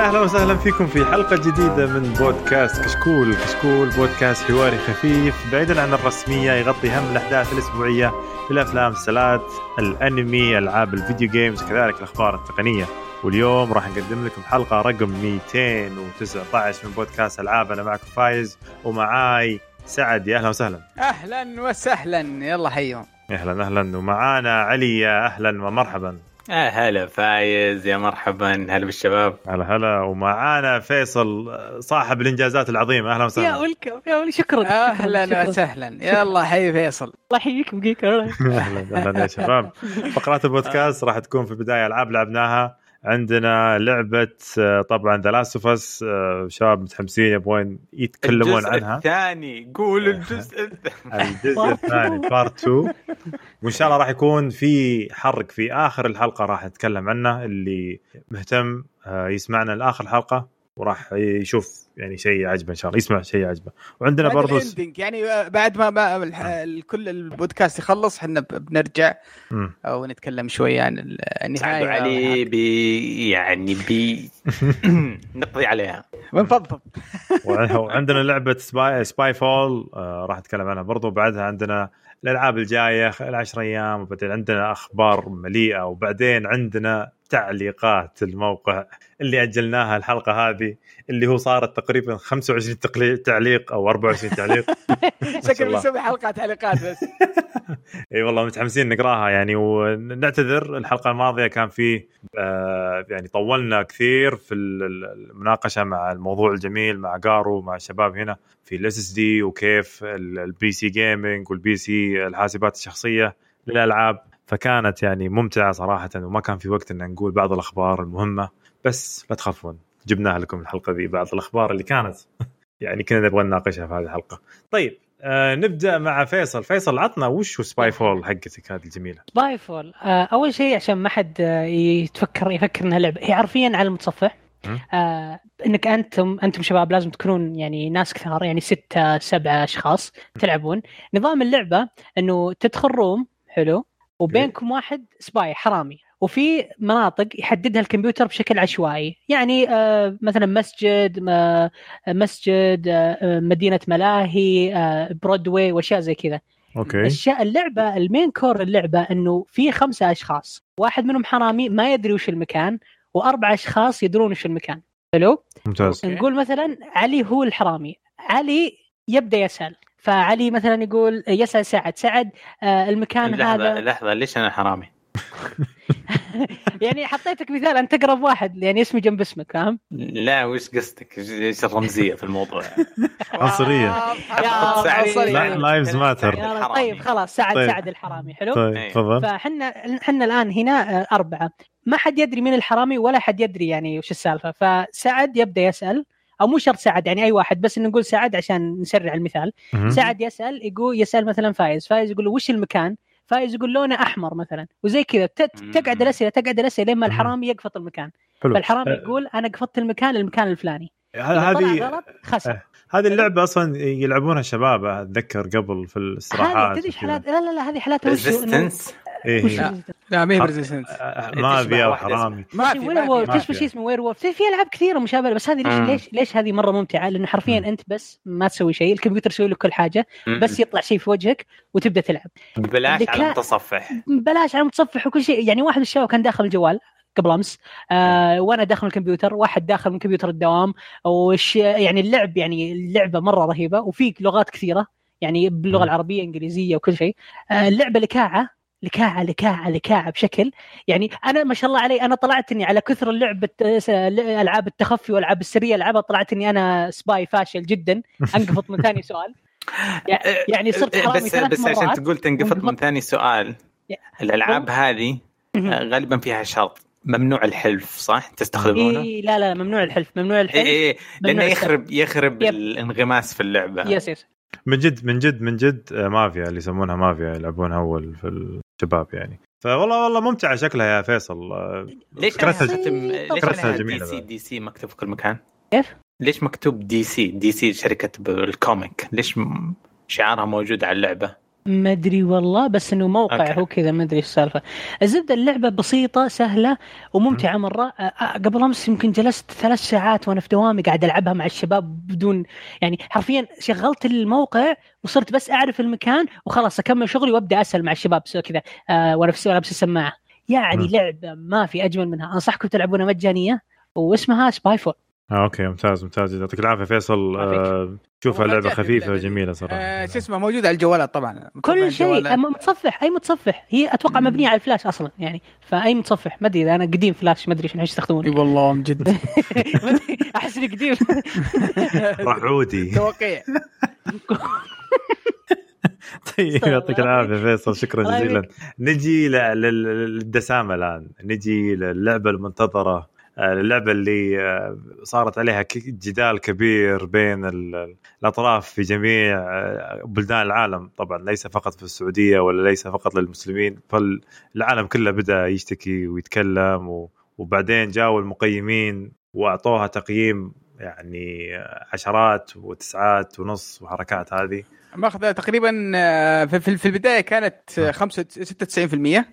يا أهلا وسهلا فيكم في حلقة جديدة من بودكاست كشكول. كشكول بودكاست حواري خفيف بعيدا عن الرسمية يغطي هم الأحداث الأسبوعية في الأفلام المسلسلات الأنمي ألعاب الفيديو games وكذلك الأخبار التقنية. واليوم راح نقدم لكم حلقة رقم 219 من بودكاست ألعاب. أنا معكم فايز ومعاي سعد. يا أهلا وسهلا. أهلا وسهلا. يلا حيهم أهلا أهلا. ومعانا علي. يا أهلا ومرحبا. آه هلا فايز يا مرحبا هلا بالشباب. هلا هلا ومعانا فيصل صاحب الإنجازات العظيمة. أهلا يا وسهلا welcome يا ولي شكرا. أهلا. وسهلا. يلا حي فيصل. الله يحييك بقيك. أهلا أهلا يا شباب. فقرات البودكاست راح تكون في البداية ألعاب لعبناها. عندنا لعبة آه، طبعا The Last of Us شباب متحمسين يبغون يتكلمون الجزء عنها. الثاني. قول الجزء الثاني. الجزء الثاني Part 2 وإن شاء الله راح يكون في حرق في آخر الحلقة راح نتكلم عنه. اللي مهتم آه، يسمعنا لآخر الحلقة وراح يشوف يعني شيء يعجبه إن شاء الله يسمع شيء يعجبه. وعندنا بعد برضو يعني بعد ما, ما الح- ال- كل البودكاست يخلص إحنا ب- بنرجع مم. أو نتكلم شوية عن ال- النهاية سعد علي بي يعني بي نقضي عليها. بنفضفض وعندنا لعبة Spy, Spy فول آه راح نتكلم عنها برضو. بعدها عندنا الألعاب الجاية العشر أيام وبعدين عندنا أخبار مليئة. وبعدين عندنا تعليقات الموقع اللي أجلناها الحلقة هذه اللي هو صارت تقريبا 25 تقلي- تعليق أو 24 تعليق. شكله الله. بيسوي حلقة تعليقات بس. إي والله متحمسين نقراها يعني ونعتذر الحلقة الماضية كان في آه يعني طولنا كثير في ال- ال- المناقشة مع الموضوع الجميل مع جارو مع الشباب هنا في ال SSD وكيف ال- ال PC gaming وال PC الحاسبات الشخصية للألعاب. فكانت يعني ممتعة صراحة وما كان في وقت ان نقول بعض الأخبار المهمة بس لا تخافون جبناها لكم الحلقة ذي بعض الأخبار اللي كانت. يعني كنا نبغى نناقشها في هذه الحلقة. طيب آه نبدأ مع فيصل. فيصل عطنا وش هو Spyfall حقتك هذه الجميلة؟ Spyfall آه، أول شيء عشان ما حد آه، يتفكر يفكر إنها لعبة. هي حرفيا على المتصفح. آه إنك أنتم أنتم شباب لازم تكونون يعني ناس كثار يعني ستة سبعة أشخاص تلعبون. نظام اللعبة إنه تدخل room حلو وبينكم واحد spy حرامي وفي مناطق يحددها الكمبيوتر بشكل عشوائي. يعني آه مثلا مسجد مسجد آه مدينة ملاهي آه برودواي وأشياء زي كذا. okay. الشيء اللعبة ال main core اللعبة إنه في خمسة أشخاص. واحد منهم حرامي ما يدري وش المكان وأربع أشخاص يدرون وش المكان. حلو؟ ممتاز. نقول مثلا علي هو الحرامي. علي يبدأ يسأل. فعلي مثلا يقول يسأل سعد سعد آه المكان لحظة هذا لحظة ليش أنا حرامي؟ يعني حطيتك مثال أنت أقرب واحد يعني اسمي جنب اسمك فاهم؟ لا وش قصدك؟ إيش الرمزية في الموضوع؟ عنصرية. لايفز ماتر. طيب خلاص سعد طيب. سعد الحرامي حلو؟ طيب إيه. تفضل فاحنا إحنا الآن هنا آه، أربعة ما حد يدري مين الحرامي ولا حد يدري يعني وش السالفة فسعد يبدأ يسأل أو مو شرط سعد يعني أي واحد بس نقول سعد عشان نسرع المثال. سعد يسأل يقول يسأل مثلا فايز فايز يقول له وش المكان؟ فايز يقول لونه أحمر مثلا وزي كذا. تقعد الأسئلة تقعد الأسئلة لين ما. الحرامي يقفط المكان. حلو. فالحرامي أه، يقول أنا قفطت المكان المكان الفلاني. هذه غلط خسر. أه، هذه اللعبة أصلا يلعبونها الشباب أتذكر قبل في الاستراحات هذه تدري. حالات؟ لا لا لا هذه حالاتها وش إيه. لا. لا ما هي حط- بريزيستنس أه، مافيا تشبه واحدة وحرامي ما في وير ما وولف ما تشبه في. شيء اسمه وير وولف في في ألعاب كثيرة مشابهة بس هذه ليش مم. ليش ليش هذه مرة ممتعة لأنه حرفيا مم. أنت بس ما تسوي شيء الكمبيوتر يسوي لك كل حاجة بس يطلع شيء في وجهك وتبدأ تلعب اللي على المتصفح بلاش على المتصفح وكل شيء يعني واحد من الشباب كان داخل الجوال قبل أمس آه وأنا داخل الكمبيوتر واحد داخل من كمبيوتر الدوام وش يعني اللعب يعني اللعبة مرة رهيبة وفي لغات كثيرة يعني باللغة. العربية إنجليزية وكل شيء آه اللعبة لكاعة لكاعة لكاعة لكاعة بشكل يعني أنا ما شاء الله علي أنا طلعت إني على كثر اللعب الت- ألعاب التخفي والألعاب السرية العبها طلعت إني أنا سباي فاشل جدا. أنقفط من ثاني سؤال. يعني صرت حرامي بس ثلاث بس عشان مرات. تقول تنقفط من. ثاني سؤال الألعاب هذه آه، غالبا فيها شرط. ممنوع الحلف صح؟ تستخدمونه؟ إيه لا لا ممنوع الحلف ممنوع اي الحلف. اي لأنه ممنوع يخرب يخرب yep. الانغماس في اللعبة. yes yes. من جد من جد من جد آه، مافيا اللي يسمونها مافيا يلعبونها أول في الشباب يعني فوالله والله ممتعة شكلها يا فيصل ليش فكرتها ليش فكرتها DC. DC مكتوب في كل مكان؟ كيف؟ ليش مكتوب DC DC شركة ال comic ليش شعارها موجود على اللعبة؟ ما أدري والله بس إنه موقع okay. هو كذا ما أدري إيش السالفه الزبدة اللعبة بسيطة سهلة وممتعة مرة. قبل أمس يمكن جلست ثلاث ساعات وأنا في دوامي قاعد ألعبها مع الشباب بدون يعني حرفيا شغلت الموقع وصرت بس أعرف المكان وخلاص أكمل شغلي وأبدأ أسأل مع الشباب so كذا. آه وأنا في لابس السماعه يعني مم. لعبة ما في أجمل منها. أنصحكم تلعبونها مجانية واسمها Spyfall آه okay ممتاز ممتاز يعطيك العافية فيصل. آه شوفها لعبه خفيفة. وجميلة صراحة. آه شو اسمه موجود على الجوالات طبعا. كل شيء. متصفح أي متصفح. هي أتوقع مبنية على الفلاش أصلا يعني. فأي متصفح. ما أدري إذا أنا قديم فلاش ما أدري شنو إيش إي يستخدمون والله من جد. أحس إني قديم. رعودي توقيع. طيب يعطيك العافية فيصل. شكرا جزيلا. نجي ل- لل- للدسامة الآن. نجي للعبة المنتظرة. اللعبه اللي آه، صارت عليها جدال كبير بين ال- الأطراف في جميع آه، بلدان العالم طبعا ليس فقط في السعودية ولا ليس فقط للمسلمين فالعالم كله بدأ يشتكي ويتكلم وبعدين جاوا المقيمين وأعطوها تقييم يعني آه، عشرات وتسعات ونص وحركات هذه ماخذ تقريبا آه، في البداية كانت آه، خمسة- 96% مهم.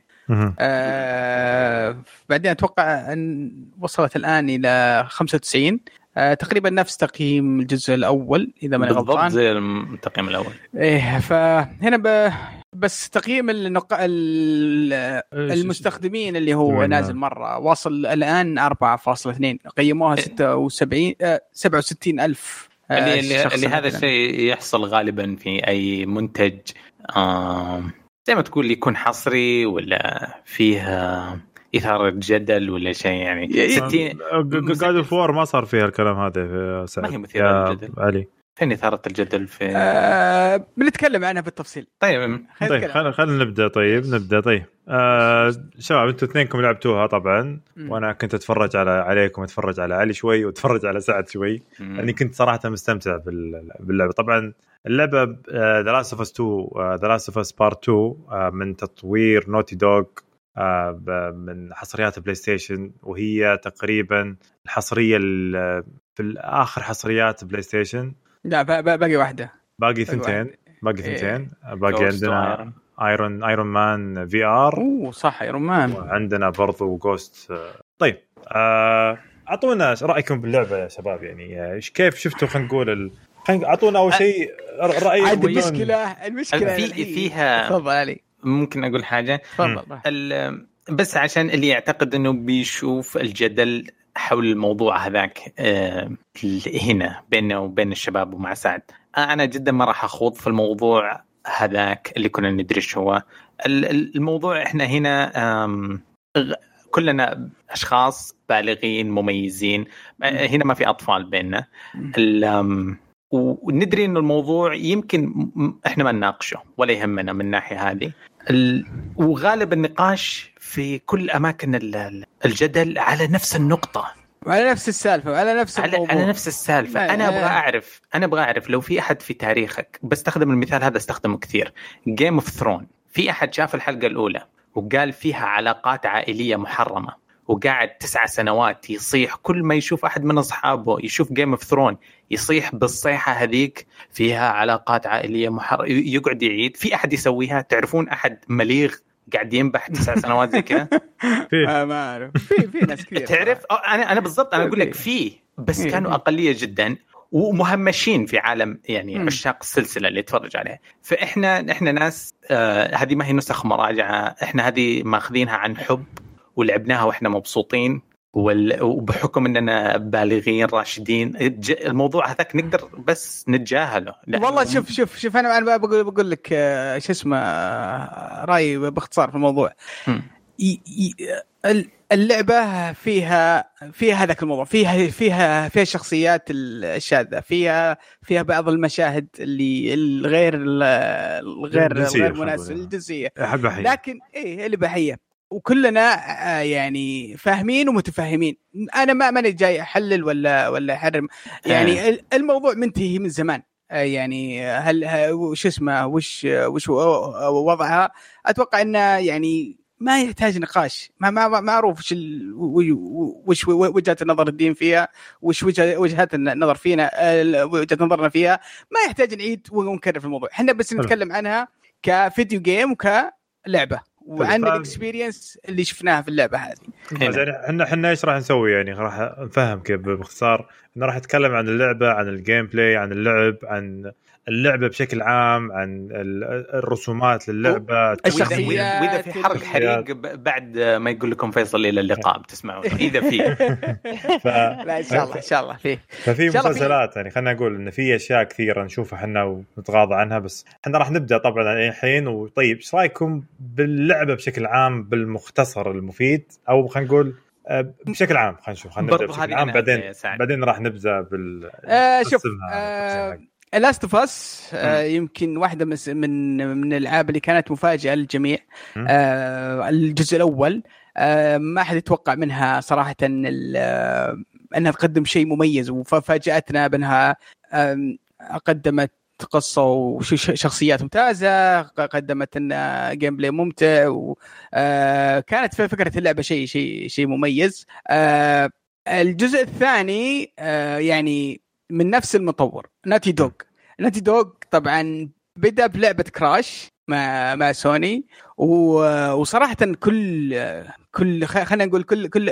آه، بعدين أتوقع أن وصلت الآن إلى 95 آه، تقريبا نفس تقييم الجزء الأول إذا ماني بالضبط غلطان. زي التقييم الأول. إيه فهنا ب... بس تقييم النق... ال- المستخدمين اللي هو. نازل مرة واصل الآن 4.2 قيموها 76 آه، 67 ألف آه، اللي, اللي, هذا. الشيء يحصل غالبا في أي منتج آم، زي ما تقول يكون حصري ولا فيه آه، إثارة جدل ولا شيء يعني. ي- 60 God of War ما صار فيها الكلام هذا في سعد. ما هي مثيرة يا للجدل. علي. فين إثارة الجدل في؟ آه، بنتكلم عنها بالتفصيل. طيب. خلينا طيب. خلينا خلينا نبدأ. طيب نبدأ. طيب. آه شباب أنتم اثنينكم لعبتوها طبعا مم. وأنا كنت أتفرج على عليكم أتفرج على علي شوي وأتفرج على سعد شوي. مم. لأني كنت صراحة مستمتع بال- باللعبة. طبعا اللعبة The Last of Us 2 The Last of Us Part 2 آه، من تطوير Naughty Dog من حصريات PlayStation وهي تقريبا الحصرية ال- في آخر حصريات PlayStation لا باقي واحدة. باقي ثنتين باقي إيه. ثنتين. باقي عندنا Iron. Iron Iron Man VR أوه صح Iron Man وعندنا برضو Ghost طيب آه، أعطونا رأيكم باللعبة يا شباب؟ يعني آه، إيش- كيف شفتوا؟ خلينا نقول. خلينا أعطونا أول شيء راي عاد بدون- المشكلة المشكلة في- فيها- تفضل علي. ممكن أقول حاجة؟ تفضل بس عشان اللي يعتقد إنه بيشوف الجدل حول الموضوع هذاك آه، هنا بيننا وبين الشباب ومع سعد. أنا جدا ما راح أخوض في الموضوع هذاك اللي كنا ندري إيش هو. ال- ال- الموضوع إحنا هنا كلنا أشخاص بالغين مميزين. آه، هنا ما في أطفال بيننا. وندري إنه الموضوع يمكن إحنا ما نناقشه ولا يهمنا من الناحية هذه. ال- وغالب النقاش في كل أماكن ال- ال- الجدل على نفس النقطة. وعلى نفس السالفة وعلى نفس على, الموضوع. على نفس السالفة. لا، أنا أبغى لا. أعرف أنا أبغى أعرف لو في أحد في تاريخك بستخدم المثال هذا أستخدمه كثير. Game of Thrones في أحد شاف الحلقة الأولى وقال فيها علاقات عائلية محرمة. وقاعد تسعة سنوات يصيح كل ما يشوف أحد من أصحابه يشوف Game of Thrones يصيح بالصيحة هذيك فيها علاقات عائلية محرمه يقعد يعيد. في أحد يسويها؟ تعرفون أحد مليغ قاعد ينبح تسع سنوات زي كذا؟ آه ما أعرف. في في ناس كثير تعرف؟ أنا أنا بالضبط أنا أقول لك في بس. كانوا أقلية جدا ومهمشين في عالم يعني. عشاق السلسلة اللي يتفرج عليها. فاحنا إحنا ناس آه هذه ما هي نسخ مراجعة إحنا هذه ماخذينها عن حب. ولعبناها وإحنا مبسوطين. وبحكم إننا بالغين راشدين الموضوع هذاك نقدر بس نتجاهله. والله شوف شوف شوف أنا أنا بقول بقول لك آه، شو اسمه آه، رايي باختصار في الموضوع. اللعبة فيها فيها هذاك الموضوع فيها فيها فيها الشخصيات الشاذة فيها فيها بعض المشاهد اللي الغير الغير الغير مناسبه. الجنسية. لكن إيه الاباحيه وكلنا آه، يعني فاهمين ومتفاهمين أنا ما ماني جاي أحلل ولا ولا أحرم. يعني ال- الموضوع منتهي من زمان. آه، يعني هل وش اسمه وش وش وضعها؟ أتوقع إنه يعني ما يحتاج نقاش. ما ما معروف وش ال- وش وجهة النظر الدين فيها وش وجه- وجهات النظر فينا وجهة نظرنا فيها. ما يحتاج نعيد ونكرر في الموضوع. إحنا بس. نتكلم عنها ك video game وكلعبة. وعن فاهم. ال experience اللي شفناها في اللعبة هذه هنا. يعني إحنا إحنا إيش راح نسوي يعني راح نفهم كيف باختصار انه راح نتكلم عن اللعبة عن ال gameplay عن اللعب عن اللعبة بشكل عام عن ال- الرسومات للعبة الشخصيات. واذا في حرق حريق ب- بعد ما يقول لكم فيصل إلى اللقاء بتسمعون. إذا في. ف... لا إن شاء الله إن شاء الله. فيه ففي في- مسلسلات يعني خلينا نقول إن في أشياء كثيرة نشوفها إحنا ونتغاضى عنها بس إحنا راح نبدأ طبعا الحين. وطيب إيش رأيكم باللعبة بشكل عام بالمختصر المفيد؟ أو خلينا نقول آه، بشكل عام خلينا نشوف خلينا نبدأ بشكل عام. بعدين. بعدين راح نبدأ بال آه شوف آه. Last of Us آه يمكن واحدة مس- من من الألعاب اللي كانت مفاجأة للجميع. آه الجزء الأول آه ما حد يتوقع منها صراحة آه إنها تقدم شيء مميز وفاجأتنا بأنها قدمت قصة وشخصيات ممتازة قدمت لنا gameplay ممتع وكانت فكرة اللعبة شيء شيء شيء مميز. آه، الجزء الثاني آه، يعني من نفس المطور. ناتي دوغ ناتي دوغ طبعا بدأ بلعبة كراش مع مع سوني وصراحه كل كل خلينا نقول كل كل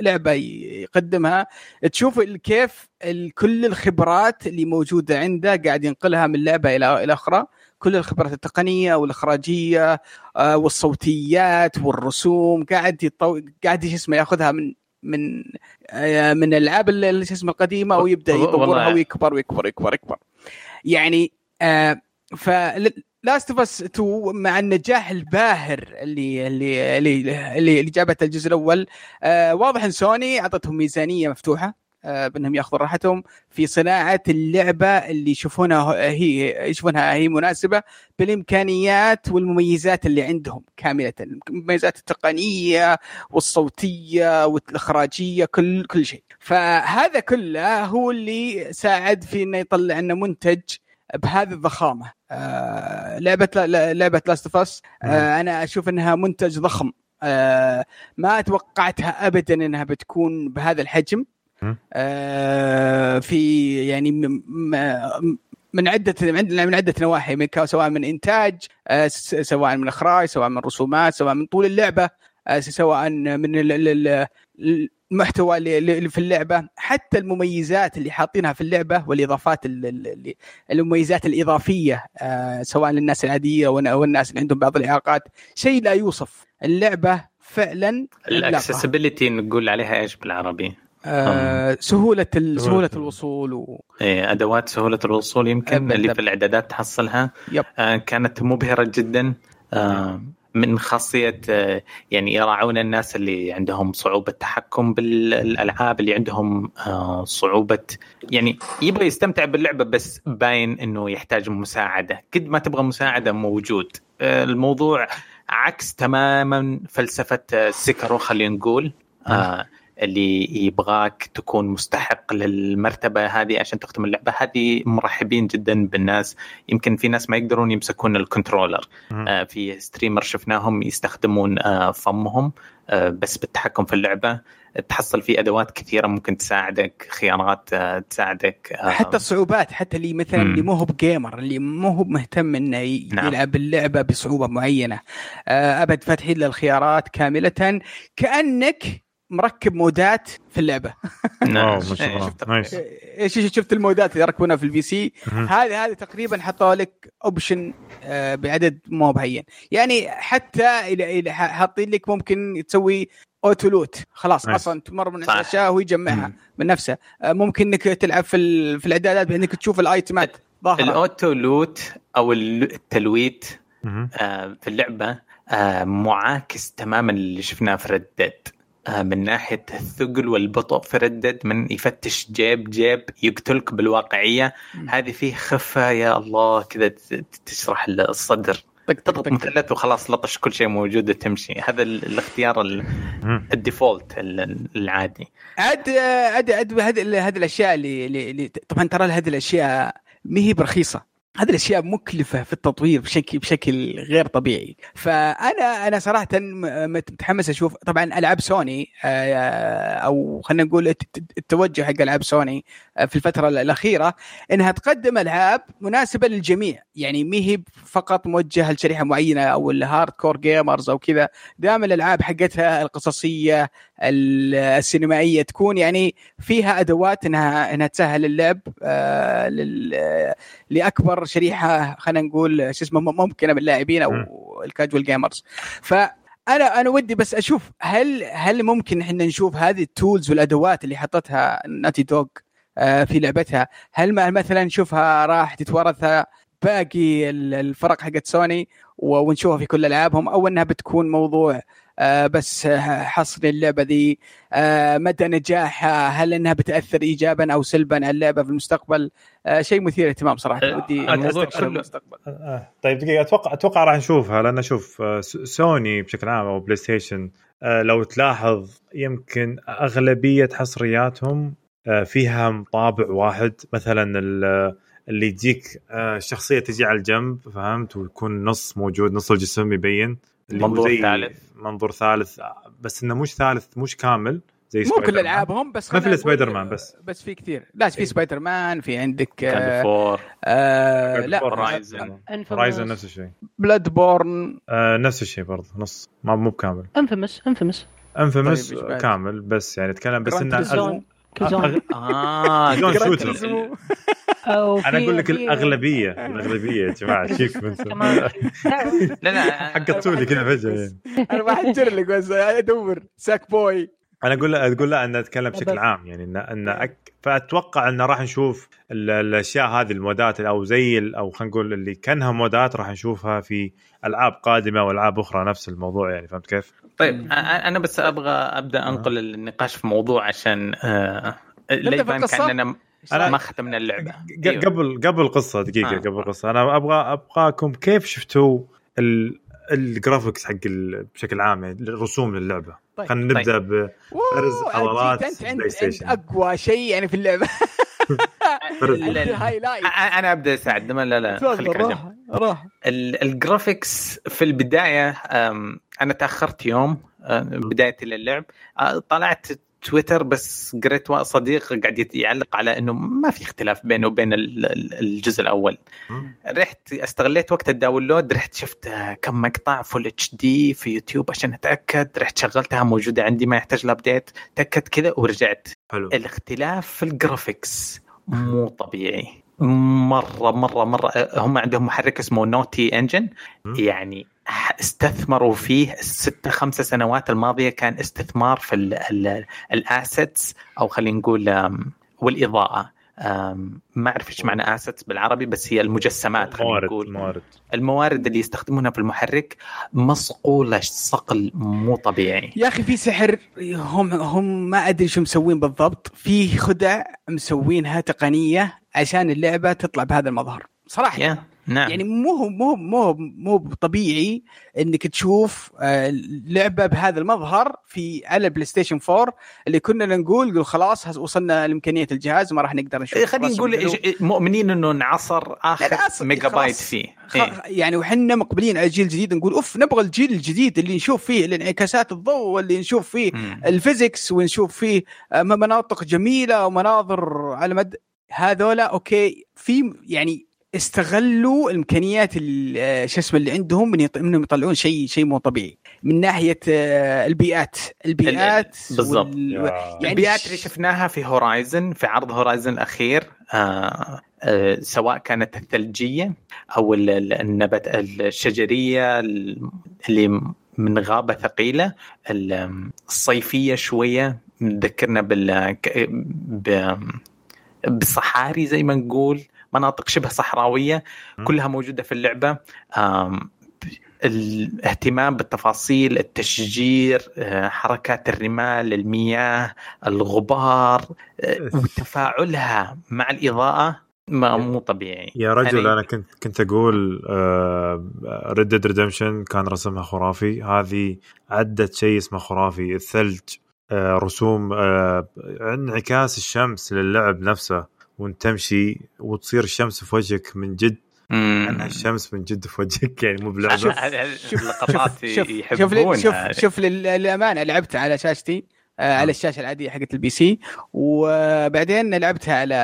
لعبة يقدمها. تشوف كيف كل الخبرات اللي موجودة عنده قاعد ينقلها من لعبة إلى إلى أخرى. كل الخبرات التقنية والإخراجية آه، والصوتيات والرسوم قاعد يطو... قاعد اسمه ياخذها من من آه، من الألعاب اللي شو اسمه القديمة ويبدا يطورها ويكبر ويكبر ويكبر ويكبر يعني آه ف Last of Us 2 مع النجاح الباهر اللي اللي اللي اللي, اللي جابته الجزء الأول. آه واضح إن سوني أعطتهم ميزانية مفتوحة. بأنهم ياخذوا راحتهم في صناعة اللعبة اللي يشوفونها هي يشوفونها هي مناسبة بالإمكانيات والمميزات اللي عندهم كاملة. المميزات التقنية والصوتية والإخراجية كل كل شيء. فهذا كله هو اللي ساعد في إنه يطلع لنا منتج بهذه الضخامة. آه لعبة لعبة Last of Us آه أنا أشوف إنها منتج ضخم. آه ما توقعتها ابدا إنها بتكون بهذا الحجم. آه في يعني من عده من من عدة نواحي من كا- سواء من إنتاج آه س- سواء من إخراج سواء من رسومات سواء من طول اللعبة آه سواء من ال- ال- ال- المحتوى اللي اللي في اللعبة حتى المميزات اللي حاطينها في اللعبة والإضافات ال- ال- اللي المميزات الإضافية سواء للناس العادية والناس اللي عندهم بعض الإعاقات شيء لا يوصف اللعبة فعلا. الاكسسبيلتي نقول عليها إيش بالعربي؟ آه سهولة. سهولة الوصول و... إيه، أدوات سهولة الوصول يمكن. اللي في الإعدادات تحصلها يب. آه، كانت مبهرة جدا آه، من خاصية آه، يعني يراعون الناس اللي عندهم صعوبة تحكم بالألعاب اللي عندهم آه، صعوبة يعني يبغى يستمتع باللعبة بس باين إنه يحتاج مساعدة قد ما تبغى مساعدة موجود آه، الموضوع عكس تماما فلسفة آه، Sekiro خلينا نقول آه، اللي يبغاك تكون مستحق للمرتبة هذه عشان تختم اللعبة هذه مرحبين جدا بالناس يمكن في ناس ما يقدرون يمسكون ال controller. آه في streamer شفناهم يستخدمون آه فمهم آه بس بالتحكم في اللعبة تحصل في أدوات كثيرة ممكن تساعدك خيارات آه تساعدك آه حتى الصعوبات حتى اللي مثلا. اللي مو هو ب gamer اللي مو هو مهتم إنه نعم. يلعب اللعبة بصعوبة معينة آه، أبد فاتحين له الخيارات كاملة كأنك مركب mod ات في اللعبة نعم. ما شاء إيه، الله. شفت nice. شفت ال mod ات اللي يركبونها في ال PC. هذه هذه تقريبا حطوا لك option آه، بعدد مو بهين يعني حتى إلى حاطين لك ممكن تسوي auto loot خلاص nice. أصلا تمر من. الأشياء وهو يجمعها مم. من نفسه آه، ممكن إنك تلعب في ال- في الإعدادات بأنك تشوف ال item ات ظاهرة الاوتو لوت أو ال- الت loot. آه، في اللعبة آه، معاكس تماما اللي شفناه في ردد من ناحية الثقل والبطء في ردد من يفتش جيب جيب يقتلك بالواقعية. هذه فيه خفة يا الله كذا ت- تشرح الصدر طق طق تضغط طق. مثلث وخلاص لطش كل شيء موجود وتمشي هذا ال- الاختيار. ال default ال- العادي عاد عاد عاد هذه هذه الأشياء اللي, اللي, اللي طبعا ترى هذه الأشياء ما هي برخيصة هذه الأشياء مكلفة في التطوير بشكل بشكل غير طبيعي. فانا أنا صراحة متحمس أشوف طبعا ألعاب سوني آه، أو خلينا نقول التوجه حق ألعاب سوني آه، في الفترة الأخيرة إنها تقدم ألعاب مناسبة للجميع. يعني ما هي فقط موجهة لشريحة معينة أو ال hardcore gamers أو كذا. دائما الألعاب حقتها القصصية السينمائية تكون يعني فيها أدوات إنها إنها تسهل اللعب آه، لأكبر شريحة خلينا نقول شو اسمه ممكنة من اللاعبين أو ال casual gamers ف أنا أنا ودي بس أشوف هل هل ممكن إحنا نشوف هذه ال tools والأدوات اللي حطتها ناتي دوغ آه، في لعبتها؟ هل مثلا نشوفها راح تتورثها باقي الفرق حقت سوني ونشوفها في كل ألعابهم أو إنها بتكون موضوع بس حصر اللعبة ذي. آه، مدى نجاحها هل إنها بتأثر ايجابا أو سلبا على اللعبة في المستقبل؟ آه، شيء مثير للاهتمام صراحة. ودي الموضوع كله. المستقبل. طيب دقيقة أتوقع أتوقع راح نشوفها لأن أشوف سوني بشكل عام أو بلاي ستيشن لو تلاحظ يمكن أغلبية حصرياتهم فيها طابع واحد. مثلا اللي تجيك الشخصيه تجي على الجنب فهمت؟ ويكون نص موجود نص الجسم يبين. منظور ثالث. منظور ثالث. بس إنه مش ثالث مش كامل زي مو كل ألعابهم بس مثل سبايدر مان بس. بس في كثير. لا في سبايدر مان في عندك آه فور آه لا Horizon نفس الشيء. بلاد بورن آه نفس الشيء برضه نص. ما مو بكامل. Infamous Infamous انفيمس كامل بس يعني أتكلم بس إنه. آه شوتر أنا أقول لك الأغلبية الأغلبية يا جماعة. شيك من لا لا حقتوا لي كذا فجأة يعني. أنا بحجر لك بس أدور ساك بوي. أنا أقول أقول لا أن أتكلم بشكل عام يعني ان أن أك... فأتوقع انه راح نشوف الأشياء هذه المودات أو زي أو خلينا نقول اللي كانها مودات راح نشوفها في ألعاب قادمة والعاب أخرى نفس الموضوع يعني فهمت كيف؟ طيب أنا بس أبغى أبدأ أنقل النقاش في موضوع عشان آه لا يبان كاننا أنا ما ختمنا اللعبة. أيوه. قبل قبل القصة دقيقة آه. قبل القصة أنا أبغى أبغاكم كيف شفتوا الجرافكس حق بشكل عام يعني الرسوم للعبة؟ طيب. خلينا نبدأ طيب. بفرز عضلات انت انت, انت أقوى شيء يعني في اللعبة. أنا أبدأ سعد. لا لا خليك راح راح. ال graphics في البداية أنا تأخرت يوم بداية اللعب طلعت تويتر بس قريت صديق قاعد يعلق على إنه ما في اختلاف بينه وبين الجزء الأول. رحت استغليت وقت ال download رحت شفت كم مقطع full HD في يوتيوب عشان أتأكد. رحت شغلتها موجودة عندي ما يحتاج ل update. تاكد كذا ورجعت. حلو. الاختلاف في ال graphics مو طبيعي. مرة مرة مرة. هم عندهم محرك اسمه Naughty engine يعني استثمروا فيه الست خمسة سنوات الماضية كان استثمار في ال assets أو خلينا نقول والإضاءة. ما أعرف إيش معنى assets بالعربي بس هي المجسمات خلينا نقول. الموارد الموارد اللي يستخدمونها في المحرك مصقوله صقل مو طبيعي. يا أخي في سحر هم هم ما أدري شو مسوين بالضبط. في خدع مسوينها تقنية عشان اللعبة تطلع بهذا المظهر. صراحة. yeah. نعم. يعني مو مو مو مو طبيعي إنك تشوف آه، لعبة بهذا المظهر في على البلاي ستيشن 4 اللي كنا نقول خلاص وصلنا لإمكانية الجهاز ما راح نقدر نشوف إيه، خلينا نقول مؤمنين إنه انعصر آخر ميجابايت فيه إيه؟ يعني وحنا مقبلين على الجيل الجديد نقول أوف نبغى الجيل الجديد اللي نشوف فيه الانعكاسات الضوء واللي نشوف فيه مم. ال physics ونشوف فيه آه، مناطق جميلة ومناظر على مد هذولا أوكي في يعني استغلوا الإمكانيات آه، شو اسمه اللي عندهم من انهم يطلعون شيء شيء مو طبيعي. من ناحية آه، البيئات. البيئات بالضبط. وال... يعني البيئات اللي شفناها في هورايزن في عرض هورايزن الأخير آه آه سواء كانت الثلجية أو النبات الشجرية اللي من غابة ثقيلة الصيفية شوية ذكرنا بال بالصحاري زي ما نقول. مناطق شبه صحراوية كلها موجودة في اللعبة. الاهتمام بالتفاصيل التشجير آه، حركات الرمال المياه الغبار آه، وتفاعلها مع الإضاءة ما مو طبيعي. يا رجل يعني أنا كنت كنت أقول ريد ديد ريدمشن كان رسمها خرافي. هذه عدت شيء اسمه خرافي الثلج آه، رسوم انعكاس الشمس للعب نفسه. وانت تمشي وتصير الشمس في وجهك من جد. عنها الشمس من جد في وجهك يعني مو بلعبة. شوف شوف اللقطات شوف شوف يحبونها شوف شوف للأمانة لعبت على شاشتي آه، على الشاشة العادية حقت ال PC وبعدين لعبتها على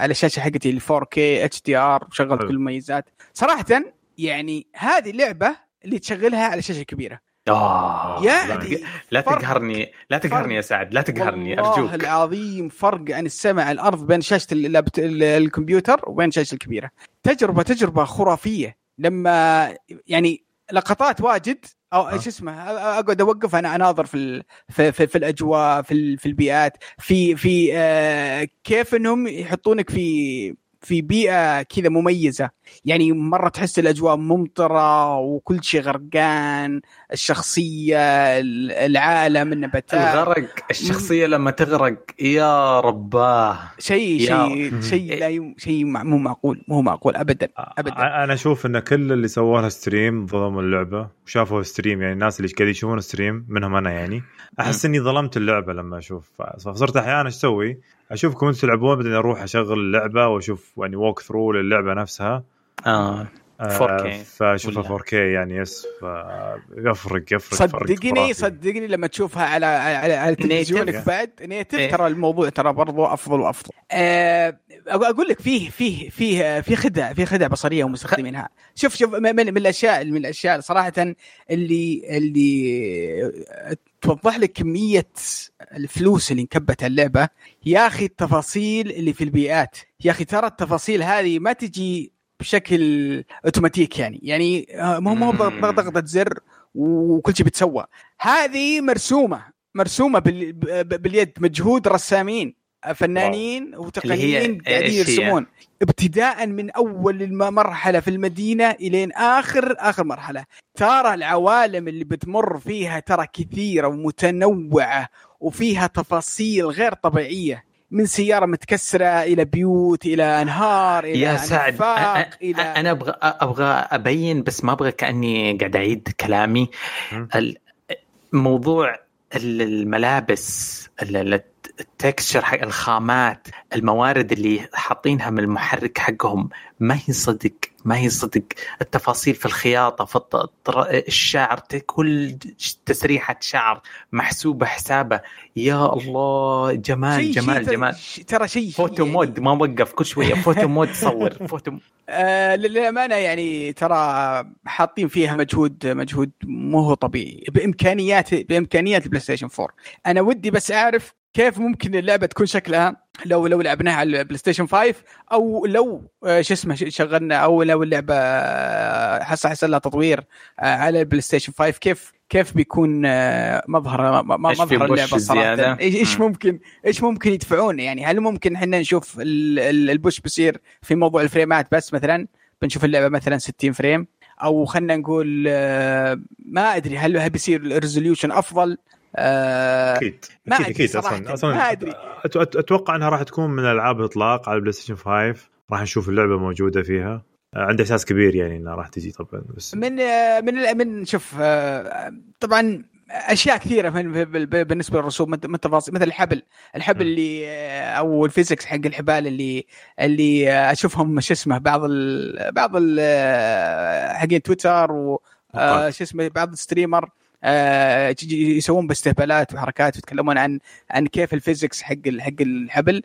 على الشاشه حقتي ال 4K HDR وشغلت كل المميزات. صراحة يعني هذه اللعبة اللي تشغلها على شاشة كبيرة. آه يعني لا تقهرني لا تقهرني يا سعد لا تقهرني أرجوك. والله العظيم فرق عن السماء الأرض بين شاشة. الكمبيوتر وبين الشاشه الكبيرة. تجربة تجربة خرافية. لما يعني لقطات واجد أو إيش اسمه أقعد أوقف أنا أناظر في في, في, في الأجواء في, في البيئات. في في آه كيف إنهم يحطونك في في بيئة كذا مميزة. يعني مرة تحس الأجواء ممطرة وكل شيء غرقان الشخصية العالم النباتات الغرق الشخصية لما تغرق يا رباه. شيء شيء شيء لا يم... شيء مو معقول مو معقول ابدا ابدا. أنا أشوف إن كل اللي سووا لها stream ظلموا اللعبة وشافوا stream يعني الناس اللي قاعدين يشوفون stream منهم أنا يعني. أحس إني ظلمت اللعبة لما أشوف. فصرت أحيانا إيش أسوي؟ أشوفكم أنتم تلعبون بعدين أروح أشغل اللعبة وأشوف يعني ووك ثرو للعبة نفسها. آه 4K فأشوفها 4K يعني يس يفرق يفرق صدقني صدقني لما تشوفها على على, على تلفزيونك بعد نيتف إيه. ترى الموضوع ترى برضو أفضل وأفضل. أه أقول لك فيه فيه فيه في خدع في خدع بصرية ومستخدمينها. شوف شوف من, من الأشياء من الأشياء صراحة اللي اللي توضح لك كمية الفلوس اللي انكبت على اللعبة. يا أخي التفاصيل اللي في البيئات. يا أخي ترى التفاصيل هذه ما تجي بشكل أوتوماتيك يعني. يعني مو مو ضغطة زر وكل شيء بتسوى. هذه مرسومة. مرسومة باليد. مجهود رسامين. فنانين وتقنيين قاعدين يرسمون. ابتداء من أول المرحلة في المدينة إلين آخر آخر مرحلة. ترى العوالم اللي بتمر فيها ترى كثيرة ومتنوعة وفيها تفاصيل غير طبيعية. من سيارة متكسرة إلى بيوت إلى أنهار إلى يا سعد أنا, إلى... أنا أبغى أبغى أبين بس ما أبغى كأني قاعد أعيد كلامي. موضوع الملابس التكستشر حق الخامات الموارد اللي حاطينها من المحرك حقهم ما هي صدق ما هي صدق. التفاصيل في الخياطة في الشعر كل تسريحة شعر محسوبة حسابه. يا الله جمال شي جمال شي جمال. ترى شيء فوتو يعني mode ما وقف كل شوية. photo mode صور. فوتو آه للأمانة يعني ترى حاطين فيها مجهود مجهود مو هو طبيعي. بإمكانيات بإمكانيات البلاي ستيشن 4 أنا ودي بس أعرف كيف ممكن اللعبة تكون شكلها لو لو لعبناها على البلاي ستيشن 5 أو لو آه، شو اسمه شغلنا أو لو اللعبة آه، حصل حصل لها تطوير آه، على البلاي ستيشن 5 كيف كيف بيكون مظهر مظهر اللعبة صراحة؟ إيش ممكن إيش ممكن يدفعون يعني هل ممكن إحنا نشوف ال push بيصير في موضوع الفريمات بس مثلا؟ بنشوف اللعبة مثلا 60 frame أو خلينا نقول ما أدري هل بيصير ال resolution أفضل؟ أكيد ما أكيد أكيد أصلا أصلا ما أدري. أتوقع إنها راح تكون من العاب الاطلاق على البلاي ستيشن 5 راح نشوف اللعبة موجودة فيها. آه، عندي إحساس كبير يعني إنها راح تجي طبعا بس من آه، من من شوف آه، طبعا أشياء كثيرة بالنسبة للرسوم التفاصيل مثل الحبل. الحبل اللي أو ال physics حق الحبال اللي اللي أشوفهم شو اسمه بعض ال بعض ال حقين تويتر و شو اسمه بعض ال streamer. آه يسوون باستهبالات وحركات ويتكلمون عن عن كيف ال physics حق حق الحبل.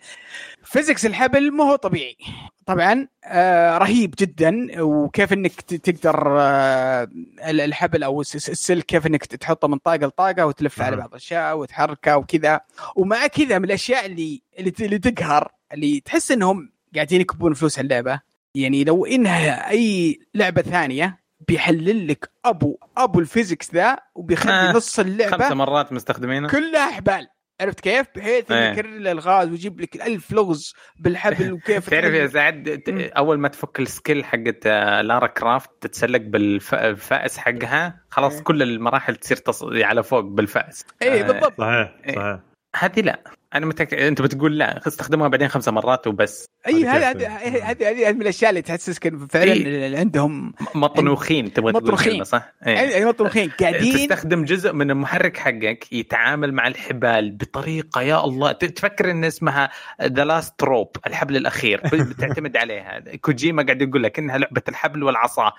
physics الحبل مو هو طبيعي. طبعا آه رهيب جدا وكيف إنك تقدر آه الحبل أو السلك كيف إنك تحطه من طاقة لطاقة وتلف على بعض الأشياء وتحركه وكذا. ومع كذا من الأشياء اللي اللي, اللي تقهر اللي تحس إنهم قاعدين يكبون فلوس على اللعبة. يعني لو إنها أي لعبة ثانية بيحلل لك أبو أبو ال physics ذا وبيخلي آه. نص اللعبة خمسة مرات مستخدمينه كلها احبال عرفت كيف؟ بحيث إنه إيه. يكرر الالغاز ويجيب لك الألف لغز بالحبل وكيف تعرف يا سعد أول ما تفك ال skill حقت آه، لارا كرافت تتسلق بالفأس حقها خلاص إيه. كل المراحل تصير تص... على فوق بالفأس اي بالضبط صحيح صحيح هذه لا أنا متاكد أنت بتقول لا استخدمها بعدين خمسة مرات وبس أي هذه هذه؟ هذه من الأشياء اللي تحسسك إن فعلا إيه. عندهم مطنوخين تبغى تقول مطروخين. صح؟ إيه. يعني مطروخين قاعدين تستخدم جزء من المحرك حقك يتعامل مع الحبال بطريقة يا الله تفكر إن اسمها The Last Rope الحبل الأخير بتعتمد عليها كوجيما قاعد يقول لك إنها لعبة الحبل والعصا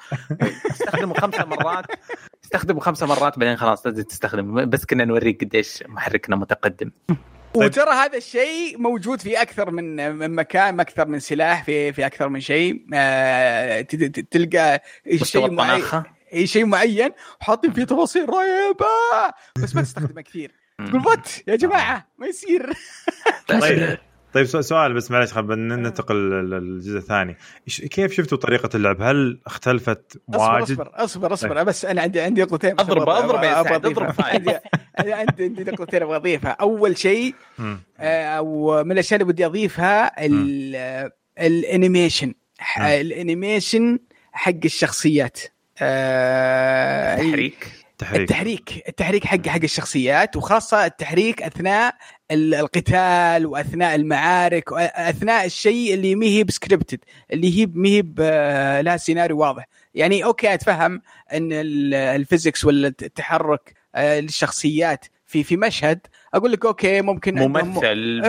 استخدموا خمسة مرات استخدموا خمسة مرات بعدين خلاص لازم تستخدم بس كنا نوريك قديش محركنا متقدم. وترى هذا الشيء موجود في أكثر من من مكان أكثر من سلاح في في أكثر من شيء. آه، تلقى شيء معين. شيء معين. وحاطين فيه تفاصيل رهيبة. بس ما تستخدمه كثير. تقول what يا جماعة؟ ما يصير. طيب طيب سؤال- بس معلش خلينا ننتقل للجزء الثاني. إيش- كيف شفتوا طريقة اللعب؟ هل اختلفت واجد؟ أصبر أصبر أصبر. بس أنا عندي عندي نقطتين اضرب أضرب. أضرب عندي عندي عندي نقطتين أبغى أضيفها. أول شيء مم. آه، أو من الأشياء اللي بدي أضيفها ال- آه، ال animation. ال animation حق الشخصيات. آه، تحريك. تحريك التحريك التحريك حق حق الشخصيات وخاصة التحريك أثناء ال- القتال وأثناء المعارك واثناء الشيء اللي ما هي ب scripted اللي هي ما هي لها سيناريو واضح. يعني okay أتفهم إن ال- ال physics ولا التحرك آه، للشخصيات في في مشهد. أقول لك okay ممكن ممثل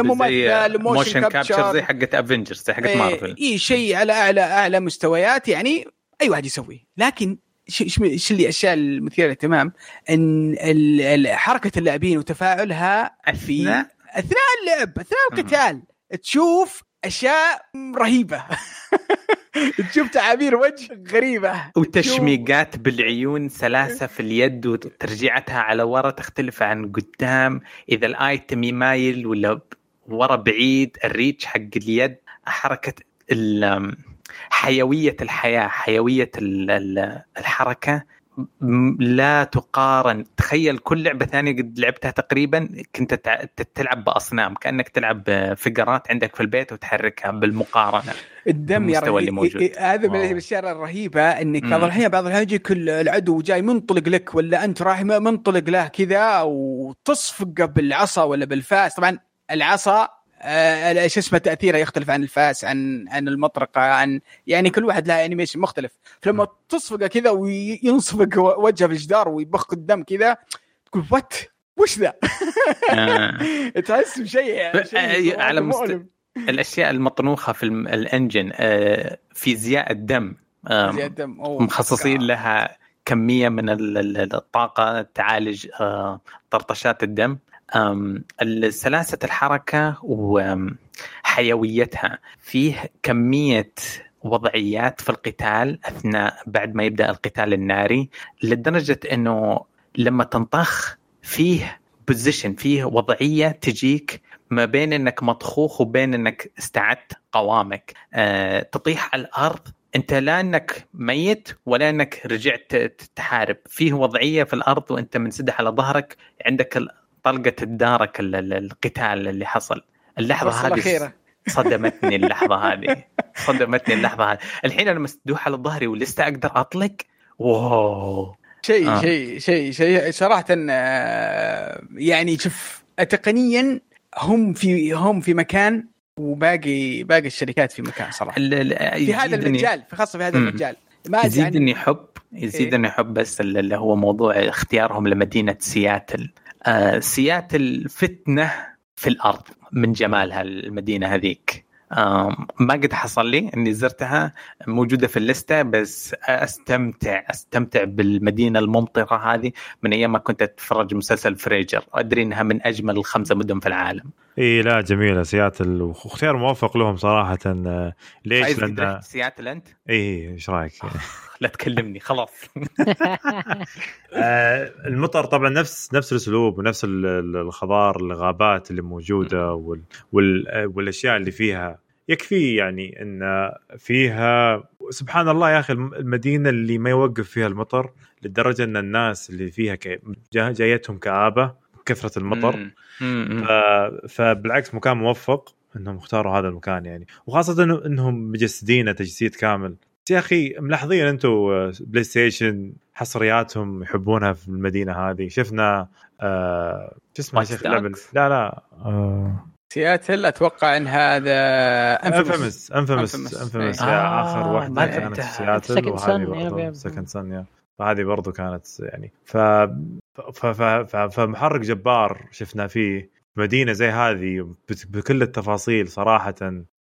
ممثل، زي motion motion. capture زي حقت Avengers زي حقت إيه، مارفل اي شيء على أعلى أعلى مستويات يعني أي واحد يسويه. لكن إيش اللي الاشياء المثيرة للاهتمام؟ إن حركة اللاعبين وتفاعلها في أثناء؟ اللعب أثناء القتال. تشوف أشياء رهيبة. تشوف تعابير وجه غريبة. وتشميقات بالعيون سلاسة في اليد وترجيعتها على ورا تختلف عن قدام. إذا الآيتم مايل ولا ورا بعيد الريتش حق اليد حركة ال- حيوية الحياة حيوية ال- ال- الحركة لا تقارن تخيل كل لعبة ثانية قد لعبتها تقريبا كنت تلعب بأصنام كأنك تلعب فقرات عندك في البيت وتحركها بالمقارنة الدم يا المستوى اللي. موجود. هذا من. الأشياء الرهيبة إنك. بعض الأحيان بعض الأحيان يجيك ال- العدو جاي منطلق لك ولا أنت رايح منطلق له كذا وتصفقه بالعصا ولا بالفاس طبعا العصا شو اسمه تاثيرها يختلف عن الفاس عن عن المطرقة عن يعني كل واحد لها animation مختلف فلما تصفقه كذا وينصفق وجهه في الجدار ويبخ الدم كذا تقول what وش ذا؟ آه. تحس بشيء شيء آه، على مست-. الأشياء المطنوخة في ال engine آه، فيزياء الدم آه، زي الدم. مخصصين لها كمية من ال- ال- الطاقة تعالج آه، طرطشات الدم آم، سلاسه الحركة وحيويتها فيه كمية وضعيات في القتال أثناء بعد ما يبدأ القتال الناري لدرجة إنه لما تنطخ فيه بوزيشن فيه وضعية تجيك ما بين إنك مطخوخ وبين إنك استعدت قوامك. أه تطيح على الأرض أنت لا إنك ميت ولا إنك رجعت تحارب. فيه وضعية في الأرض وأنت منسدح على ظهرك عندك طلقة تدارك ال- ال- القتال اللي حصل. اللحظة هذه الأخيرة. صدمتني اللحظة هذه. صدمتني اللحظة هذه. الحين أنا مسدوح على ظهري ولسه أقدر أطلق. واو. شيء آه. شيء شيء شيء. صراحة آه، يعني شوف تقنيا هم في هم في مكان وباقي باقي الشركات في مكان صراحة. في هذا المجال في خاصة في هذا. المجال. ما يزيدني حب يزيدني حب بس اللي هو موضوع اختيارهم لمدينة سياتل. سياتل فتنه في الأرض من جمالها المدينة هذيك ما قد حصل لي إني زرتها موجودة في الليسته بس أستمتع أستمتع بالمدينة الممطرة هذه من أيام ما كنت أتفرج مسلسل فريجر أدري إنها من أجمل الخمسه مدن في العالم إي لا جميلة سياتل واختيار موفق لهم صراحة آه، ليش؟ لأن سياتل انت؟ إي إيش رأيك؟ لا تكلمني خلاص. آه، المطر طبعا نفس نفس الأسلوب ونفس ال- ال- الخضار الغابات اللي موجودة وال وال آه، والأشياء اللي فيها. يكفي يعني إن فيها سبحان الله يا أخي الم- المدينة اللي ما يوقف فيها المطر لدرجة إن الناس اللي فيها جايتهم كآبة كثرة المطر. ف- فبالعكس مكان موفق إنهم اختاروا هذا المكان يعني. وخاصة إنهم مجسدينه تجسيد كامل. يا أخي ملاحظين أنتم PlayStation حصرياتهم يحبونها في المدينة هذه شفنا آه شو اسمه شيخ؟ لا لا آه سياتل أتوقع إن هذا Infamous Infamous. Infamous إيه. اخر آه، واحدة كانت. في سياتل وهذه. Second Son يا فهذه برضه كانت يعني ف ف- ف- ف- فمحرك جبار شفنا فيه مدينة زي هذه بت- بكل التفاصيل صراحة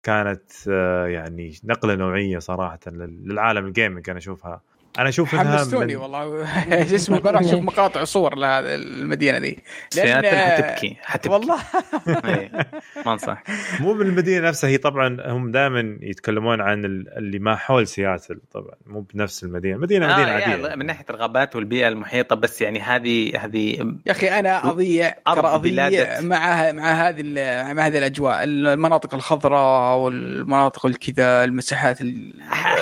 كانت آه، يعني نقلة نوعية صراحة لل- للعالم الجيمنج أنا أشوفها. أنا أشوف إنها حمستوني من والله. شو اسمه؟ بروح أشوف مقاطع صور لهذه المدينة دي سياتل حتبكي حتبكي والله. إيه، ما أنصح. مو من المدينة نفسها هي طبعا هم دائما يتكلمون عن ال- اللي ما حول سياتل طبعا مو بنفس المدينة. مدينة مدينة آه عادية. يا من ناحية الغابات والبيئة المحيطة بس يعني هذه هذه يا أخي أنا أضيع أضيع. مع مع هذه ال- مع هذه الأجواء. المناطق الخضراء والمناطق الكذا المساحات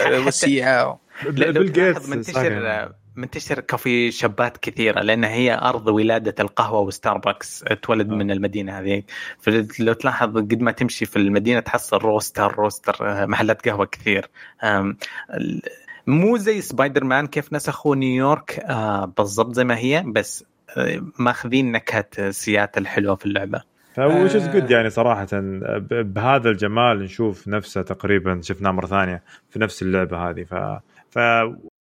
الوسيعة. لو بيل جيتس منتشر. منتشر coffee shop ات كثيرة لأن هي أرض ولادة القهوة وستاربكس تولد آه. من المدينة هذه فلو تلاحظ قد ما تمشي في المدينة تحصل roaster roaster آه، محلات قهوة كثير مو زي سبايدر مان كيف نسخوا نيويورك آه بالضبط زي ما هي بس آه، ماخذين نكهة سياتل الحلوه في اللعبة فوش از آه. جود يعني صراحة ب- بهذا الجمال نشوف نفسه تقريبا شفناه مرة ثانية في نفس اللعبة هذه ف ف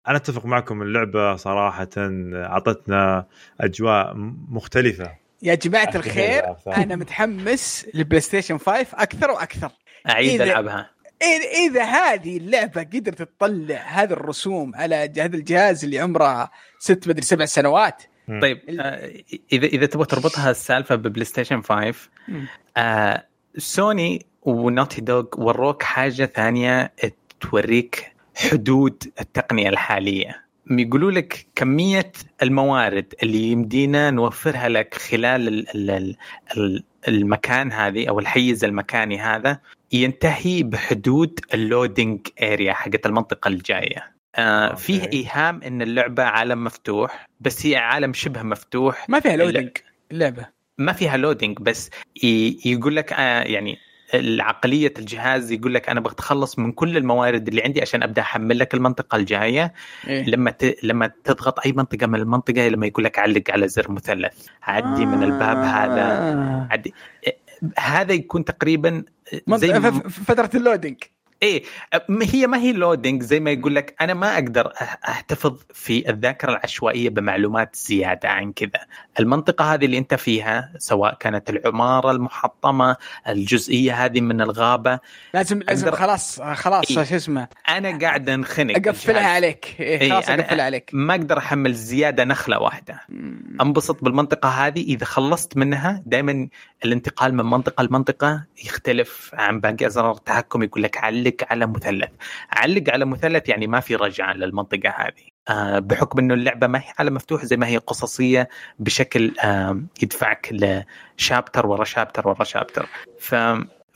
أنا أتفق معكم اللعبة صراحة أعطتنا أجواء مختلفة. يا جماعة الخير. أنا متحمس للبلاي ستيشن 5 أكثر وأكثر. أعيد إذا- ألعبها. إذا- إذا هذه اللعبة قدرت تطلع هذه الرسوم على هذا الجهاز اللي عمره ست مدري سبع سنوات. طيب آه، إذا إذا تبغى تربطها السالفة ب PlayStation 5 مم. آه Sony و Naughty Dog وروك حاجة ثانية توريك حدود التقنية الحالية. يقولوا لك كمية الموارد اللي يمدينا نوفرها لك خلال ال ال ال المكان هذه أو الحيز المكاني هذا ينتهي بحدود ال loading area حقت المنطقة الجاية. آه. فيه إيهام إن اللعبة عالم مفتوح بس هي عالم شبه مفتوح. ما فيها loading اللعبة. ما فيها loading بس يقول لك آه يعني العقلية الجهاز يقول لك أنا بتخلص من كل الموارد اللي عندي عشان أبدأ أحمل لك المنطقة الجاية إيه. لما ت... لما تضغط أي منطقة من المنطقة لما يقول لك علق على زر مثلث عدي من الباب هذا آه. عدي هذا يكون تقريبا زي فترة ال loading إيه هي ما هي loading زي ما يقول لك أنا ما أقدر أحتفظ في الذاكرة العشوائية بمعلومات زيادة عن كذا المنطقة هذه اللي أنت فيها سواء كانت العمارة المحطمة الجزئية هذه من الغابة لازم لازم خلاص خلاص إيه. شو اسمه أنا قاعد أنخنق أقفلها. عليك إيه إيه، خلاص أنا- أقفلها عليك ما أقدر أحمل زيادة نخلة واحدة. أنبسط بالمنطقة هذه إذا خلصت منها دائما الانتقال من منطقة لمنطقة يختلف عن باقي أزرار التحكم يقول لك علق على مثلث. علق على مثلث يعني ما في رجعة للمنطقة هذه. آه بحكم إنه اللعبة ما هي على مفتوح زي ما هي قصصية بشكل آه يدفعك لشابتر ورا شابتر ورا شابتر ف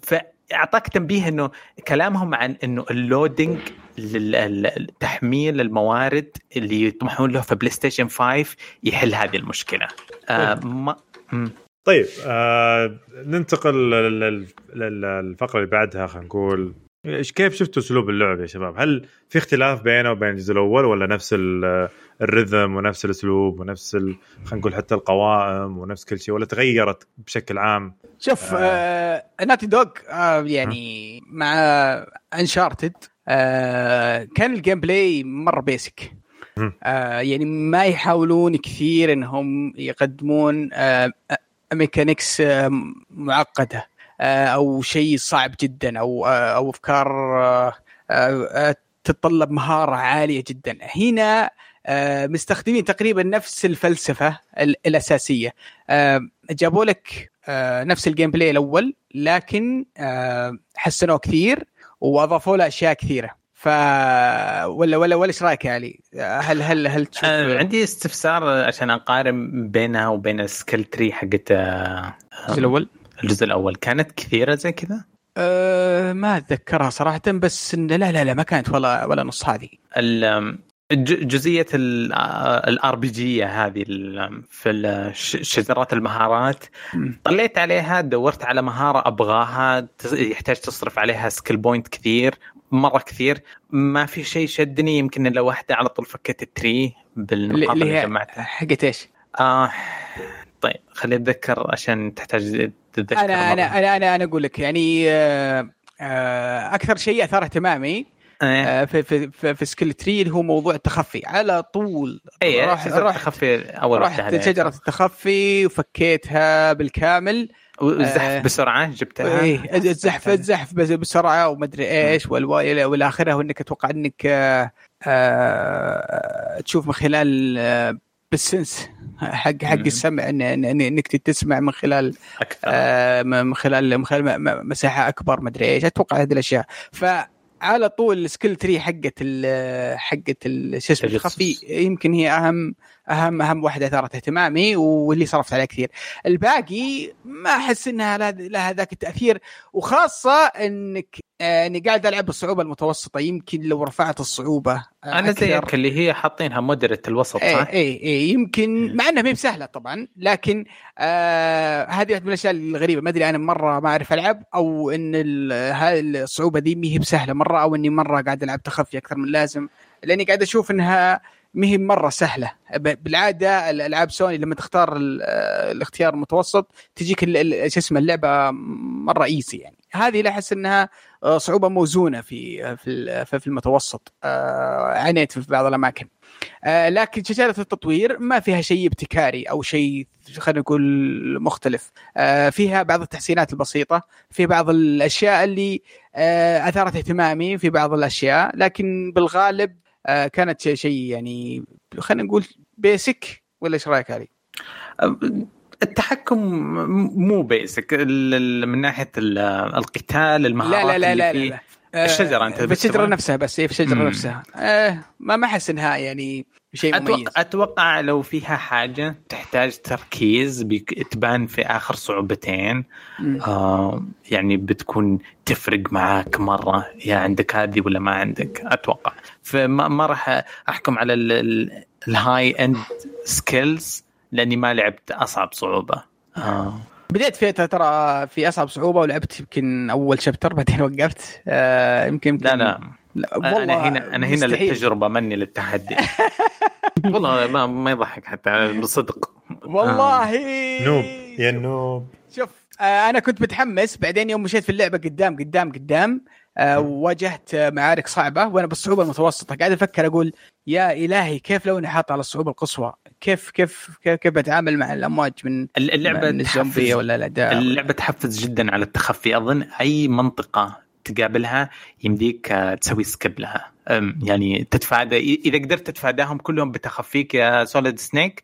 فاعطاك تنبيه إنه كلامهم عن إنه اللودينج لتحميل الموارد اللي يطمحون له في PlayStation 5 يحل هذه المشكلة. آه ما مم. طيب آه ننتقل لل- لل- لل- للفقرة اللي بعدها خلينا نقول إيش كيف شفتوا أسلوب اللعب يا شباب؟ هل في اختلاف بينه وبين الجزء الأول ولا نفس ال- ال rhythm ونفس الأسلوب ونفس ال- خلينا نقول حتى القوائم ونفس كل شيء ولا تغيرت بشكل عام؟ شوف آه Naughty Dog آه يعني مع Uncharted آه كان ال gameplay مرة basic. آه يعني ما يحاولون كثير إنهم يقدمون آه mechanics آه معقدة آه أو شيء صعب جدا أو آه أو أفكار آه آه تتطلب مهارة عالية جدا هنا آه مستخدمين تقريبا نفس الفلسفة ال- الأساسية آه جابوا لك آه نفس ال gameplay الأول لكن آه حسنوه كثير وأضافوا له أشياء كثيرة ف ولا ولا ولا إيش رأيك يا علي؟ هل هل هل تشوف آه عندي استفسار عشان أقارن بينها وبين ال skill tree حقت آه الجزء الأول؟ الجزء الأول كانت كثيرة زي كذا؟ أه ما أتذكرها صراحة بس لا لا لا ما كانت ولا ولا نص هذه. جزئية ال RPG هذه في شجرات المهارات. مم. طلعت عليها دورت على مهارة أبغاها يحتاج تصرف عليها skill point كثير مرة كثير. ما في شيء شدني يمكن إلا واحدة على طول فكيت ال tree بالنقاط اللي جمعتها. حقت إيش؟ آه طيب خليني أتذكر عشان تحتاج تتذكر أنا. أنا أنا أنا, أنا أقول لك يعني آه، آه، أكثر شيء أثار اهتمامي إيه آه، في في في, في skill tree اللي هو موضوع التخفي على طول إيه راح- شجرة رحت- تخفي أول رحت. شجرة التخفي وفكيتها بالكامل والزحف آه. بسرعة جبتها إيه الزحف الزحف بس- بسرعة ومدري إيش والوا- والاخره وإنك أتوقع إنك آه، آه، تشوف من خلال بال sense حق حق. السمع إن- إن- إنك تسمع من خلال أكثر آه، من خلال من خلال مساحة أكبر مدري إيش أتوقع هذه الأشياء فعلى طول ال skill tree حقت حقت ال- شو اسمه تجسس. التخفي يمكن هي أهم اهم أهم واحدة أثارت اهتمامي واللي صرفت عليها كثير الباقي ما أحس إنها لها- ذاك التأثير وخاصة إنك آه، إني قاعد ألعب بالصعوبة المتوسطة يمكن لو رفعت الصعوبة آه، أنا. زيك اللي هي حاطينها مودريت الوسط صح؟ إيه إيه يمكن مع إنها ما بسهلة طبعا لكن آه هذه واحدة من الأشياء الغريبة ما أدري أنا مرة ما أعرف ألعب أو إن الصعوبة دي ما هي بسهلة مرة أو إني مرة قاعد ألعب تخفي أكثر من اللازم لأني قاعد أشوف إنها ما هي مرة سهلة. بالعادة الألعاب سوني لما تختار ال- الاختيار المتوسط تجيك شو اسمه اللعبة مرة ايزي يعني. هذه لا أحس إنها صعوبة موزونة في في في المتوسط. آه، عانيت في بعض الأماكن. آه، لكن شجره التطوير ما فيها شيء ابتكاري أو شيء خلينا نقول مختلف. آه، فيها بعض التحسينات البسيطة في بعض الأشياء اللي أثارت اهتمامي في بعض الأشياء لكن بالغالب كانت شيء شيء يعني خلينا نقول بيسك ولا إيش رأيك علي؟ التحكم مو بيسك من ناحية ال- القتال لا المهارات لا لا لا, لا. لا. آه، الشجرة أنت في الشجره بتبغى؟ نفسها بس إيه، في الشجره. نفسها آه ما ما أحس إنها يعني شيء مميز. أتوقع, أتوقع لو فيها حاجة تحتاج تركيز بيك- تبان في آخر صعوبتين. آه يعني بتكون تفرق معاك مرة يا عندك هذه ولا ما عندك. أتوقع. فما ما راح أحكم على ال high end skills لأني ما لعبت أصعب صعوبة. آه. بديت فيها ترى في أصعب صعوبة ولعبت يمكن أول chapter بعدين وقفت. آه يمكن يمكن لا. لا لا أنا هنا أنا هنا مستحيل. للتجربة مني للتحدي. والله ما ما يضحك حتى بصدق والله. Noob. يا noob. شوف آه أنا كنت متحمس. بعدين يوم مشيت في اللعبة قدام قدام قدام آه واجهت آه، معارك صعبة وأنا بالصعوبة المتوسطة. قاعد أفكر أقول يا إلهي كيف لو أني حاط على الصعوبة القصوى؟ كيف كيف كيف, كيف بتعامل مع الأمواج من اللعبة من الزومبي تحفز ولا الاعداء اللعبة تحفز جدا على التخفي. أظن أي منطقة تقابلها يمديك آه، تسوي skip لها. يعني تتفادى إذا قدرت تتفاداهم كلهم بتخفيك يا Solid Snake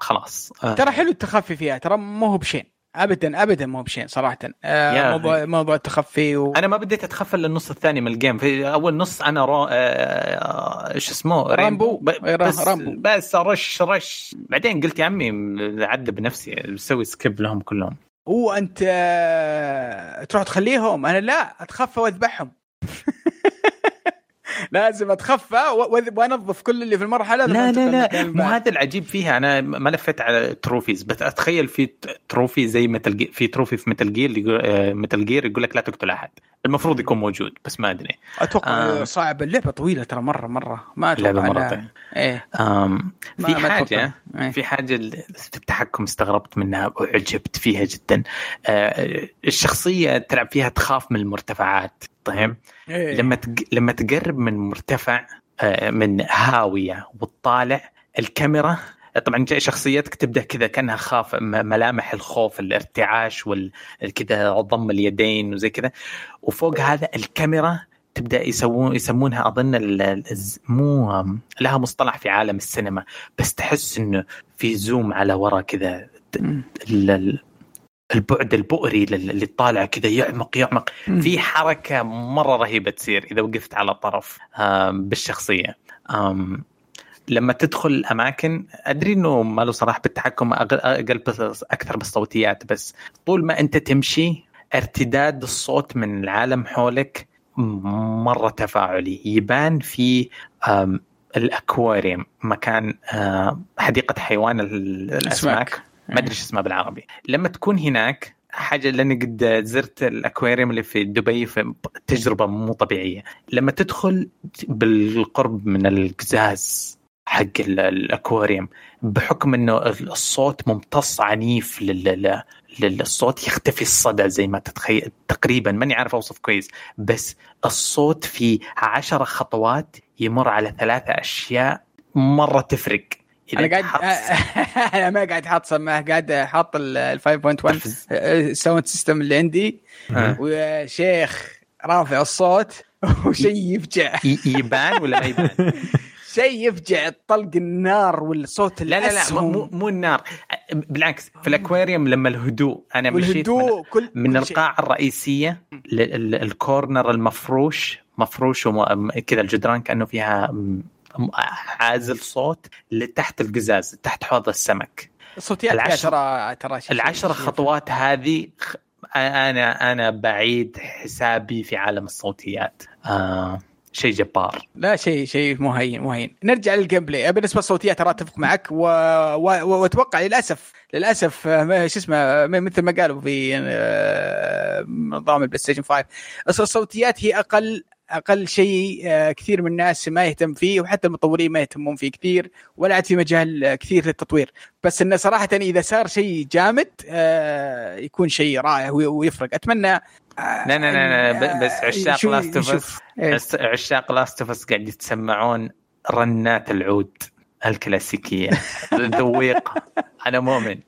خلاص. آه، ترى حلو التخفي فيها ترى مو هو بشين. ابدا ابدا مو بشين صراحة. آه يا موضوع موضوع التخفي و... أنا ما بديت أتخفى إلا النص الثاني من ال game في أول نص أنا رو... آه... إيش اسمه؟ رامبو. ب... بس رامبو. بس rush rush بعدين قلت يا عمي عذب نفسي بسوي skip لهم كلهم. وانت آه، تروح تخليهم؟ أنا لا أتخفى وأذبحهم. لازم اتخفى وانظف كل اللي في المرحلة لا لا لا مو. هذا العجيب فيها أنا ما لفيت على trophies بس أتخيل في trophy زي Metal Gea... في trophy في Metal Gear يقول Metal Gear يقول لك لا تقتل أحد المفروض يكون موجود بس ما أدري أتوقع آه. صعب اللعبة طويلة ترى مرة مرة ما أتوقع اللعبه مرة طيب. إيه آم، في ما حاجة. إيه. في حاجة ال- في التحكم استغربت منها وعجبت فيها جدا آه، الشخصية تلعب فيها تخاف من المرتفعات طيب. إيه. لما تق... لما تقرب من مرتفع آه، من هاوية وتطالع الكاميرا طبعا شخصيتك تبدأ كذا كأنها خاف ملامح الخوف الارتعاش وال كذا ضم اليدين وزي كذا. وفوق هذا الكاميرا تبدأ يسوون يسمونها أظن مو لها مصطلح في عالم السينما بس تحس إنه في زوم على ورا كذا البعد البؤري لل- اللي طالع كذا يعمق يعمق. في حركة مرة رهيبة تصير إذا وقفت على طرف بالشخصية. لما تدخل أماكن أدري إنه ما له صلاح بالتحكم أقل بس أكثر بالصوتيات بس طول ما أنت تمشي ارتداد الصوت من العالم حولك مرة تفاعلي. يبان في الأكواريوم مكان حديقة حيوان ال- الأسماك. ما أدري اسمها بالعربي. لما تكون هناك حاجة لأني قد زرت الأكواريوم اللي في دبي في تجربه مو طبيعية. لما تدخل بالقرب من القزاز حق ال- الأكواريوم بحكم إنه الصوت ممتص عنيف لل للصوت يختفي الصدى زي ما تتخيل تقريبا. ماني عارف أوصف كويس. بس الصوت في عشرة خطوات يمر على ثلاثة أشياء مرة تفرق. أنا قاعد أنا ما قاعد حاط سماعة قاعد حاط ال 5.1 تحفز. ال sound system اللي عندي آه. ويا شيخ رافع الصوت وشيء يفجع يبان ولا ما يبان؟ شيء يفجع طلق النار والصوت لا لا لا مو- مو النار بالعكس في الأكواريوم لما الهدوء أنا مشيت من, كل من. القاعة الرئيسية لل- ال corner المفروش مفروش وم- كذا الجدران كأنه فيها عازل صوت لتحت القزاز تحت حوض السمك. الصوتيات فيها العشر- ترى ترى العشر خطوات هذه أنا أنا بعيد حسابي في عالم الصوتيات. آه شيء جبار. لا شيء شيء مو هين مو هين نرجع لل gameplay بالنسبة للصوتيات ترى أتفق معك و... و... وأتوقع للاسف للأسف آه، ما- شو اسمه آه، مثل ما قالوا في آه، نظام ال PlayStation 5 الص- الصوتيات هي أقل أقل شيء آه، كثير من الناس ما يهتم فيه وحتى المطورين ما يهتمون فيه كثير ولا عاد في مجال آه، كثير للتطوير. بس انه صراحة إذا صار شيء جامد آه، يكون شيء رائع وي- ويفرق. أتمنى لا لا لا, بس عشاق Last of. عس- عشاق Last of Us قاعد يتسمعون رنات العود الكلاسيكية. ذويق أنا مؤمن.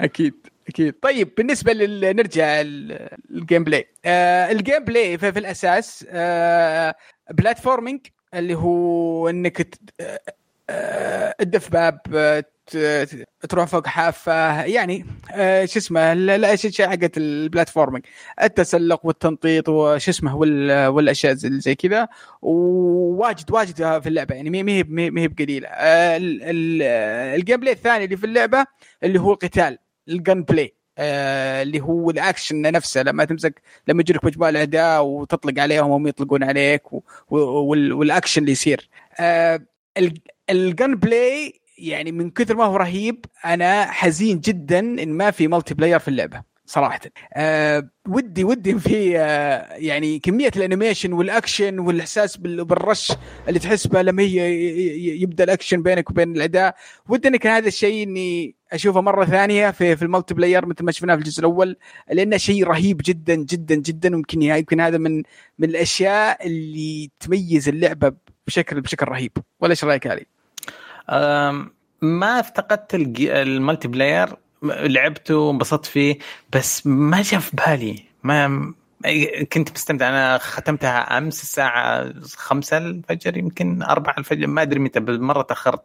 أكيد. أكيد. طيب بالنسبة لل... نرجع لل gameplay آه ال gameplay في, في الأساس آه platforming اللي هو إنك ت... آه، آه تدف باب آه، تروح فوق حافة يعني آه شو اسمه ال- الاشياء حقت ال platforming التسلق والتنطيط وش اسمه وال... والأشياء زي كذا. وواجد واجد في اللعبة يعني ما هي ما هي بقليلة. آه ال- ال- ال gameplay الثاني اللي في اللعبة اللي هو القتال. ال gameplay آه اللي هو الأكشن نفسه. لما تمسك لما يجيك مجموعة الاعداء وتطلق عليهم وهم يطلقون عليك و... وال... والأكشن اللي يصير. آه ال- ال gameplay يعني من كثر ما هو رهيب أنا حزين جدا إن ما في multiplayer في اللعبة صراحة. آه ودي ودي في آه يعني كمية ال animation وال action والإحساس بال- بال rush اللي تحس به لما هي يبدأ الأكشن بينك وبين الاعداء ودي انك هذا الشيء إني أشوفه مرة ثانية في في ال multiplayer مثل ما شفناه في الجزء الأول لأنه شيء رهيب جدا جدا جدا ويمكن يمكن هذا من من الأشياء اللي تميز اللعبة بشكل بشكل رهيب. ولا إيش رأيك علي؟ ما افتقدت ال multiplayer. لعبته وانبسطت فيه بس ما جاء في بالي. ما كنت مستمتع. أنا ختمتها أمس الساعة خمسة الفجر يمكن أربعة الفجر ما أدري متى مرة تأخرت.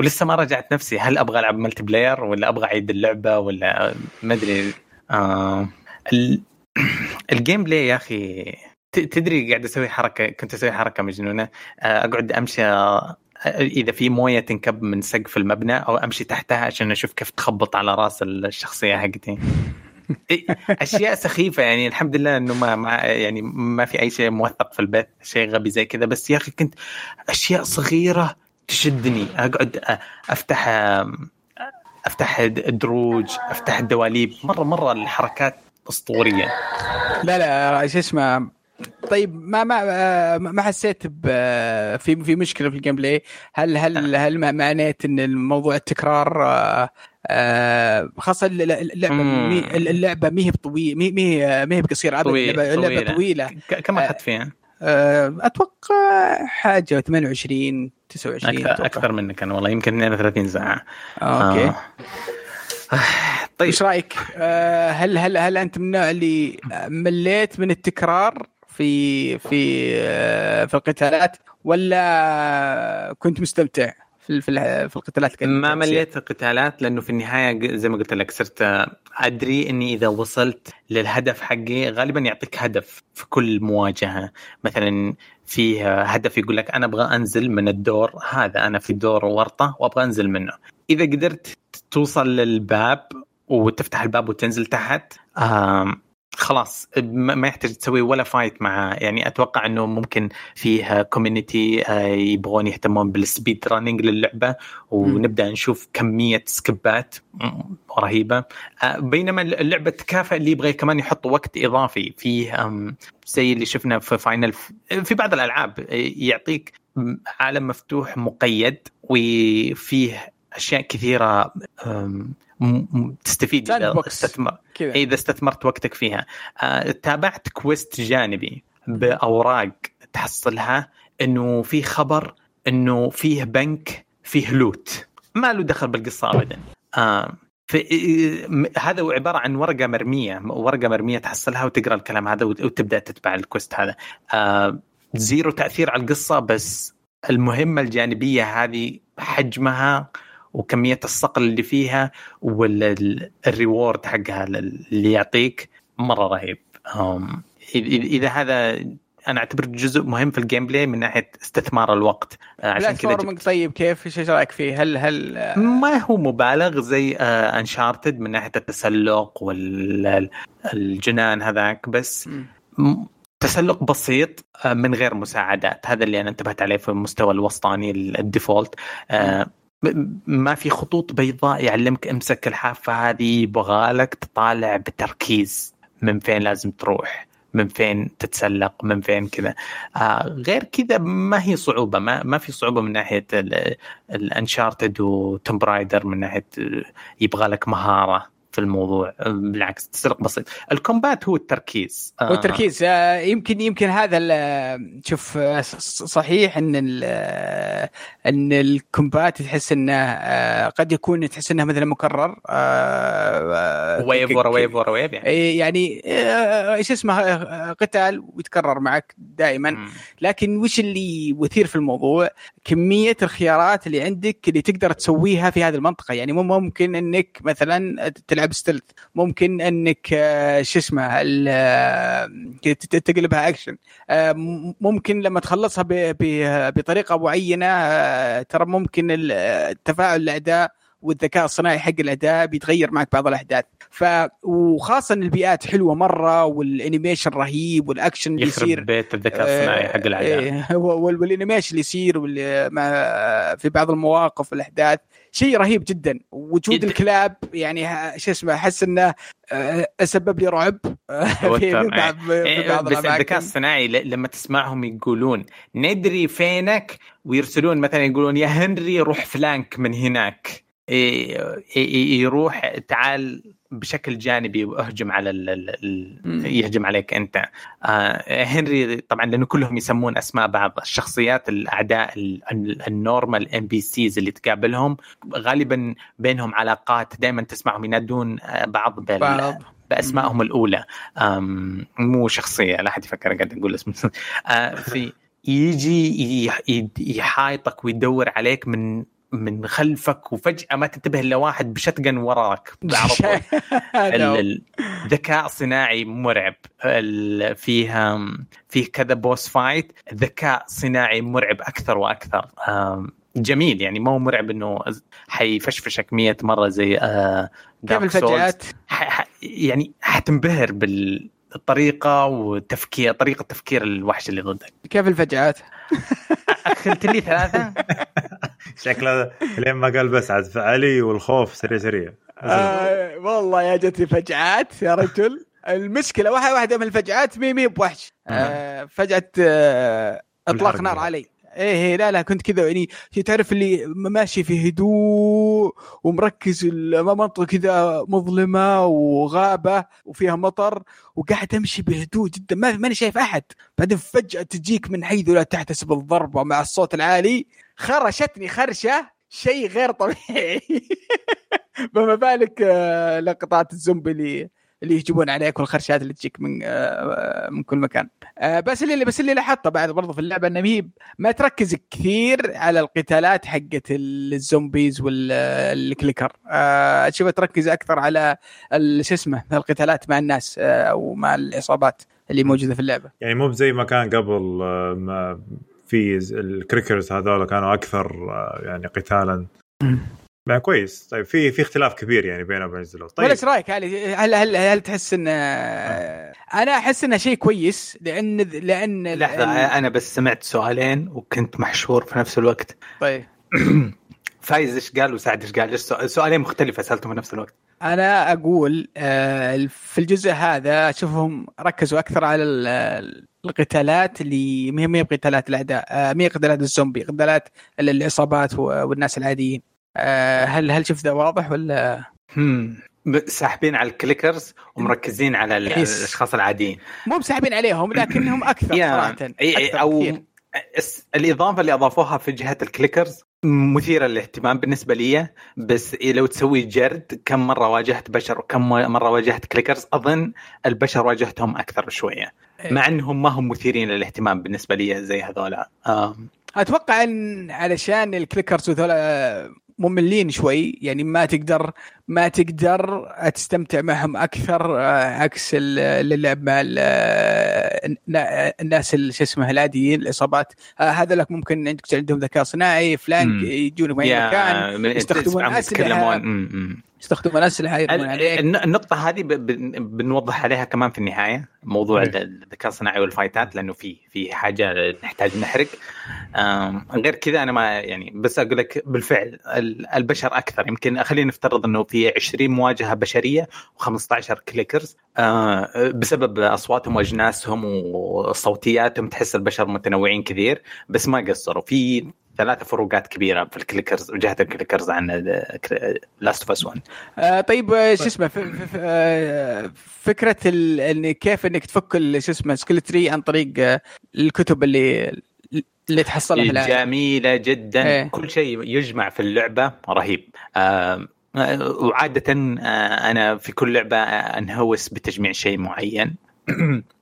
ولسه ما رجعت نفسي. هل أبغى ألعب multiplayer ولا أبغى أعيد اللعبة ولا ما أدري. ال- ال gameplay يا أخي تدري قاعد أسوي حركة؟ كنت أسوي حركة مجنونة. أه، أقعد أمشي أه، إذا في موية تنكب من سقف المبنى أو أمشي تحتها عشان أشوف كيف تخبط على رأس الشخصية حقتي. أشياء سخيفة يعني. الحمد لله إنه ما, ما يعني ما في أي شيء موثق في البيت. شيء غبي زي كذا. بس يا أخي كنت أشياء صغيرة تشدني. أقعد أفتح أفتح دروج أفتح الدواليب. مرة مرة الحركات أسطورية. لا لا شو اسمه طيب ما ما آه، ما حسيت ب في في مشكلة في ال gameplay؟ هل هل هل ما عانيت إن الموضوع التكرار آه، آه، خاصة الل- اللعبة. مي- اللعبة ما هي بطويله ما هي ما هي بقصيرة. ابدا طويلة- اللعبة طويلة. طويلة. ك- كم أخذت فيها؟ آه، أتوقع حاجة 28 29 أكثر أتوقع. أكثر منك أنا والله يمكن 32 ساعة آه، أوكي آه. طيب إيش رأيك؟ آه، هل هل هل أنت من النوع اللي مليت من التكرار في في آه، في القتالات ولا كنت مستمتع في في ال- في القتالات ما؟ مليت القتالات لأنه في النهاية زي ما قلت لك صرت أدري إني إذا وصلت للهدف حقي غالبا يعطيك هدف في كل مواجهة مثلا فيه هدف يقول لك أنا أبغى أنزل من الدور هذا أنا في دور ورطة وأبغى أنزل منه إذا قدرت توصل للباب وتفتح الباب وتنزل تحت آم، خلاص ما يحتاج تسوي ولا fight مع يعني أتوقع إنه ممكن فيه community يبغون يهتمون بال speed running للعبة ونبدأ نشوف كمية skipات رهيبة. آه، بينما اللعبه تكافئ اللي يبغى كمان يحط وقت إضافي فيه زي اللي شفنا في فاينل في بعض الألعاب آه، يعطيك عالم مفتوح مقيد وفيه أشياء كثيرة تستفيد. إذا استثمر إذا استثمرت وقتك فيها. آه، تابعت كويست جانبي بأوراق تحصلها إنه في خبر إنه فيه بنك فيه لوت. ما له دخل بالقصة ابدا. آه هذا عبارة عن ورقة مرمية ورقة مرمية تحصلها وتقرأ الكلام هذا وت- وتبدأ تتبع ال quest هذا. آه zero تأثير على القصة بس المهمة الجانبية هذه حجمها وكمية الصقل اللي فيها وال reward حقها اللي يعطيك مرة رهيب. إذا هذا أنا اعتبره جزء مهم في ال gameplay من ناحية استثمار الوقت. آه، عشان كذا جبت- طيب كيف؟ إيش رأيك فيه؟ هل هل ما هو مبالغ زي انشارتد من ناحية التسلق والجنان هذاك بس. م- تسلق بسيط آه، من غير مساعدات. هذا اللي أنا انتبهت عليه في المستوى الوسطاني ال- الديفولت. ما في خطوط بيضاء يعلمك امسك الحافة هذه يبغالك تطالع بتركيز. من فين لازم تروح؟ من فين تتسلق؟ من فين كذا؟ آه غير كذا ما هي صعوبة. ما ما في صعوبة من ناحية الأنشارتد وتوم رايدر من ناحية آه، يبغى لك مهارة. في الموضوع. بالعكس تسلق بسيط. ال combat هو التركيز. آه، والتركيز آه، يمكن يمكن هذا شوف آه، صحيح إن ال- إن ال combat تحس إنه قد يكون تحس إنه مثلا مكرر. wave ورا wave ورا wave يعني. يعني إيش اسمه قتال ويتكرر معك دائما. لكن وش اللي مثير في الموضوع؟ كمية الخيارات اللي عندك اللي تقدر تسويها في هذه المنطقة. يعني مو ممكن إنك مثلا تلعب stealth ممكن إنك آه، شو اسمه آه، تقلبها اكشن آه، ممكن لما تخلصها بطريقة معينة ترى ممكن تفاعل الاعداء والذكاء الصناعي حق الأعداء بيتغير معك بعض الأحداث. ف وخاصة البيئات حلوة مرة وال animation رهيب والاكشن اللي يصير بيت الذكاء الصناعي حق الاعداء إيه، وال- وال animation اللي يصير في بعض المواقف والأحداث. شيء رهيب جدا. وجود يد- الكلاب يعني شو اسمه أحس إنه آه، سبب لي رعب. في بعض إيه، بعض بس الذكاء الصناعي لما تسمعهم يقولون ندري فينك. ويرسلون مثلا يقولون يا هنري روح فلانك من هناك. إيه، إيه، يروح تعال بشكل جانبي وأهجم على ال ال مم. ال يهجم عليك أنت. آه هنري طبعا لأنه كلهم يسمون أسماء بعض. الشخصيات الأعداء ال- ال- ال normal NPCs اللي تقابلهم غالبا بينهم علاقات دائما تسمعهم ينادون آه، بعض بال بعض. بأسمائهم الأولى. مو شخصية لا أحد يفكر قاعد أقول اسم آه، في يجي يحايطك ويدور عليك من من خلفك وفجأة ما تنتبه إلا واحد بشتقن وراك. على طول ال- ال- ذكاء صناعي مرعب. ال- فيه كذا بوس فايت ذكاء صناعي مرعب أكثر وأكثر. جميل. يعني مو مرعب إنه حيفشفشك مية مرة زي آه، كيف. الفجأات. ح... يعني حتنبهر بالطريقة وتفكير طريقة تفكير الوحش اللي ضدك. كيف الفجأات اخذت لي ثلاثة؟ شكله لين ما قال بس عاد علي والخوف سريع سريع. آه والله يا جتني فجعات يا رجل. المشكلة واحدة واحدة من الفجعات مي مي بوحش. آه فجاه آه إطلاق. نار علي. إيه إيه، لا لا كنت كذا يعني تعرف اللي ماشي في هدوء ومركز المنطقة كذا مظلمة وغابة وفيها مطر وقاعد أمشي بهدوء جدا. ما ماني شايف أحد. بعدين فجأة تجيك من حيث لا تحتسب الضربه مع الصوت العالي. خرشتني خرشة شيء غير طبيعي. فما بالك آه، لقطات الزومبي اللي اللي يهجمون عليك والخرشات اللي تجيك من آه، من كل مكان. آه، بس اللي بس اللي لاحظته بعد برضه في اللعبة إنه ما تركز كثير على القتالات حقت ال zombies وال clicker اشوفها تركز أكثر على شو اسمه القتالات مع الناس آه، أو مع العصابات اللي موجودة في اللعبة. يعني مو زي ما كان قبل آه، ما في ال clickers هذول كانوا أكثر آه، يعني قتالا. ما كويس. طيب في في اختلاف كبير يعني بينه وبين زلوت طيب. إيش رأيك علي هل هل هل تحس إن أنا أحس إنه شيء كويس لأن لأن لحظة لأن- أنا بس سمعت سؤالين وكنت محشور في نفس الوقت. طيب. فايز إيش قال وسعد إيش قال؟ سؤالين مختلفة سألتهم في نفس الوقت أنا أقول آه، في الجزء هذا أشوفهم ركزوا أكثر على ال- القتالات اللي ما هي بقتالات الأعداء آه، ما هي قتالات الزومبي قتالات ال- العصابات والناس العاديين آه، هل هل شفت ذا واضح ولا ساحبين على ال clickers ومركزين على. الأشخاص العاديين مو بساحبين عليهم لكنهم أكثر صراحة أكثر أو كثير. الإضافة اللي أضافوها في جهة ال clickers مثيرة للاهتمام بالنسبة لي. بس إيه لو تسوي جرد كم مرة واجهت بشر وكم مرة واجهت clickers أظن البشر واجهتهم أكثر شوية إيه. مع إنهم ما هم مثيرين للاهتمام بالنسبة لي زي هذولا. أتوقع إن علشان ال clickers وذولا مملين شوي يعني ما تقدر ما تقدر تستمتع معهم أكثر آه، عكس ال- اللي لعب مع آه، النا- الناس ال- شو اسمه العاديين الاصابات آه، هذا لك ممكن عندك عندهم ذكاء صناعي فلانك مم. يجونك من أي مكان يستخدمون تسمعهم يستخدمون اسلحه يرمون عليك. الن- النقطة هذه بنوضح عليها كمان في النهاية موضوع. ال- الذكاء الصناعي وال fightات لأنه في في حاجة نحتاج نحرق. غير كذا أنا ما يعني بس أقول لك بالفعل ال- البشر أكثر. يمكن خلينا نفترض أنه في 20 مواجهة بشرية و15 clickers. آه، بسبب أصواتهم وأجناسهم وصوتياتهم تحس البشر متنوعين كثير بس ما قصروا. في ثلاثة فروقات كبيرة في ال clickers وجهة ال clickers عن Last of Us 1 آه طيب آه، شو اسمه آه، فكرة ال- إن كيف إنك تفك شو اسمه skill tree عن طريق آه، الكتب اللي اللي تحصلها في العالم جميلة جدا. إيه. كل شيء يجمع في اللعبة رهيب. آه وعادة آه أنا في كل لعبة أنهوس بتجميع شيء معين.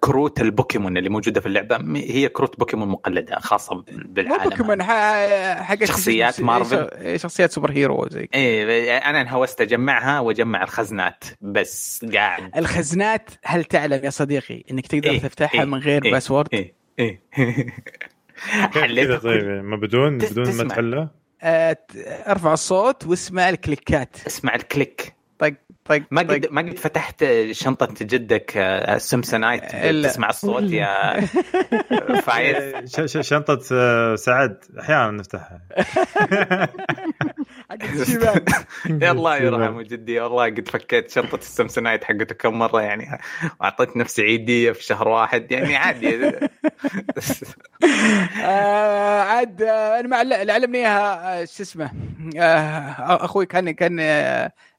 كروت البوكيمون اللي موجودة في اللعبة. م- هي كروت بوكيمون مقلدة خاصة مو بالعالم بوكيمون ح- حق شخصيات مارفل. شخصيات super hero زي كذا. إيه أنا انهوست أجمعها وأجمع الخزنات بس قاعد. الخزنات هل تعلم يا صديقي إنك تقدر إيه، تفتحها إيه، من غير إيه، password إيه إيه. كذا حليت طيب؟ ما بدون بدون ما. تحله؟ آه أرفع الصوت واسمع الكليكات. اسمع ال click. طق ما. قد ما قد فتحت شنطة جدك آه، السمسونايت إلا. تسمع الصوت يا فايز ش- ش- شنطة آه، سعد أحيانا نفتحها حق الشباب. الله يرحمه جدي والله قد فكيت شنطة السمسونايت حقته كم مرة يعني. واعطيت نفسي عيدية في شهر واحد يعني عادي. آه عاد آه أنا مع اللي علمني إياها آه، شو اسمه آه أخوي كان كان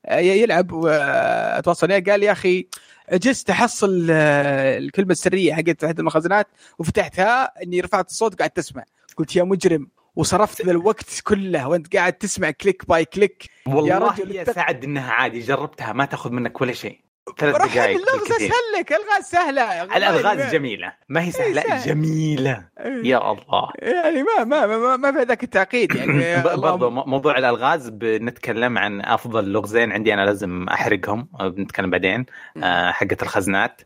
يلعب واتواصل قال يا أخي عجزت أحصل الكلمة السرية حقت أحد المخزنات وفتحتها إني رفعت الصوت قاعد تسمع قلت يا مجرم وصرفت ذا الوقت كله وانت قاعد تسمع click by click والله رجل يا سعد إنها عادي جربتها ما تاخذ منك ولا شيء. ثلاث دقائق اللغز. اسهل لك الغاز سهلة. الألغاز جميلة. ما هي سهلة سهل. جميلة. يا الله. يعني ما ما ما, ما في ذاك التعقيد يعني برضو موضوع الألغاز بنتكلم عن أفضل لغزين عندي أنا لازم أحرقهم بنتكلم بعدين آه، حقة الخزنات.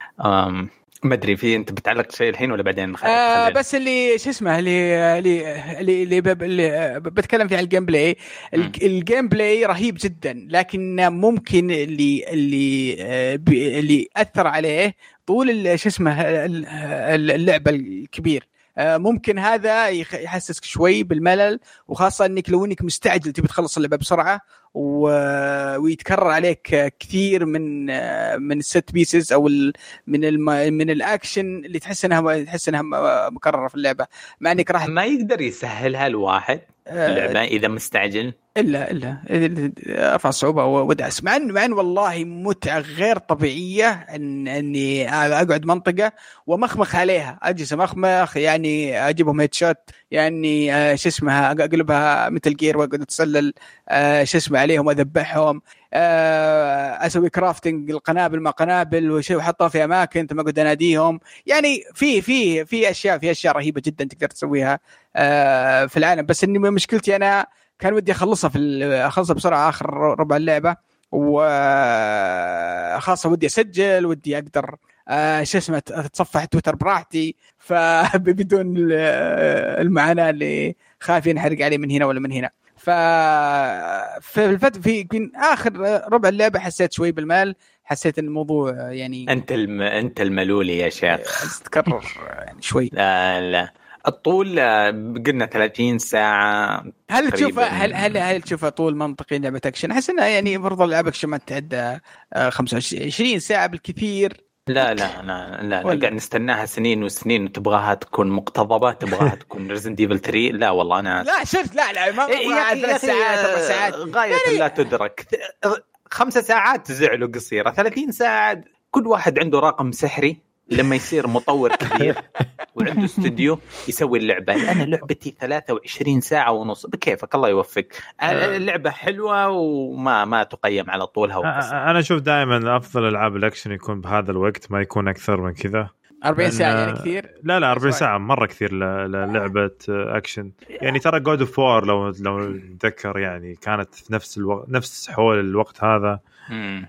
ما أدري في أنت بتعلق شيء الحين ولا بعدين نخ- آه بس اللي شو اسمه اللي اللي اللي, اللي, اللي آه، بتكلم فيه عن ال gameplay ال gameplay رهيب جدا لكن ممكن اللي اللي آه، اللي أثر عليه طول شو اسمه ال- ال- اللعبة الكبير. آه، ممكن هذا يحسسك شوي بالملل وخاصة إنك لو إنك مستعجل تبي تخلص اللعبة بسرعة و- ويتكرر عليك كثير من من ال set pieces أو ال- من الم... من الأكشن اللي تحس إنها تحس إنها مكررة في اللعبة. مع إنك راح ما يقدر يسهلها الواحد. اللعبة إذا مستعجل؟ إلا إلا. أرفع الصعوبة وأدعس. مع ان مع إن والله متعة غير طبيعية ان إني أقعد منطقة ومخمخ عليها. أجلس مخمخ يعني أجيبهم headshot يعني آه، شو اسمها أقلبها Metal Gear وأقعد أتسلل آه، شو اسمه عليهم وأذبحهم. آه، أسوي كرافتنج القنابل مع قنابل وشيء وأحطها في أماكن ثم أقعد أناديهم. يعني في في في أشياء في أشياء رهيبة جدا تقدر تسويها آه، في العالم. بس إني مشكلتي أنا كان ودي أخلصها في أخلصها بسرعة آخر ربع اللعبة وخاصه ودي أسجل ودي أقدر آه، شو اسمه أتصفح تويتر براحتي. فبدون ال- المعاناة اللي خايف ينحرق علي من هنا ولا من هنا. ف في الفت... في يمكن آخر ربع اللعبة حسيت شوي بالمال حسيت إن الموضوع يعني أنت الم... أنت الملولي يا شيخ تكرر يعني شوي لا لا الطول آه، قلنا 30 ساعة هل تشوف. هل هل هل تشوفها طول منطقي لعبة أكشن؟ أحس إنها يعني برضو لعبه أكشن ما تتعدى آه، 25 20 ساعة بالكثير لا لا لا لا, لا. قاعد نستناها سنين وسنين وتبغاها تكون مقتضبة تبغاها تكون Resident Evil 3 لا والله أنا لا شفت لا لا ما إيه، ثلاث ساعات أربع آه، ساعات غاية يعني- لا تدرك. خمسة ساعات زعلوا قصيرة 30 ساعة كل واحد عنده رقم سحري. لما يصير مطور كبير وعنده استوديو يسوي اللعبة. أنا لعبتي 23 ساعة ونص. بكيفك؟ الله يوفق اللعبة حلوة وما ما تقيم على طولها وقصرها. أ- أنا أشوف دائما أفضل ألعاب الأكشن يكون بهذا الوقت ما يكون أكثر من كذا. 40 لأن- ساعة يعني كثير؟ لا لا 40 صحيح. ساعة مرة كثير ل- للعبة أكشن. يعني ترى God of War لو لو نتذكر يعني كانت في نفس الوقت نفس حول الوقت هذا.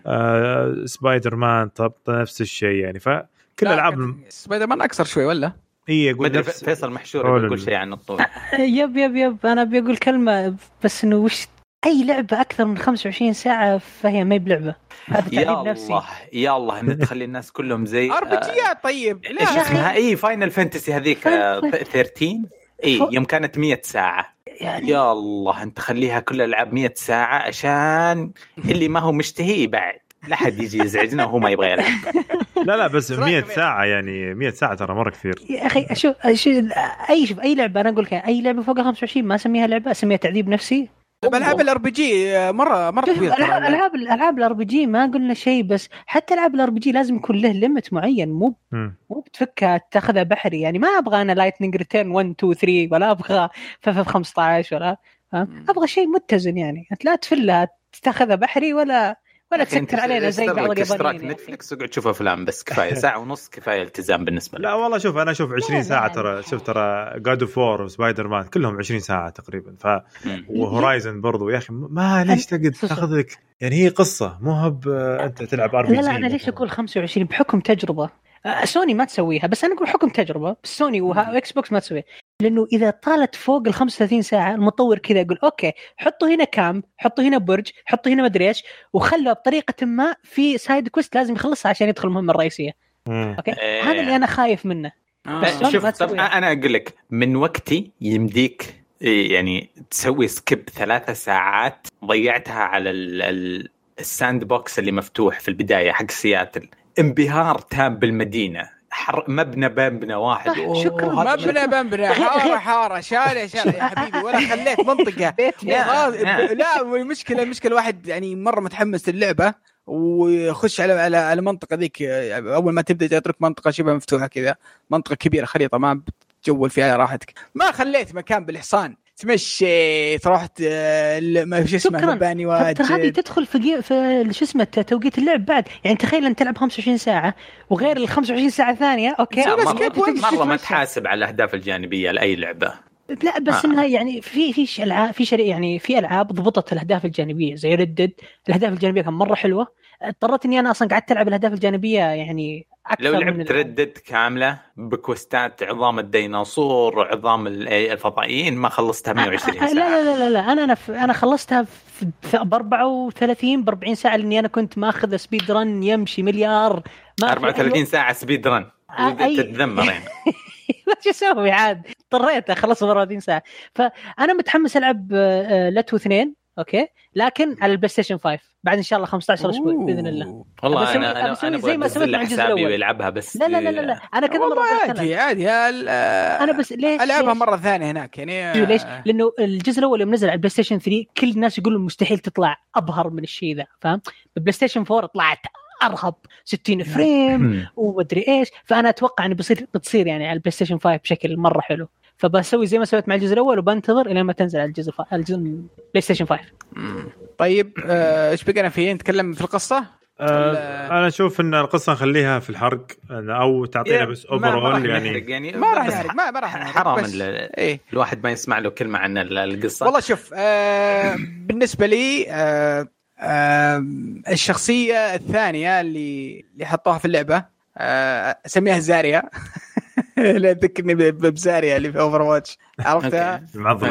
آه سبايدر مان طب نفس الشيء يعني. فكل لا، العاب سبايدر مان أكثر شوي ولا؟ اي أقول نفس فيصل محشور بيقول شيء عن الطول. yep yep yep. أنا بقول كلمة بس إنه وش أي لعبة أكثر من 25 ساعة فهي ما هي بلعبة. هذا يا نفسي. الله يا الله ان تخلي الناس كلهم زي RPG ات طيب. إيش لا اسمها؟ اي Final Fantasy هذيك آه، Final- 13 اي فوق. يوم كانت 100 ساعة. يعني يا الله أنت خليها كل الالعاب 100 ساعة عشان اللي ما هو مشتهي بعد. لا حد يجي يزعجنا وهو ما يبغى يلعب لا لا بس إيش رأيك 100 كمان؟ ساعة يعني 100 ساعة ترى مرة كثير يا أخي شوف أي شوف أي لعبة أنا أقول لك أي لعبة فوق 25 ما أسميها لعبة أسميها تعذيب نفسي طيب ألعاب ال RPG مرة مرة طويلة ألعاب ترى. ألعاب ال RPG ما قلنا شيء بس حتى ألعاب ال RPG لازم يكون له limit معين مو. مو بتفكها تاخذها بحري يعني ما أبغى أنا Lightning Returns 1 2 3 ولا أبغى FF 15 ولا؟ أبغى شيء متزن يعني انت لا تفلها تاخذها بحري ولا ولا تسكر علينا زي بعض اشتراك اليابانيين يا أخي. نتفلكس اقعد شوف افلام بس كفاية. ساعة ونص كفاية التزام بالنسبة لا لك. والله شوف أنا أشوف 20 لا، ساعة لا، ترى لا. شوف ترى God of War و Spider-Man كلهم 20 ساعة تقريبا. ف. و Horizon برضو. يا أخي ما ليش تقعد تاخذ لك يعني هي قصة مو هب أنت تلعب RP لا لا أنا ليش أقول 25 بحكم تجربة. آه، سوني ما تسويها بس أنا أقول حكم تجربة بس سوني وها- وإكس بوكس ما تسويها. لأنه إذا طالت فوق ال 35 ساعة المطور كذا يقول okay حطوا هنا camp حطوا هنا برج حطوا هنا مدري إيش وخلوا بطريقة ما في side quest لازم يخلصها عشان يدخل المهمة الرئيسية. okay؟ إيه. هذا اللي أنا خايف منه. آه. شوف طب. أنا أقول لك من وقتي يمديك إيه، يعني تسوي skip ثلاثة ساعات ضيعتها على ال- ال- ال sandbox اللي مفتوح في البداية حق سياتل انبهار تام بالمدينة. حر مبنى مبنى واحد. شكراً. بنا بنبنا حارة حارة. شارع شارع. يا حبيبي ولا خليت منطقة. خلاص يا. لا والمشكلة المشكلة واحد يعني مرة متحمس للعبة ويخش على على المنطقة ذيك. أول ما تبدأ يترك منطقة شبه مفتوحة كذا منطقة كبيرة خريطة ما بتجول فيها على راحتك. ما خليت مكان بالحصان تمشيت رحت ال- ما شو اسمه. مباني ترى هذه واجد تدخل في. في شو اسمه توقيت اللعب بعد يعني تخيل أنت تلعب 25 ساعة وغير ال 25 ساعة الثانية okay بس مرة ما. تحاسب على الأهداف الجانبية لأي لعبة لا بس آه. إنها يعني في في العاب في شري يعني في ألعاب ضبطت الأهداف الجانبية زي Red Dead الأهداف الجانبية كان مرة حلوة اضطريت إني أنا أصلا قعدت ألعب الأهداف الجانبية يعني أكثر لو لعبت. Red Dead كاملة ب quest ات عظام الديناصور وعظام ال- الفضائيين ما خلصتها 120 آه، ساعه لا لا لا لا أنا أنا أنا خلصتها ب 34 ب 40 ساعة لأني أنا كنت ماخذ speed run يمشي مليار ما في 34 ساعة speed run آه، أي- تتذمر يعني. شو أسوي عاد؟ اضطريت اخلص 34 ساعة. فأنا متحمس ألعب آه، آه، لتو اثنين. أوكي لكن على ال PlayStation 5 بعد إن شاء الله 15 أسبوع بإذن الله والله أنا أنا أنا زي ما سويت مع الجزء حسابي الأول. ويلعبها بس لا لا لا لا, لا. أنا كذا مرة. عادي عادي هال- أنا بس ليش ألعبها؟ مرة ثانية هناك يعني شوف ليش؟ لأنه الجزء الأول يوم نزل على ال PlayStation 3 كل الناس يقولوا مستحيل تطلع أبهر من الشيء ذا فاهم؟ بال PlayStation 4 طلعت أرهب 60 frame. ومدري إيش فأنا أتوقع إنه بصير بتصير يعني على ال PlayStation 5 بشكل مرة حلو فبسوي زي ما سويت مع الجزء الأول وبنتظر إلى ما تنزل على الجزء الف... الجزء PlayStation 5 مم. طيب آه، إيش بقينا فيه؟ نتكلم في القصة؟ آه ولا- أنا أشوف إن القصة نخليها في الحرق أو تعطينا بس راح overall نحرق يعني يعني ما راح بس نحرق ما ما راح نحرق حرام بس- إيه. الواحد ما يسمع له كلمة عن ال- القصة. والله شوف آه بالنسبة لي آه آه الشخصية الثانية اللي اللي حطوها في اللعبة آه أسميها Zarya. لا تذكرني ب Zarya اللي في Overwatch عرفتها؟ المعضله.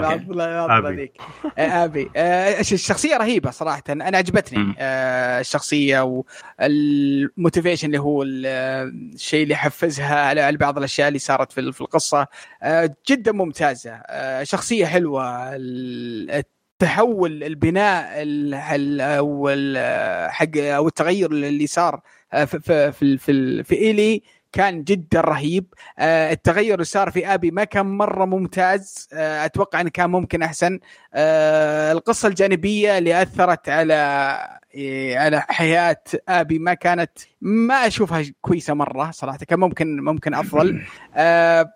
ذيك. آه، آبي. آه، الش- الشخصية رهيبة صراحة. أنا عجبتني. آه، الشخصية وال motivation اللي هو ال- الشيء اللي حفزها على على بعض الأشياء اللي صارت في ال- في القصة. جدا ممتازة. شخصية حلوة. ال- التحول البناء ال- ال- أو حق أو التغير اللي صار في في في, في, في إيلي كان جدا رهيب. آه، التغير اللي صار في آبي ما كان مرة ممتاز. آه، أتوقع إنه كان ممكن أحسن. آه، القصة الجانبية اللي أثرت على إيه، على حياة آبي ما كانت ما أشوفها كويسة مرة صراحة. كان ممكن ممكن أفضل. آه،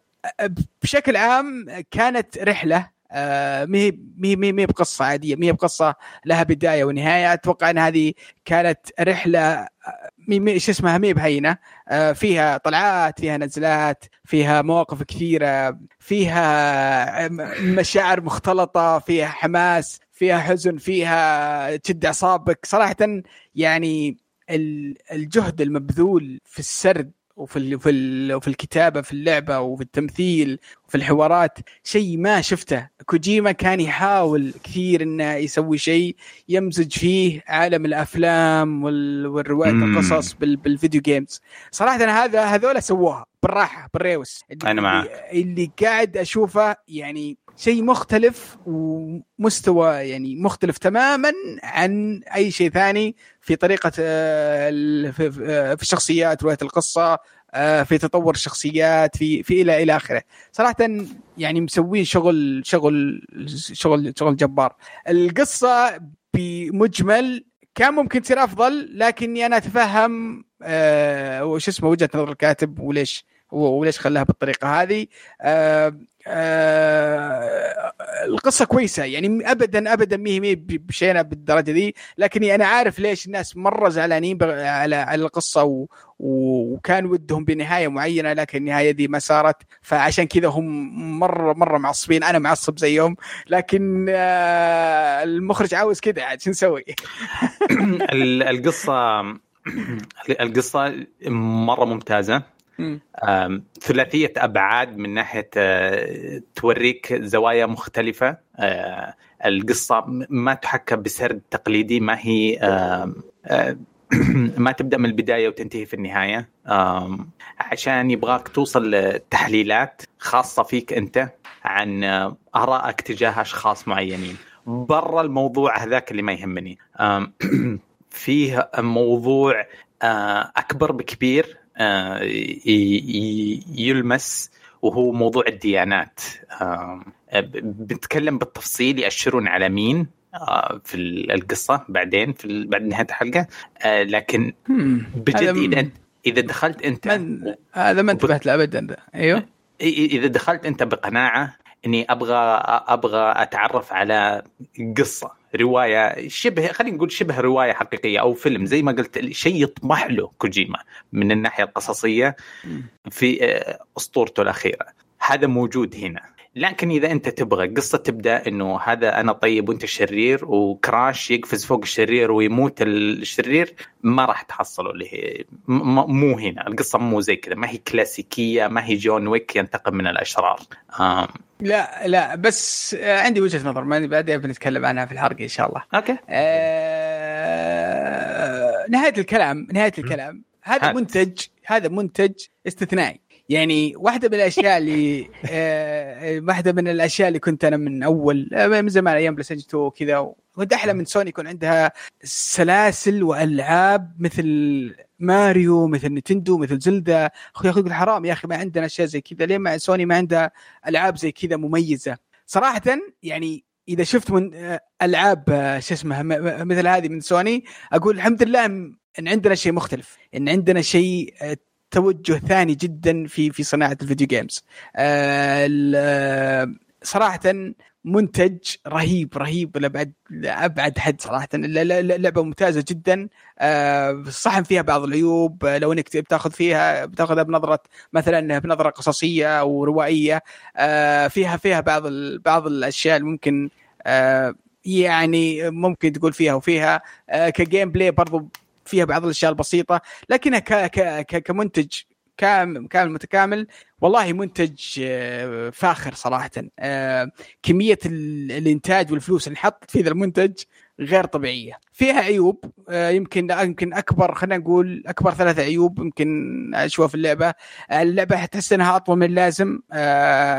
بشكل عام كانت رحلة. آه، مي مي مي بقصة عادية مي بقصة لها بداية ونهاية. أتوقع إن هذه كانت رحلة شو اسمها مي بهينة. آه، فيها طلعات فيها نزلات فيها مواقف كثيرة فيها مشاعر مختلطة فيها حماس فيها حزن فيها تشد أعصابك. صراحة يعني ال- الجهد المبذول في السرد وفي ال في, ال وفي الكتابة في اللعبة وفي التمثيل وفي الحوارات. شيء ما شفته. كوجيما كان يحاول كثير إنه يسوي شيء يمزج فيه عالم الأفلام وال- والروايات. القصص بال- بال video games صراحة هذا هذول سووها. بالراحة بالريوس. أنا معك. اللي قاعد أشوفه يعني شيء مختلف ومستوى يعني مختلف تماما عن أي شيء ثاني في طريقة آه، ال- في الشخصيات رواية القصة آه، في تطور الشخصيات في في إلى إلى آخره. صراحة يعني مسوين شغل شغل شغل شغل جبار. القصة بمجمل كان ممكن تصير أفضل لكني أنا أتفهم آه وش اسمه وجهة نظر الكاتب وليش وليش خلاها بالطريقة هذه. آه القصة كويسة. يعني ابدا ابدا مي مي بشينا بالدرجة دي. لكني أنا عارف ليش الناس مرة زعلانين على على القصة و وكان ودهم بنهاية معينة لكن النهاية دي ما صارت. فعشان كذا هم مرة مرة معصبين. أنا معصب زيهم. لكن آه المخرج عاوز كذا. عاد شو نسوي؟ ال- القصة القصة مرة ممتازة. ثلاثية أبعاد من ناحية آه، توريك زوايا مختلفة. آه، القصة ما تحكى بسرد تقليدي ما هي آه، ما تبدأ من البداية وتنتهي في النهاية. عشان يبغاك توصل لتحليلات خاصة فيك أنت عن آرائك تجاه أشخاص معينين. برا الموضوع هذاك اللي ما يهمني. فيه موضوع أكبر بكبير يلمس وهو موضوع الديانات. ب- بنتكلم بالتفصيل يأشرون على مين آه، في القصة بعدين في بعد نهاية الحلقة. آه، لكن بجد أنت إذا دخلت من هذا ما انتبهت له ابدا. أيوه إذا دخلت أنت بقناعة إني أبغى أبغى أتعرف على قصة رواية شبه خلينا نقول شبه رواية حقيقية أو فيلم زي ما قلت شيء يطمح له كوجيما من الناحية القصصية في أسطورته الأخيرة. هذا موجود هنا. لكن إذا أنت تبغى قصة تبدأ إنه هذا أنا طيب وأنت شرير وكراش يقفز فوق الشرير ويموت الشرير ما راح تحصله اللي هي مو هنا القصة مو زي كذا ما هي كلاسيكية ما هي John Wick ينتقم من الأشرار آم. لا لا بس آه، عندي وجهة نظر ما بعدين بنتكلم عنها في الحلقة إن شاء الله أوكي آه... نهاية الكلام نهاية الكلام هذا. منتج هذا منتج استثنائي يعني واحدة من الأشياء اللي آه... واحدة من الأشياء اللي كنت أنا من أول آه، من زمان أيام PlayStation 2 وكذا كنت احلم من سوني يكون عندها سلاسل وألعاب مثل ماريو مثل Nintendo مثل Zelda. أخوي يقول حرام يا أخي ما عندنا أشياء زي كذا. ليه ما سوني ما عندها ألعاب زي كذا مميزة؟ صراحة يعني إذا شفت من آه، ألعاب آه، شو اسمها مثل هذه من سوني أقول الحمد لله إن عندنا شيء مختلف. إن عندنا شيء آه، توجه ثاني جدا في في صناعة ال video games آه، آه، صراحة منتج رهيب رهيب لأبعد ابعد حد صراحة. ل- ل- لعبة ممتازة جدا. آه، صح إن فيها بعض العيوب. لو إنك بتاخذ فيها بتأخذها بنظرة مثلا بنظرة قصصية أو روائية. فيها فيها بعض بعض الأشياء اللي ممكن يعني ممكن تقول فيها وفيها. كجيم بلاي برضو فيها بعض الأشياء البسيطة لكنها ك ك ك كمنتج كامل كامل متكامل والله منتج آه، فاخر صراحة. آه، كمية ال- الإنتاج والفلوس اللي حطت في ذا المنتج غير طبيعية. فيها عيوب آه، يمكن يمكن أكبر خلينا نقول أكبر ثلاثة عيوب يمكن أشوفها في اللعبة. اللعبة تحس إنها أطول من اللازم.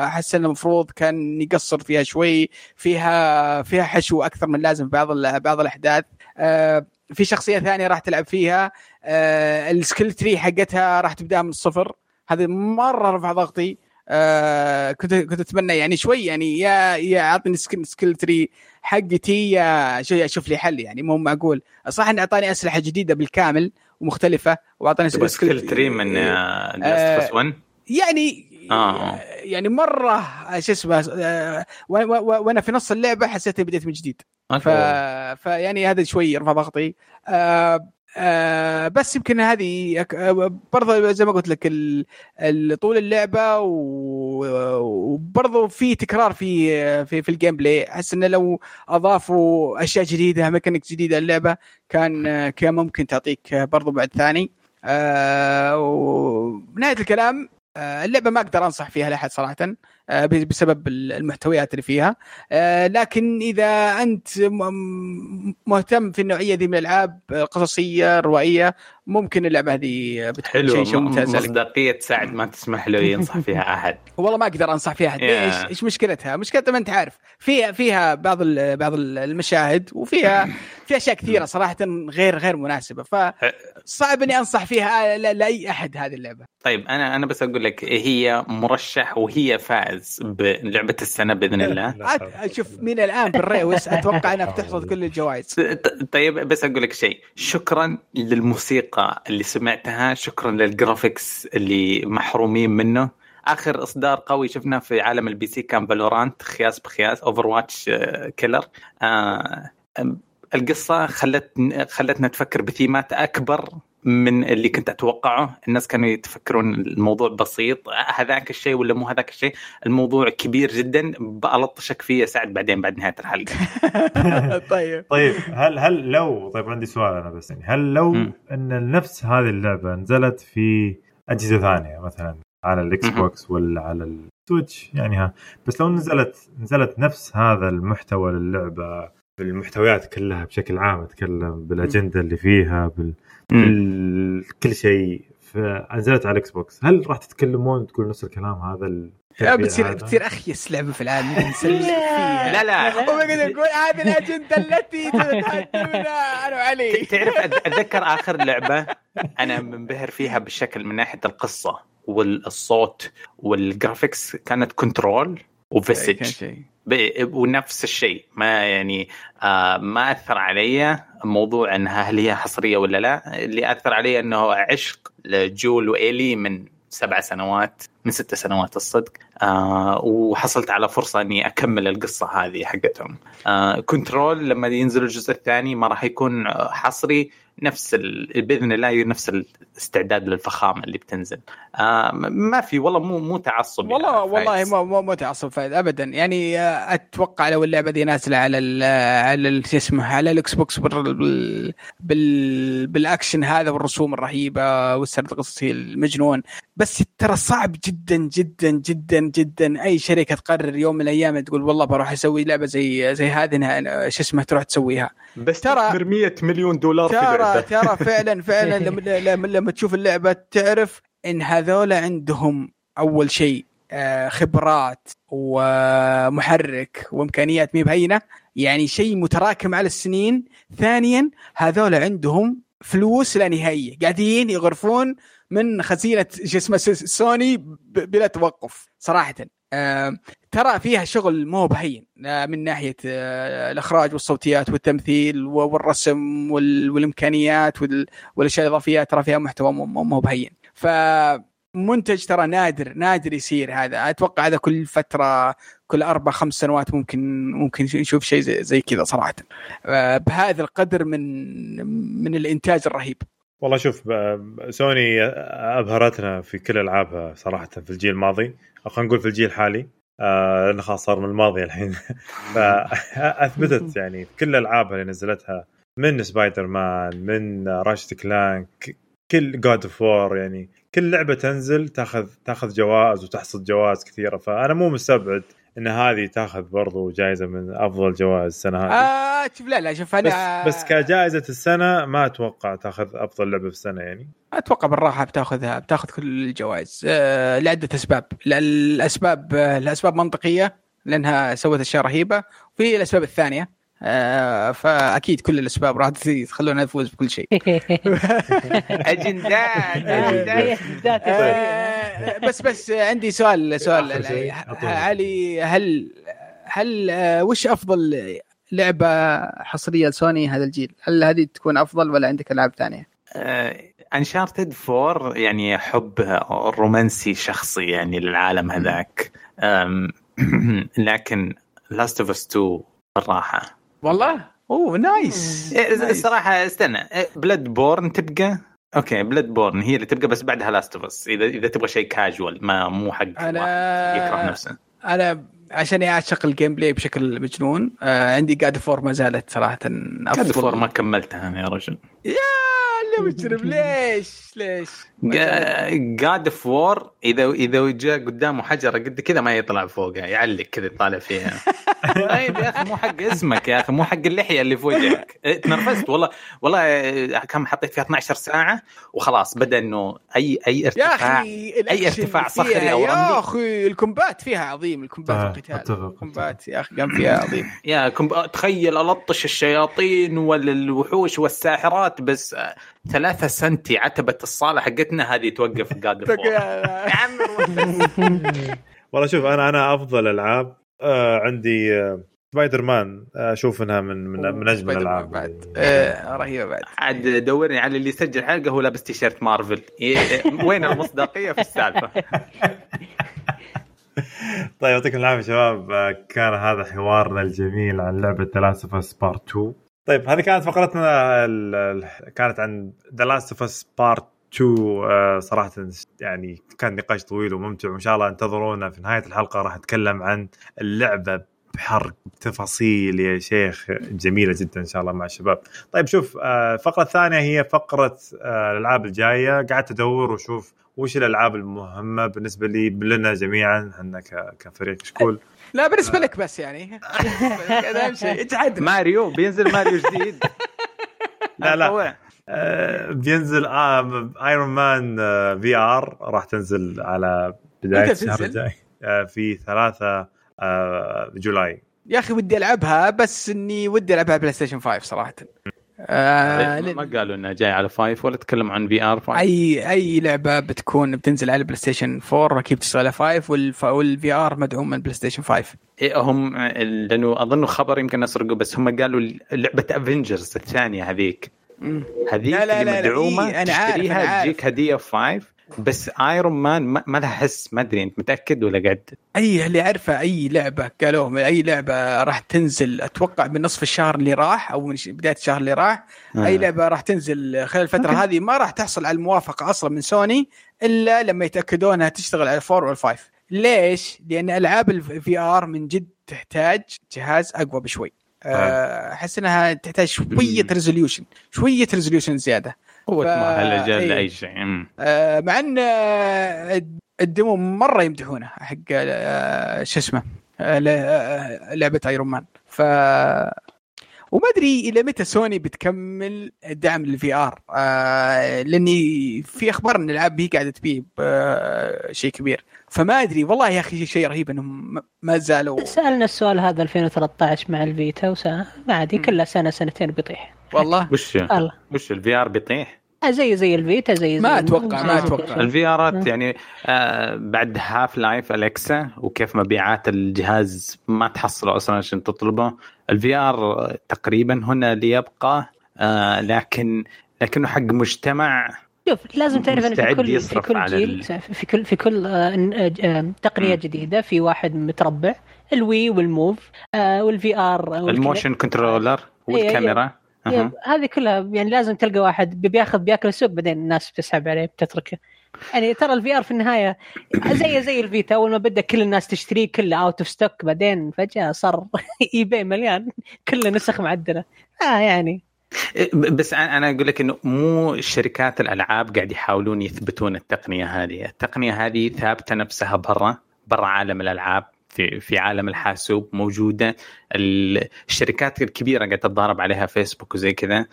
أحس إن المفروض كان يقصر فيها شوي فيها فيها حشو أكثر من اللازم في بعض بعض الأحداث. في شخصية ثانية راح تلعب فيها آه، ال skill tree حقتها راح تبدا من الصفر. هذه مرة رفع ضغطي. آه كنت كنت أتمنى يعني شوي يعني يا يا اعطني skill, skill tree حقتي يا شوي أشوف لي حل يعني. مو معقول صح انه أعطاني أسلحة جديدة بالكامل ومختلفه وأعطاني skill tree من Last 1 يعني آه. يعني مرة شو اسمه آه، وأنا في نص اللعبة حسيت بديت من جديد. ف... فيعني هذا شوي رفع ضغطي آه آه بس يمكن هذه برضه زي ما قلت لك طول اللعبة وبرضه في تكرار في في في ال gameplay أحس إنه لو أضافوا أشياء جديدة ميكانيك جديدة اللعبه كان كان ممكن تعطيك برضه بعد ثاني. آه ونهايه الكلام. اللعبة ما أقدر أنصح فيها لأحد صراحة. آه، بسبب المحتويات اللي فيها. آه، لكن إذا أنت مهتم في النوعية دي من الألعاب آه، قصصية روائية ممكن اللعبة هذه بتكون حلو شيء ممتاز مصداقية سعد ما تسمح له ينصح فيها أحد. والله ما أقدر أنصح فيها أحد. ليش؟ إيش مشكلتها؟ مشكلتها ما أنت عارف. فيها فيها بعض بعض ال- المشاهد وفيها في أشياء كثيرة صراحة غير غير مناسبة. فصعب إني أنصح فيها لا- لأي أحد هذه اللعبة. طيب أنا أنا بس أقول لك هي مرشح وهي فائز. بلعبه السنة بإذن الله. شوف مين الآن بالريوس أتوقع انها بتحصد كل الجوائز. ط- طيب بس أقول لك شيء. شكرا للموسيقى اللي سمعتها. شكرا لل graphics اللي محرومين منه. آخر إصدار قوي شفناه في عالم ال PC كان Valorant. خياس بخياس. Overwatch killer آه أم، القصة خلت خلتنا نفكر بثيمات أكبر من اللي كنت أتوقعه. الناس كانوا يتفكرون الموضوع بسيط. هذاك الشيء ولا مو هذاك الشيء؟ الموضوع كبير جدا. بلطشك فيه يا سعد بعدين بعد نهاية الحلقة. طيب. طيب هل هل لو طيب عندي سؤال أنا بس يعني هل لو. أن نفس هذه اللعبة نزلت في أجهزة ثانية مثلا على ال Xbox ولا على ال Switch يعني ها بس لو نزلت نزلت نفس هذا المحتوى للعبة بالمحتويات كلها بشكل عام أتكلم بالأجندة اللي فيها بال... كل شيء. فنزلت على ال Xbox هل راح تتكلمون تقول نفس الكلام هذا ال... لا بتصير؟ بتصير أخيس لعبة في العالم فيها لا. لا وبقدر يقول هذه الأجندة التي تتحدثنا أنا وعلي تعرف أتذكر آخر لعبة أنا منبهر فيها بالشكل من ناحية القصة والصوت وال graphics كانت Control وفيسج ونفس الشيء. ما يعني آه ما أثر علي موضوع إنها هل هي حصرية ولا لا. اللي أثر علي إنه عشق لجول وإيلي من سبع سنوات من ست سنوات الصدق. آه وحصلت على فرصة إني أكمل القصة هذه حقتهم. آه كنترول لما ينزل الجزء الثاني ما راح يكون حصري نفس ال... بإذن الله نفس الاستعداد للفخامة اللي بتنزل آه ما في والله مو مو تعصب والله والله فايز. مو مو مو تعصب فايز ابدا يعني آه، أتوقع لو اللعبة دي نازلة على ال على شو اسمه على ال Xbox بال بال بال بالأكشن هذا والرسوم الرهيبة والسرد القصصي المجنون بس ترى صعب جدا جدا جدا جدا. أي شركة تقرر يوم من الأيام تقول والله بروح أسوي لعبة زي زي هذه شو اسمه تروح تسويها. بس ترى- ترى 100 مليون دولار في ترى لعبة. ترى فعلا فعلا لما, لما, لما تشوف اللعبة تعرف إن هذول عندهم أول شيء آه، خبرات ومحرك وإمكانيات مي بهينة. يعني شيء متراكم على السنين. ثانيا هذول عندهم فلوس لا نهائية. قاعدين يغرفون من خزينة س- سوني بلا توقف صراحة. ترى فيها شغل مو بهين من ناحية الإخراج والصوتيات والتمثيل والرسم وال- والإمكانيات وال- والأشياء الإضافية ترى فيها محتوى مو- بهين. فمنتج ترى نادر نادر يصير هذا. أتوقع هذا كل فترة كل أربع خمس سنوات ممكن ممكن نشوف شيء زي, كذا صراحة. بهذا القدر من من الإنتاج الرهيب. والله شوف سوني أبهرتنا في كل ألعابها صراحة في الجيل الماضي أو خلينا نقول في الجيل الحالي. آه لأنه خلاص صار من الماضي الحين. فاثبتت يعني في كل ألعابها اللي نزلتها من سبايدر مان من Ratchet & Clank كل God of War يعني كل لعبة تنزل تاخذ تاخذ جوائز وتحصد جوائز كثيرة. فأنا مو مستبعد إن هذه تاخذ برضو جائزه من أفضل جوائز السنة هذه. آه شوف لا لا شوف أنا بس بس كجائزة السنة ما أتوقع تاخذ أفضل لعبة في السنة يعني. أتوقع بالراحة بتاخذها بتاخذ كل الجوائز. آه لعدة أسباب. لا، الأسباب آه، الأسباب منطقية لأنها سوت أشياء رهيبة. وفي الأسباب الثانية. فأكيد كل الاسباب راح تخلونا نفوز بكل شيء أجندات أجندات آه، بس بس عندي سؤال سؤال. أعطوني. علي هل هل آه، وش أفضل لعبة حصرية لسوني هذا الجيل؟ هل هذه تكون أفضل ولا عندك ألعاب ثانية؟ انشارتد 4 يعني حب رومانسي شخصي يعني للعالم هذاك لكن Last of Us 2 بالراحة والله؟ أوه nice إيه،. الصراحه استنى. Bloodborne تبقى؟ أوكي Bloodborne هي اللي تبقى بس بعدها Last of Us إذا إذا تبغى شيء كاجوال ما مو حق واحد يكره أنا نفسه. أنا عشان أعشق ال gameplay بشكل مجنون آه عندي God of War ما زالت صراحة God of War ما كملتها أنا يا رجل. يا مجرم ليش؟ ليش؟ God of War إذا إذا جاء قدامه حجره قد كذا ما يطلع فوقها يعلق كذا يطالع فيها. طيب يا أخي مو حق اسمك يا أخي مو حق اللحية اللي في وجهك. إيه، تنرفزت. والله والله إيه، كم حطيت فيها 12 ساعة وخلاص بدأ إنه أي أي يا ارتفاع أخي الأكشن ارتفاع صخري أو يا رملي. أخي ال combat فيها عظيم ال combat آه، القتال. ال combat يا أخي كان فيها عظيم. يا كم تخيل ألطش الشياطين والوحوش والساحرات بس ثلاثة سنتي عتبة الصالة حقتنا هذه توقف جاد والله شوف أنا أنا أفضل ألعاب آه عندي آه سبايدر مان أشوف إنها من من, من أجمل الالعاب بعد. آه رهيبة بعد. عاد دورني على اللي يسجل حلقة هو لابس تيشيرت مارفل. إيه، وين المصداقية في السالفة؟ طيب يعطيكم العافية شباب. كان هذا حوارنا الجميل عن لعبة Last of Us Part 2 طيب هذه كانت فقرتنا كانت عن The Last of Us Part 2 آه، صراحة يعني كان نقاش طويل وممتع وإن شاء الله انتظرونا في نهاية الحلقة راح نتكلم عن اللعبة بحرق تفاصيل يا شيخ جميلة جدا إن شاء الله مع الشباب. طيب شوف آه، الفقرة الثانية هي فقرة آه، الألعاب الجاية قعدت أدور وأشوف وش الألعاب المهمة بالنسبة لي لنا جميعا إحنا كفريق شكول لا بالنسبة لك بس يعني. هذا أهم شيء. ماريو بينزل ماريو جديد. لا، لا. آه، بينزل آه Iron Man VR راح تنزل على بداية متى الشهر تنزل؟ الجاي آه، في 3 آه، July. يا أخي ودي ألعبها بس إني ودي ألعبها PlayStation 5 صراحة. آه ما ما قالوا إنه جاي على five ولا تكلم عن VR five أي أي لعبة بتكون بتنزل على PlayStation 4 أكيد تشتغل على 5 والف... وال VR مدعوم من PlayStation 5 إيه هم لأنه أظن خبر يمكن أسرقه بس هم قالوا لعبة Avengers الثانية هذيك. هذيك لا، لا، لا، مدعومة إيه، أنا عارف، تشتريها. تجيك هدية في five بس Iron Man ما, ما لها حس ما أدري أنت متأكد ولا قاعد أي اللي عارفه أي لعبة قالوا أي لعبة راح تنزل أتوقع من نصف الشهر اللي راح أو من بداية الشهر اللي راح أي آه. لعبة راح تنزل خلال الفترة هذه ما راح تحصل على الموافقة أصلا من سوني إلا لما يتاكدون انها تشتغل على ال four وال five ليش؟ لأن ألعاب ال VR من جد تحتاج جهاز أقوى بشوي آه، أحس إنها تحتاج شوية. resolution شوية resolution زيادة قوة ف- إيه. لاي شيء أمم. آه، مع إن آه، ال demo مرة يمدحونه حق آه، شو اسمه آه، لعبة Iron Man ف وما أدري إلى متى سوني بتكمل دعم لل VR آه لأني في أخبار إن الالعاب هي قاعدة تبيع آه شيء كبير فما أدري والله يا أخي شيء رهيب إنهم ما- زالوا سألنا السؤال هذا 2013 مع ال Vita وسنة ما عادي. كلها سنه سنتين بيطيح والله وش الله وش ال VR بيطيح آه، زي زي ال Vita زي زي ما أتوقع، ما أتوقع. ال VR ات مم. يعني آه بعد Half-Life Alyx وكيف مبيعات الجهاز ما تحصله أصلا عشان تطلبه ال VR تقريبا هنا ليبقى آه لكن لكنه حق مجتمع شوف لازم تعرف ان في كل في كل جيل في كل في كل آه، آه، آه، تقنية. جديدة في واحد متربع ال Wii وال Move وال VR ال motion controller والكاميرا أها. yep، هذه كلها يعني لازم تلقى واحد بياخذ بياكل السوق بعدين الناس بتسحب عليه بتتركه يعني ترى ال VR في النهاية زي زي ال Vita أول ما بدأ كل الناس تشتريه كله out of stock بعدين فجأة صار eBay مليان كله نسخ معدلة آه يعني بس أنا أقول لك إنه مو شركات الألعاب قاعد يحاولون يثبتون التقنية هذه، التقنية هذه ثابتة نفسها برا برا عالم الألعاب في في عالم الحاسوب موجودة. الشركات الكبيرة قاعدة تتضارب عليها فيسبوك وزي كذا.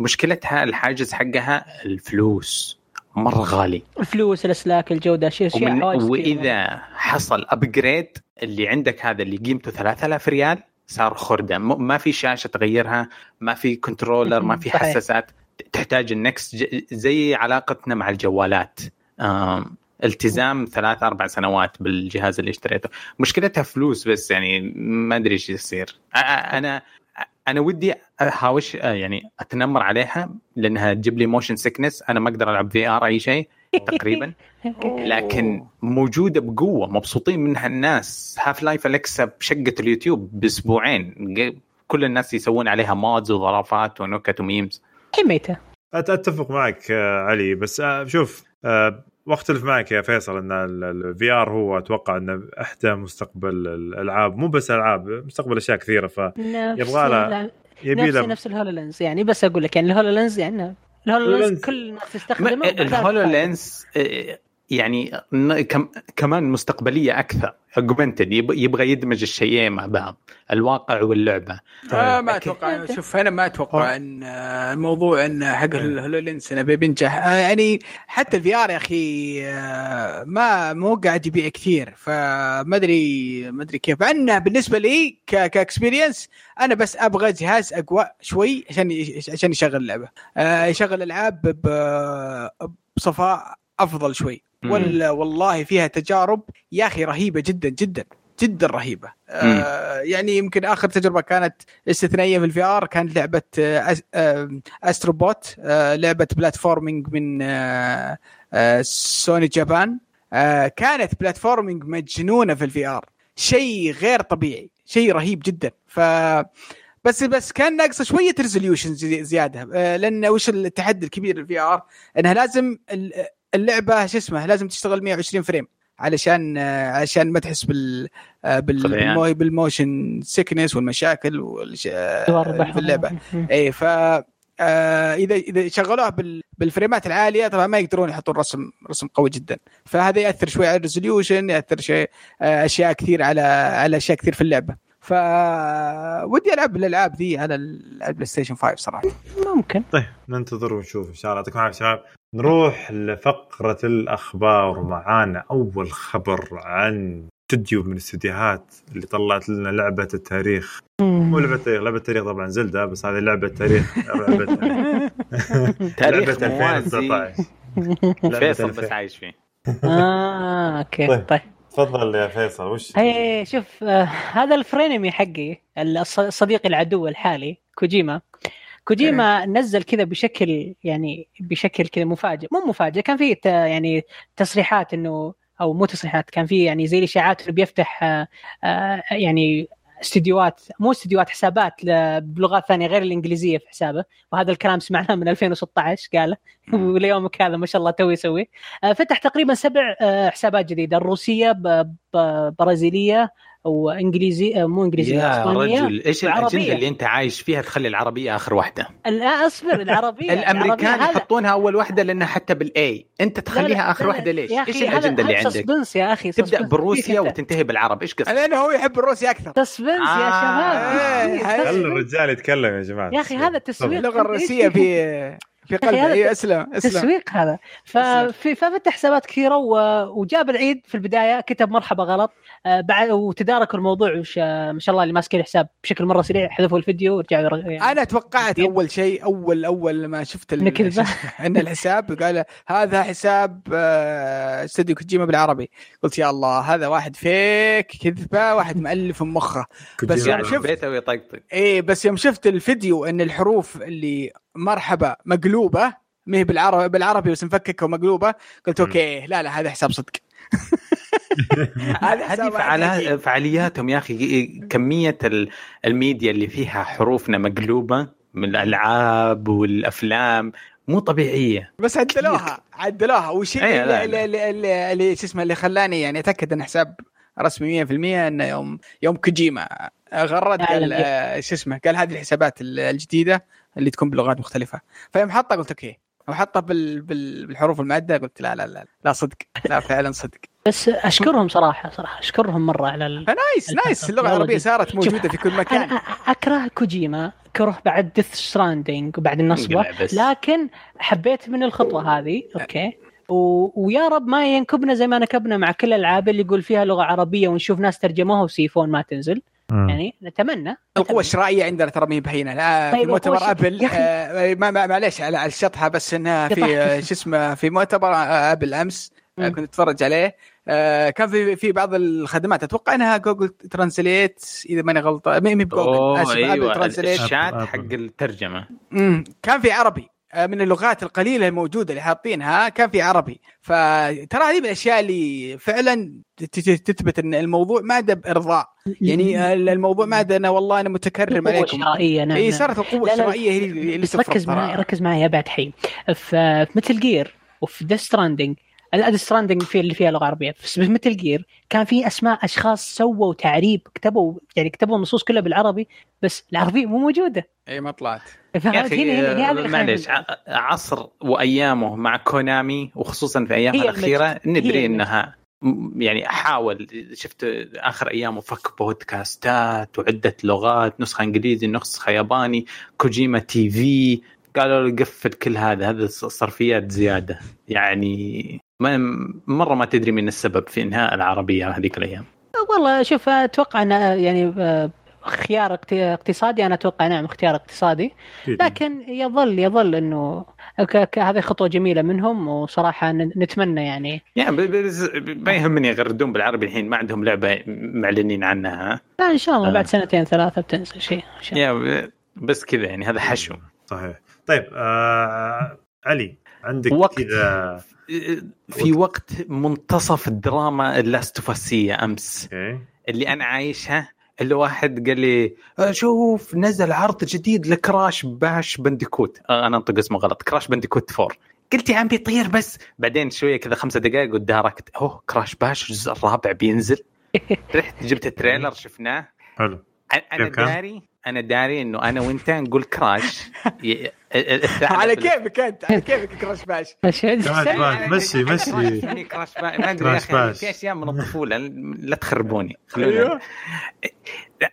مشكلتها الحاجز حقها الفلوس. مرة غالي. الفلوس الأسلاك الجودة شيء كثير. وإذا حصل ابجريد اللي عندك هذا اللي قيمته 3000 ريال صار خردة. ما في شاشة تغيرها ما في controller ما في. حساسات. تحتاج ال next زي علاقتنا مع الجوالات. التزام ثلاث أربع سنوات بالجهاز اللي اشتريته. مشكلتها فلوس بس يعني ما أدري إيش يصير. أنا أنا ودي أهاوش يعني أتنمر عليها لأنها تجيب لي motion sickness أنا ما أقدر ألعب VR أي شيء. تقريبا. لكن موجودة بقوة مبسوطين منها الناس. Half-Life Alyx بشقة اليوتيوب بأسبوعين. كل الناس يسوون عليها mods وظرافات ونكت و memes هي ميتة. أت- أتفق معك آه، علي. بس آه، شوف آه، وأختلف معك يا فيصل إن ال VR هو أتوقع إنه أحدى مستقبل الألعاب. مو بس ألعاب مستقبل أشياء كثيرة. نفس يبغى لها- لا- نفس له نفس ال HoloLens يعني. بس أقول لك يعني ال HoloLens يعني ال HoloLens HoloLens. كل الناس تستخدمه ال Holo Lens آه، يعني كمان مستقبلية أكثر. augmented يبغى يدمج الشيئين مع بعض الواقع واللعبة. آه ما لكن- أتوقع شوف أنا ما أتوقع إن آه، الموضوع إن حق ال HoloLens إنه بينجح. آه، يعني حتى ال VR يا أخي آه، ما مو قاعد يبيع كثير. فما أدري ما أدري كيف. إنه بالنسبة لي ك- ك experience أنا بس أبغى جهاز أقوى شوي عشان عشان يشغل اللعبة. آه، يشغل العاب ب- بصفاء أفضل شوي. ولا والله فيها تجارب يا أخي رهيبة جدا جدا جدا رهيبة. آه يعني يمكن آخر تجربة كانت استثنائية في ال VR كانت لعبة آه آه Astro Bot آه لعبة platforming من آه آه Sony Japan. آه كانت platforming مجنونة في ال VR. شيء غير طبيعي شيء رهيب جدا. ف بس بس كان ناقصة شوية resolution زيادة. آه لأن وش التحدي الكبير لل VR؟ إنها لازم ال- اللعبة شو اسمه لازم تشتغل 120 frame علشان آه، علشان ما تحس بال آه، بال بال motion sickness والمشاكل والش- آه، في اللعبة. اي ف إذا إذا شغلوها بال بال frame ات العالية طبعا ما يقدرون يحطون رسم رسم قوي جدا. فهذا يأثر شوي على ال resolution يأثر شيء أشياء كثير على على أشياء كثير في اللعبة. ف ودي ألعب الألعاب ذي على ال- على ال PlayStation 5 صراحة. ممكن. طيب ننتظر ونشوف إن شاء الله. يعطيكم العافية شباب. نروح لفقرة الأخبار ومعانا أول خبر عن استوديو من الاستديوهات اللي طلعت لنا لعبة التاريخ. مو لعبة التاريخ لعبة التاريخ طبعا Zelda بس هذه لعبة تاريخ. تاريخ لعبة موازي. 2019 لعبة فيصل 2000. بس عايش فيه. آه okay طيب. طيب. تفضل يا فيصل وش هي شوف آه هذا ال frenemy حقي الص- صديقي العدو الحالي كوجيما. كوجيما نزل كذا بشكل يعني بشكل كذا مفاجئ مو مفاجئ كان في يعني تصريحات إنه أو مو تصريحات كان في يعني زي الاشاعات إنه بيفتح آه آه يعني استديوهات مو استديوهات حسابات بلغات ثانية غير الإنجليزية في حسابه وهذا الكلام سمعناه من 2016 قاله. وليومك هذا ما شاء الله تو يسوي. آه، فتح تقريبا سبع حسابات جديدة الروسية برازيلية وانجليزي آه، مو انجليزيه يا رجل إيش. الاجنده اللي أنت عايش فيها تخلي العربية آخر واحدة؟ لا أصبر العربية الأمريكان العربية هذا- يحطونها أول واحدة لأنها حتى بالاي أنت تخليها لا، آخر واحدة ليش؟ إيش الأجندة اللي عندك؟ suspense يا أخي تبدأ سسبنس. بروسيا؟ وتنتهي بالعرب. إيش قصدك؟ لأنه هو يحب الروسي أكثر. suspense يا آه. شباب. إيه، suspense. خلي الرجال يتكلم يا جماعة. يا أخي هذا تسويق اللغة الروسية في في قلبه أيوه أسلم أسلم. تسويق هذا. ففي ففتح حسابات كثيره و- وجاب العيد في البداية كتب مرحبا غلط. آه، بعد وتداركوا الموضوع وش آه، ما شاء الله اللي ماسكين الحساب بشكل مرة سريع حذفوا الفيديو ورجعوا يرغ- يعني أنا توقعت. أول شيء أول أول ما شفت. إن الحساب قال هذا حساب آه، استوديو كوجيما بالعربي. قلت يا الله هذا واحد فيك كذبة واحد مؤلف مخه بس يوم في شفت بيته ويطقطق إيه بس يوم شفت الفيديو إن الحروف اللي مرحبا مقلوبة ما هي بالعربي بالعربي بس مفككة ومقلوبة قلت. okay لا لا هذا حساب صدق هذا هذه. فعالياتهم يا أخي كمية ال- الميديا اللي فيها حروفنا مقلوبة من الألعاب والأفلام مو طبيعية بس عدلوها عدلوها والشيء إيه، اللي. اللي, اللي, اللي شو اسمه اللي خلاني يعني أتأكد إن حساب رسمي 100% إنه يوم يوم كوجيما غرد قال. آه، شو اسمه قال هذه الحسابات ال- الجديدة اللي تكون بلغات مختلفة. فيوم حطها قلت okay. وحطها بال... بال... بالحروف المعدلة قلت لا لا لا لا صدق. لا فعلا صدق. بس أشكرهم صراحة صراحة أشكرهم مرة على ال... ف nice nice. اللغة العربية صارت موجودة في كل مكان. أ- أكره كوجيما كره بعد Death Stranding وبعد النصبة. لكن حبيت من الخطوة هذه. okay. و... ويا رب ما ينكبنا زي ما نكبنا مع كل الألعاب اللي يقول فيها لغة عربية ونشوف ناس ترجموها وسيفون ما تنزل. مم. يعني نتمنى القوة الشرائية عندنا ترى ما هي بهينة لا طيب في مؤتمر القوة الش- أبل. آه، ما ما- معليش على على الشطحة بس إنها في. آه، شو اسمه في مؤتمر آه، أبل أمس آه، مم. كنت أتفرج عليه آه، كان في في بعض الخدمات أتوقع إنها Google Translate إذا ماني غلطان ما هي بجوجل اسف أبل أيوه translate ال chat. حق الترجمة مم. كان في عربي من اللغات القليلة الموجودة اللي حاطينها كان في عربي فترى هذه من الأشياء اللي فعلا تثبت إن الموضوع ما ده بإرضاء يعني آه، الموضوع ما ده أنا والله أنا متكرم قوة عليكم شرائيه نعم إي نعم. صارت القوة الشرائية هي اللي بس ركز. معي ركز معي يا بعد حي في في Metal Gear وفي Death Stranding لا Death Stranding في اللي فيها لغة عربية. في Metal Gear كان في أسماء أشخاص سووا تعريب كتبوا يعني كتبوا النصوص كلها بالعربي بس العربية مو موجودة. إي ما طلعت. يا أخي اللي معلش عصر وأيامه مع كونامي وخصوصا في أيامها الأخيرة ندري. إنها يعني حاول شفت آخر أيامه فك بودكاستات وعدة لغات نسخة إنجليزي نسخة ياباني كوجيما تي في قالوا له قفل كل هذا هذا ص- صرفيات زيادة. يعني ما مرة ما تدري من السبب في إنهاء العربية هذيك الأيام. والله شوف أتوقع ان يعني خيار اقت- اقتصادي أنا أتوقع نعم اختيار اقتصادي. لكن يظل يظل إنه هذه خطوة جميلة منهم وصراحة ن- نتمنى يعني. يعني ما يهمني يغردون بالعربي الحين ما عندهم لعبة معلنين عنها لا إن شاء الله آه. بعد سنتين ثلاثة بتنزل شيء إن شاء الله. يا ب- بس كذا يعني هذا حشو. صحيح. طيب آه علي. عندك وقت. كذا في وقت. منتصف الدراما اللاستوفاسية أمس. أوكي. اللي أنا عايشها اللي واحد قال لي "آه، شوف نزل عرض جديد لكراش باش بنديكوت. أنا أنطق اسمه غلط كراش بنديكوت 4 قلت يا عم بيطير بس. بعدين شوية كذا خمسة دقائق وداركت أوه Crash Bash الجزء الرابع بينزل. رحت جبت ال trailer شفناه. حلو. أنا؟ داري أنا داري إنه أنا وأنت نقول Crash ي- على كيفك أنت على كيفك Crash Bash. Crash Bash مشي مشي Crash Bash. ما ادري يا أخي. في أشياء من الطفولة لا تخربوني. أيوه.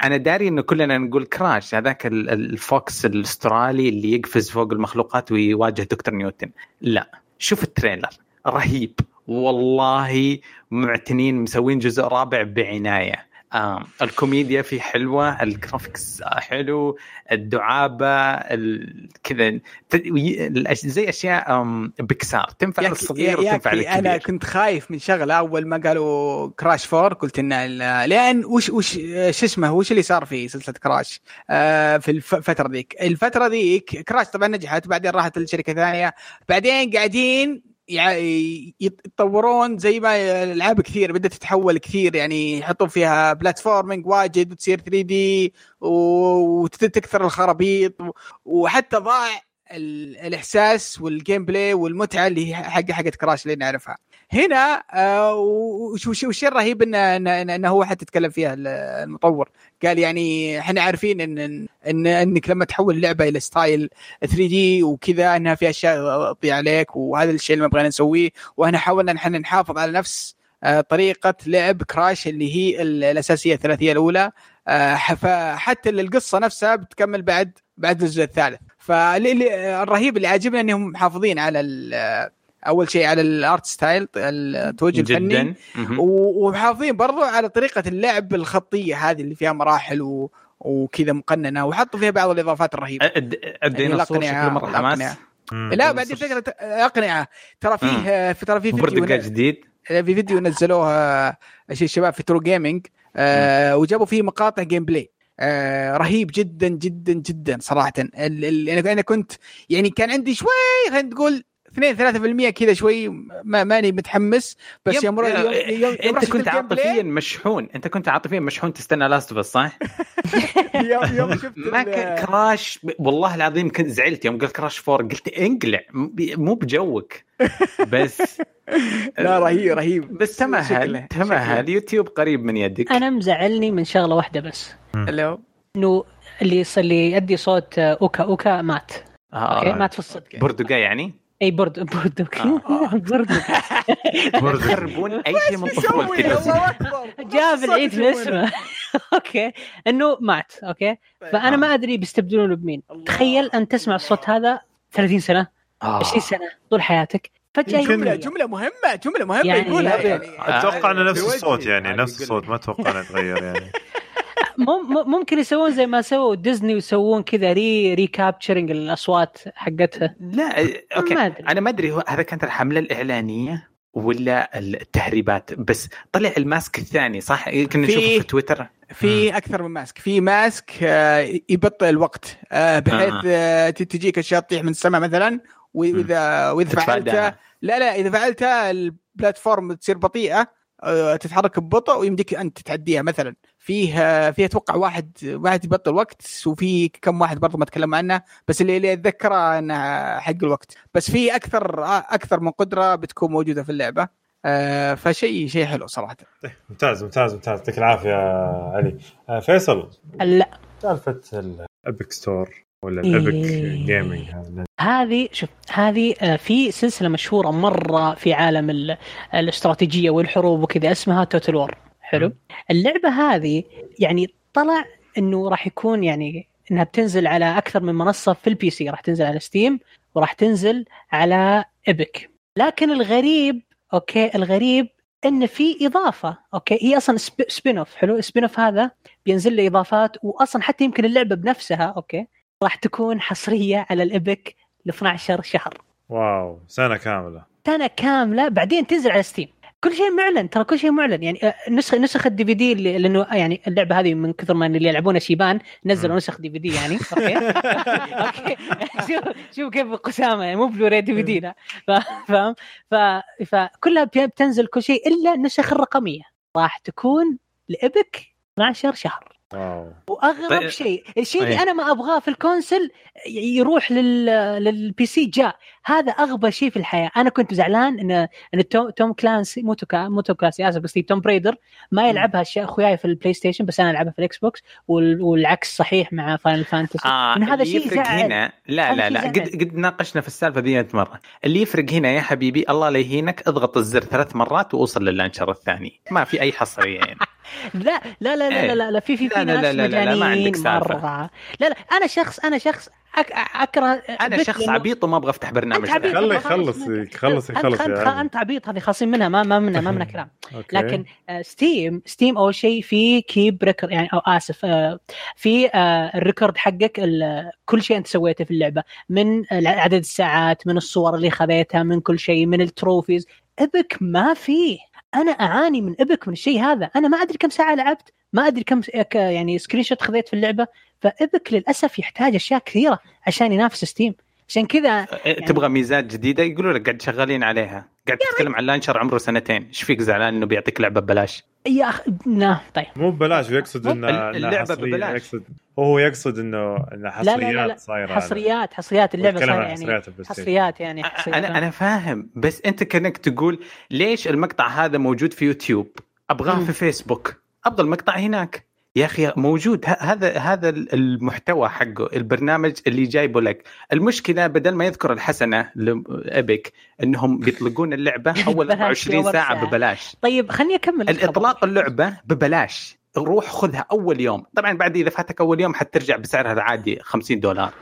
أنا داري إنه كلنا نقول Crash هذاك ال- ال fox الأسترالي اللي يقفز فوق المخلوقات ويواجه دكتور نيوتن. لا. شوف ال trailer. رهيب. والله معتنين مسوين جزء رابع بعناية. آه الكوميديا فيه حلوة ال graphics حلو الدعابة ال- كذا. زي أشياء بيكسار. تنفع للصغير وتنفع أخي أنا للكبير كنت خايف من شغلة. أول ما قالوا Crash four قلت ان لأن وش وش شو اسمه وش اللي صار في سلسلة Crash آه في الف- الفترة ذيك. الفترة ذيك Crash طبعا نجحت بعدين راحت لشركة ثانية. بعدين قاعدين يتطورون زي ما الألعاب كثير بدأت تتحول كثير يعني يحطون فيها platforming واجد وتصير 3D وتكثر الخرابيط وحتى ضاع ال- الإحساس وال gameplay والمتعة اللي حق حقت Crash اللي نعرفها. هنا آه، وش الرهيب انه انه إنه هو حتى تكلم فيها ال- المطور. قال يعني إحنا عارفين ان ان إنك لما تحول اللعبة إلى style 3 دي وكذا إنها في أشياء تضيع عليك وهذا الشيء اللي ما بغينا نسويه وإحنا حاولنا نحن نحافظ على نفس آه، طريقة لعب كراش اللي هي ال- الأساسية الثلاثية الأولى. آه، ح- فحتى القصة نفسها بتكمل بعد بعد الجزء الثالث. فالرهيب اللي عاجبني إنهم محافظين على أول شيء على الأرت ستايل التوجه الفني جدا. مهم. و- ومحافظين برضو على طريقة اللعب الخطية هذه اللي فيها مراحل و... وكذا مقننة وحطوا فيها بعض الإضافات الرهيبة. الد- الديناصور الأقنعة شكله مرة حماس. لا بعدين فكره أقنعة. ترى فيه ترى في مفر فيديو دقاق جديد؟ في فيديو نزلوه الشباب في True Gaming آه وجابوا فيه مقاطع gameplay آه رهيب جدا جدا جدا صراحة. ال- ال- أنا أنا كنت يعني كان عندي شوي خلينا نقول 2 3% كذا شوي ما ماني متحمس بس يب- يوم يوم يوم يوم أنت كنت عاطفيا مشحون أنت كنت عاطفيا مشحون تستنى Last of صح؟ يوم يوم شفت ما كان Crash والله العظيم كنت زعلت يوم قال Crash four قلت انقلع مو بجوك بس لا رهيب رهيب. بس تمهل تمهل يوتيوب قريب من يدك. أنا مزعلني من شغلة واحدة بس. اللي هو إنه اللي اللي يؤدي صوت آه، Uka Uka مات. okay؟ آه. مات في الصدق. بردقة يعني؟ اي برد برد آه. برد. تخربون أي شيء من؟ طفولتي. جاب العيد من اسمه أوكي. انه مات أوكي. فأنا آه. ما ادري بيستبدلونه بمين. تخيل أن تسمع الصوت هذا 30 سنة آه. 20 سنة طول حياتك. فجأة جملة جملة مهمة جملة مهمة يعني يقولها يعني. أتوقع إنه نفس. الصوت يعني عادي نفس الصوت. ما أتوقع إنه يتغير يعني. ممكن يسوون زي ما سووا ديزني ويسوون كذا ري ريكابتشرنج الأصوات حقتها. لا okay. ما أدري. أنا ما أدري هو- هذا كانت الحملة الإعلانية ولا التهريبات؟ بس طلع ال mask الثاني صح؟ كنا في- نشوفه في تويتر. في أكثر من mask. في mask آه، يبطئ الوقت آه، بحيث آه، تجيك أشياء تطيح من السماء مثلا واذا وإذا فعلتها لا لا إذا فعلتها ال platform تصير بطيئة آه، تتحرك ببطء ويمديك أنت تعديها مثلا. فيه فيه أتوقع واحد واحد يبطئ الوقت وفي كم واحد برضه ما تكلم عنه بس اللي اللي أتذكره انها حق الوقت. بس في أكثر أكثر من قدرة بتكون موجودة في اللعبة. آه، فشيء شيء حلو صراحة. ممتاز ممتاز ممتاز. يعطيك العافية علي. آه، فيصل. لا. سالفة ال Epic Store ولا إيه. ال Epic Gaming هذه شوف هذه آه، في سلسلة مشهورة مرة في عالم ال- الاستراتيجية والحروب وكذا اسمها Total War حلو. اللعبة هذه يعني طلع إنه راح يكون يعني إنها بتنزل على أكثر من منصة في ال PC راح تنزل على Steam وراح تنزل على Epic لكن الغريب okay الغريب إن في إضافة okay هي أصلا sp- spin-off حلو؟ ال spin-off هذا بينزل له إضافات واصلا حتى يمكن اللعبة بنفسها okay راح تكون حصرية على ال Epic ل 12 شهر. wow سنة كاملة. سنة كاملة بعدين تنزل على Steam كل شيء معلن ترى كل شيء معلن. يعني آه، نسخ نسخ ال DVD لأنه يعني اللعبة هذه من كثر ما اللي يلعبونها شيبان نزلوا. نسخ DVD يعني okay؟ okay. شوف شوف كيف قسامة يعني مو Blu-ray DVD لا. فاهم. فكلها بت- بتنزل كل شيء إلا النسخ الرقمية. راح تكون ل Epic 12 شهر. وأغرب طيب. شيء الشيء اللي طيب. أنا ما أبغاه في ال console يروح لل لل PC جاء هذا أغبى شيء في الحياة أنا كنت زعلان ان إن توم, توم كلانسي مو توكا مو توم كلانسي اسف قصدي توم بريدر ما يلعبها الشيء أخوياي في البلاي ستيشن بس أنا ألعبها في الاكس بوكس وال- والعكس صحيح مع فاينل فانتسي آه إن هذا شيء يفرق زعل. هنا لا لا لا. قد قد ناقشنا في السالفة ذي 100 مرة اللي يفرق هنا يا حبيبي الله لا يهينك اضغط الزر ثلاث مرات ووصل للانشر الثاني ما في أي حصرية يعني لا لا لا لا إيه. لا, لا, لا في في, في لا لا ناس لا لا لا، ما مجانين عندك سالفة. مره لا لا أنا شخص أنا شخص أك اكره أنا شخص عبيط وما أبغى افتح برنامج. خله يخلص. يخلص انت يخلص انت, انت عبيط هذه خاصين منها ما ما منها ما منها كلام. لكن آه، Steam Steam اول شيء في keep record يعني أو اسف آه، في آه، ال record حقك كل شيء انت سويته في اللعبه من عدد الساعات من الصور اللي خذيتها من كل شيء من ال trophies Epic ما فيه أنا أعاني من Epic من الشيء هذا. أنا ما أدري كم ساعة لعبت ما أدري كم يعني screenshot خذيت في اللعبة. ف Epic للأسف يحتاج أشياء كثيرة عشان ينافس Steam عشان كذا إيه، تبغى ميزات جديدة؟ يقولوا لك قاعد شغالين عليها. قاعد تتكلم عن launcher عمره سنتين. إيش فيك زعلان إنه بيعطيك لعبة ببلاش؟ يا أخ نا طيب. مو ببلاش ويقصد انه ال- إنها اللعبة حصرية، ببلاش. يقصد هو يقصد إنه انها لا، لا، لا، لا. حصريات صايرة على- حصريات حصريات اللعبة عن يعني. حصريات. حصريات يعني حصريات. أنا أنا فاهم بس أنت كأنك تقول ليش المقطع هذا موجود في يوتيوب؟ أبغاه. في فيسبوك. أبغى المقطع هناك. يا أخي موجود. ه- هذا هذا المحتوى حقه البرنامج اللي جايبه لك. المشكلة بدل ما يذكر الحسنة لأبيك إنهم بيطلقون اللعبة أول ببلاش 24 أول ساعة ساعة. ببلاش. طيب خليني أكمل. الاطلاق اللعبة ببلاش. روح خذها أول يوم طبعا بعد إذا فاتك أول يوم حترجع بسعرها العادي 50 دولار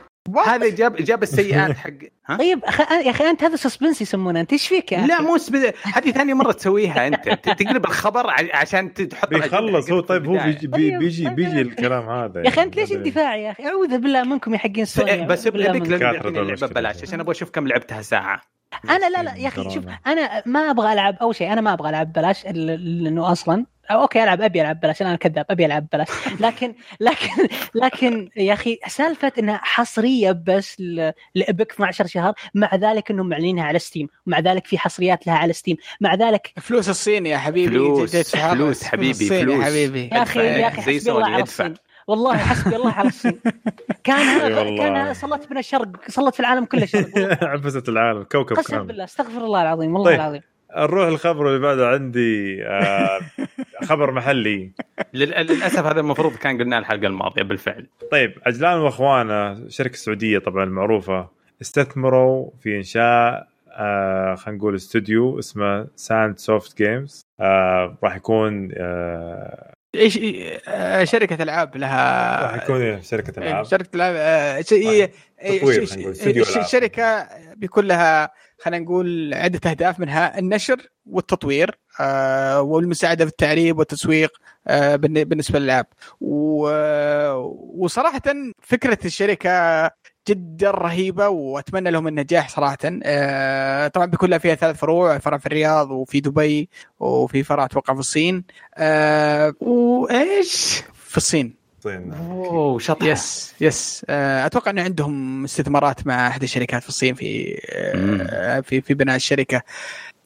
هذا جاب جاب السيئات حق ها طيب. يا أخي أنت هذا سسبنس يسمونه أنت إيش فيك يا لا؟ مو سب... هذه ثاني مرة تسويها أنت تقلب الخبر ع- عشان تحط بيخلص هو طيب هو. بيجي بي- طيب، بيجي طيب. بيجي الكلام هذا يا أخي يعني أنت ليش. اندفاعي يا أخي أعوذ بالله منكم يا حقين سوني بس ابيك اللعبه. ببلاش عشان أبغى أشوف كم لعبتها ساعة أنا لا لا يا أخي شوف أنا ما أبغى ألعب أول شيء أنا ما أبغى ألعب ببلاش لأنه أصلا أو أوكي ألعب أبي ألعب ببلاش أنا كذاب أبي ألعب ببلاش لكن لكن لكن يا أخي سالفة إنها حصرية بس ل- لابك 12 شهر مع ذلك إنهم معلنينها على ستيم مع ذلك في حصريات لها على ستيم مع ذلك فلوس الصين يا حبيبي فلوس،. فلوس حبيبي، فلوس. يا حبيبي يا أخي يا أخي زي حسبي الله سوني، على أدفع. الصين والله حسبي الله على الصين كان. كان سلط بنا الشرق سلط في العالم كله شرق. عبست العالم كوكب كامل بالله استغفر الله العظيم والله طيب. العظيم نروح الخبر اللي بعده عندي آه خبر محلي. لل- للأسف هذا المفروض كان قلناه الحلقة الماضية بالفعل. طيب عجلان وأخوانة شركة سعودية طبعا معروفة استثمروا في إنشاء آه خلينا نقول استوديو اسمه Sandsoft Games آه راح يكون آه إيش آه، شركة ألعاب لها. راح يكون شركة إيه، ألعاب. شركة ألعاب آه،. شركة بيكون لها خلينا نقول عدة أهداف منها النشر والتطوير آه، والمساعدة في التعريب والتسويق بالن- بالنسبة للألعاب. وصراحة فكرة الشركة جدا رهيبة وأتمنى لهم النجاح صراحة. آه، طبعا بيكون لها فيها ثلاث فروع فرع في الرياض وفي دبي وفي فرع أتوقع في الصين. آه، وإيش؟ في الصين. الصين. أوه شطحه يس يس. آه، أتوقع إن عندهم استثمارات مع أحد الشركات في الصين في آه، في في بناء الشركة.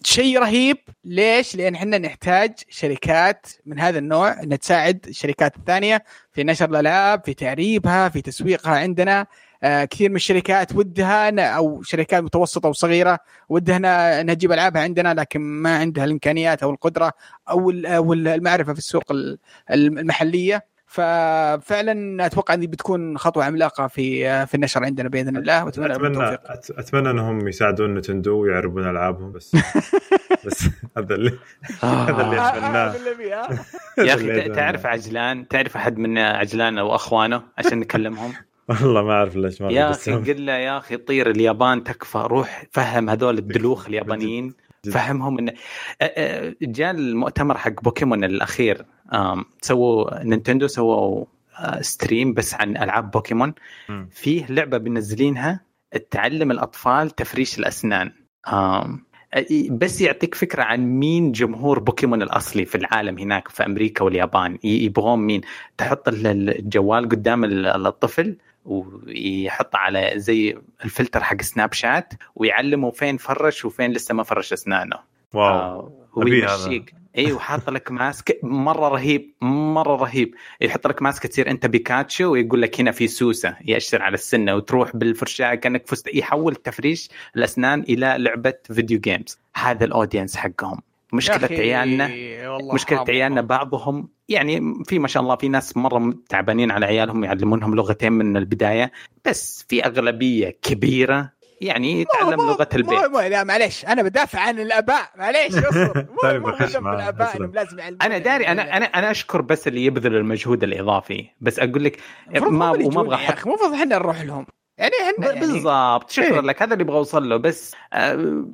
شيء رهيب. ليش؟ لأن إحنا نحتاج شركات من هذا النوع إنها تساعد الشركات الثانية في نشر الألعاب، في تعريبها، في تسويقها عندنا. كثير من الشركات ودها أو شركات متوسطة وصغيرة ودها انها تجيب ألعابها عندنا لكن ما عندها الإمكانيات أو القدرة أو ال- أو المعرفة في السوق ال- المحلية. ففعلا أتوقع ان بتكون خطوة عملاقة في في النشر عندنا بإذن الله وأتمنى أتمنى أتمنى إنهم يساعدون نتندو ويعربون ألعابهم بس بس هذا اللي هذا اللي آه، أتمناه. يا أخي تعرف عجلان تعرف أحد من عجلان أو أخوانه عشان نكلمهم؟ والله ما أعرف ليش ما يا أخي قل له يا أخي طير اليابان تكفى روح فهم هذول الدلوخ اليابانيين. فهمهم ان جاء المؤتمر حق بوكيمون الأخير سووا نينتندو سووا آه، stream بس عن ألعاب بوكيمون. فيه لعبة بنزلينها تعلم الأطفال تفريش الأسنان بس يعطيك فكرة عن مين جمهور بوكيمون الأصلي في العالم هناك في أمريكا واليابان يبغون مين تحط ال- الجوال قدام ال- الطفل ويحط على زي الفلتر حق Snapchat ويعلمه فين فرش وفين لسه ما فرش أسنانه. واو. آه،. ويمشيك. اي وحاط لك mask. مرة رهيب مرة رهيب. يحط لك mask تصير أنت بيكاتشو ويقول لك هنا في سوسة. يأشر على السنة وتروح بالفرشاة كأنك فزت. يحول تفريش الأسنان إلى لعبة video games هذا ال audience حقهم. مشكلة عيالنا مشكلة عيالنا. بعضهم يعني في ما شاء الله في ناس مرة تعبانين على عيالهم يعلمونهم لغتين من البداية بس في أغلبية كبيرة يعني يتعلم مو- لغة مو- البيت مو- لا معليش أنا بدافع عن الأباء معليش اصبر مو طيب، مو الأباء. إنهم لازم يعلمون أنا داري أنا أنا أنا أشكر بس اللي يبذل المجهود الإضافي بس أقول لك ما وما أبغى أحط مو المفروض إحنا نروح لهم يعني إحنا يعني بالضبط شكرا إيه. لك هذا اللي أبغى أوصل له بس آه،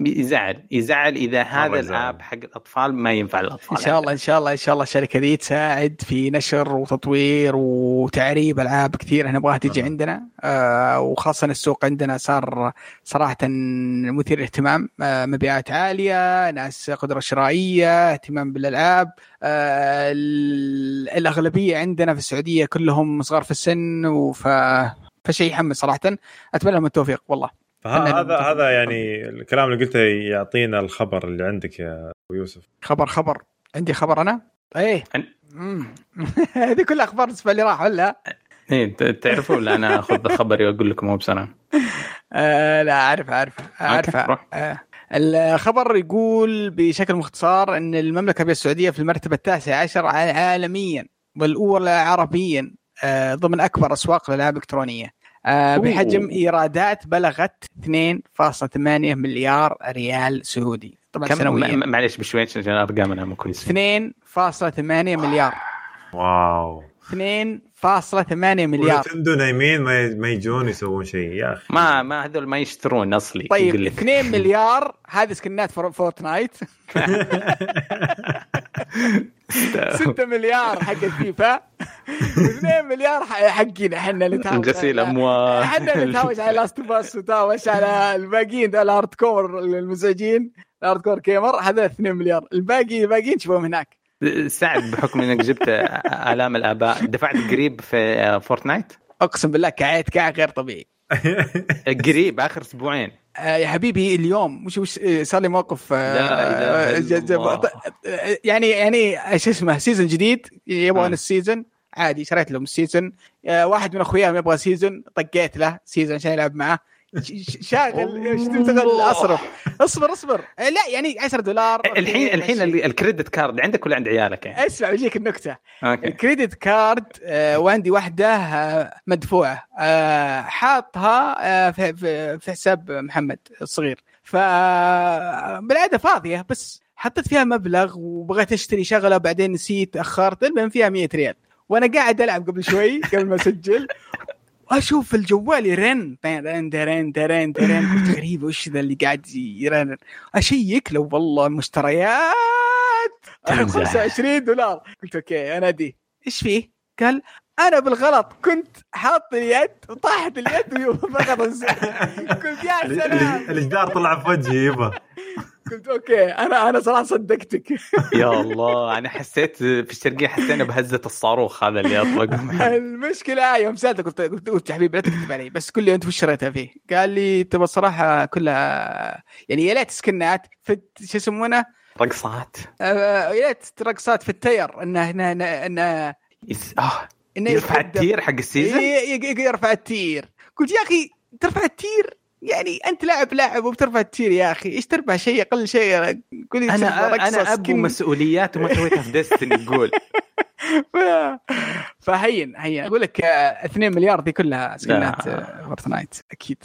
يزعل يزعل إذا هذا. الآب حق الأطفال ما ينفع للاطفال إن شاء الله إن شاء الله إن شاء الله. الشركة دي تساعد في نشر وتطوير وتعريب ألعاب كثير إحنا نبغاها تجي. عندنا. آه وخاصة السوق عندنا صار صراحة مثير اهتمام آه مبيعات عالية ناس قدرة شرائية اهتمام بالألعاب. آه ال- الأغلبية عندنا في السعودية كلهم صغار في السن وف فشيء يحمس صراحة. أتمنى لهم التوفيق والله. فهذا هذا يعني الكلام اللي قلته يعطينا الخبر اللي عندك يا أبو يوسف. خبر خبر. عندي خبر أنا؟ إيه. هذه كلها أخبار الأسبوع اللي راح ولا؟ إيه ت- تعرفوا ولا أنا أخذ خبري وأقول لكم مو بسنه آه لا عارف عارفه روح. آه الخبر يقول بشكل مختصر إن المملكة العربيه السعودية في المرتبة التاسعة عشر عالميا والأولى عربيا آه ضمن أكبر أسواق الالعاب الإلكترونية. بحجم أوه. إيرادات بلغت 2.8 مليار ريال سعودي. طبعا كم؟ سنويا. م- معليش بشوي عشان ارقامنا مو كويسه 2.8 مليار. واو. 2.8 مليار. نينتندو نايمين ما يجون يسوون شيء. يا أخي. ما ما هذول ما يشترون أصلي طيب يقول لك. 2 مليار هذه skinات فور- فورتنايت. 6 مليار حق الفيفا و2 مليار حقنا إحنا اللي نتهاوش غسيل اموال إحنا اللي نتهاوش على Last of Us وتهاوش على الباقيين ذا ال hardcore المزعجين ال hardcore gamer. هذا 2 مليار. الباقي الباقيين تشوفهم هناك. سعد بحكم إنك جبت آلام الآباء. دفعت قريب في فورتنايت؟ أقسم بالله كعيت كاع غير طبيعي. قريب آخر أسبوعين. آه يا حبيبي اليوم مش وش آه، صار لي موقف آه، يعني يعني شو اسمه season جديد يبغون. ال season عادي شريت لهم ال season واحد من أخوياهم يبغى season طقيت له season عشان يلعب ش- شاغل إيش تشتغل اصرف اصبر اصبر. لا يعني 10 دولار الحين الحين ال credit card عندك ولا عند عيالك؟ يعني؟ اسمع بيجيك النكتة. okay. ال credit card آه، وعندي واحدة آه، مدفوعه آه، حاطها في حساب محمد الصغير. ف بالعادة فاضية بس حطيت فيها مبلغ وبغيت أشتري شغلة بعدين نسيت أخرت المهم فيها 100 ريال. وأنا قاعد ألعب قبل شوي قبل ما أسجل. واشوف الجوال يرن. ترن ترن ترن ترن قلت غريبه وش ذا اللي قاعد يرن؟ أشيك لو والله المشتريات. تمزح. 25 دولار. قلت okay أنا دي إيش فيه؟ قال أنا بالغلط كنت حاط اليد وطاحت اليد وفقط قلت يا سلام. ال- الجدار طلع في وجهي يبا. قلت أوكي أنا أنا صراحة صدقتك يا الله أنا حسيت في الشرقية حسينا بهزة الصاروخ هذا اللي اطلق المشكلة يوم سألته قلت قلت قلت يا حبيبي لا تكتب علي بس قل لي انت وش شريتها فيه؟ قال لي تبى الصراحة كلها يعني يا ليت سكنات في شو يسمونه؟ رقصات آه، يا ليت رقصات في التير إنه إنه إنه إنه. آه. يرفع ال tier حق ال season ي- يرفع ال tier قلت يا أخي ترفع ال tier يعني أنت لاعب لاعب وبترفع ال tier يا أخي. إيش تربح شيء أقل شيء؟ قول أنا أنا أبو. مسؤوليات وما سويتها في Destiny تقول ف- فهين هين. أقول لك آه، 2 مليار دي كلها skinات لا. آه، فورتنايت أكيد.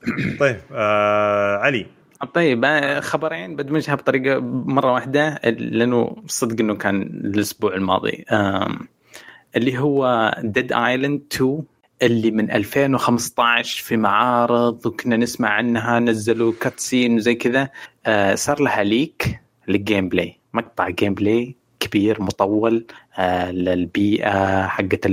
طيب آه علي. طيب آه، خبرين بدمجها بطريقة مرة واحدة لأنه صدق إنه كان الأسبوع الماضي. آم، اللي هو Dead Island 2 اللي من 2015 في معارض وكنا نسمع عنها نزلوا cutscene وزي كذا. آه، صار لها leak لل gameplay مقطع gameplay كبير مطول آه، للبيئة حقت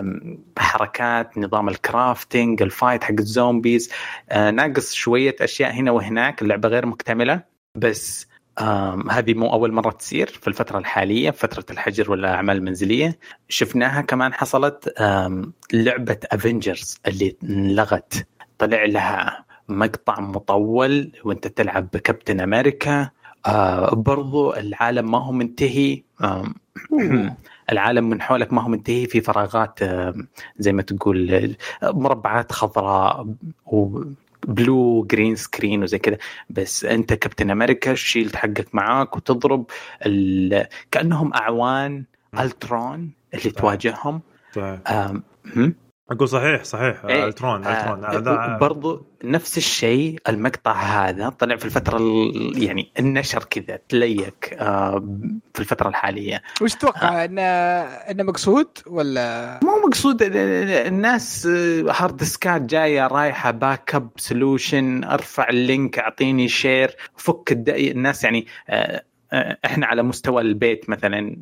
أم، حركات نظام ال crafting ال fight حق ال zombies آه، ناقص شوية أشياء هنا وهناك اللعبة غير مكتملة. بس هذه مو أول مرة تصير في الفترة الحالية فترة الحجر ولا أعمال المنزلية شفناها كمان حصلت آم، لعبة افنجرز اللي انلغت. طلع لها مقطع مطول وانت تلعب بكابتن أمريكا. آه برضو العالم ما هو منتهي. آم، العالم من حولك ما هو منتهي. في فراغات آم، زي ما تقول آه، مربعات خضراء و blue green screen وزي كذا بس أنت كابتن أمريكا ال shield حقك معاك وتضرب ال... كأنهم أعوان ألترون اللي تواجههم. طيب. أقول صحيح صحيح. إيه. الترون الترون آه، هذا- برضو نفس الشيء المقطع هذا طلع في الفترة ال- يعني النشر كذا ت leak آه، في الفترة الحالية. وش تتوقع إنه إنه مقصود ولا؟ مو مقصود ال- ال- الناس آه، هارد ديسكات جاية رايحة backup solution أرفع ال link أعطيني share فك الناس يعني آه، آه، إحنا على مستوى البيت مثلا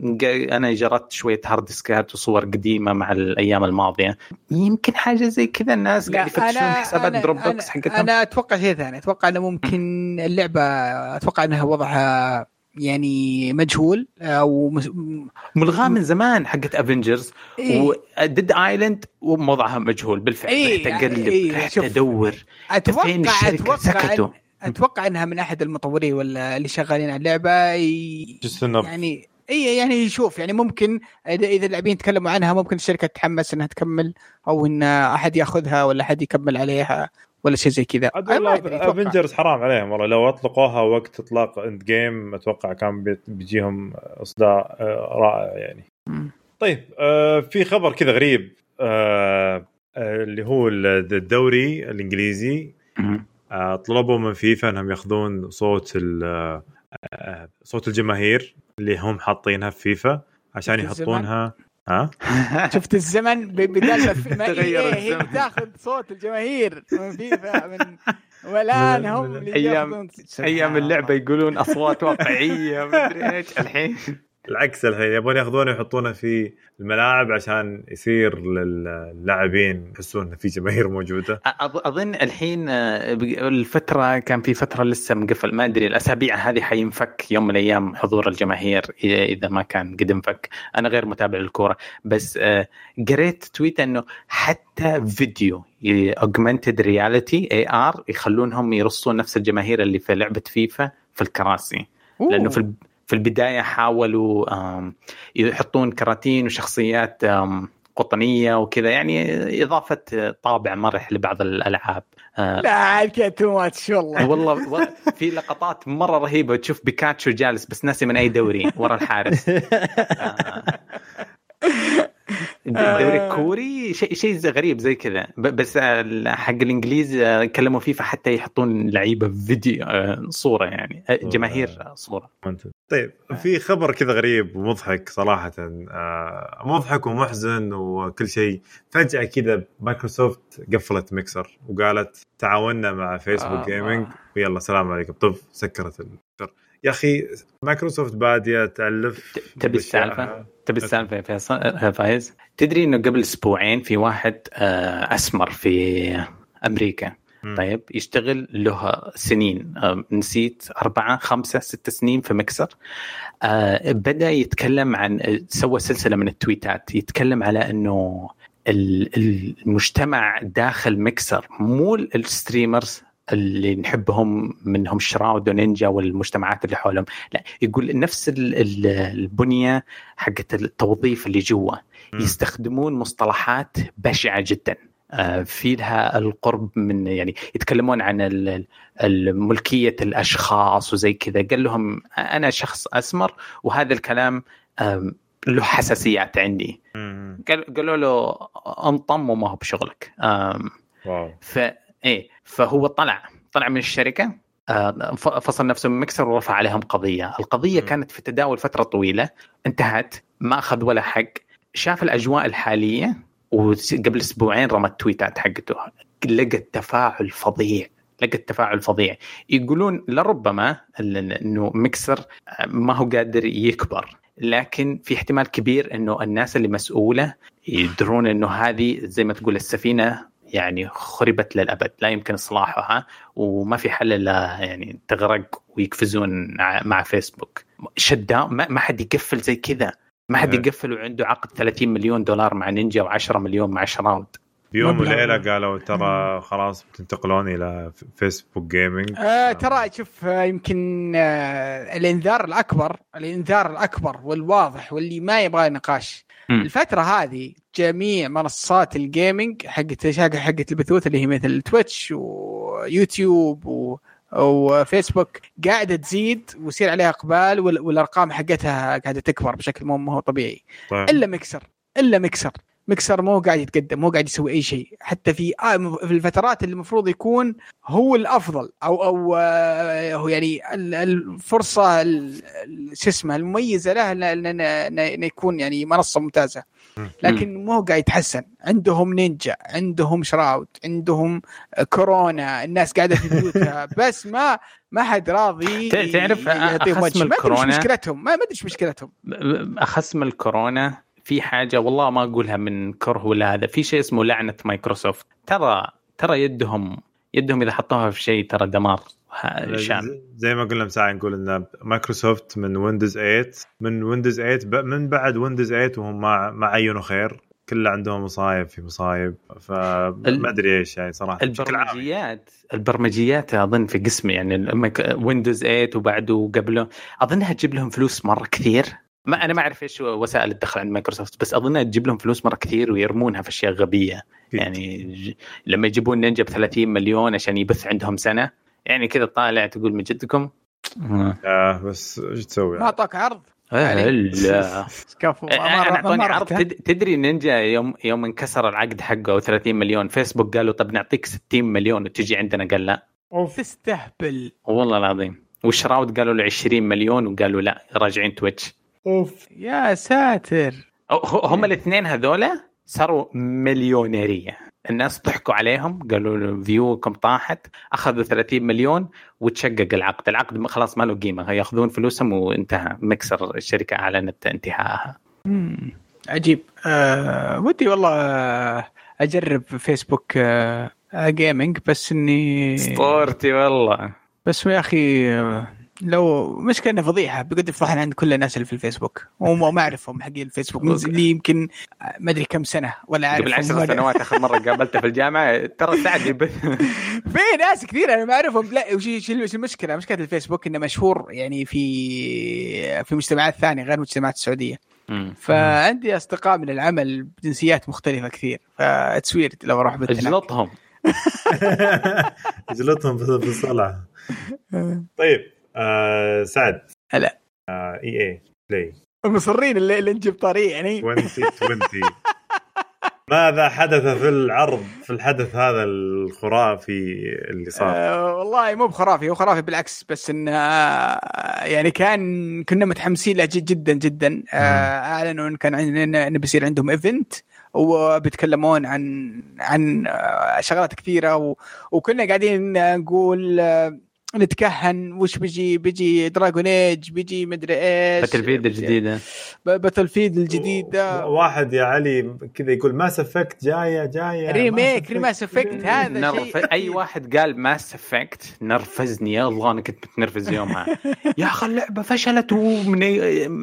أنا جربت شوية هارد ديسكات وصور قديمة مع الأيام الماضية يمكن حاجة زي كذا الناس قاعد يفتشون حسابات Dropbox حقتهم أنا أتوقع شيء ثاني أتوقع إنه ممكن اللعبة أتوقع إنها وضعها يعني مجهول أو. ملغاة من زمان حقت Avengers إيه. و Dead Island ووضعها مجهول بالفعل إيه، رحت اقلب إيه، رحت. ادور فين أتوقع الشركة أتوقع سكتوا؟ أتوقع إنها من أحد المطورين ولا اللي شغالين على اللعبة ي... يعني إي يعني يشوف يعني ممكن إذا إذا اللاعبين يتكلموا عنها ممكن الشركة تتحمس إنها تكمل أو إن أحد يأخذها ولا أحد يكمل عليها ولا شيء زي كذا. Avengers حرام عليهم والله لو أطلقوها وقت إطلاق Endgame أتوقع كان بي- بيجيهم اصداء آه، رائع يعني. طيب آه في خبر كذا غريب آه اللي هو الدوري الإنجليزي. طلبوا من فيفا إنهم ياخذون صوت ال- آه، صوت الجماهير اللي هم حاطينها في فيفا عشان؟ يحطونها. ها؟ شفت الزمن؟ بدل ما إيه هي الزمن. بتاخذ صوت الجماهير من فيفا من والان هم ياخذون- أيام اللعبة يقولون أصوات واقعية مدري إيش. الحين العكس الحين يبغون ياخذونه ويحطونه في الملاعب عشان يصير للاعبين يحسون في جماهير موجودة. أظ- أظن الحين آه، الفترة كان في فترة لسه مقفل ما أدري الأسابيع هذه حينفك يوم من الأيام حضور الجماهير إذا إذا ما كان قد انفك. أنا غير متابع للكورة بس آه، قريت tweet إنه حتى فيديو augmented reality AR يخلونهم يرصون نفس الجماهير اللي في لعبة فيفا في الكراسي. لأنه في في البداية حاولوا يحطون كراتين وشخصيات قطنية وكذا يعني إضافة طابع مرح لبعض الألعاب. آه، لا too much والله والله في لقطات مرة رهيبة تشوف بيكاتشو جالس بس ناسي من أي دوري ورا الحارس. آه. دوري كوري شيء شيء غريب زي كذا. بس ال- حق الإنجليز آه، كلموا فيه فحتى يحطون لعيبة فيديو آه، صورة يعني. آه، جماهير آه، صورة. ممتاز. طيب في خبر كذا غريب ومضحك صراحة آه، مضحك ومحزن وكل شيء. فجأة كذا مايكروسوفت قفلت ميكسر وقالت تعاوننا مع فيسبوك آه. آه gaming ويلا سلام عليكم. طف سكرت الميكسر. يا أخي مايكروسوفت بادية تألف تبي السالفة؟ تبي السالفه يا فيصل آه، فايز. تدري إنه قبل أسبوعين في واحد آه، أسمر في أمريكا. طيب يشتغل له سنين. آه، نسيت أربعة خمسة ستة سنين في مكسر. آه، بدأ يتكلم عن سوى سلسلة من التويتات. يتكلم على أنه ال- المجتمع داخل مكسر مو ال streamers اللي نحبهم منهم شراود ونينجا والمجتمعات اللي حولهم. لا يقول نفس ال- ال- البنية حقت التوظيف اللي جوا. يستخدمون مصطلحات بشعة جدا. آه، في لها القرب من يعني يتكلمون عن ال- ال- ملكية الأشخاص وزي كذا. قال لهم أنا شخص أسمر وهذا الكلام له حساسيات عندي. قالوا له انطم وما هو بشغلك. واو. ف إيه فهو طلع طلع من الشركة آه، فصل نفسه من مكسر ورفع عليهم قضية، القضية م. كانت في تداول فترة طويلة انتهت ما أخذ ولا حق. شاف الأجواء الحالية وقبل أسبوعين رمى التويتات حقته. لقى التفاعل فظيع لقى التفاعل فظيع. يقولون لربما إنه مكسر ما هو قادر يكبر. لكن في احتمال كبير إنه الناس اللي مسؤولة يدرون إنه هذه زي ما تقول السفينة يعني خربت للأبد لا يمكن إصلاحها وما في حل إلا يعني تغرق ويقفزون مع فيسبوك شدا ما ما حد يقفل زي كذا ما حد إيه. يقفل وعنده عقد 30 مليون دولار مع نينجا و10 مليون مع شراود بيوم مبلغ. وليلة قالوا ترى خلاص بتنتقلون إلى فيسبوك gaming آه ترى شوف آه يمكن آه الإنذار الأكبر الإنذار الأكبر والواضح واللي ما يبغى نقاش. الفترة هذه جميع منصات ال gaming حقت حقت البثوث اللي هي مثل تويتش ويوتيوب و وفيسبوك قاعدة تزيد ويصير عليها إقبال وال- والأرقام حقتها قاعدة تكبر بشكل مو طبيعي. طيب. إلا مكسر إلا مكسر مكسر مو قاعد يتقدم مو قاعد يسوي أي شيء. حتى في آه في الفترات اللي المفروض يكون هو الأفضل أو أو آه، هو يعني ال- الفرصة ال- ال- شو اسمه المميزة له إن يكون يعني منصة ممتازة. لكن مو قاعد يتحسن. عندهم نينجا عندهم شراود عندهم كورونا الناس قاعدة في بيوتها بس ما ما حد راضي تعرف وجه. من ما أدري الكورونا- مشكلتهم ما أدري مشكلتهم. اخص من الكورونا؟ في حاجة والله ما أقولها من كره ولا هذا في شيء اسمه لعنة مايكروسوفت. ترى ترى يدهم يدهم إذا حطوها في شيء ترى دمار. شام. زي- ما قلنا مساء نقول إن مايكروسوفت من ويندوز 8 من ويندوز 8 ب- من بعد ويندوز 8 وهم ما ما عينوا خير. كله عندهم مصايب في مصايب. فما أدري إيش يعني صراحة عام البرمجيات البرمجيات أظن في قسم يعني ويندوز 8 وبعده وقبله أظنها تجيب لهم فلوس مرة كثير. ما أنا ما أعرف إيش وسائل الدخل عند مايكروسوفت بس اظنها تجيب لهم فلوس مرة كثير ويرمونها في أشياء غبية. يعني ج- لما يجيبون نينجا ب 30 مليون عشان يبث عندهم سنة يعني كذا طالع تقول من جدكم آه. بس إيش تسوي ما يعني؟ اعطاك عرض هلا كفو أنا أعطوني ما عرض. تدري نينجا يوم يوم انكسر العقد حقه أو 30 مليون فيسبوك قالوا طب نعطيك 60 مليون وتجي عندنا؟ قال لا. تستهبل. والله العظيم. وشراود قالوا له 20 مليون وقالوا لا راجعين تويتش. أوف. يا ساتر. هم الاثنين هذولا صاروا مليونيرية. الناس ضحكوا عليهم قالوا له فيوكم طاحت أخذوا 30 مليون وتشقق العقد. العقد خلاص ما له قيمة. يأخذون فلوسهم وانتهى. مكسر الشركة أعلنت انتهائها. عجيب. آه ودي والله آه، أجرب فيسبوك آه آه، جيمنج بس إني أسطورتي والله. بس يا أخي آه، لو مشكلة انه فضيحة بيقعد يفضحنا عند كل الناس اللي في الفيسبوك. وما ما أعرفهم حقين الفيسبوك. من اللي يمكن ما أدري كم سنة ولا أعرفهم قبل عشر سنوات آخر مرة قابلته في الجامعة ترى سعد في ناس كثير أنا ما أعرفهم. لا وش المشكلة؟ مشكلة الفيسبوك إنه مشهور يعني في في مجتمعات ثانية غير المجتمعات السعودية. فعندي أصدقاء من العمل بجنسيات مختلفة كثير. فإتس ويرد لو أروح. اجلطهم. اجلطهم في في الصلعه طيب. آه سعد. هلا. آه إي إي بلاي مصرين اللي, اللي نجيب طريق يعني. 2020 ماذا حدث في العرض في الحدث هذا الخرافي اللي صار؟ آه والله مو بخرافي هو خرافي بالعكس بس انه آه يعني كان كنا متحمسين له جد- جدا جدا. آه أعلنوا إن كان عندنا إنه بيصير عندهم event وبيتكلمون عن عن شغلات كثيرة و وكنا قاعدين نقول نتكهن وش بيجي بيجي Dragon Age بيجي مدري إيش. Battlefield الجديدة. Battlefield الجديدة. واحد يا علي كذا يقول Mass Effect جاية جاية ريميك ريماس افكت هذا نرف... شيء. أي واحد قال Mass Effect نرفزني. يا الله أنا كنت متنرفز يومها. يا أخي اللعبة فشلت ومن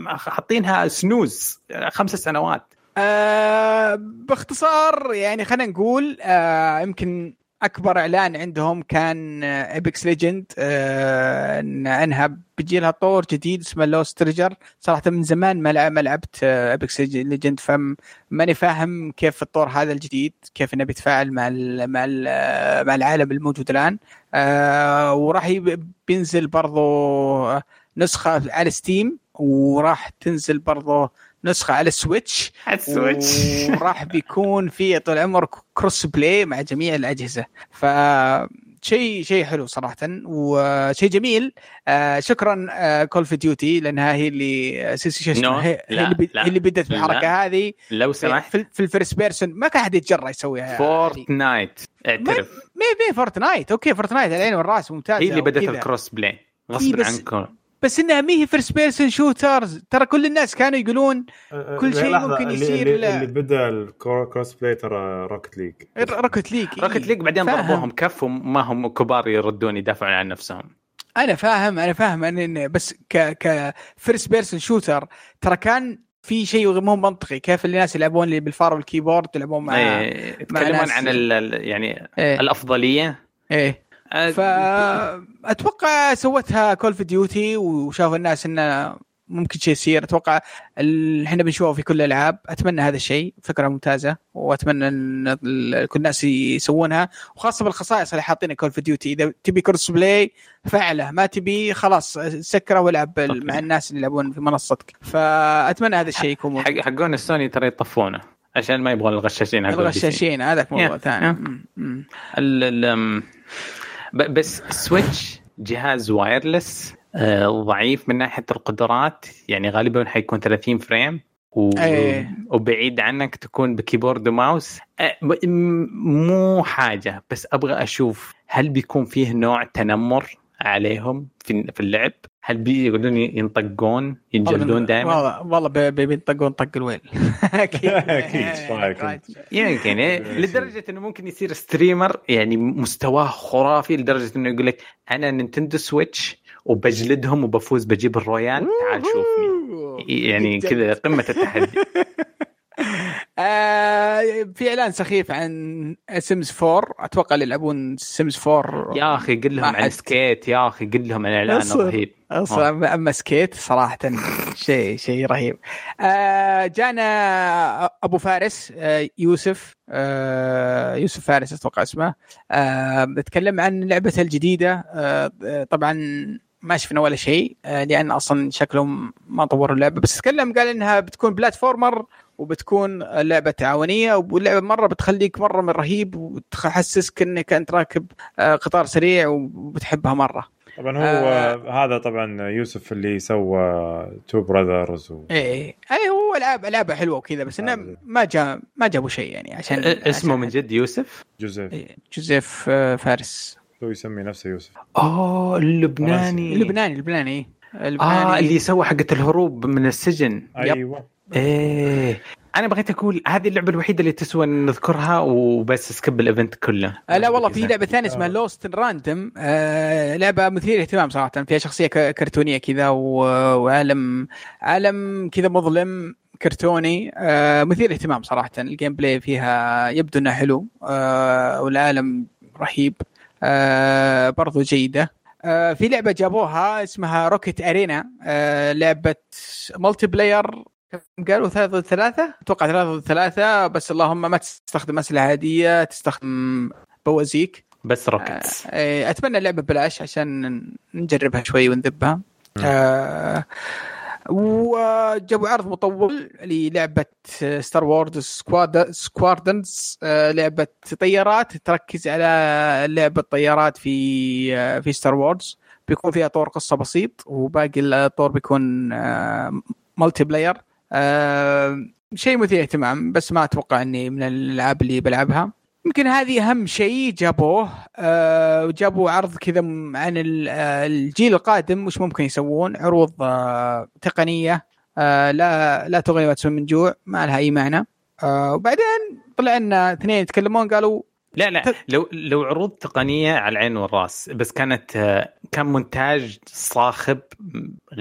حاطينها snooze خمس سنوات. آه باختصار يعني خلينا نقول آه يمكن أكبر إعلان عندهم كان Apex Legends آه إن أنها بيجي لها طور جديد اسمه Lost Treasures صراحة من زمان ما ما لعبت Apex Legends فماني فاهم كيف الطور هذا الجديد كيف إنه بيتفاعل مع ال مع ال مع العالم الموجود الآن. آه وراح بينزل برضو نسخة على Steam وراح تنزل برضو نسخة على ال Switch. ال Switch. وراح بيكون في طول العمر crossplay مع جميع الأجهزة. ف شيء شيء حلو صراحة. وشيء جميل. آه شكرا آه Call of Duty لأنها هي اللي سيسي شو اسمه؟ No. هي, لا، اللي, بي- لا، هي اللي بدت بالحركه هذه. لو في, سمحت. في, في ال first person ما كان أحد يتجرأ يسويها Fortnite اعترف. maybe Fortnite okay Fortnite العين والرأس. ممتازه هي اللي بدت. ال crossplay غصب عنكم. بس انها مي هي first person shooters ترى كل الناس كانوا يقولون كل شيء ممكن اللي- يصير اللي, لا. اللي بدا ال crossplay ترى Rocket League Rocket League Rocket League بعدين فاهم. ضربوهم كف وما هم كبار يردون يدافعون عن نفسهم. أنا فاهم أنا فاهم ان بس ك ك first person shooter ترى كان في شيء مو منطقي. كيف الناس يلعبون اللي بالفارة وال keyboard يلعبون مع إيه، يتكلمون عن ال- يعني إيه, الأفضلية. إيه. فأتوقع سوتها Call of Duty وشافوا الناس إنه ممكن شيء يصير. أتوقع إحنا بنشوفه في كل الألعاب. أتمنى هذا الشيء. فكرة ممتازة. وأتمنى إن كل الناس يسوونها. وخاصة بالخصائص اللي حاطينها Call of Duty إذا تبي crossplay فعله ما تبي خلاص سكره والعب. مع الناس اللي يلعبون في منصتك. فأتمنى هذا الشيء يكون. حق حقون السوني ترى يطفونه. عشان ما يبغون الغشاشين. الغشاشين. هذاك موضوع. ثاني. بس Switch جهاز wireless آه، ضعيف من ناحية القدرات يعني غالبا حيكون 30 frame و... إيه. وبعيد عنك تكون ب keyboard و mouse آه، مو حاجة بس أبغى أشوف هل بيكون فيه نوع تنمر عليهم في اللعب؟ هل بيقعدون ينطقون ينجلدون دائما؟ والله والله بي- بي- بينطقون طق الويل أكيد رأيكم؟ يمكن إيه، لدرجة إنه ممكن يصير streamer يعني مستواه خرافي لدرجة إنه يقول لك أنا Nintendo Switch وبجلدهم وبفوز battle royale تعال شوفني يعني كذا قمه التحدي آه في اعلان سخيف عن Sims 4 أتوقع اللي يلعبون Sims 4 يا أخي قل لهم عن. Skate يا أخي قل لهم عن اعلان. رهيب أصلا اما أما سكيت صراحة شيء شيء رهيب. آه جانا أبو فارس آه يوسف آه يوسف فارس أتوقع اسمه. آه تكلم عن لعبته الجديدة. آه آه، طبعا ما شفنا ولا شيء آه لأن أصلا شكلهم ما طوروا اللعبة. بس تكلم قال إنها بتكون بلاتفورمر وبتكون لعبة تعاونية واللعبة مرة بتخليك مرة من رهيب وتحسسك إنك أنت راكب آه، قطار سريع وبتحبها مرة. طبعا هو آه. هذا طبعا يوسف اللي سوى Two Brothers و... إيه اي هو العاب العابه حلوة وكذا بس إنه. ما جاء ما جابوا شيء يعني عشان اسمه عشان- من جد يوسف؟ جوزيف. إيه، جوزيف آه، فارس. هو يسمي نفسه يوسف. اوه اللبناني. اللبناني اللبناني آه اللي سوى حقة الهروب من السجن. أيوه. إيه. أنا بغيت أقول هذه اللعبة الوحيدة اللي تسوى إن نذكرها وبس skip ال event كله. آه لا والله في لعبة ثانية اسمها. Lost in Random آه لعبة مثيرة اهتمام صراحة. فيها شخصية كرتونية كذا وعالم عالم كذا مظلم كرتوني. آه مثير اهتمام صراحة. ال gameplay فيها يبدو إنه حلو. آه والعالم رهيب. آه برضو جيدة. آه في لعبة جابوها اسمها Rocket Arena آه لعبة multiplayer قالوا؟ ثلاثة ضد ثلاثة؟ أتوقع ثلاثة ضد ثلاثة بس اللهم ما تستخدم أسلحة عادية تستخدم بوازيك. بس rockets آه، أتمنى اللعبة ببلاش عشان نجربها شوي ونذبها. آه وجابوا عرض مطول للعبة Star Wars Squad Squadrons آه لعبة طيارات. تركز على لعبة طيارات في آه في Star Wars بيكون فيها طور قصة بسيط وباقي الطور بيكون آه multiplayer آه شيء مثير اهتمام بس ما أتوقع إني من الألعاب اللي بلعبها. يمكن هذه أهم شيء جابوه آه وجابوا عرض كذا عن آه، الجيل القادم وش ممكن يسوون؟ عروض آه تقنية آه لا لا تغني ولا تسمن من جوع ما لها أي معنى. آه وبعدين طلع لنا اثنين يتكلمون قالوا لا لا ت- لو لو عروض تقنية على العين والرأس بس كانت آه، كان مونتاج صاخب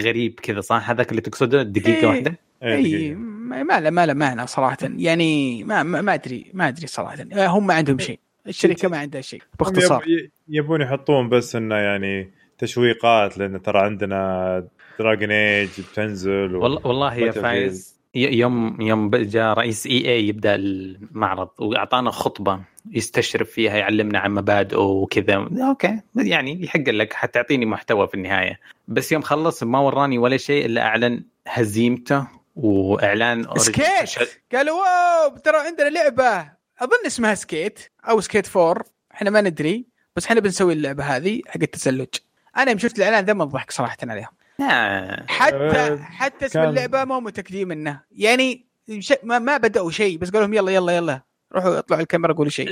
غريب كذا صح؟ هذاك اللي تقصده دقيقه إيه. واحدة. اي دقيقة. ما ما له ما له معنى صراحة. يعني ما ما, ما أدري ما أدري صراحة. آه، هم ما عندهم شيء. الشركة ما عندها شيء. باختصار. يب- يبون يحطون بس إنه يعني تشويقات لأن ترى عندنا Dragon Age بتنزل و... والله والله يا. فايز يوم يوم جاء رئيس EA يبدأ المعرض وأعطانا خطبة يستشرف فيها يعلمنا عن مبادئه وكذا. okay يعني يحق لك حتعطيني محتوى في النهاية. بس يوم خلص ما وراني ولا شيء إلا أعلن هزيمته وإعلان Skate. قالوا wow ترى عندنا لعبة. أظن اسمها Skate أو Skate Four. إحنا ما ندري بس إحنا بنسوي اللعبة هذه حق التزلج أنا يوم شفت الإعلان ذا ما ضحك صراحة عليهم. لا. حتى أه، حتى اسم كان- اللعبة ما هم متاكدين منه. يعني ش... ما, ما بدأوا شيء بس قالوا لهم يلا يلا يلا روحوا اطلعوا الكاميرا قولوا شيء.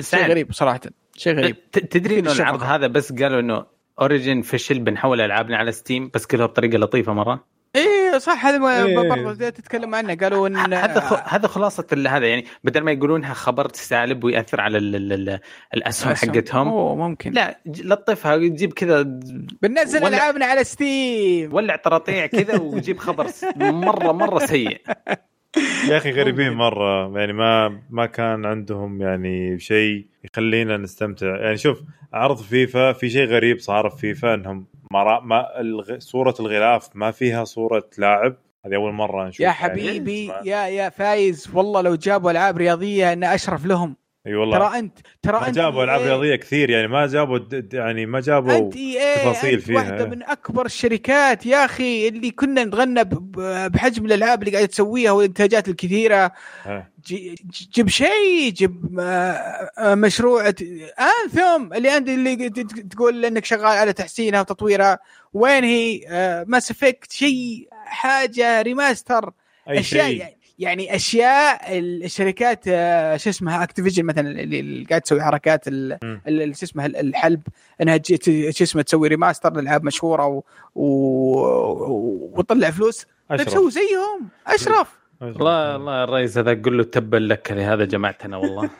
شيء غريب صراحة. شيء غريب. ت- تدري إنه. العرض هذا بس قالوا إنه Origin فشل بنحول ألعابنا على Steam بس كلها بطريقة لطيفة مرة. إيه صح هذا ما إيه. برضه تتكلم عنه. قالوا إن هذا خ- هذا خلاصة ال- هذا يعني بدل ما يقولونها خبر سالب ويأثر على ال ال ال الأسهم حقتهم. أوه ممكن. لا لطفها وتجيب كذا. بننزل ألعابنا على Steam ولع طراطيع كذا وجيب خبر مرة مرة سيء. يا أخي غريبين مرة. يعني ما ما كان عندهم يعني شيء يخلينا نستمتع. يعني شوف عرض فيفا في شيء غريب صار في فيفا إنهم ما, ما الغ... صورة الغلاف ما فيها صورة لاعب هذه أول مرة نشوف يا يعني. حبيبي يا يا فايز والله لو جابوا ألعاب رياضية إن أشرف لهم إي والله. ترى انت ترى ما أنت جابوا ألعاب. رياضية كثير يعني ما جابوا يعني ما جابوا أنت إيه تفاصيل أنت فيها، واحدة. من أكبر الشركات يا أخي اللي كنا نتغنى بحجم الألعاب اللي قاعدة تسويها والإنتاجات الكثيرة. ها. جيب شيء جيب آه، آه، مشروع Anthem اللي عندي اللي ت- ت- تقول إنك شغال على تحسينها وتطويرها. وين هي؟ Mass Effect شيء حاجة remaster أي أشياء شيء. يعني- يعني أشياء الشركات آه، شو اسمها Activision مثلا اللي اللي قاعد تسوي حركات ال- مم. ال- شو اسمها الحلب إنها شو اسمه تسوي remaster لالعاب مشهورة و... و... وتطلع فلوس. تسوي زيهم. أشرف. أشرف. الله الله الرئيس هذا قل له تبا لك لهذا جمعتنا والله.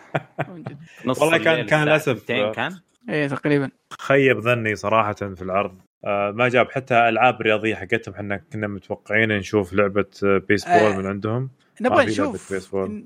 نص والله كان- كان. 2 كان؟ إيه تقريبا. خيب ظني صراحة في العرض. آه ما جاب حتى ألعاب رياضية حقتهم إحنا كنا متوقعين نشوف لعبة آه، بيسبول آه. من عندهم. نبغى نشوف.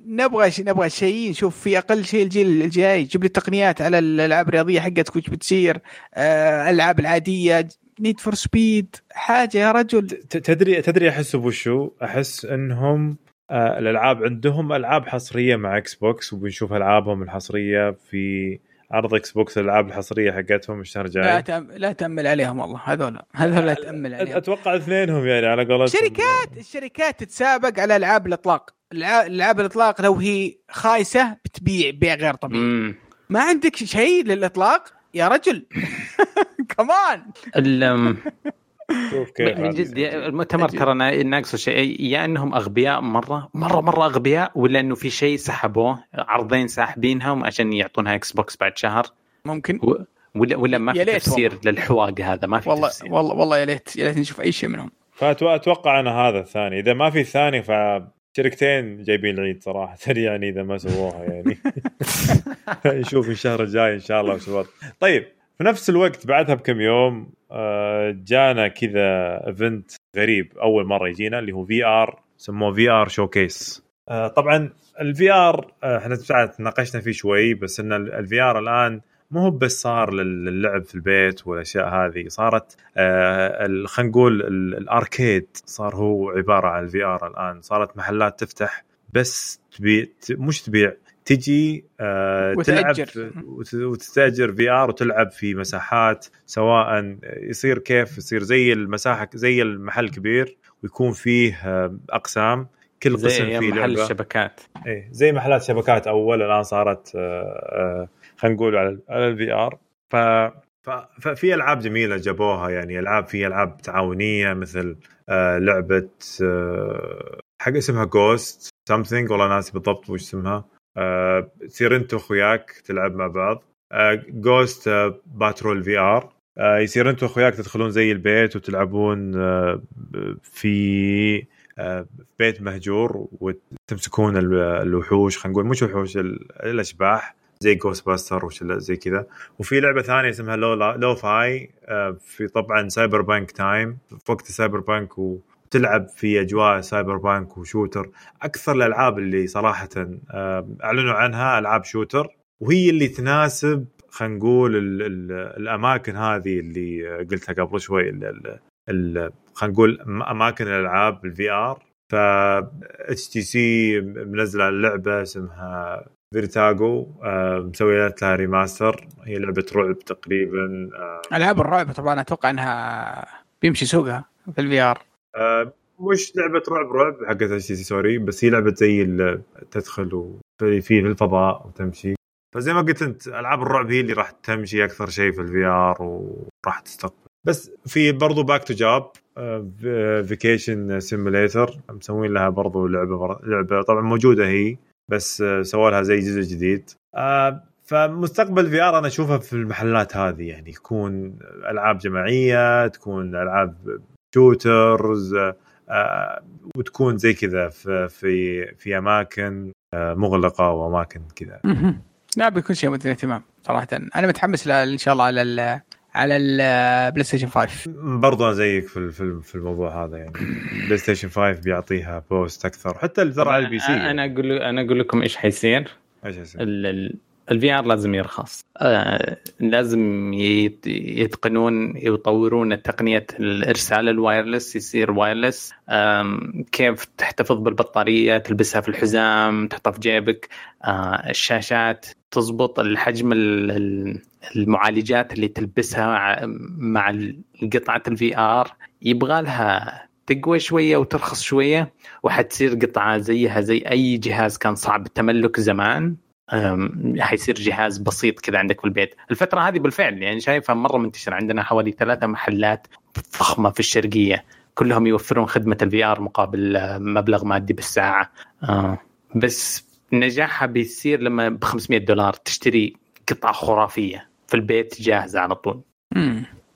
نبغى ش- نبغى شيء نشوف في أقل شيء الجيل الجاي. جيب لي تقنيات على الألعاب الرياضية حقتك وش بتصير آه، الالعاب العادية Need for Speed حاجة يا رجل. تدري تدري أحس بوشو؟ أحس إنهم آه الألعاب عندهم ألعاب حصرية مع Xbox وبنشوف ألعابهم الحصرية في عرض Xbox الألعاب الحصرية حقتهم الشهر لا الجاي تأم... لا تأمل عليهم والله هذول هذول لا تأمل عليهم. أتوقع اثنينهم يعني على قولتهم. شركات الشركات تتسابق على ألعاب الإطلاق. الع- ألعاب الإطلاق لو هي خايسة بتبيع بيع غير طبيعي. مم. ما عندك شيء للإطلاق؟ يا رجل. كمان شوف كيف من. جد يا- المؤتمر ترى نا- ناقصه شيء. يا إنهم أغبياء مرة مرة مرة أغبياء ولا إنه في شيء سحبوه عرضين ساحبينهم عشان يعطونها Xbox بعد شهر. ممكن. و- ولا ولا ما في تفسير للحواق هذا ما في والله تفسير. والله والله يا ليت يا ليت نشوف أي شيء منهم. فاتوقع أنا هذا الثاني. إذا ما في الثاني فشركتين جايبين العيد صراحة. يعني إذا ما سووها يعني. نشوف الشهر الجاي إن شاء الله وشباب طيب في نفس الوقت بعدها بكم يوم آه، جانا كذا event غريب أول مرة يجينا اللي هو VR سموه VR Showcase طبعا ال VR إحنا ساعات ناقشنا فيه شوي بس إن ال VR الآن مو هو بس صار لل- للعب في البيت والأشياء هذه صارت آه، خلينا نقول ال- ال arcade صار هو عبارة عن ال VR الآن. صارت محلات تفتح بس تبيع مش تبيع تجي آه، تلعب وتستأجر VR وتلعب في مساحات سواء يصير كيف يصير زي المساحة زي المحل كبير ويكون فيه آه، أقسام. كل قسم زي فيه محل لعبة. الشبكات. إيه زي محلات شبكات أول الآن صارت آه، خلينا نقول على على ال VR ف ففي ألعاب جميلة جابوها يعني ألعاب في ألعاب تعاونية مثل لعبة حق اسمها Ghost something والله ناسي بالضبط وش اسمها. آه، تصير انت واخوياك تلعب مع بعض. Ghost Patrol VR يصير انت واخوياك تدخلون زي البيت وتلعبون آه، في آه، بيت مهجور وتمسكون ال- الوحوش خلينا نقول مش وحوش ال- الأشباح زي Ghostbuster زي كذا. وفي لعبة ثانية اسمها Low Low-Fi آه، في طبعا cyberpunk time في وقت cyberpunk وتلعب في أجواء cyberpunk و shooter. أكثر الألعاب اللي صراحة آه، أعلنوا عنها ألعاب shooter وهي اللي تناسب خلينا نقول ال ال الأماكن هذه اللي قلتها قبل شوي خلينا نقول أماكن الألعاب ال VR ف HTC منزلة لعبة اسمها Vertigo آه، مسوي لها remaster هي لعبة رعب تقريبا آه، ألعاب الرعب طبعا أتوقع إنها بيمشي سوقها في الفي ار آه، مش لعبة رعب رعب حقت اتش سوري بس هي لعبة زي تدخل في الفضاء وتمشي. فزي ما قلت أنت ألعاب الرعب هي اللي راح تمشي أكثر شيء في الفي ار وراح تستقبل. بس في برضو باك تو جاب فيكيشن سيموليتر مسوين لها برضو لعبة لعبة طبعا موجودة هي بس آه، سووا لها زي جزء جديد. آه، فمستقبل VR أنا أشوفها في المحلات هذه يعني يكون ألعاب جماعية تكون ألعاب shooters آه، وتكون زي كذا في في في أماكن آه، مغلقة وأماكن كذا. لا بيكون شيء مثير اهتمام صراحة. أنا متحمس إن شاء الله على ال على ال PlayStation 5 برضو أنا زيك في ال- في ال- في الموضوع هذا يعني. PlayStation 5 بيعطيها boost أكثر. حتى ترى على ال PC أنا أقول أنا أقول لكم إيش حيصير. إيش يصير؟ ال VR لازم يرخص. آه لازم يت- يتقنون يطورون تقنية الإرسال ال wireless يصير wireless. كيف تحتفظ بالبطارية تلبسها في الحزام تحطها في جيبك. آه الشاشات تضبط الحجم ال- ال- المعالجات اللي تلبسها مع قطعة ال VR يبغى لها تقوى شوية وترخص شوية وحتصير قطعة زيها زي أي جهاز كان صعب. التملك زمان. حيصير جهاز بسيط كذا عندك في البيت. الفترة هذه بالفعل يعني شايفها مرة منتشرة. عندنا حوالي ثلاثة محلات فخمة في الشرقية. كلهم يوفرون خدمة ال VR مقابل آه، مبلغ مادي بالساعة. آه، بس نجاحها بيصير لما ب 500 دولار تشتري قطعة خرافية في البيت جاهزة على طول.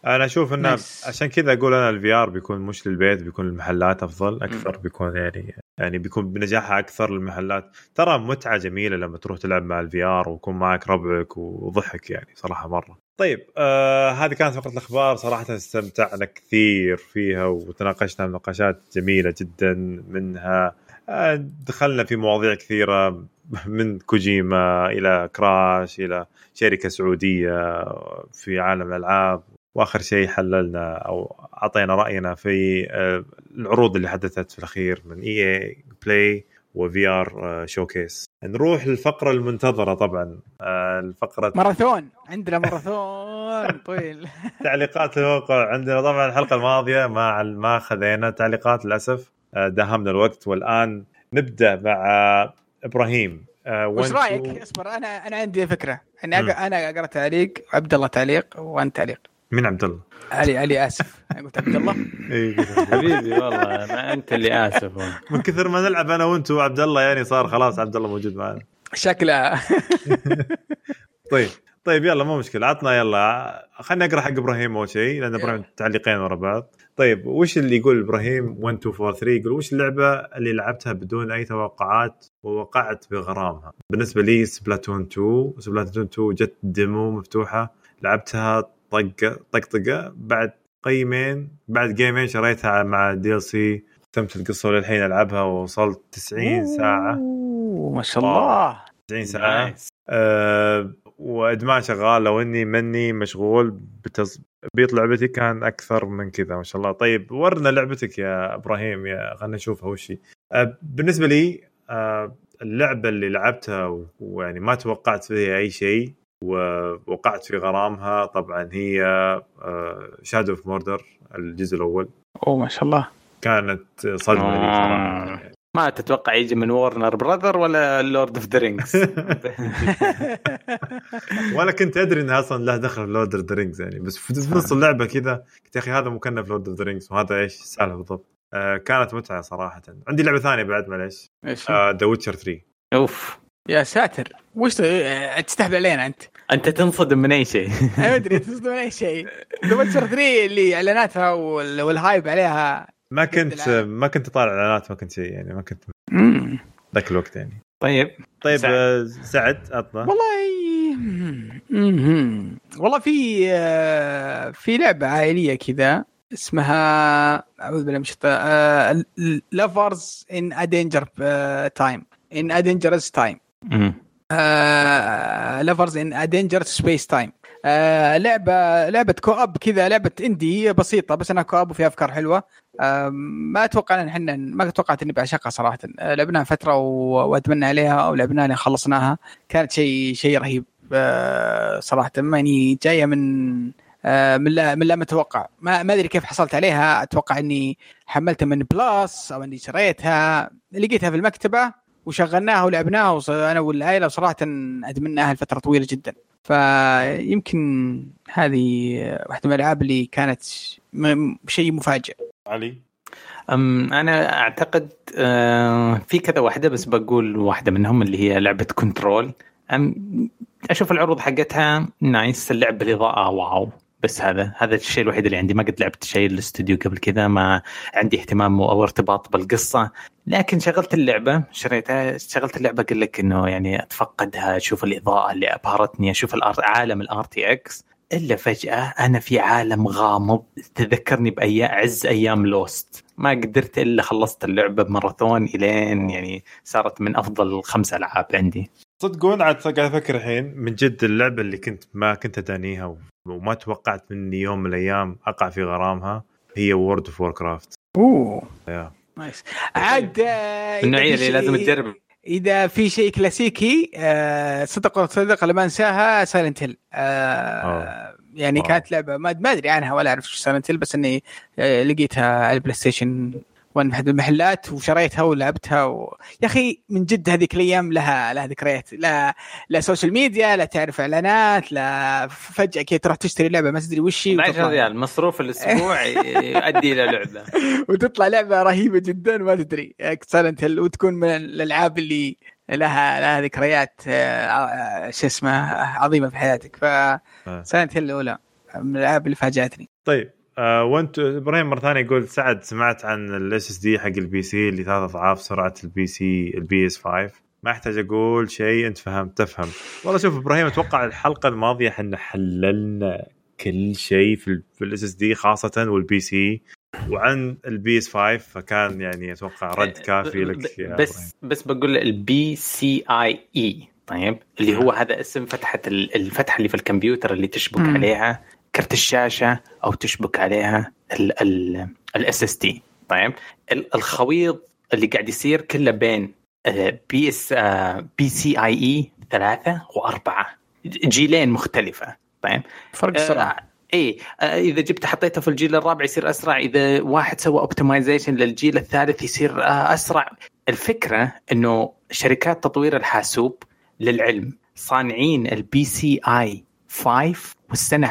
أنا أشوف إنه nice. عشان كذا أقول أنا ال VR بيكون مش للبيت بيكون للمحلات أفضل أكثر بيكون يعني يعني بيكون بنجاحها أكثر للمحلات. ترى متعة جميلة لما تروح تلعب مع ال VR ويكون معك ربعك وضحك يعني صراحة مرة. طيب آه هذه كانت فقرة الأخبار. صراحة استمتعنا كثير فيها وتناقشنا مناقشات جميلة جدا منها. آه دخلنا في مواضيع كثيرة من كوجيما إلى كراش إلى شركة سعودية في عالم الألعاب. وآخر شيء حللنا أو أعطينا رأينا في آه، العروض اللي حدثت في الأخير من EA Play و VR Showcase. نروح للفقرة المنتظرة طبعا. آه، الفقرة ماراثون. عندنا ماراثون طويل. تعليقات الموقع عندنا طبعا الحلقة الماضية ما ما خذينا تعليقات للأسف. آه، داهمنا الوقت والآن نبدأ مع إبراهيم. آه، وش رأيك؟ اصبر أنا أنا عندي فكرة. اني أنا أقرأ تعليق. عبد الله تعليق وأنت تعليق. من عبد الله. علي علي آسف. أنا قلت عبد الله. إيه،. حبيبي والله ما أنت اللي آسف. والله. من كثر ما نلعب أنا وأنت وعبد الله يعني صار خلاص عبد الله موجود معنا. شكله. طيب طيب يلا مو مشكلة. عطنا يلا خلينا نقرأ حق إبراهيم أول شيء لأن إبراهيم تعليقين ورا بعض. طيب وش اللي يقول إبراهيم 1 2 4 3 يقول وش اللعبة اللي لعبتها بدون أي توقعات ووقعت بغرامها؟ بالنسبة لي Splatoon 2 Splatoon 2 جت demo مفتوحة لعبتها طقة طقطقة بعد game ين بعد game ين شريتها مع DLC ختمت القصة وللحين ألعبها ووصلت 90 ساعة. ما شاء الله. 90 ساعة. أه وإدمان شغال لو إني مني مشغول بتص... بيط لعبتي كان أكثر من كذا ما شاء الله. طيب ورنا لعبتك يا إبراهيم يا خلينا نشوفها وش هي أه بالنسبة لي أه اللعبة اللي لعبتها ويعني ما توقعت فيها أي شيء ووقعت في غرامها. طبعا هي Shadow of Mordor الجزء الأول. أوه ما شاء الله. كانت صدمة لي صراحة. آه. ما تتوقع يجي من Warner Brothers ولا Lord of the Rings ولا كنت أدري إنها أصلا لها دخل في Lord of the Rings يعني بس في نص اللعبة كذا قلت يا أخي هذا مكنف Lord of the Rings وهذا إيش؟ السالفه بالضبط. آه كانت متعة صراحة. عندي لعبة ثانية بعد معليش. إيش؟ The Witcher 3 أوف. يا ساتر وش ت- آه، تستهبل علينا أنت أنت تنصدم من أي شيء ما أدري تصدم من أي شيء The Witcher 3 اللي إعلاناتها وال- وال hype عليها ما كنت. ما كنت طالع اعلانات ما كنت شيء يعني ما كنت. ذاك الوقت يعني طيب طيب سعد. آه، سعد عطنا والله. والله في آه، في لعبة عائلية كذا اسمها أعوذ بالله من الشيطان Lovers in a danger time in a dangerous time. Lovers in danger spacetime لعبه لعبة co-op كذا لعبة indie بسيطة بس إنها co-op وفيها أفكار حلوة. آه، ما أتوقع إن إحنا ما توقعت إني بعشقها صراحة. آه، لعبناها فترة و- وأتمنى عليها أو لعبناها لين خلصناها. كانت شيء شيء رهيب. آه، صراحة ماني جاية من من لا من لا متوقع. ما ما أدري كيف حصلت عليها. أتوقع إني حملتها من Plus أو إني شريتها. لقيتها في المكتبة. وشغلناها ولعبناها وص- أنا والعائله صراحة ادمناها لفتره طويلة جدا. فيمكن هذه واحدة من الألعاب اللي كانت م- شيء مفاجئ. علي؟ أم أنا أعتقد آه، في كذا واحدة بس بقول واحدة منهم اللي هي لعبة Control. أم أشوف العروض حقتها nice اللعبه الاضاءه wow. بس هذا هذا الشيء الوحيد اللي عندي. ما قد لعبت شيء الاستوديو قبل كذا ما عندي اهتمام أو ارتباط بالقصة. لكن شغلت اللعبة شريتها شغلت اللعبة أقول لك إنه يعني أتفقدها أشوف الإضاءة اللي أبهرتني أشوف. عالم ال RTX إلا فجأة أنا في عالم غامض تذكرني بايام عز أيام Lost. ما قدرت إلا خلصت اللعبة بماراثون إلين يعني صارت من أفضل الخمس ألعاب عندي. صدقون عاد قاعد أفكر الحين من جد اللعبة اللي كنت ما كنت أدانيها وما توقعت مني يوم من الأيام أقع في غرامها هي World of Warcraft oh yeah. nice عاد آه، النوعيه اللي لازم تجرب إذا في شيء كلاسيكي آه، صدق صدق لما انساها Silent Hill أوه. يعني wow. كانت لعبة ما ما أدري عنها ولا أعرف شو Silent Hill بس إني آه، لقيتها على ال PlayStation 1 في احد المحلات وشريتها ولعبتها و... يا أخي من جد هذيك الأيام لها لها ذكريات. لا لا social media لا تعرف إعلانات لا فجأة كذا تروح تشتري لعبة ما تدري وش هي 12 وتطلع- ريال مصروف الأسبوع يؤدي إلى لعبة. وتطلع لعبة رهيبة جدا ما تدري. Silent Hill وتكون من الألعاب اللي لها لها ذكريات آه، آه، شو اسمه عظيمة في حياتك. ف Silent Hill الأولى من الألعاب اللي فاجأتني. طيب. آه وانت إبراهيم مرة ثانية يقول سعد سمعت عن ال SSD حق ال PC اللي ثلاث أضعاف سرعة ال PC ال PS 5 ما أحتاج أقول شيء أنت فهمت تفهم والله شوف إبراهيم أتوقع الحلقة الماضية إحنا حللنا كل شيء في ال SSD خاصة وال PC وعن ال PS 5 فكان يعني أتوقع رد كافي لك يا إبراهيم. بس بس بقول ال PCIe طيب اللي هو هذا اسم فتحة ال- الفتحة اللي في الكمبيوتر اللي تشبك مم. عليها كرت الشاشة أو تشبك عليها ال SSD طيب؟ ال- الخويض اللي قاعد يصير كله بين بي إس PCIe ثلاثة وأربعة. جيلين مختلفة. طيب؟ فرق السرعه آه آه إذا جبت حطيته في الجيل الرابع يصير أسرع. إذا واحد سوى optimization للجيل الثالث يصير آه أسرع. الفكرة إنه شركات تطوير الحاسوب للعلم صانعين ال PCI 5 والسنة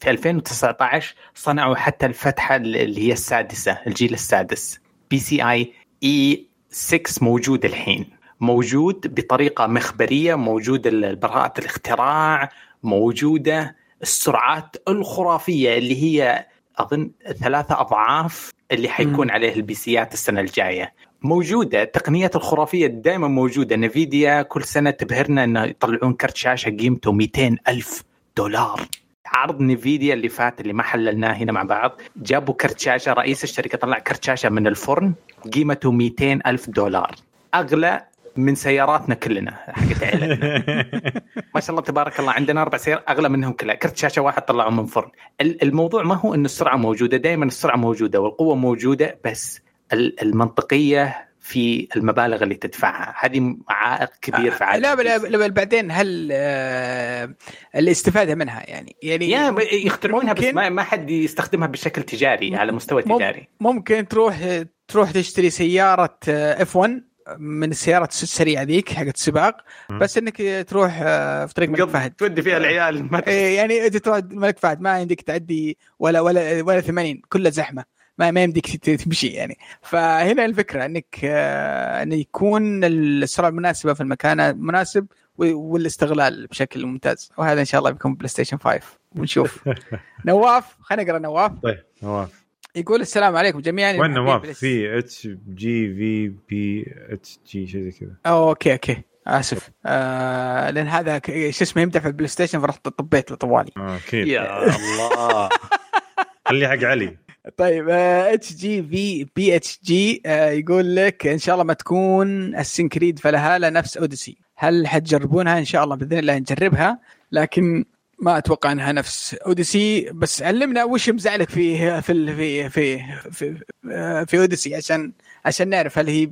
في 2019 صنعوا حتى الفتحة اللي هي السادسة الجيل السادس. PCIe 6 موجود الحين. موجود بطريقة مخبرية موجود براءة الاختراع موجودة السرعات الخرافية اللي هي أظن ثلاثة أضعاف اللي حيكون. عليه ال PCات السنة الجاية. موجودة التقنيات الخرافية دائما موجودة. نفيديا كل سنة تبهرنا إنه يطلعون كرت شاشة قيمته 200 ألف دولار. عرض نفيديا اللي فات اللي ما حللناه هنا مع بعض. جابوا كرت شاشه رئيس الشركة طلع كرت شاشه من الفرن قيمته 200 ألف دولار. أغلى من سياراتنا كلنا حقت عيلتنا. ما شاء الله تبارك الله عندنا أربع سيارات أغلى منهم كلها. كرت شاشه واحد طلعوا من فرن. ال- الموضوع ما هو انه السرعة موجودة دائما السرعة موجودة والقوة موجودة بس ال- المنطقية في المبالغ اللي تدفعها. هذه عائق كبير في عالم لا بل- بعدين هل آه، الاستفادة منها يعني؟ يعني يخترعونها بس ما, ما حد يستخدمها بشكل تجاري على مستوى تجاري. ممكن تروح تروح تشتري سيارة اف 1 من السيارات السريعة ذيك حقت السباق. بس إنك تروح آه، في طريق الملك فهد. تودي فيها العيال ما إيه، يعني تروح الملك فهد ما عندك تعدي ولا ولا ولا 80 كلها زحمة. ما ما يمديك تمشي يعني. فهنا الفكرة إنك آه، انه يكون السرعه المناسبة في المكان المناسب والاستغلال بشكل ممتاز. وهذا إن شاء الله بيكون بلاي ستيشن 5 ونشوف. نواف خلينا نقرأ نواف. طيب نواف. يقول السلام عليكم جميعا. وين نواف؟ في اتش جي في بي اتش جي شيء زي كذا. أوكي أوكي. آسف. آه لأن هذا شو اسمه يمدح في البلاي ستيشن فرحت طبيت له طوالي أكيد يا الله. خليه حق علي. طيب اتش جي في بي اتش جي يقول لك إن شاء الله ما تكون السنكريد فلهاله نفس اوديسي هل حتجربونها؟ إن شاء الله بإذن الله نجربها لكن ما أتوقع إنها نفس Odyssey بس علمنا وش مزعلك في في في في في, آه، في Odyssey عشان عشان نعرف هل هي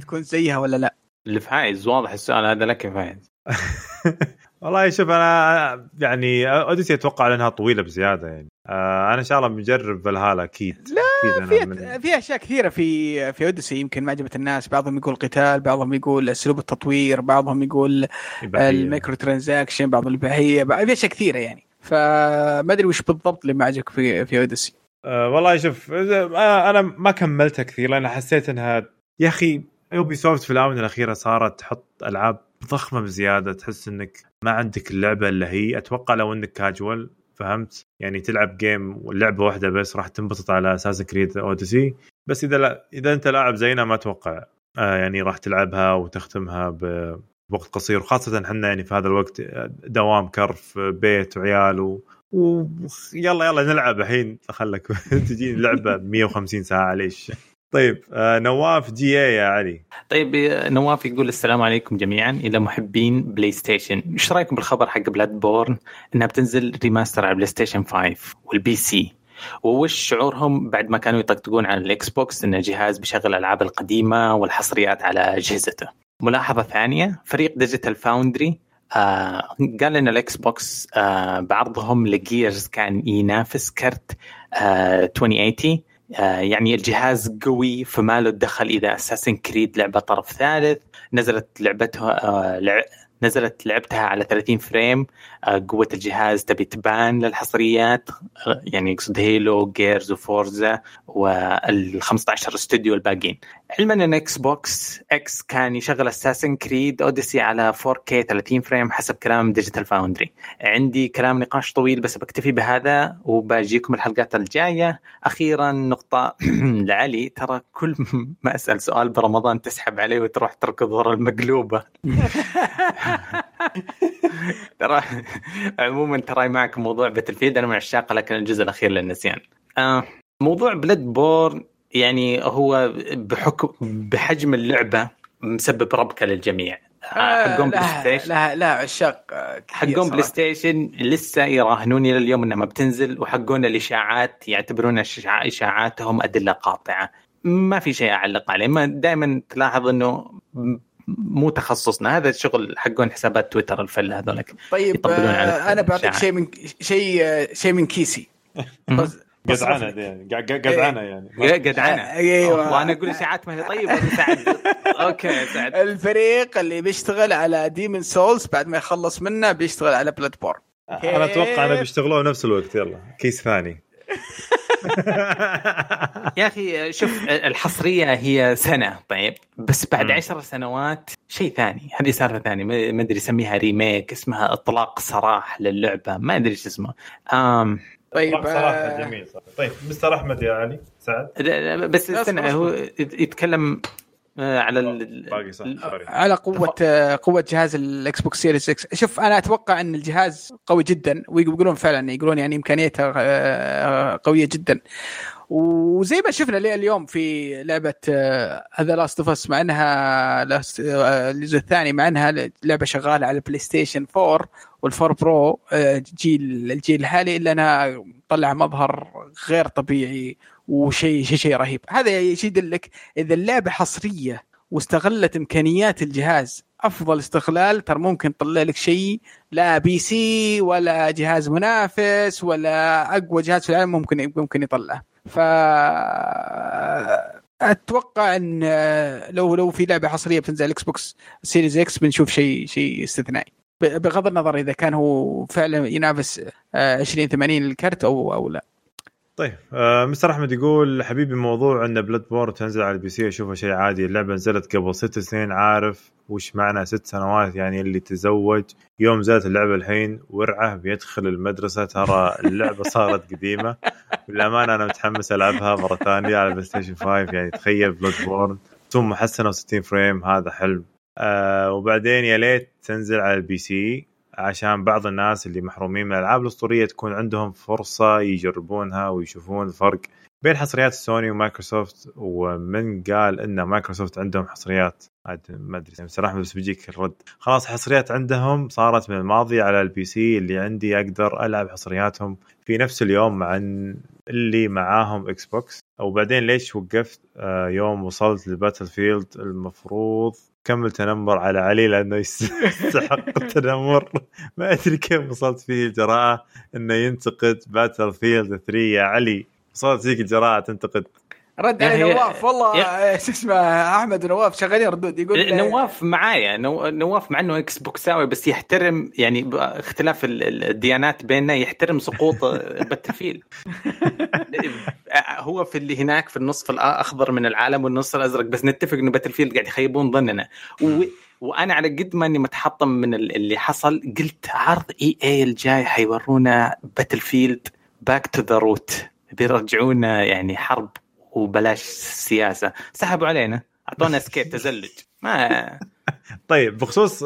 تكون زيها ولا لا. اللي فايز واضح السؤال هذا لك يا فايز. والله شوف أنا يعني Odyssey أتوقع لانها طويلة بزيادة يعني. آه أنا إن شاء الله بنجرب فالهالا أكيد. لا في من في أشياء كثيرة في في Odyssey يمكن ما عجبت الناس بعضهم يقول قتال بعضهم يقول أسلوب التطوير بعضهم يقول. الميكرو ترانزاكشن بعض الاباحيه بعض- في أشياء كثيرة يعني. فما أدري وش بالضبط اللي ما عجبك في في Odyssey. آه والله شوف آه أنا ما كملتها كثير لأن حسيت انها يا أخي Ubisoft في الآونة الأخيرة صارت تحط ألعاب ضخمة بزيادة تحس إنك ما عندك اللعبة اللي هي. أتوقع لو إنك كاجوال فهمت؟ يعني تلعب game واللعبه واحدة بس راح تنبسط على Assassin's Creed Odyssey بس إذا لا إذا أنت لاعب زينا ما أتوقع آه يعني راح تلعبها وتختمها بوقت قصير. وخاصة إحنا يعني في هذا الوقت آه، دوام كرف بيت وعيال و... ويلا يلا نلعب الحين. خلك تجي لعبة 150 ساعة ليش؟ طيب آه نواف GA يا علي. طيب نواف يقول السلام عليكم جميعا. إلى محبين بلاي ستيشن إيش رأيكم بالخبر حق Bloodborne إنها بتنزل remaster على بلاي ستيشن 5 وال PC ووش شعورهم بعد ما كانوا يطقطقون على الاكس بوكس إن الجهاز بيشغل الألعاب القديمة والحصريات على أجهزته؟ ملاحظة ثانية فريق Digital Foundry آه قال إن الاكس بوكس آه بعرضهم ل Gears كان ينافس كرت آه 2080 آه، يعني الجهاز قوي فما له دخل إذا Assassin's Creed لعبة طرف ثالث. نزلت لعبتها آه، لع... نزلت لعبتها على 30 frame. آه، قوة الجهاز تبي تبان للحصريات. آه، يعني يقصد Halo Gears و Forza وال 15 استوديو الباقيين. علما إن إكس بوكس إكس كان يشغل Assassin's Creed Odyssey على 4K 30 frame حسب كلام Digital Foundry عندي كلام نقاش طويل بس بكتفي بهذا وباجيكم الحلقات الجاية. أخيرا نقطة لعلي. ترى كل ما أسأل سؤال برمضان تسحب عليه وتروح تركض ورا المقلوبة. ترى عموما ترى معك موضوع Battle أنا من عشاقه لكن الجزء الأخير للنسيان. آه موضوع Bloodborne يعني هو بحكم بحجم اللعبة مسبب ربكة للجميع. حقهم بلاي لا ستيشن لا لا عشاق حقون بلاي. ستيشن لسه يراهنون إلى اليوم إنها ما بتنزل وحقون الإشاعات يعتبرون إشاعاتهم أدلة قاطعة. ما في شيء أعلق عليه. ما دائما تلاحظ إنه مو تخصصنا. هذا الشغل حقون حسابات تويتر ال full هذولك. طيب يطبلون على آه، أنا بعطيك. شيء من شيء آه، شيء من كيسي. دي يعني. قع- قدعانة يعني. جدعانه إيوه. وأنا أقول اشاعات ما هي طيبة أوكي سعد الفريق اللي بيشتغل على Demon's Souls بعد ما يخلص منه بيشتغل على Bloodborne أنا أتوقع إنه بيشتغلوا نفس الوقت. يلا case ثاني. يا أخي شوف الحصرية هي سنة طيب. بس بعد مم. عشر سنوات شيء ثاني هذه سالفة ثانية. ما ما أدري يسميها remake اسمها إطلاق سراح للعبة. ما أدري إيش اسمه. آم طيب صراحة آه، جميل صراحة. طيب مستر أحمد يا علي سعد بس لا، استنى هو يتكلم على ال- باقي صح على قوة آه، قوة جهاز الاكس بوكس Series X شوف أنا أتوقع إن الجهاز قوي جدا ويقولون فعلا يقولون يعني إمكانيته آه، قوية جدا. وزي ما شفنا اليوم في لعبة The Last of Us مع إنها الجزء الثاني مع إنها لعبة شغالة على البلاي ستيشن 4 وال four pro جيل الجيل الحالي إلا أنها طلع مظهر غير طبيعي. وشيء شيء شيء رهيب. هذا يدلك إذا اللعبة حصرية واستغلت إمكانيات الجهاز أفضل استغلال ترى ممكن تطلع لك شيء لا PC ولا جهاز منافس ولا أقوى جهاز في العالم ممكن ممكن يطلعه. ف أتوقع إن لو لو في لعبة حصرية بتنزل إكس بوكس سيريز إكس بنشوف شيء شيء استثنائي. بغض النظر إذا كان هو فعلا ينافس 2080 الكرت أو أو لا. طيب آه مستر أحمد يقول حبيبي موضوع إن بلود بورن تنزل على ال PC اشوفها شيء عادي. اللعبة نزلت قبل ست سنين عارف وش معنى ست سنوات؟ يعني اللي تزوج يوم نزلت اللعبة الحين ورعه بيدخل المدرسة ترى اللعبة صارت قديمة. بالأمانة أنا متحمس ألعبها مرة ثانية على بلاي ستيشن 5 يعني تخيل بلود بورن ثم محسنة و60 frame هذا حلم آه وبعدين يا ليت تنزل على ال PC. عشان بعض الناس اللي محرومين من الألعاب الأسطورية تكون عندهم فرصة يجربونها ويشوفون الفرق بين حصريات سوني ومايكروسوفت ومن قال إن مايكروسوفت عندهم حصريات. ما أدري بصراحة بس بيجيك الرد. خلاص حصريات عندهم صارت من الماضي على ال PC اللي عندي أقدر ألعب حصرياتهم في نفس اليوم مع اللي معاهم إكس بوكس وبعدين ليش وقفت؟ آه يوم وصلت لباتل فيلد المفروض كمل تنمر على علي لأنه يستحق التنمر. ما أدري كيف وصلت فيه الجراءة إنه ينتقد باتل فيلد 3 يا علي. وصلت فيك الجراءة تنتقد. رد علي نواف والله شو اسمه أحمد ونواف شغالين ردود يقول نواف معايا نواف مع إنه إكس بوكساوي بس يحترم يعني اختلاف الديانات بيننا يحترم سقوط باتل هو في اللي هناك في النصف الأخضر من العالم والنصف الأزرق بس نتفق إنه باتل فيلد قاعد يخيبون ظننا. و... وأنا على قد ما إني متحطم من اللي حصل قلت عرض إي إي الجاي حيورونا باتل فيلد back to the root بيرجعونا يعني حرب. وبلاش سياسة. سحبوا علينا. أعطونا سكيت تزلج. ما طيب بخصوص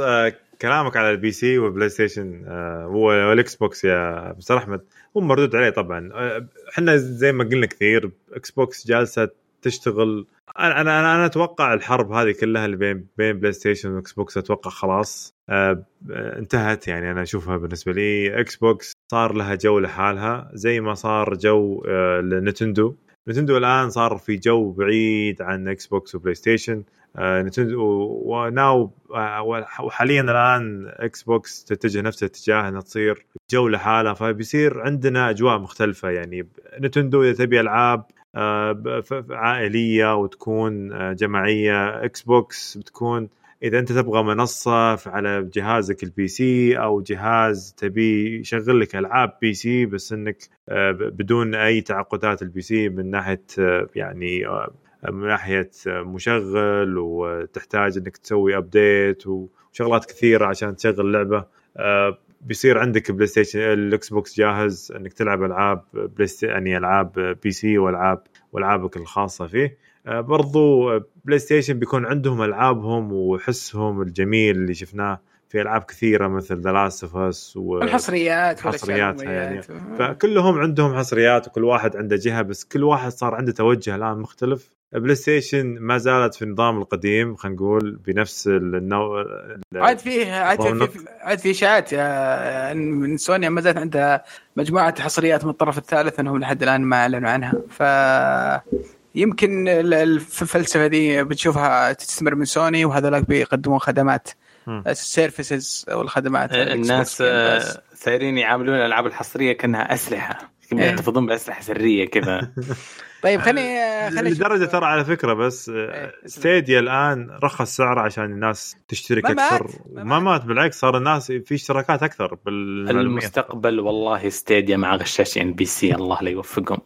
كلامك على ال PC والبلاي ستيشن والاكس بوكس يا مستر أحمد. هو مردود عليه طبعا. إحنا زي ما قلنا كثير إكس بوكس جالسة تشتغل. أنا أنا أنا أتوقع الحرب هذه كلها اللي بين بين بلاي ستيشن واكس بوكس أتوقع خلاص آه انتهت يعني أنا أشوفها بالنسبة لي. إكس بوكس صار لها جو لحالها زي ما صار جو آه لنتندو. نتندو الآن صار في جو بعيد عن إكس بوكس وبلاي ستيشن آه نتندو و now وحاليا الآن إكس بوكس تتجه نفس الاتجاه إنها تصير جو لحالها. فبيصير عندنا أجواء مختلفة. يعني نتندو إذا تبي ألعاب عائلية وتكون جماعية إكس بوكس بتكون إذا أنت تبغى منصة على جهازك ال PC أو جهاز تبي يشغل لك ألعاب PC بس إنك بدون أي تعقدات ال PC من ناحية يعني من ناحية مشغل وتحتاج إنك تسوي update وشغلات كثيرة عشان تشغل لعبة بيصير عندك بلاي ستيشن الإكس بوكس جاهز إنك تلعب ألعاب بلاي يعني ألعاب PC والعاب والعابك الخاصة فيه. برضو بلاي ستيشن بيكون عندهم ألعابهم وحسهم الجميل اللي شفناه في ألعاب كثيرة مثل The Last of Us والحصريات حصريات يعني. فكلهم عندهم حصريات وكل واحد عنده جهة بس كل واحد صار عنده توجه الآن مختلف. بلاي ستيشن ما زالت في النظام القديم خلينا نقول بنفس النوع عاد في عاد في عاد في اشاعات من سوني ما زالت عندها مجموعة حصريات من الطرف الثالث إنهم لحد الآن ما أعلنوا عنها. ف يمكن الفلسفة دي بتشوفها تستمر من سوني وهذولاك بيقدمون خدمات ال services أو الخدمات الناس صايرين يعاملون الألعاب الحصرية كأنها أسلحة. يحتفظون بأسلحة سرية كذا. طيب خليني خليني لدرجة ترى على فكرة بس ستيديا الآن رخص سعره عشان الناس تشترك ما أكثر. مات. ما مات. بالعكس صار الناس في اشتراكات أكثر بالمعلومية المستقبل والله ستيديا مع غشاشين بي سي الله لا يوفقهم.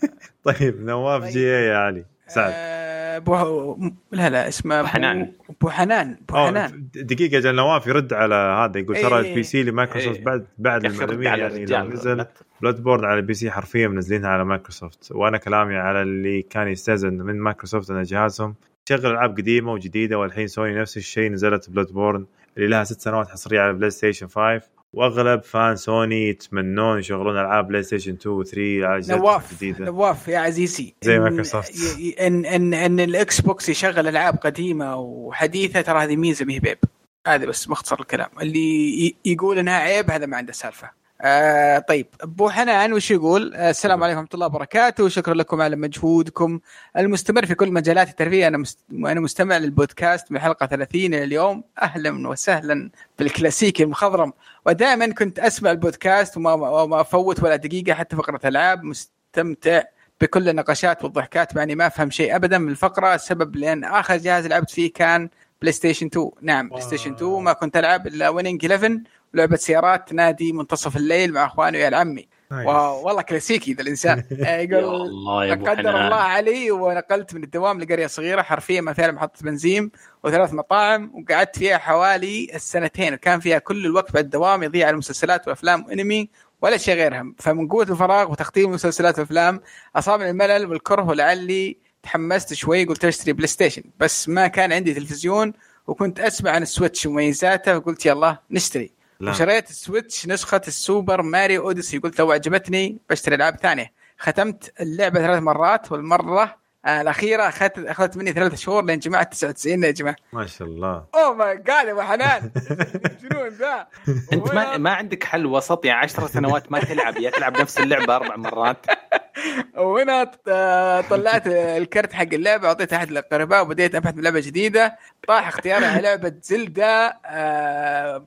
طيب نواف جي يا علي سعد. آه، بو لا لا اسمه أبو حنان. ابو حنان ابو أوه، حنان دقيقة جل نواف يرد على هذا يقول ترى إيه. البي سي لمايكروسوفت إيه. بعد بعد المعلوميه على يعني لو. نزل بلاد بورن على البي سي حرفيا منزلينها على مايكروسوفت وأنا كلامي على اللي كان يستأذن من مايكروسوفت إن جهازهم شغل ألعاب قديمة وجديدة والحين سوني نفس الشيء نزلت بلود بورن اللي لها ست سنوات حصرية على بلاي ستيشن 5 واغلب fan سوني يتمنون يشغلون ألعاب بلاي ستيشن 2 و 3 على نواف الجديده نواف يا عزيزي زي مايكروسوفت. ان ان إن الاكس بوكس يشغل ألعاب قديمة وحديثة ترى هذه ميزة ما هي بعيب هذا بس مختصر الكلام. اللي يقول إنها عيب هذا ما عنده سالفة. آه طيب أبو حنان وش يقول؟ آه السلام عليكم ورحمة الله وبركاته. وشكرا لكم على مجهودكم المستمر في كل مجالات الترفيه. أنا مست... أنا مستمع للبودكاست من الحلقة 30 إلى اليوم. أهلا وسهلا بالكلاسيكي المخضرم. ودائما كنت أسمع البودكاست وما, وما أفوت ولا دقيقة حتى فقرة ألعاب. مستمتع بكل النقاشات والضحكات مع إني ما أفهم شيء ابدا من الفقرة. السبب لأن آخر جهاز لعبت فيه كان بلاي ستيشن 2 نعم بلاي ستيشن 2 ما كنت ألعب إلا ويننج 11 ولعبه سيارات نادي منتصف الليل مع أخواني ويا عمي. واو والله كلاسيكي ذا الإنسان. آه، يقول الله قدر الله علي ونقلت من الدوام لقرية صغيرة حرفيا ما فيها محطة بنزين وثلاث مطاعم وقعدت فيها حوالي السنتين. وكان فيها كل الوقت بعد الدوام يضيع على مسلسلات وأفلام وأنمي ولا شيء غيرها فمن قوة الفراغ وتختيم المسلسلات والأفلام أصابني الملل والكره ولعلي تحمست شوي قلت أشتري بلاي ستيشن بس ما كان عندي تلفزيون وكنت أسمع عن ال Switch ومميزاته فقلت يلا نشتري. لا. وشريت ال Switch نسخة ال Super Mario Odyssey. قلت لو عجبتني بشتري ألعاب ثانية. ختمت اللعبة ثلاث مرات والمرة آه الأخيرة أخذت أخذت مني ثلاث شهور لين جمعت 99 يا جماعة. ما شاء الله. Oh my God يا أبو حنان. جنون ذا؟ أنت ما ما عندك حل وسط يعني 10 سنوات ما تلعب يا تلعب نفس اللعبة أربع مرات. وهنا آه، طلعت الكرت حق اللعبة اعطيته أحد الأقرباء وبديت أبحث عن لعبة جديدة. طاح اختياري على لعبة Zelda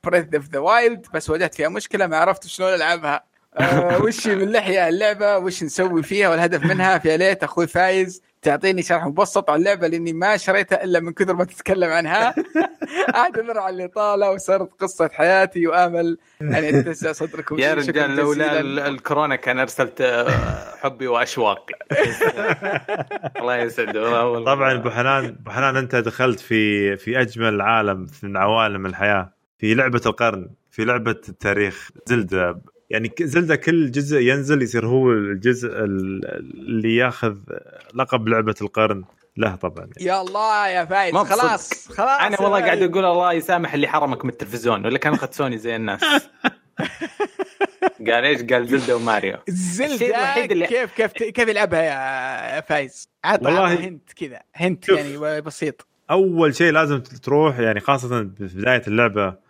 Breath of the Wild بس واجهت فيها مشكلة ما عرفت شلون ألعبها. آه، وش من لحية اللعبة؟ وش نسوي فيها والهدف منها؟ فيا ليت أخوي فايز. تعطيني شرح مبسط عن اللعبة لأني ما شريتها إلا من كثر ما تتكلم عنها. اعتذر عن الاطاله وصارت قصة حياتي وآمل. ان يتسع صدركم يا رجال لولا الكورونا كان أرسلت آه، حبي واشواقي الله يسعده والله. طبعا أبو حنان أبو حنان أنت دخلت في في أجمل عالم من عوالم الحياة. في لعبة القرن في لعبة التاريخ. زلدة يعني زلدة كل جزء ينزل يصير هو الجزء ال- اللي ياخذ لقب لعبة القرن له طبعا يا الله يا فايز. خلاص خلاص أنا والله قاعد. أقول الله يسامح اللي حرمك من التلفزيون ولا كان اخذ سوني زي الناس قال إيش؟ قال زلدة وماريو الوحيد اللي- كيف كيف كيف يلعبها يا فايز؟ عط والله- هنت كذا هنت. يعني بسيط أول شيء لازم تروح يعني خاصة في بداية اللعبة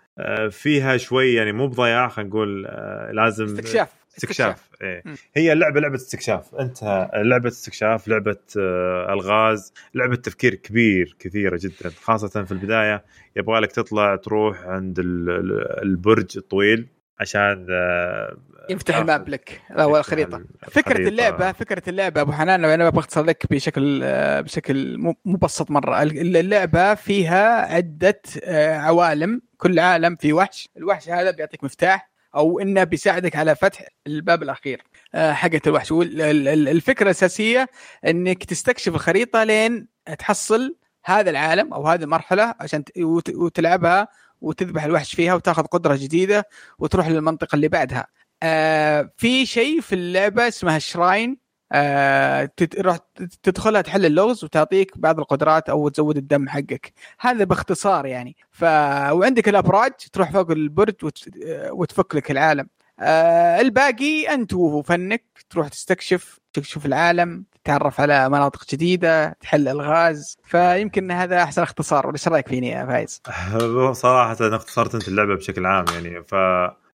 فيها شوي يعني مو بضياع خلينا نقول آه، لازم استكشاف. استكشاف إيه. مم. هي اللعبه لعبة استكشاف. أنت لعبة استكشاف لعبة آه، ألغاز لعبة تفكير كبير كثيرة جدا. خاصة في البداية يبغى لك تطلع تروح عند ال- ال- البرج الطويل عشان آه، يفتح الماب لك. يفتح الخريطه ال- فكرة. اللعبة فكرة اللعبة أبو حنان لو أنا بختصر لك بشكل آه، بشكل مبسط مرة. اللعبة فيها عدة آه، عوالم. كل عالم في وحش الوحش هذا بيعطيك مفتاح أو إنه بيساعدك على فتح الباب الأخير. آه، حقة الوحش. وال- ال- ال- الفكرة الأساسية إنك تستكشف الخريطة لين تحصل هذا العالم أو هذه المرحلة عشان وتلعبها وتذبح الوحش فيها وتاخذ قدرة جديدة وتروح للمنطقة اللي بعدها. آه في شيء في اللعبة اسمها الشراين آه تروح تدخلها تحل اللغز وتعطيك بعض القدرات أو تزود الدم حقك. هذا باختصار يعني. ف وعندك الأبراج تروح فوق البرج وت... وتفك لك العالم. آه الباقي أنت وفنك تروح تستكشف تكشف العالم تتعرف على مناطق جديدة تحل الغاز. فيمكن هذا أحسن اختصار. إيش رأيك فيني يا فايز؟ صراحة أنا اختصرت أنت اللعبة بشكل عام يعني. ف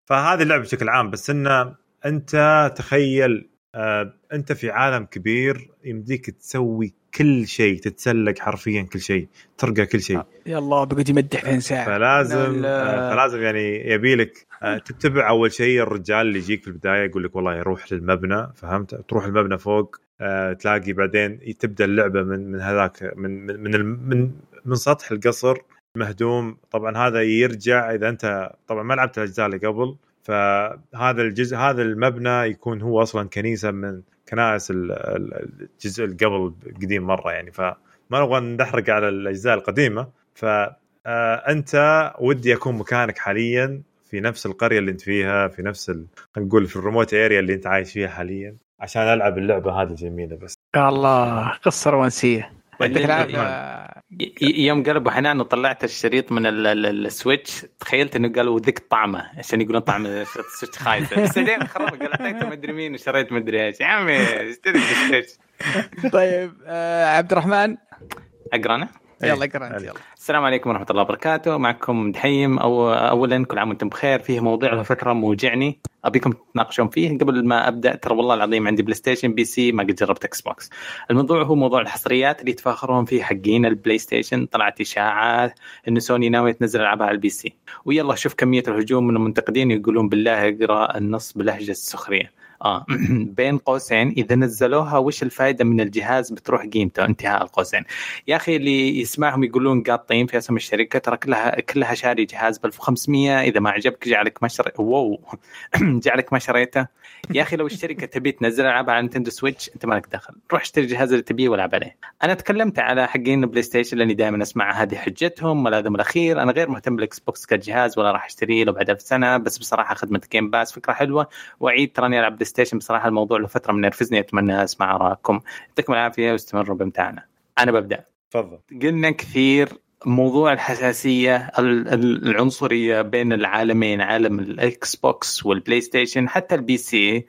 فهذه اللعبة بشكل عام. بس انه أنت تخيل آه، أنت في عالم كبير يمديك تسوي كل شيء تتسلق حرفيا كل شيء ترقى كل شيء. يلا بقعد يمدح في ساعة؟ فلازم لا. آه، فلازم يعني يبي لك آه، تتبع أول شيء الرجال اللي يجيك في البداية يقول لك والله روح للمبنى فهمت؟ تروح المبنى فوق آه، تلاقي بعدين تبدأ اللعبة من من هذاك من من من من, من سطح القصر مهدوم. طبعا هذا يرجع إذا أنت طبعا ما لعبت الأجزاء اللي قبل فهذا الجزء هذا المبنى يكون هو أصلا كنيسة من كنائس ال- ال- الجزء اللي قبل قديم مرة يعني. فما نبغى نحرق على الأجزاء القديمة. ف آه، ودي أكون مكانك حاليا في نفس القرية اللي أنت فيها في نفس نقول في الريموت اريا اللي أنت عايش فيها حاليا عشان ألعب اللعبة هذه الجميله بس. الله قصة رومانسية. يوم قال ابو حنان وطلعت الشريط من ال- ال- ال Switch تخيلت إنه قالوا ذق طعمة عشان يقولون طعم ال Switch خايسة. بس بعدين خرب قال أعطيته مدري مين وشريت مدري إيش. يا عمي اشتري بلاي ستيشن طيب آه عبد الرحمن؟ اقرا أنا يلا اقرأ أنت. يلا. السلام عليكم ورحمة الله وبركاته. معكم دحيم. أو أولا كل عام وأنتم بخير. فيه موضوع له فترة موجعني. أبيكم تتناقشون فيه. قبل ما أبدأ ترى والله العظيم عندي بلاي ستيشن PC ما قد جربت إكس بوكس الموضوع هو موضوع الحصريات اللي يتفاخرون فيه حقين البلاي ستيشن. طلعت إشاعات إنه سوني ناوية تنزل ألعابها على ال PC. ويلا شوف كمية الهجوم من المنتقدين يقولون بالله اقرأ النص بلهجة السخرية. آه. بين قوسين إذا نزلوها وش الفائدة من الجهاز؟ بتروح قيمته انتهاء القوسين. يا أخي اللي يسمعهم يقولون قاطين في اسم الشركة ترى كلها كلها شاري جهاز ب 1500 إذا ما عجبك جعلك ما شري واو. جعلك ما شريته. يا أخي لو الشركة تبي تنزل ألعاب على نينتندو Switch أنت مالك دخل. روح اشتري الجهاز اللي تبيه والعب عليه. أنا تكلمت على حقين بلاي ستيشن لأني دائما أسمع هذه حجتهم ملاذهم الأخير. أنا غير مهتم بالإكس بوكس كجهاز ولا راح أشتريه لو بعد سنة. بس بصراحة خدمة Game Pass فكرة حلوة وأعيد تراني ألعب ستيشن بصراحة الموضوع له فترة منرفزني أتمنى أسمع آرائكم. يعطيكم العافية واستمروا بإمتاعنا أنا ببدأ. تفضل. قلنا كثير موضوع الحساسية ال- ال- العنصرية بين العالمين عالم الإكس بوكس والبلاي ستيشن حتى ال PC.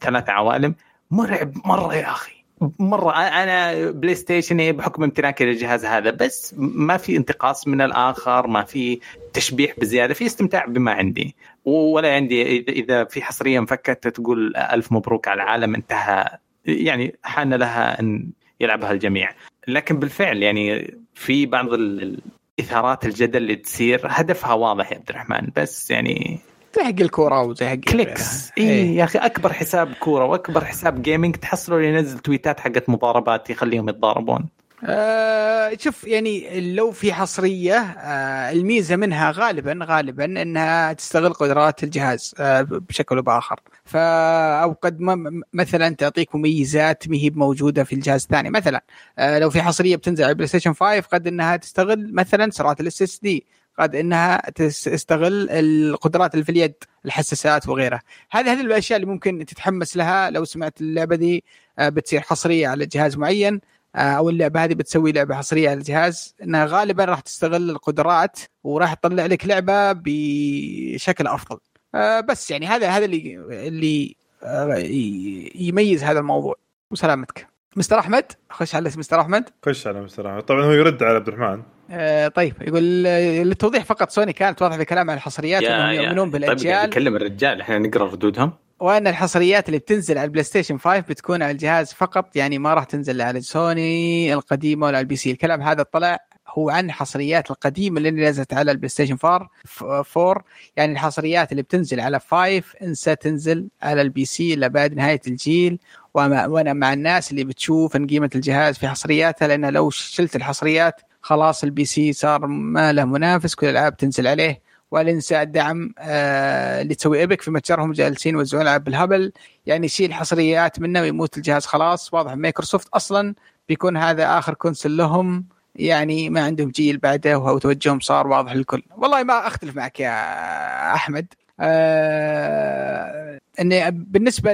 ثلاث عوالم. مرعب مرة يا أخي. مرة. أ- أنا بلاي ستيشن بحكم امتلاكي للجهاز هذا بس ما في انتقاص من الآخر ما في تشبيح بزيادة في استمتاع بما عندي. ولا عندي إذا في حصرية انفكت تقول ألف مبروك على العالم انتهى يعني حان لها أن يلعبها الجميع. لكن بالفعل يعني في بعض ال- الاثارات الجدل اللي تصير هدفها واضح يا عبد الرحمن بس يعني زي حق الكورة وزي حق clicks. إيه. اي يا أخي أكبر حساب كورة وأكبر حساب gaming تحصلوا اللي ينزل تويتات حقت مضاربات يخليهم يتضاربون. آه شوف يعني لو في حصرية آه الميزة منها غالبا غالبا إنها تستغل قدرات الجهاز آه بشكل أو بآخر. ف أو قد مثلا تعطيك مميزات ما هي موجودة في الجهاز الثاني. مثلا آه لو في حصرية بتنزل على البلاي ستيشن 5 قد إنها تستغل مثلا سرعه ال SSD قد إنها تستغل القدرات اللي في اليد الحساسات وغيرها. هذه هذه الأشياء اللي ممكن تتحمس لها لو سمعت اللعبة دي آه بتصير حصرية على جهاز معين. أو اللعبه هذه بتسوي لعبة حصرية على الجهاز إنها غالبا راح تستغل القدرات وراح تطلع لك لعبة بشكل أفضل. آه، بس يعني هذا هذا اللي اللي آه، يميز هذا الموضوع. وسلامتك. مستر أحمد خش على مستر أحمد. خش على مستر أحمد. طبعا هو يرد على عبد الرحمن. آه، طيب يقول آه، للتوضيح فقط. سوني كانت واضحة في كلام عن الحصريات إنهم يؤمنون طيب بالأجيال. قاعد يكلم الرجال إحنا نقرأ ردودهم. وأن الحصريات اللي بتنزل على البلاي ستيشن 5 بتكون على الجهاز فقط يعني ما راح تنزل على سوني القديمة ولا على ال PC. الكلام هذا طلع هو عن الحصريات القديمة اللي نزلت على البلاي ستيشن 4 4 يعني الحصريات اللي بتنزل على 5 إنسى تنزل على ال PC إلا بعد نهاية الجيل. وأنا مع الناس اللي بتشوف إن قيمة الجهاز في حصرياتها لأن لو شلت الحصريات خلاص ال PC صار ما له منافس كل الألعاب تنزل عليه. ولا ننسى الدعم آه اللي تسوي Epic في متجرهم جالسين يوزعون العاب بالهبل. يعني يشيل حصريات منه ويموت الجهاز خلاص. واضح مايكروسوفت أصلا بيكون هذا آخر console لهم. يعني ما عندهم جيل بعده وتوجههم صار واضح للكل. والله ما أختلف معك يا أحمد. آه إني بالنسبة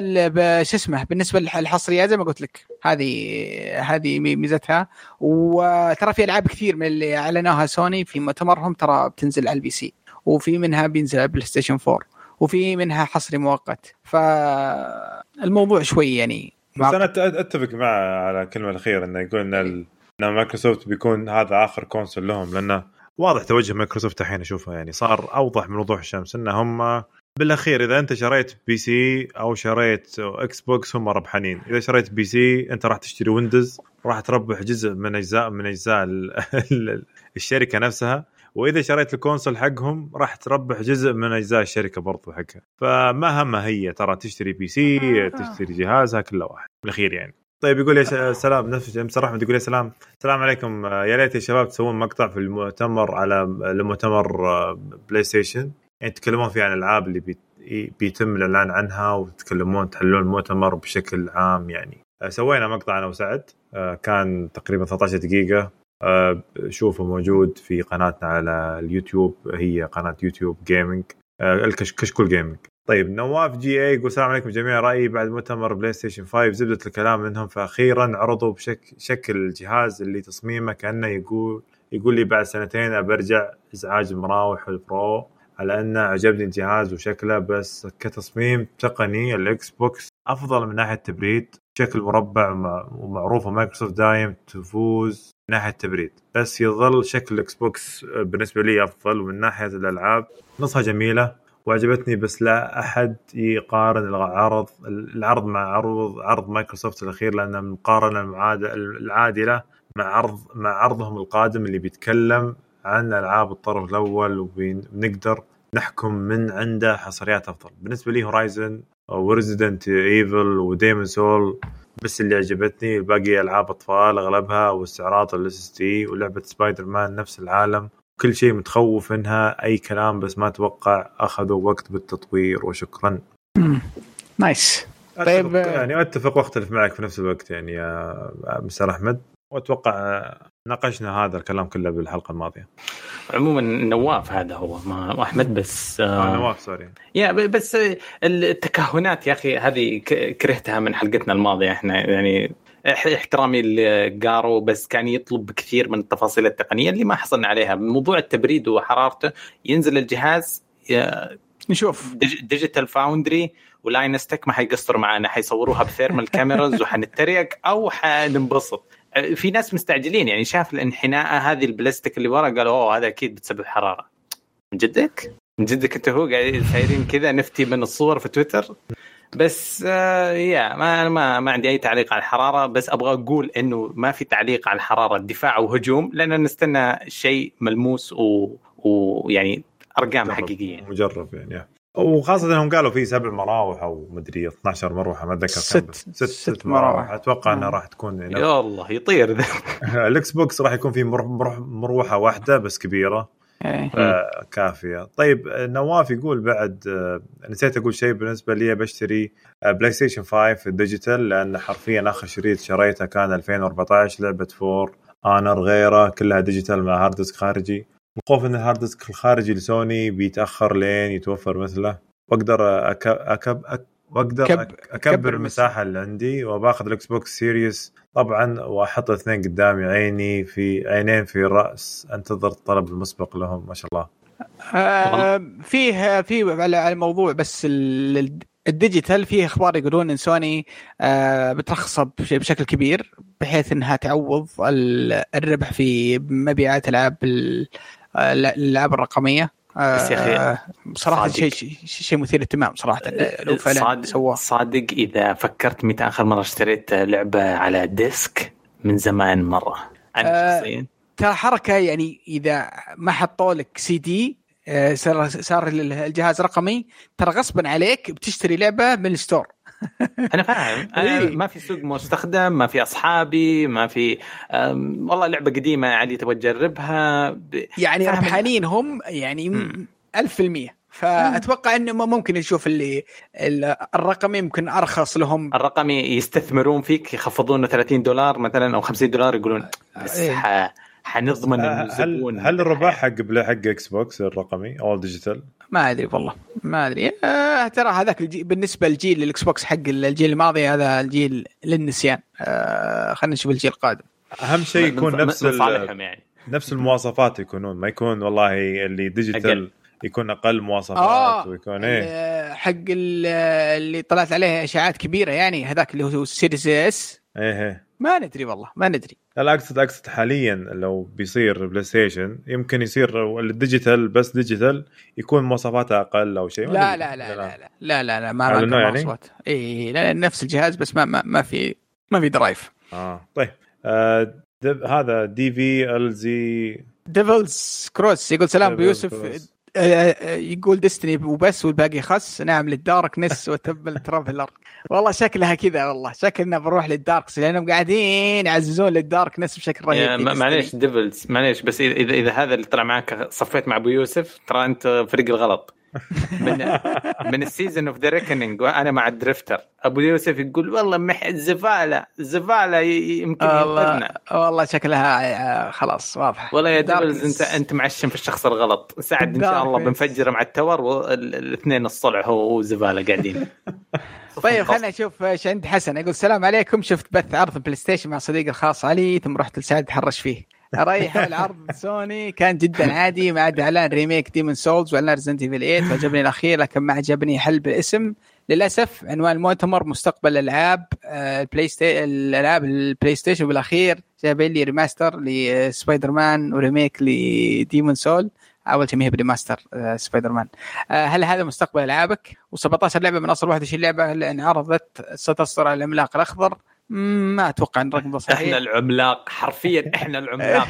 شو اسمه بالنسبة للحصريات زي ما قلت لك هذه هذه مي- ميزتها. وترى في ألعاب كثير من اللي أعلنوها سوني في مؤتمرهم ترى بتنزل على ال PC. وفي منها بينزل على البلاي ستيشن 4 وفي منها حصري مؤقت. فالموضوع شوي يعني بس أنا أتفق معه على الكلمة الأخيرة إنه يقول إن ال- إن مايكروسوفت بيكون هذا آخر console لهم لأنه واضح توجه مايكروسوفت الحين أشوفه يعني صار أوضح من وضوح الشمس ان هم بالأخير إذا أنت شريت PC أو شريت إكس بوكس هم ربحانين. إذا شريت PC أنت راح تشتري ويندوز راح تربح جزء من أجزاء من أجزاء ال- ال- الشركة نفسها. وإذا شريت ال console حقهم راح تربح جزء من أجزاء الشركة برضو حقها. فما همها هي ترى تشتري PC تشتري جهازها كله واحد. بالاخير يعني. طيب يقول يا ش- سلام نفس مستر احمد يقول يا سلام. السلام عليكم. آه، يا ليت يا شباب تسوون مقطع في المؤتمر على المؤتمر آه، بلاي ستيشن يعني تتكلمون فيه عن الألعاب اللي بيت- بيتم الإعلان عنها وتتكلمون تحللون المؤتمر بشكل عام يعني. آه، سوينا مقطع أنا وسعد. آه، كان تقريبا 13 دقيقة. آه، شوفه موجود في قناتنا على اليوتيوب هي قناة يوتيوب gaming الكشكول gaming طيب نواف GA يقول السلام عليكم جميعا. رأيي بعد مؤتمر PlayStation 5 زبدة الكلام منهم فاخيرا عرضوا بشكل شكل الجهاز اللي تصميمه كأنه يقول يقول لي بعد سنتين برجع إزعاج المراوح ال Pro على انه عجبني الجهاز وشكله بس كتصميم تقني ال Xbox أفضل من ناحية تبريد شكل مربع ومعروفه مايكروسوفت دايم تفوز من ناحية التبريد. بس يظل شكل ال Xbox بالنسبة لي أفضل ومن ناحية الألعاب. نصها جميلة وعجبتني بس لا أحد يقارن العرض العرض مع عرض عرض مايكروسوفت الأخير لأن المقارنه العادلة مع عرض مع عرضهم القادم اللي بيتكلم عن ألعاب الطرف الأول وبنقدر نحكم من عنده حصريات أفضل. بالنسبة لي Horizon و Resident Evil و Demon's Souls بس اللي عجبتني الباقي ألعاب أطفال أغلبها واستعراض ال SSD ولعبة سبايدر مان نفس العالم. كل شيء متخوف منها أي كلام بس ما أتوقع أخذوا وقت بالتطوير وشكرا. nice طيب يعني أتفق وأختلف معك في نفس الوقت يعني يا مستر أحمد. وأتوقع ناقشنا هذا الكلام كله بالحلقة الماضية. عموما نواف هذا هو ما أحمد بس آه نواف sorry يا بس التكهنات يا أخي هذه كرهتها من حلقتنا الماضية إحنا يعني احترامي لجارو بس كان يطلب كثير من التفاصيل التقنية اللي ما حصلنا عليها. موضوع التبريد وحرارته ينزل الجهاز نشوف. Digital Foundry و Linus Tech ما حيقصروا معنا حيصوروها ب thermal cameras وحنتريق أو حننبسط. في ناس مستعجلين يعني شاف الانحناء هذه البلاستيك اللي ورا قالوا أوه هذا أكيد بتسبب حرارة. من جدك؟ من جدك أنت هو قاعدين سايرين كذا نفتي من الصور في تويتر. بس آه يا ما ما ما عندي أي تعليق على الحرارة بس أبغى أقول إنه ما في تعليق على الحرارة دفاع وهجوم لأن نستنى شيء ملموس ويعني أرقام حقيقية. مجرب يعني وخاصة إنهم قالوا في سبع مراوح أو مدري 12 مروحة ما أتذكر ست ست, ست مراوح. أتوقع انها راح تكون يا الله يطير ذا. ال Xbox راح يكون في مروحة واحدة بس كبيرة. آه كافية. طيب نواف يقول بعد آه نسيت أقول شيء بالنسبة لي بشتري آه PlayStation 5 ال digital لأن حرفيا آخر شريط شريته كان 2014 لعبة For Honor غيره كلها digital مع hard disk خارجي. الخوف إن ال hard disk الخارجي لسوني بيتأخر لين يتوفر مثله. وأقدر أكب أكب أك وأقدر كب أكبر المساحة. اللي عندي وباخذ ال Xbox Series طبعا وأحط الاثنين قدامي عيني في عينين في الرأس. أنتظر الطلب المسبق لهم ما شاء الله. آه فيه في على الموضوع بس ال digital فيه أخبار يقولون إن سوني آه بترخصه بشكل كبير بحيث إنها تعوض الربح في مبيعات ألعاب الالعاب الرقمية بس يا أخي صراحة شيء شيء مثير للاهتمام صراحة. لو فعلا سواه. صادق إذا فكرت متى آخر مرة اشتريت لعبة على disk من زمان مرة. أنا شخصيا؟ ترى حركة يعني إذا ما حطوا لك سي دي صار صار الجهاز رقمي ترى غصبا عليك بتشتري لعبة من ال store. أنا فاهم. أنا إيه؟ ما في سوق مستخدم ما في أصحابي ما في والله لعبة قديمة عادي تبغى تجربها. ب... يعني ربحانين هم يعني ألف في المية. فأتوقع إنه ممكن نشوف اللي الرقمي يمكن أرخص لهم. الرقمي يستثمرون فيك يخفضون 30 دولار مثلا أو 50 دولار يقولون بس إيه؟ حنضمن الزبون هل, هل الربح حق حق Xbox الرقمي أو ال digital؟ ما أدري والله ما أدري. آه ترى هذاك بالنسبة للجيل ال Xbox حق الجيل الماضي هذا الجيل للنسيان. آه خلينا نشوف الجيل القادم. أهم شيء يكون نفس يعني. نفس المواصفات يكونون ما يكون والله اللي digital يكون أقل مواصفات آه ويكون إيه. حق اللي طلعت عليه إشاعات كبيرة يعني هذاك اللي هو ال Series S. إيه, إيه. ما ندري والله ما ندري. لا أقصد أقصد حاليا لو بيصير PlayStation يمكن يصير ال digital بس digital يكون مواصفاته أقل أو شيء. لا لا لا؟ لا لا لا لا لا ما ما يعني؟ مواصفات. اي لا نفس الجهاز بس ما ما, ما في ما في drive. آه طيب. آه هذا DVLZ Devils Cross يقول سلام ابو يوسف يقول ديستني وبس والباقي خس نعم للداركنس وتب الترافلر والله شكلها كذا والله شكلنا بنروح للداركس لأنهم قاعدين يعززون للداركنس بشكل رهيب معليش ديفلز معليش بس إذا إذا هذا اللي طلع معك صفيت مع ابو يوسف ترى أنت فريق الغلط. من من السيزون اوف ذا ريكننج وأنا مع الدرفتر أبو يوسف يقول والله مح الزفاله الزفاله يمكن والله والله شكلها آه، خلاص واضح. والله يا دبلز أنت أنت معشم في الشخص الغلط. سعد إن شاء الله بنفجره مع ال Tower والاثنين الصلع هو و Zavala قاعدين. طيب خلينا نشوف إيش عند حسن يقول السلام عليكم. شفت بث عرض PlayStation مع صديقي الخاص علي ثم رحت لسعد تحرش فيه. ريح العرض سوني. كان جدا عادي. ما عدا إعلان remake Demon's Souls وإعلان Resident Evil 8 وعجبني الأخير لكن ما عجبني حل بالاسم للأسف عنوان المؤتمر مستقبل الألعاب ال PlaySta... الألعاب ال PlayStation بالأخير. جايبين لي remaster ل Spider-Man و remake ل Demon's Souls أول شيء هي ب remaster Spider-Man هل هذا مستقبل ألعابك؟ و17 لعبة من أصل 21 لعبة لأن عرضت ستصدر على العملاق الأخضر. ما أتوقع إن الرقم صحيح. إحنا العملاق حرفيا إحنا العملاق.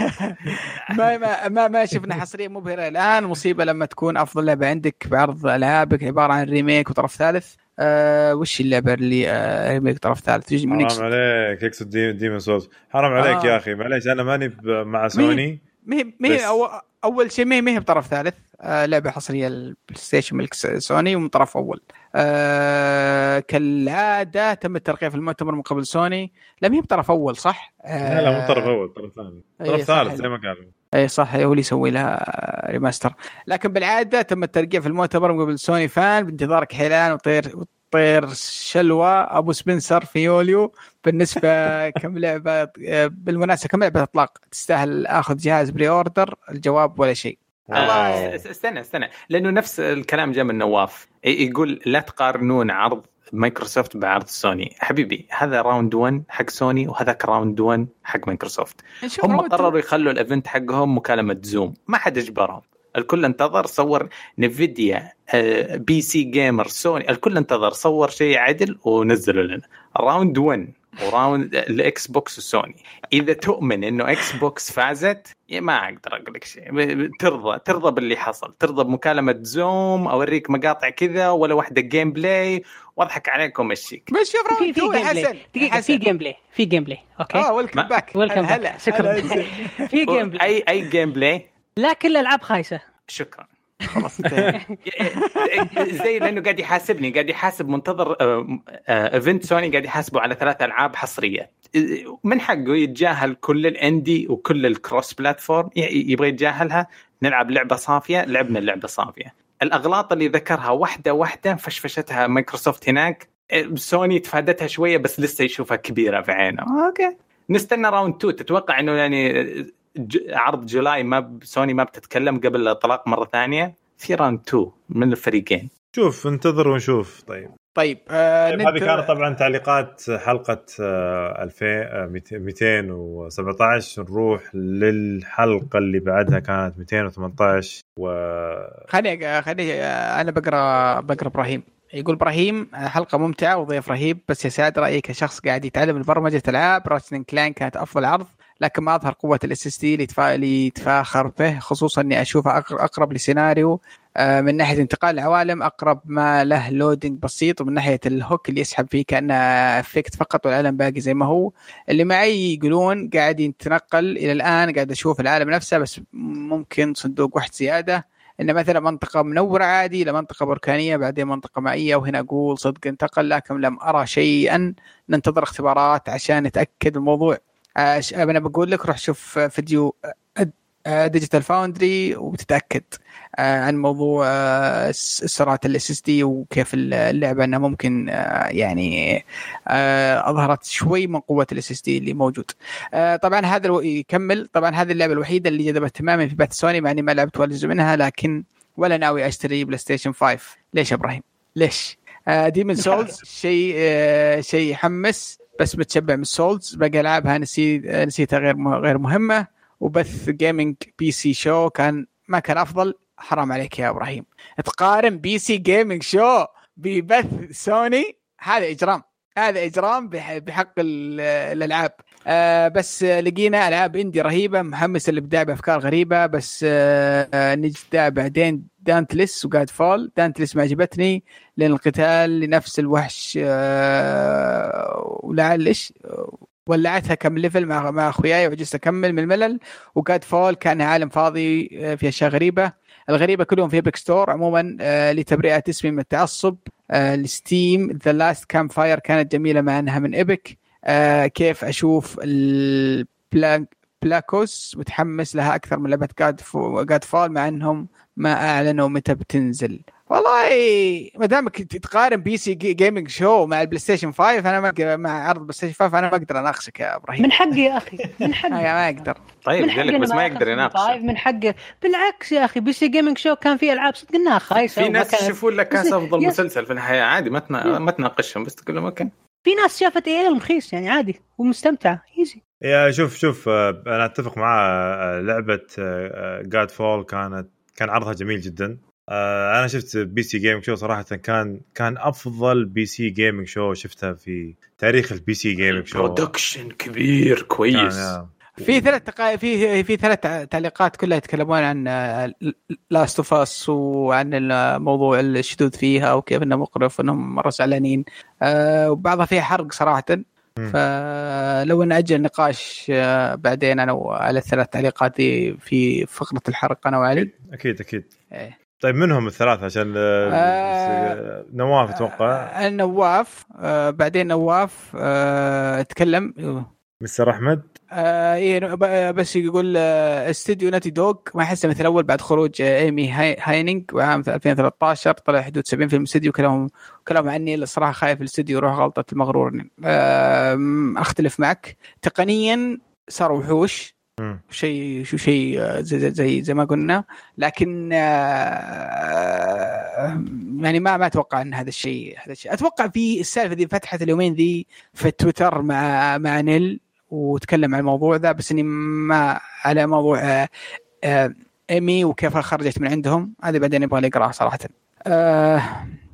ما ما ما, ما شفنا حصرية مبهرة الآن. مصيبة لما تكون أفضل لعبة عندك بعرض ألعابك عبارة عن remake وطرف ثالث. آه وش اللعبة اللي آه remake طرف ثالث؟ حرام عليك يقصد Demon's Souls. حرام عليك آه. يا أخي معليش أنا ماني مع سوني. مي مي أو أول شيء ما هي بطرف ثالث. آه لعبة حصرية البلاي ستيشن ملك سوني ومن طرف أول. آه كالعادة تم الترقية في المؤتمر من قبل سوني. لم هي بطرف أول صح؟ آه لا لا مو طرف أول طرف ثاني. طرف ثالث زي ما قالوا. اي صح هو اللي يسوي لها ريماستر لكن بالعادة تم الترقية في المؤتمر من قبل سوني فان بانتظارك حيلان وطير طير شلوى. أبو سبنسر في يوليو بالنسبة كم لعبة بالمناسبة كم لعبة إطلاق تستاهل آخذ جهاز pre-order الجواب ولا شيء. آه استنى استنى. لأنه نفس الكلام جاء من نواف. يقول لا تقارنون عرض مايكروسوفت بعرض سوني. حبيبي هذا round 1 حق سوني وهذاك round 1 حق مايكروسوفت. هم قرروا يخلوا ال event حقهم مكالمة Zoom ما حد اجبرهم. الكل انتظر صور Nvidia PC Gamer سوني. الكل انتظر صور شيء عدل ونزلوا لنا. round 1 و round الاكس بوكس وسوني إذا تؤمن إنه إكس بوكس فازت ما أقدر أقول لك شيء. ترضى ترضى باللي حصل. ترضى بمكالمة Zoom أوريك مقاطع كذا ولا واحدة gameplay وأضحك عليكم وامشيك بس شوف في في gameplay دقيقة في جيم بلاي في gameplay أوكي؟ آه welcome back welcome back شكرا. في game بلاي اي أي gameplay لا كل الألعاب خايسة. شكرا. خلاص زي لأنه قاعد يحاسبني قاعد يحاسب منتظر event سوني قاعد يحاسبه على ثلاث ألعاب حصرية. من حقه يتجاهل كل ال indie وكل ال cross-platform يبغى يتجاهلها نلعب لعبة صافية لعبنا اللعبه صافية. الأغلاط اللي ذكرها واحدة واحدة فشفشتها مايكروسوفت هناك سوني تفادتها شوية بس لسه يشوفها كبيرة في عينه okay. نستنى round 2 تتوقع إنه يعني عرض July ما سوني ما بتتكلم قبل الإطلاق مرة ثانية. في round 2 من الفريقين. شوف انتظر ونشوف. طيب. طيب آه طيب هذه كانت طبعا تعليقات حلقة آه 2000 217 نروح للحلقة اللي بعدها كانت 218 و خليني خليني أنا بقرأ بقرأ إبراهيم. يقول إبراهيم حلقة ممتعة وضيف رهيب بس يا سعد رايك كشخص قاعد يتعلم برمجه العاب Ratchet & Clank كانت أفضل عرض. لكن ما أظهر قوة ال SSD اللي يتفاخر به خصوصا إني أشوفه أقرب لسيناريو. من ناحية انتقال العوالم أقرب ما له loading بسيط ومن ناحية ال hook اللي يسحب فيه كأنه effect فقط والعالم باقي زي ما هو. اللي معي يقولون قاعد يتنقل إلى الآن قاعد أشوف العالم نفسه بس ممكن صندوق واحد زيادة. ان مثلا منطقة منورة عادي لمنطقه بركانية بعدين منطقة مائية وهنا أقول صدق انتقل لكن لم أرى شيئا. ننتظر اختبارات عشان نتأكد الموضوع. أنا بقول لك روح شوف فيديو Digital Foundry وبتتاكد عن موضوع سرعة ال SSD وكيف اللعبة إنها ممكن يعني أظهرت شوي من قوة ال SSD اللي موجود. طبعا هذا يكمل. طبعا هذه اللعبة الوحيدة اللي جذبت تماما في بث سوني مع إني ما لعبت ولا جزء منها لكن ولا ناوي أشتري بلاي ستيشن 5 ليش يا إبراهيم؟ ليش؟ Demon's Souls شيء شيء يحمس. بس متشبع من Souls باقي ألعابها نسيت نسيتها غير غير مهمة. وبث Gaming PC Show كان ما كان أفضل. حرام عليك يا إبراهيم. تقارن PC Gaming Show ببث سوني هذا إجرام. هذا إجرام بحق الألعاب. آه بس لقينا ألعاب indie رهيبة. محمس الابداع بأفكار غريبة. بس آه نجد بعدين Dauntless و Godfall. Dauntless ما عجبتني لأن القتال لنفس الوحش آه ولعل إيش؟ ولعتها كم level مع مع أخوياي وعجزت أكمل من الملل. و Godfall كان عالم فاضي في أشياء غريبة. الغريبة كلهم في Epic Store عموما آه لتبرئه اسمي من التعصب آه The Last Campfire كانت جميلة مع إنها من Epic آه كيف أشوف البلاكوس متحمس لها أكثر من لعبة God Godfall مع إنهم ما أعلنوا متى بتنزل. والله ما دامك تقارن PC Gaming Show مع البلاي ستيشن 5 أنا ما مع عرض بلاي ستيشن 5 أنا ما أقدر اناقشك يا إبراهيم. من حقي يا أخي من حقي. ما أقدر. طيب من قال لك حقي بس ما يقدر يناقش من حقه بالعكس يا أخي PC Gaming Show كان فيه ألعاب صدق إنها خايسة في ناس يشوفون لك كاس أفضل مسلسل في الحياة عادي ما تنا... ما تناقشهم بس تقول لهم okay. في ناس شافت اي رخيص يعني عادي ومستمتعه easy يا شوف شوف آه، أنا أتفق مع آه، لعبة Godfall كانت كان عرضها جميل جدا. آه، أنا شفت PC Gaming Show صراحة كان كان أفضل PC Gaming Show شفتها في تاريخ ال PC Gaming Show production كبير كويس. آه، في ثلاث تقا... في في ثلاث تعليقات كلها يتكلمون عن Last of Us وعن الموضوع الشذوذ فيها وكيف انه مقرف وانهم مرة زعلانين. وبعضها فيها حرق صراحة. فلو نأجل نقاش آه، بعدين أنا على الثلاث تعليقات دي في فقرة الحرق أنا وعلي. أكيد أكيد إيه. طيب منهم الثلاثة عشان آه، نواف أتوقع. آه، نواف آه بعدين نواف آه أتكلم. مستر أحمد. آه إيه ب- بس يقول آه، استوديو Naughty Dog. ما احسه مثل الأول بعد خروج آه، إيمي هي هينيج وعام 2013 طلع حدود 70 في الاستوديو كلامهم كلام عني الصراحه خايف الاستوديو يروح غلطة المغرور. آه أختلف معك. تقنيا صاروا وحوش. شيء شو شيء آه، زي, زي, زي زي ما قلنا. لكن آه، يعني ما ما أتوقع إن هذا الشيء هذا الشيء. أتوقع في السالفة دي فتحت اليومين ذي في تويتر مع مع نيل. وتكلم عن الموضوع ذا بس إني ما على موضوع آه، آه، إيمي وكيف خرجت من عندهم هذا بعدين يبغى لي أقرأه صراحة. آه،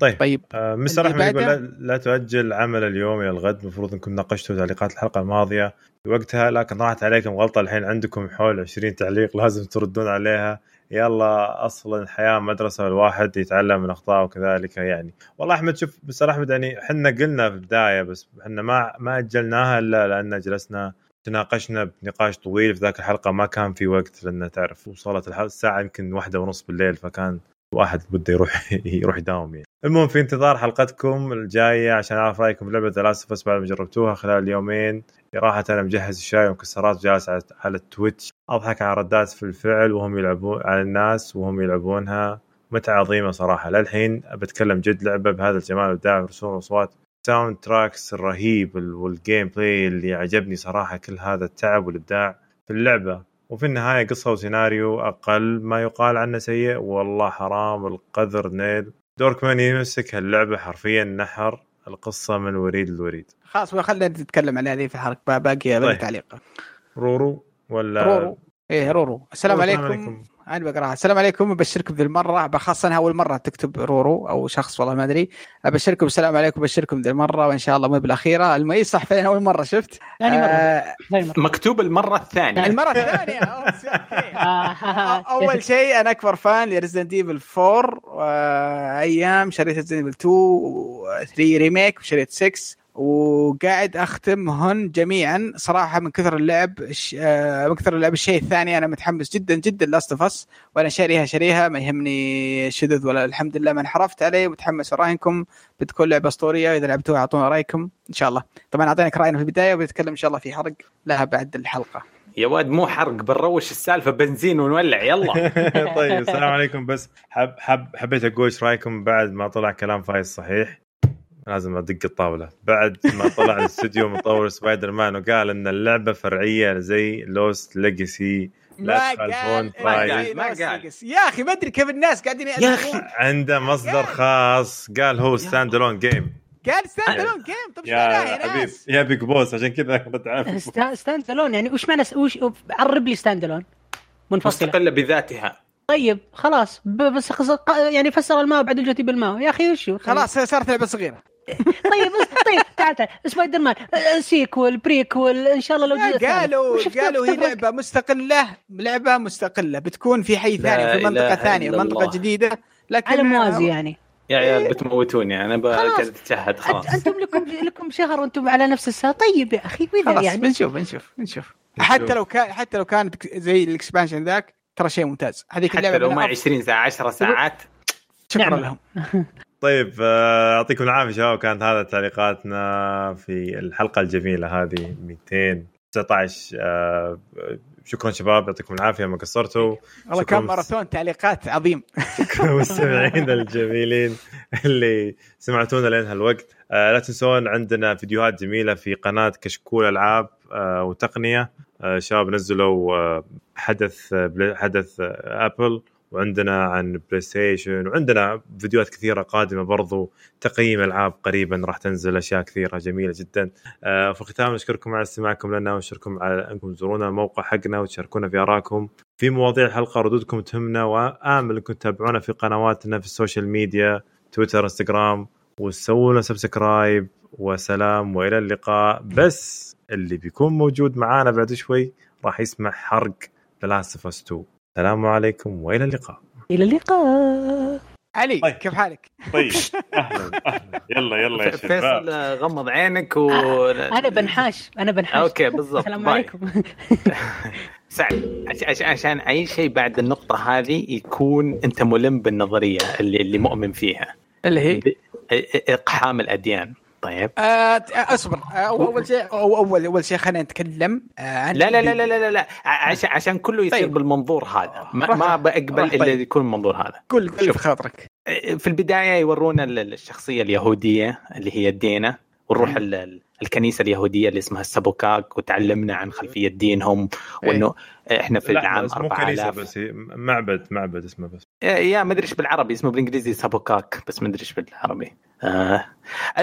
طيب طيب. آه، مستر أحمد يقول؟ لا, لا تؤجل عمل اليوم إلى الغد المفروض أنكم ناقشتوا تعليقات الحلقة الماضية. وقتها لكن راحت عليكم غلطة الحين عندكم حول 20 تعليق لازم تردون عليها. يلا أصلا الحياة مدرسه والواحد يتعلم من أخطائه وكذلك يعني والله أحمد شوف مستر أحمد يعني إحنا قلنا في البداية بس إحنا ما ما أجلناها إلا لأن جلسنا تناقشنا بنقاش طويل في ذاك الحلقة ما كان في وقت لأن تعرف وصلت الساعة يمكن واحدة ونص بالليل فكان واحد بده يروح يروح يداوم يعني. المهم في انتظار حلقتكم الجاية عشان أعرف رأيكم في لعبه Last of بعد ما جربتوها خلال اليومين صراحة أنا مجهز الشاي ومكسرات جالس على ال Twitch. أضحك على ردات في الفعل وهم يلعبون على الناس وهم يلعبونها. متعة عظيمة صراحة. للحين بتكلم جد لعبة بهذا الجمال والابداع والرسوم والاصوات soundtracks الرهيب وال gameplay اللي عجبني صراحة كل هذا التعب والإبداع في اللعبة. وفي النهاية قصة وسيناريو أقل ما يقال عنه سيء. والله حرام القذر نيل. دركمان يمسك هاللعبة حرفيا نحر. القصة من وريد لوريد. خلاص خلينا نتكلم عن هذه في الحلقة باقي طيب. تعليق رورو ولا رورو. إيه رورو. السلام السلام عليكم. عليكم. أنا بقراها. السلام عليكم. أبشركم ذي المرة. بخاصه انها أول مرة تكتب رورو أو شخص والله ما أدري. أبشركم. السلام عليكم. أبشركم ذي المرة. وإن شاء الله مو بالأخيرة. الم... إيه صح فعلا أول مرة. شفت؟ ثاني مرة. آه مرة. مكتوب المرة الثانية. المرة الثانية. آه، أول شيء أنا أكبر fan ل Resident Evil 4 وايام شريت Resident Evil 2 و 3 remake وشريت 6 وقاعد اختمهن جميعا. صراحة من كثر اللعب ش- آه، من كثر اللعب الشيء الثاني أنا متحمس جدا جدا Last of Us وأنا شاريها شاريها ما يهمني شذوذ ولا الحمد لله ما انحرفت عليه. متحمس اراهنكم بتكون لعبة أسطورية اذا لعبتوها أعطونا رأيكم إن شاء الله. طبعا اعطيناك رأينا في البداية وبنتكلم إن شاء الله في حرق. لها بعد الحلقة. يا واد مو حرق بنروش السالفة بنزين ونولع. يلا. طيب السلام عليكم. بس حب حب حبيت أقول إيش رأيكم بعد ما طلع كلام فايز صحيح؟ لازم أدق الطاولة. بعد ما طلع الاستوديو مطور سبايدر مان وقال إن اللعبة فرعية زي Lost Legacy لا تخالفون. قال، ما قال. يا أخي ما أدري كيف الناس قاعدين يا أخي. عنده مصدر خاص. قال هو standalone game قال standalone game طب إيش يا حبيب؟ يا big boss عشان كذا بتعرف ستا- ستاند الون يعني وش معنى وش عرب لي ستاند الون منفصلة. مستقلة بذاتها. طيب خلاص. بس يعني فسر الماء بعد الجوتي بالماء. يا أخي وشو خلاص. صارت لعبة صغيرة. طيب بس- طيب تعال تعال. سبايدر مان sequel prequel إن شاء الله لو. قالوا قالوا هي؟ لعبة مستقلة. لعبة مستقلة. بتكون في حي ثاني في منطقة ثانية منطقة. جديدة. لكن على موازي يعني. يا عيال بتموتوني. أنا خلاص. بقعد أتشهد خلاص. أنتم لكم لكم شهر وأنتم على نفس الساعة. طيب يا أخي خلاص يعني؟ بنشوف بنشوف بنشوف. حتى لو كان حتى لو كانت زي ال expansion ذاك ترى شيء ممتاز. هذيك حتى لو ما أف- 20 ساعة 10 ساعات. شكرا نعم. لهم. طيب آه، يعطيكم العافية شباب كانت هذا تعليقاتنا في الحلقة الجميلة هذه 219 آه، شكرا شباب يعطيكم العافية ما قصرتوا. والله. كان ماراثون تعليقات عظيم. شكرا مستمعين الجميلين اللي سمعتونا لين هالوقت. آه، لا تنسون عندنا فيديوهات جميلة في قناة كشكول ألعاب آه، وتقنية. شباب نزلوا آه، حدث آه، حدث آه، ابل وعندنا عن بلاي ستيشن وعندنا فيديوهات كثيرة قادمة برضو تقييم ألعاب قريبا راح تنزل أشياء كثيرة جميلة جدا. آه، في الختام نشكركم على استماعكم لنا ونشكركم على أنكم تزورونا الموقع حقنا وتشاركونا في آرائكم. في مواضيع الحلقة ردودكم تهمنا وآمل أنكم تتابعونا في قنواتنا في ال social media تويتر إنستغرام. وتسووا لنا subscribe وسلام وإلى اللقاء. بس اللي بيكون موجود معانا بعد شوي راح يسمع حرق The Last of 2 السلام عليكم وإلى اللقاء. إلى اللقاء. علي طيب. كيف حالك؟ طيب. أهلا أهلا. يلا يلا يا فيصل شباب. آه، غمض عينك و أنا بنحاش أنا بنحاش. okay بالضبط. السلام. عليكم. سعد عش- عش- عشان أي شيء بعد النقطة هذه يكون أنت ملم بالنظرية اللي اللي مؤمن فيها. اللي هي؟ إقحام الأديان. طيب. آه أصبر. آه أول شيء اول أول شيء خلينا نتكلم آه عن لا لا لا لا لا لا, لا. ع- عشان عشان كله يصير طيب. بالمنظور هذا. ما, ما بقبل إلا طيب. يكون المنظور هذا. قول قول شوف. في خاطرك في البداية يورونا ال- الشخصية اليهودية اللي هي دينا ونروح الكنيسة اليهودية اللي اسمها السبوكاك وتعلمنا عن خلفية دينهم وإنه إحنا في العام بس مو كنيسة 4000 بس معبد معبد اسمه بس. يا ما أدري إيش بالعربي اسمه بالإنجليزي سابوكاك بس ما أدري إيش بالعربي. آه.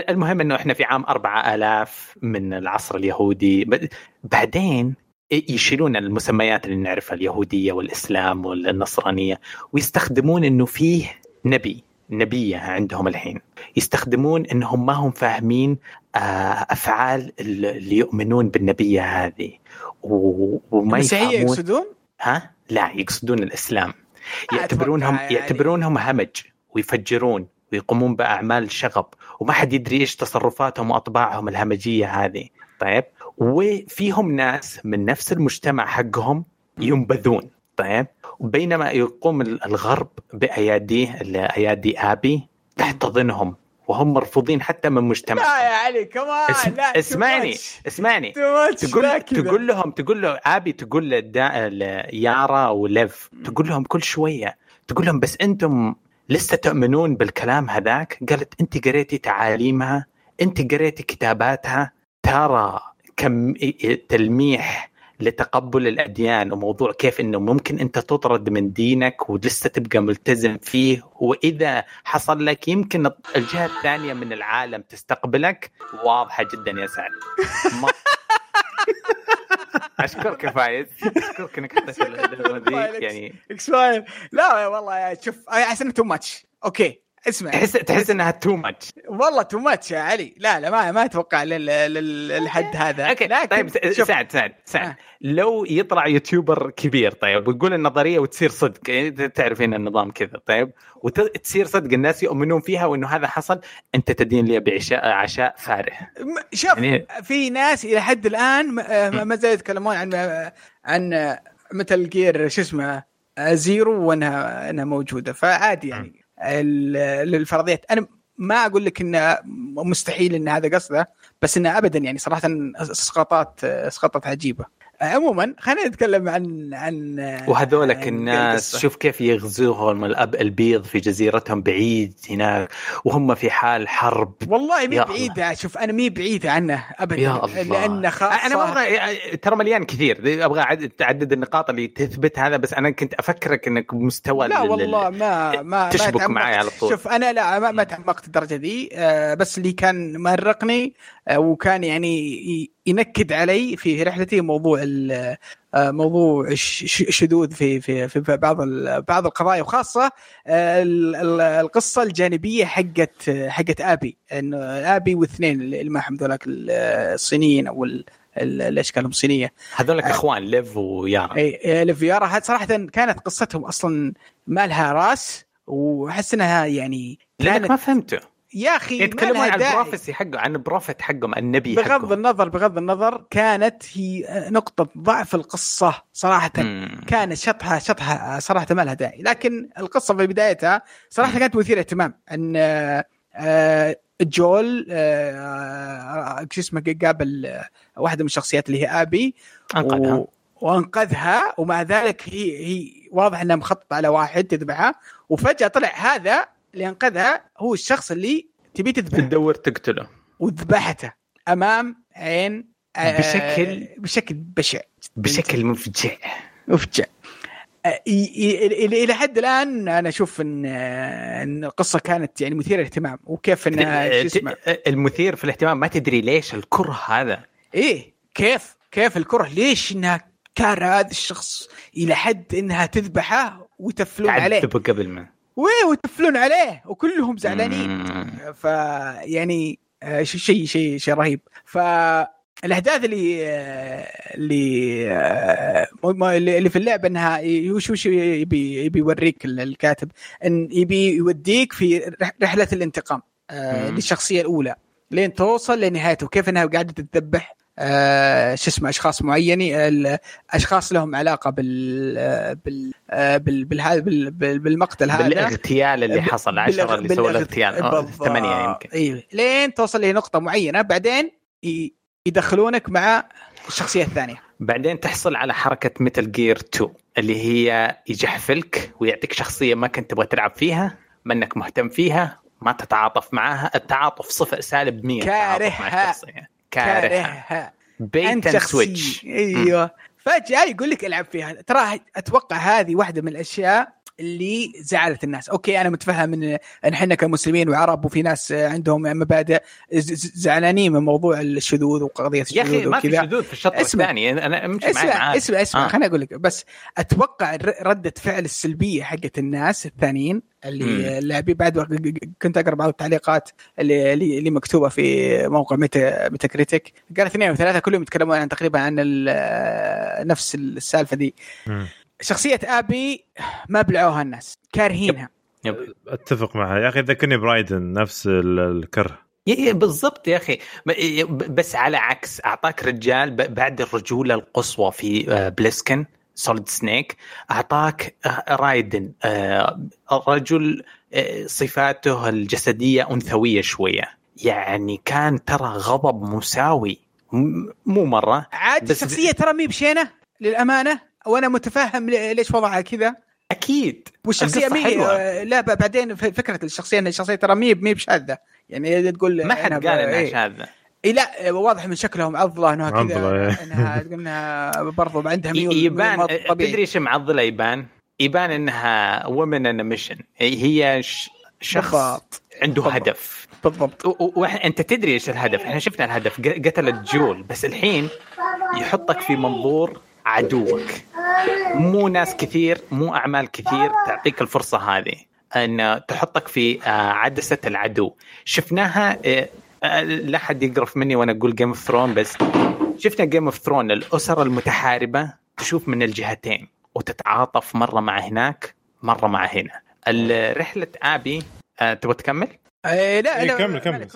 المهم إنه إحنا في عام 4000 من العصر اليهودي. بعدين يشيلون المسميات اللي نعرفها اليهودية والإسلام والنصرانية ويستخدمون إنه فيه نبي نبية عندهم الحين. يستخدمون إنهم ما هم فاهمين أفعال اللي يؤمنون بالنبية هذه. وما يفهمون يقصدون؟ ها؟ لا يقصدون الإسلام. آه، يعتبرونهم يعني. يعتبرونهم همج ويفجرون ويقومون بأعمال شغب. وما حد يدري إيش تصرفاتهم وأطباعهم الهمجية هذه. طيب؟ وفيهم ناس من نفس المجتمع حقهم ينبذون. طيب؟ وبينما يقوم الغرب بأياديه أيادي آبي تحتضنهم. وهم مرفوضين حتى من مجتمع. لا يا علي كمان اسم... لا اسمعني اسمعني. تقول تقول لهم تقول له آبي تقول له دا- ل- يارا وليف. تقول لهم كل شوية. تقول لهم بس أنتم لسه تؤمنون بالكلام هذاك؟ قالت أنت قريتي تعاليمها؟ أنت قريتي كتاباتها؟ ترى كم تلميح لتقبل الأديان وموضوع كيف إنه ممكن أنت تطرد من دينك ولسه تبقى ملتزم فيه. وإذا حصل لك يمكن الجهة الثانية من العالم تستقبلك. واضحة جدا يا سعد. ما- أشكرك يا فايز. أشكرك إنك حطيت ذي يعني اكسباير لا والله شوف احس انه too much okay. اسمع. تحس تحس إنها تو ماتش والله تو ماتش يا علي. لا لا ما ما أتوقع لل- لل- للحد هذا. okay. لكن طيب شوف. سعد سعد سعد. آه. لو يطلع YouTuber كبير طيب ويقول النظرية وتصير صدق يعني تعرف هنا النظام كذا طيب وتصير صدق الناس يؤمنون فيها وإنه هذا حصل أنت تدين لي بعشاء عشاء فارغ. م- شوف يعني- في ناس إلى حد الآن آه، ما زالوا يتكلمون عن عن مثل جير شو اسمه آه، زيرو وانها إنها موجودة. فعادي يعني. الفرضيات أنا ما أقول لك إنه مستحيل إن هذا قصده بس إنه ابدا يعني صراحة اسقاطات اسقاطات عجيبة. عموما خلينا نتكلم عن عن وهذولك عن الناس. شوف كيف يغزوهم الأب البيض في جزيرتهم بعيد هناك وهم في حال حرب والله مي بعيدة شوف أنا مي بعيدة عنه ابدا يا الله لأنه خاصة أنا ما أبغى ترى مليان كثير أبغى تعدد النقاط اللي تثبت هذا بس أنا كنت أفكرك إنك مستوى لا ال- ال- والله ما ما تشبك ما. معي على طول. شوف أنا لا ما, ما تعمقت الدرجة دي آه، بس اللي كان مأرقني آه، وكان يعني ينكد علي في رحلتي موضوع آه، موضوع الشذوذ في في في بعض بعض القضايا وخاصة آه، ال- ال- القصة الجانبية حقت حقت آبي انه آبي واثنين اللي معهم ذولاك ال- الصينيين أو ال- ال- الأشكال الصينية. هذولك إخوان ليف ويارا. إي ليف ويارا هاد صراحة كانت قصتهم أصلا ما لها راس وأحس إنها يعني لأنك ما فهمته. يا أخي يتكلمون عن. ال prophecy حقه عن ال prophet حقهم النبي بغض حقهم. النظر بغض النظر كانت هي نقطة ضعف القصة صراحة. مم. كان شطحة شطحة صراحة ما لها داعي. لكن القصة في بدايتها صراحة كانت مثيرة اهتمام. إن آه، جول آه، شو اسمه قابل واحدة من الشخصيات اللي هي آبي أنقذها. و... وأنقذها ومع ذلك هي هي واضح إنها مخططة على واحد تذبحها وفجأة طلع هذا اللي انقذها هو الشخص اللي تبي تذبحه. تدور تقتله. وذبحته أمام عين آه، بشكل- بشكل بشع. بشكل مفجع. مفجع. آه، إلى إلى حد الآن أنا أشوف إن آه، إن القصة كانت يعني مثيرة للاهتمام. وكيف انها شو اسمه؟ المثير في الاهتمام ما تدري ليش الكره هذا. إيه كيف كيف الكره؟ ليش إنها كاره هذا الشخص إلى حد إنها تذبحه ويتفلون عليه؟ قبل ما. ويه ويتفلون عليه وكلهم زعلانين. فيعني آه، شيء شيء شيء شيء رهيب فالاحداث اللي آه، اللي آه، م- اللي اللي في اللعبة إنها وش وش يبي يبي يوريك ال- الكاتب إن يبي يوديك في رح- رحلة الانتقام آه،. للشخصية الأولى لين توصل لنهايته وكيف إنها قاعدة تذبح آه، شو اسمه أشخاص معينين الاشخاص لهم علاقة بال آه، بال آه، بال بال- بال- بالمقتل هذا بالاغتيال اللي حصل 10 اللي سووا الاغتيال آه،. ثمانية يمكن أيوه لين توصل لنقطه معينة بعدين يدخلونك مع الشخصية الثانية بعدين تحصل على حركة Metal Gear 2 اللي هي يجحفلك ويعطيك شخصية ما كنت تبغى تلعب فيها ما إنك مهتم فيها ما تتعاطف معاها التعاطف صفر سالب 100 التعاطف مع كارهها. كارهها. bait and switch أيوه. فجأة يقول لك العب فيها. ترى أتوقع هذه واحدة من الأشياء اللي زعلت الناس أوكي أنا متفهم ان إن إحنا كمسلمين وعرب وفي ناس عندهم مبادئ زعلانين من موضوع الشذوذ وقضية يا الشذوذ أخي ما في وكذا. شذوذ في الشطر اسمع. الثاني أنا أمشي اسمع معاك اسمع اسمع آه. خليني أقول لك بس أتوقع ردة فعل السلبية حقت الناس الثانيين. اللي اللاعبين بعد وقت- كنت أقرأ بعض التعليقات اللي اللي مكتوبة في موقع Meta Metacritic قال اثنين وثلاثة كلهم يتكلمون عن تقريبا عن نفس السالفة دي مم. شخصية آبي ما بلعوها الناس كارهينها. yep. أتفق معها يا أخي ذكرني برايدن نفس ال- الكره. بالضبط يا أخي. ب- بس على عكس أعطاك رجال بعد الرجولة القصوى في Plissken Solid Snake أعطاك آه، رايدن آه، رجل آه، صفاته الجسدية أنثوية شوية. يعني كان ترى غضب مساوي مو مرة. عاد الشخصية ترى مي بشينة للأمانة. وأنا متفهم ليش وضعها كذا أكيد والشخصية مي حلوة. لا بعدين ف- فكرة الشخصية إن الشخصية ترى مي مي بشاذة يعني تقول ما حد قال إنها إيه. شاذة إيه لا واضح من شكلهم عضلة إنها كذا إيه. إنها تقول إنها برضو عندها ميول يبان. تدري إيش معضلة يبان؟ يبان إنها woman on a mission هي ش- شخص بالضبط عنده بالضبط. هدف بالضبط و- و- وإحنا- أنت تدري إيش الهدف إحنا شفنا الهدف ق- قتلت جول بس الحين يحطك في منظور عدوك. مو ناس كثير مو أعمال كثير تعطيك الفرصة هذه أن تحطك في آه، عدسة العدو. شفناها آه، آه، لا حد يقرف مني وأنا أقول Game of Thrones بس شفنا Game of Thrones الأسر المتحاربة تشوف من الجهتين وتتعاطف مرة مع هناك مرة مع هنا. رحله آبي تبغى تكمل؟ إيه لا إيه، لا كمل- كمل،.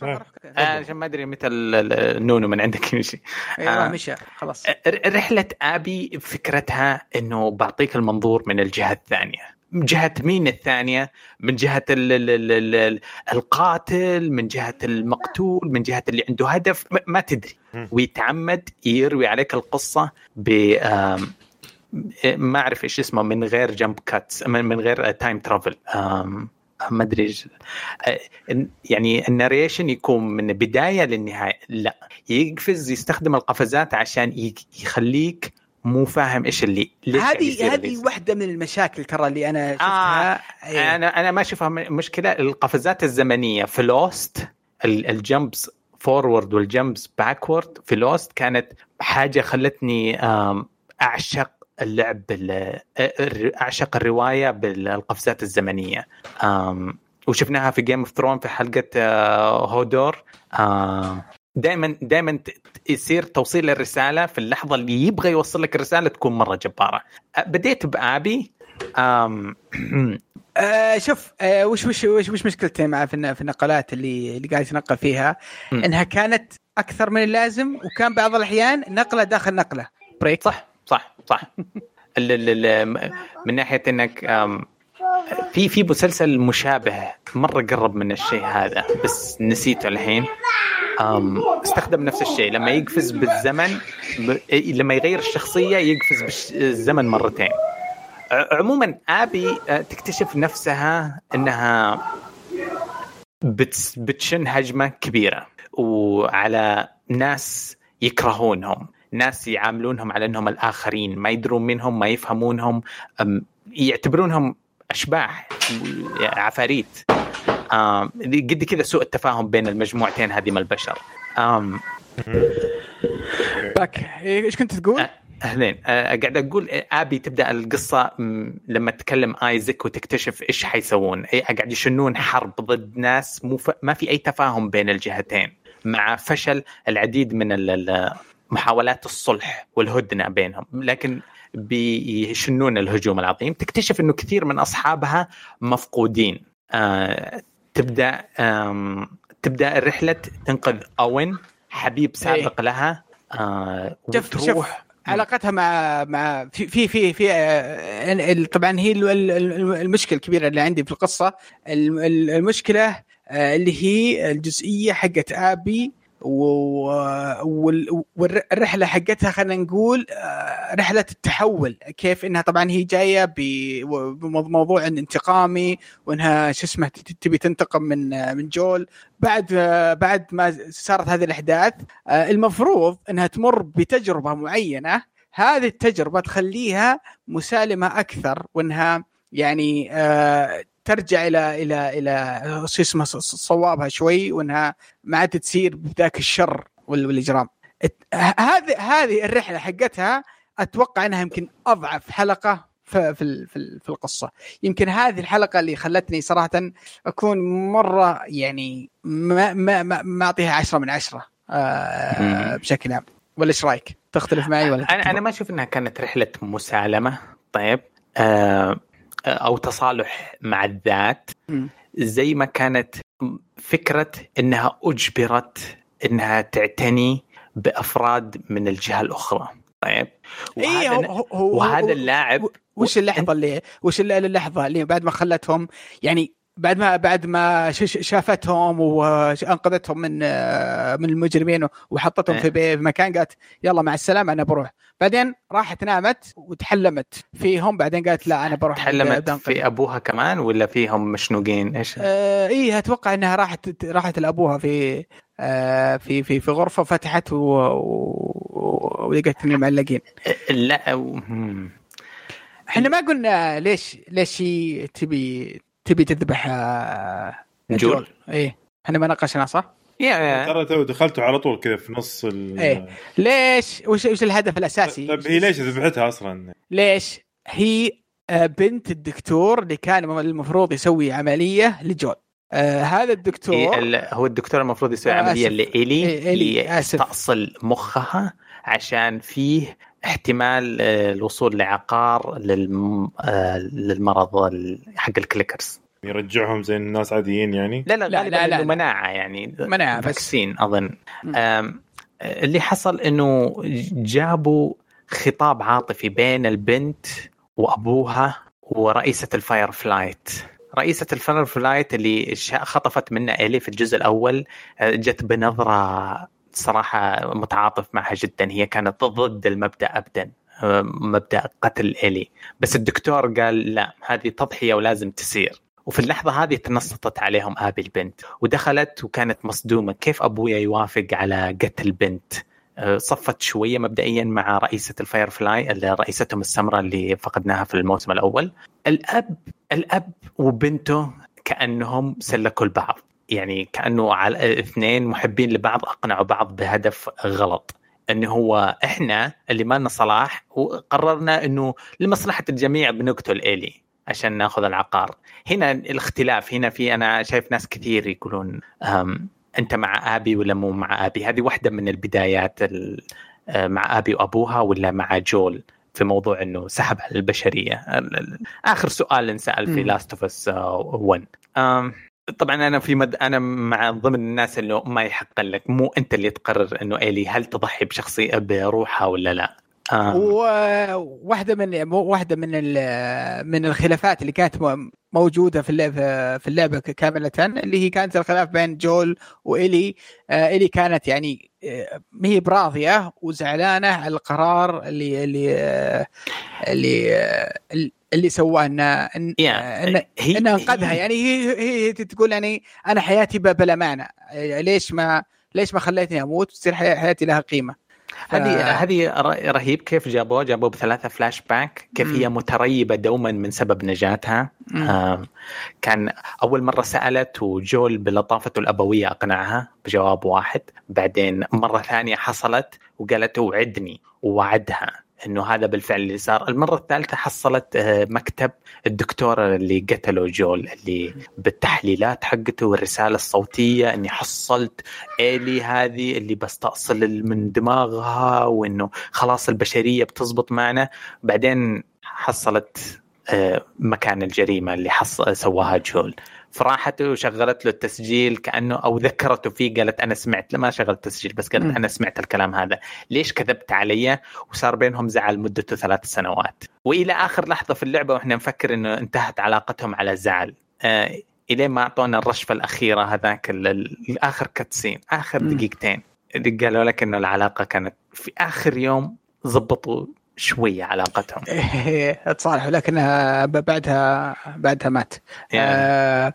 آه، عشان ما أدري متى ال- ال- النونو من عندك يمشي. إيه، آه. مشى خلاص. ر- رحلة أبي فكرتها أنه بعطيك المنظور من الجهة الثانية. من جهة مين الثانية؟ من جهة ال ال ال ال ال القاتل من جهة المقتول من جهة اللي عنده هدف ما, ما تدري. ويتعمد يروي عليك القصة ب آم، ما أعرف إيش اسمه من غير jump cuts من من غير time travel ما أدري آه، يعني ال narration يكون من البداية للنهاية لا يقفز يستخدم القفزات عشان يخليك مو فاهم إيش اللي هذه هذه. واحدة من المشاكل ترى اللي أنا شفتها إيه. أنا أنا ما أشوفها مشكلة القفزات الزمنية في Lost ال jumps forward وال jumps backward في Lost كانت حاجة خلتني أعشق اللعب بال- أعشق الرواية بالقفزات الزمنية. وشفناها في Game of Thrones في حلقة آه، هودور. دائما دائما يصير توصيل الرساله في اللحظة اللي يبغى يوصل لك الرسالة تكون مرة جبارة. بديت بآبي. أم... آه شوف آه وش وش وش وش مشكلتي مع في الن- في النقلات اللي اللي قاعد يتنقل فيها. إنها كانت أكثر من اللازم وكان بعض الأحيان نقلة داخل نقلة. بريك صح. صح. من ناحية إنك في في مسلسل مشابه مرة قرب من الشيء هذا بس نسيته الحين. استخدم نفس الشيء. لما يقفز بالزمن ب... لما يغير الشخصية يقفز بالزمن مرتين. عموما آبي أه، تكتشف نفسها إنها بتس... بتشن هجمة كبيرة وعلى ناس يكرهونهم. ناس يعاملونهم على إنهم الآخرين ما يدرون منهم ما يفهمونهم يعتبرونهم أشباح عفاريت قد كذا سوء التفاهم بين المجموعتين هذه من البشر باك إيش كنت تقول؟ أه. أهلين آه، قاعد أقول آه، آبي تبدأ القصة لما تكلم آيزك وتكتشف إيش حيسوون قاعد يشنون حرب ضد ناس مو ف... ما في أي تفاهم بين الجهتين مع فشل العديد من ال- ال- محاولات الصلح والهدنة بينهم لكن بيشنون الهجوم العظيم. تكتشف إنه كثير من أصحابها مفقودين. آه، تبدأ تبدأ الرحلة تنقذ أوين حبيب سابق لها آه، شوف شوف وتروح علاقتها مع مع في في في, في آه، طبعا هي ال- ال- المشكلة الكبيرة اللي عندي في القصة. ال- ال- المشكلة اللي هي الجزئية حقت آبي والرحلة حقتها خلينا نقول آه، رحلة التحول. كيف إنها طبعا هي جاية بموضوع انتقامي وإنها شو اسمه تبي تنتقم من آه، من جول. بعد آه، بعد ما صارت هذه الأحداث المفروض إنها تمر بتجربة معينة. هذه التجربة تخليها مسالمة أكثر وإنها يعني ترجع إلى إلى إلى شو اسمه صوابها شوي وإنها ما عاد تصير بذاك الشر وال- والإجرام. هذه هذه الرحلة حقتها أتوقع إنها يمكن أضعف حلقة في في في ال- في القصة يمكن هذه الحلقة اللي خلتني صراحة أكون مرة يعني ما ما ما, ما أعطيها عشرة من عشرة آه. بشكل عام ولا إيش رأيك؟ تختلف معي ولا أنا أنا ما أشوف إنها كانت رحلة مسالمة طيب آه أو تصالح مع الذات. زي ما كانت فكرة إنها أجبرت إنها تعتني بأفراد من الجهة الأخرى طيب اي هو, هو, هو وهذا اللاعب وش اللحظة اللي وش اللحظه اللي بعد ما خلتهم يعني بعد ما بعد ما شافتهم وأنقذتهم من آه، من المجرمين وحطتهم في بي- في مكان قالت يلا مع السلامة أنا بروح. بعدين راحت نامت وتحلمت. فيهم بعدين قالت لا أنا بروح. تحلمت. في أبوها كمان ولا فيهم مشنوقين؟ إيش؟ آه إيه أتوقع إنها راحت راحت لأبوها في آه في في في غرفة فتحت ولقيت إنهم معلقين. لا. إحنا ما قلنا ليش ليش تبي تبي تذبح آه، جول. إيه إحنا ما ناقشنا صح؟ يا ترى تو دخلتوا على طول كذا في نص ال إيه. ليش وش وش الهدف الأساسي؟ طيب هي ليش ذبحتها أصلا؟ ليش؟ هي آه، بنت الدكتور اللي كان المفروض يسوي عملية لجول آه هذا الدكتور إيه، ال- هو الدكتور المفروض يسوي آه، عملية آسف. لإيلي إيه، إيلي،. يستأصل مخها عشان فيه احتمال آه، الوصول لعقار للم... آه، للمرض حق ال clickers يرجعهم زي الناس عاديين يعني لا لا لا، لا، لا، إنه لا. مناعة يعني مناعة بس. vaccine. آم، اللي حصل إنه جابوا خطاب عاطفي بين البنت وأبوها ورئيسة ال Fireflies رئيسة ال Fireflies اللي خطفت منها إيلي في الجزء الأول آه، جت بنظرة صراحة متعاطف معها جدا. هي كانت ضد المبدأ أبدا آه، مبدأ قتل إيلي. بس الدكتور قال لا هذه تضحية ولازم تصير وفي اللحظة هذه تنصتت عليهم أبي البنت ودخلت وكانت مصدومة. كيف أبويا يوافق على قتل بنت؟ صفت شوية مبدئيا مع رئيسة ال Firefly رئيستهم السمراء اللي فقدناها في الموسم الأول. الأب الأب وبنته كأنهم سلكوا البعض. يعني كأنه على اثنين محبين لبعض أقنعوا بعض بهدف غلط. انه هو إحنا اللي ما لنا صلاح وقررنا إنه لمصلحة الجميع بنقتل إيلي عشان نأخذ العقار. هنا الاختلاف هنا في أنا شايف ناس كثير يقولون أنت مع أبي ولا مو مع أبي؟ هذه واحدة من البدايات ال- آه، مع أبي وأبوها ولا مع جول في موضوع إنه سحب على البشرية؟ ال- ال- آخر سؤال انسال في. Last of Us 1 آم، طبعا أنا في مد... أنا مع ضمن الناس اللي ما يحق لك مو أنت اللي تقرر إنه ايلي هل تضحي بشخصيه بروحها ولا لا؟ آم، وواحده من واحدة من من الخلافات اللي كانت موجودة في اللعبه في اللعبة كاملة اللي هي كانت الخلاف بين جول وإلي. آه، إلي كانت يعني آه، ما هي براضية وزعلانة على القرار اللي اللي آه، اللي آه، اللي سواه انه إن- يا، إن- أنقذها. يعني هي هي تقول يعني أنا حياتي بلا معنى ليش ما ليش ما خليتني أموت وتصير حي- حياتي لها قيمة؟ هذه ف- هذه رهيب. كيف جابوه جابوه بثلاثة فلاش باك كيف مم. هي متريبة دوما من سبب نجاتها. آه كان أول مرة سألت وجول بلطافته الأبوية أقنعها بجواب واحد. بعدين مرة ثانية حصلت وقالت اوعدني ووعدها. إنه هذا بالفعل اللي صار. المرة الثالثة حصلت آه، مكتب الدكتور اللي قتله جول اللي بالتحليلات حقته والرسالة الصوتية إني حصلت ايلي هذه اللي بستأصل من دماغها وإنه خلاص البشرية بتزبط معنا. بعدين حصلت آه، مكان الجريمة اللي حص... سواها جول. فراحت وشغلت له التسجيل كأنه أو ذكرته فيه قالت أنا سمعت ما شغلت التسجيل بس قالت. أنا سمعت الكلام هذا ليش كذبت علي وصار بينهم زعل مدته ثلاث سنوات وإلى آخر لحظة في اللعبة وإحنا نفكر إنه انتهت علاقتهم على زعل آه إلين ما أعطونا الرشفة الأخيرة هذاك الآخر كاتسين آخر. دقيقتين قالوا لك إنه العلاقة كانت في آخر يوم زبطوا شوية علاقتهم. تصالحوا لكنها بعدها بعدها مات. يعني. آه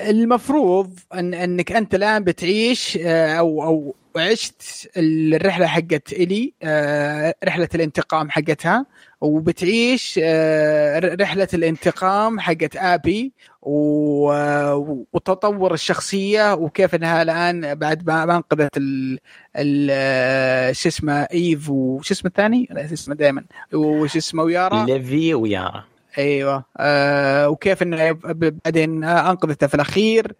فالمفروض ان أنك أنت الآن بتعيش آه، أو أو عشت الرحلة حقت إلي آه، رحلة الانتقام حقتها. وبتعيش آه، ر- رحلة الانتقام حقت آبي و- وتطور الشخصية وكيف إنها الآن بعد ما انقذت ال ال- شو اسمه إيف وش اسمه الثاني؟ لا اسمه دائما وش اسمه ويارا ليفي ويارا أيوه آه وكيف انه بعدين أنقذته في الأخير.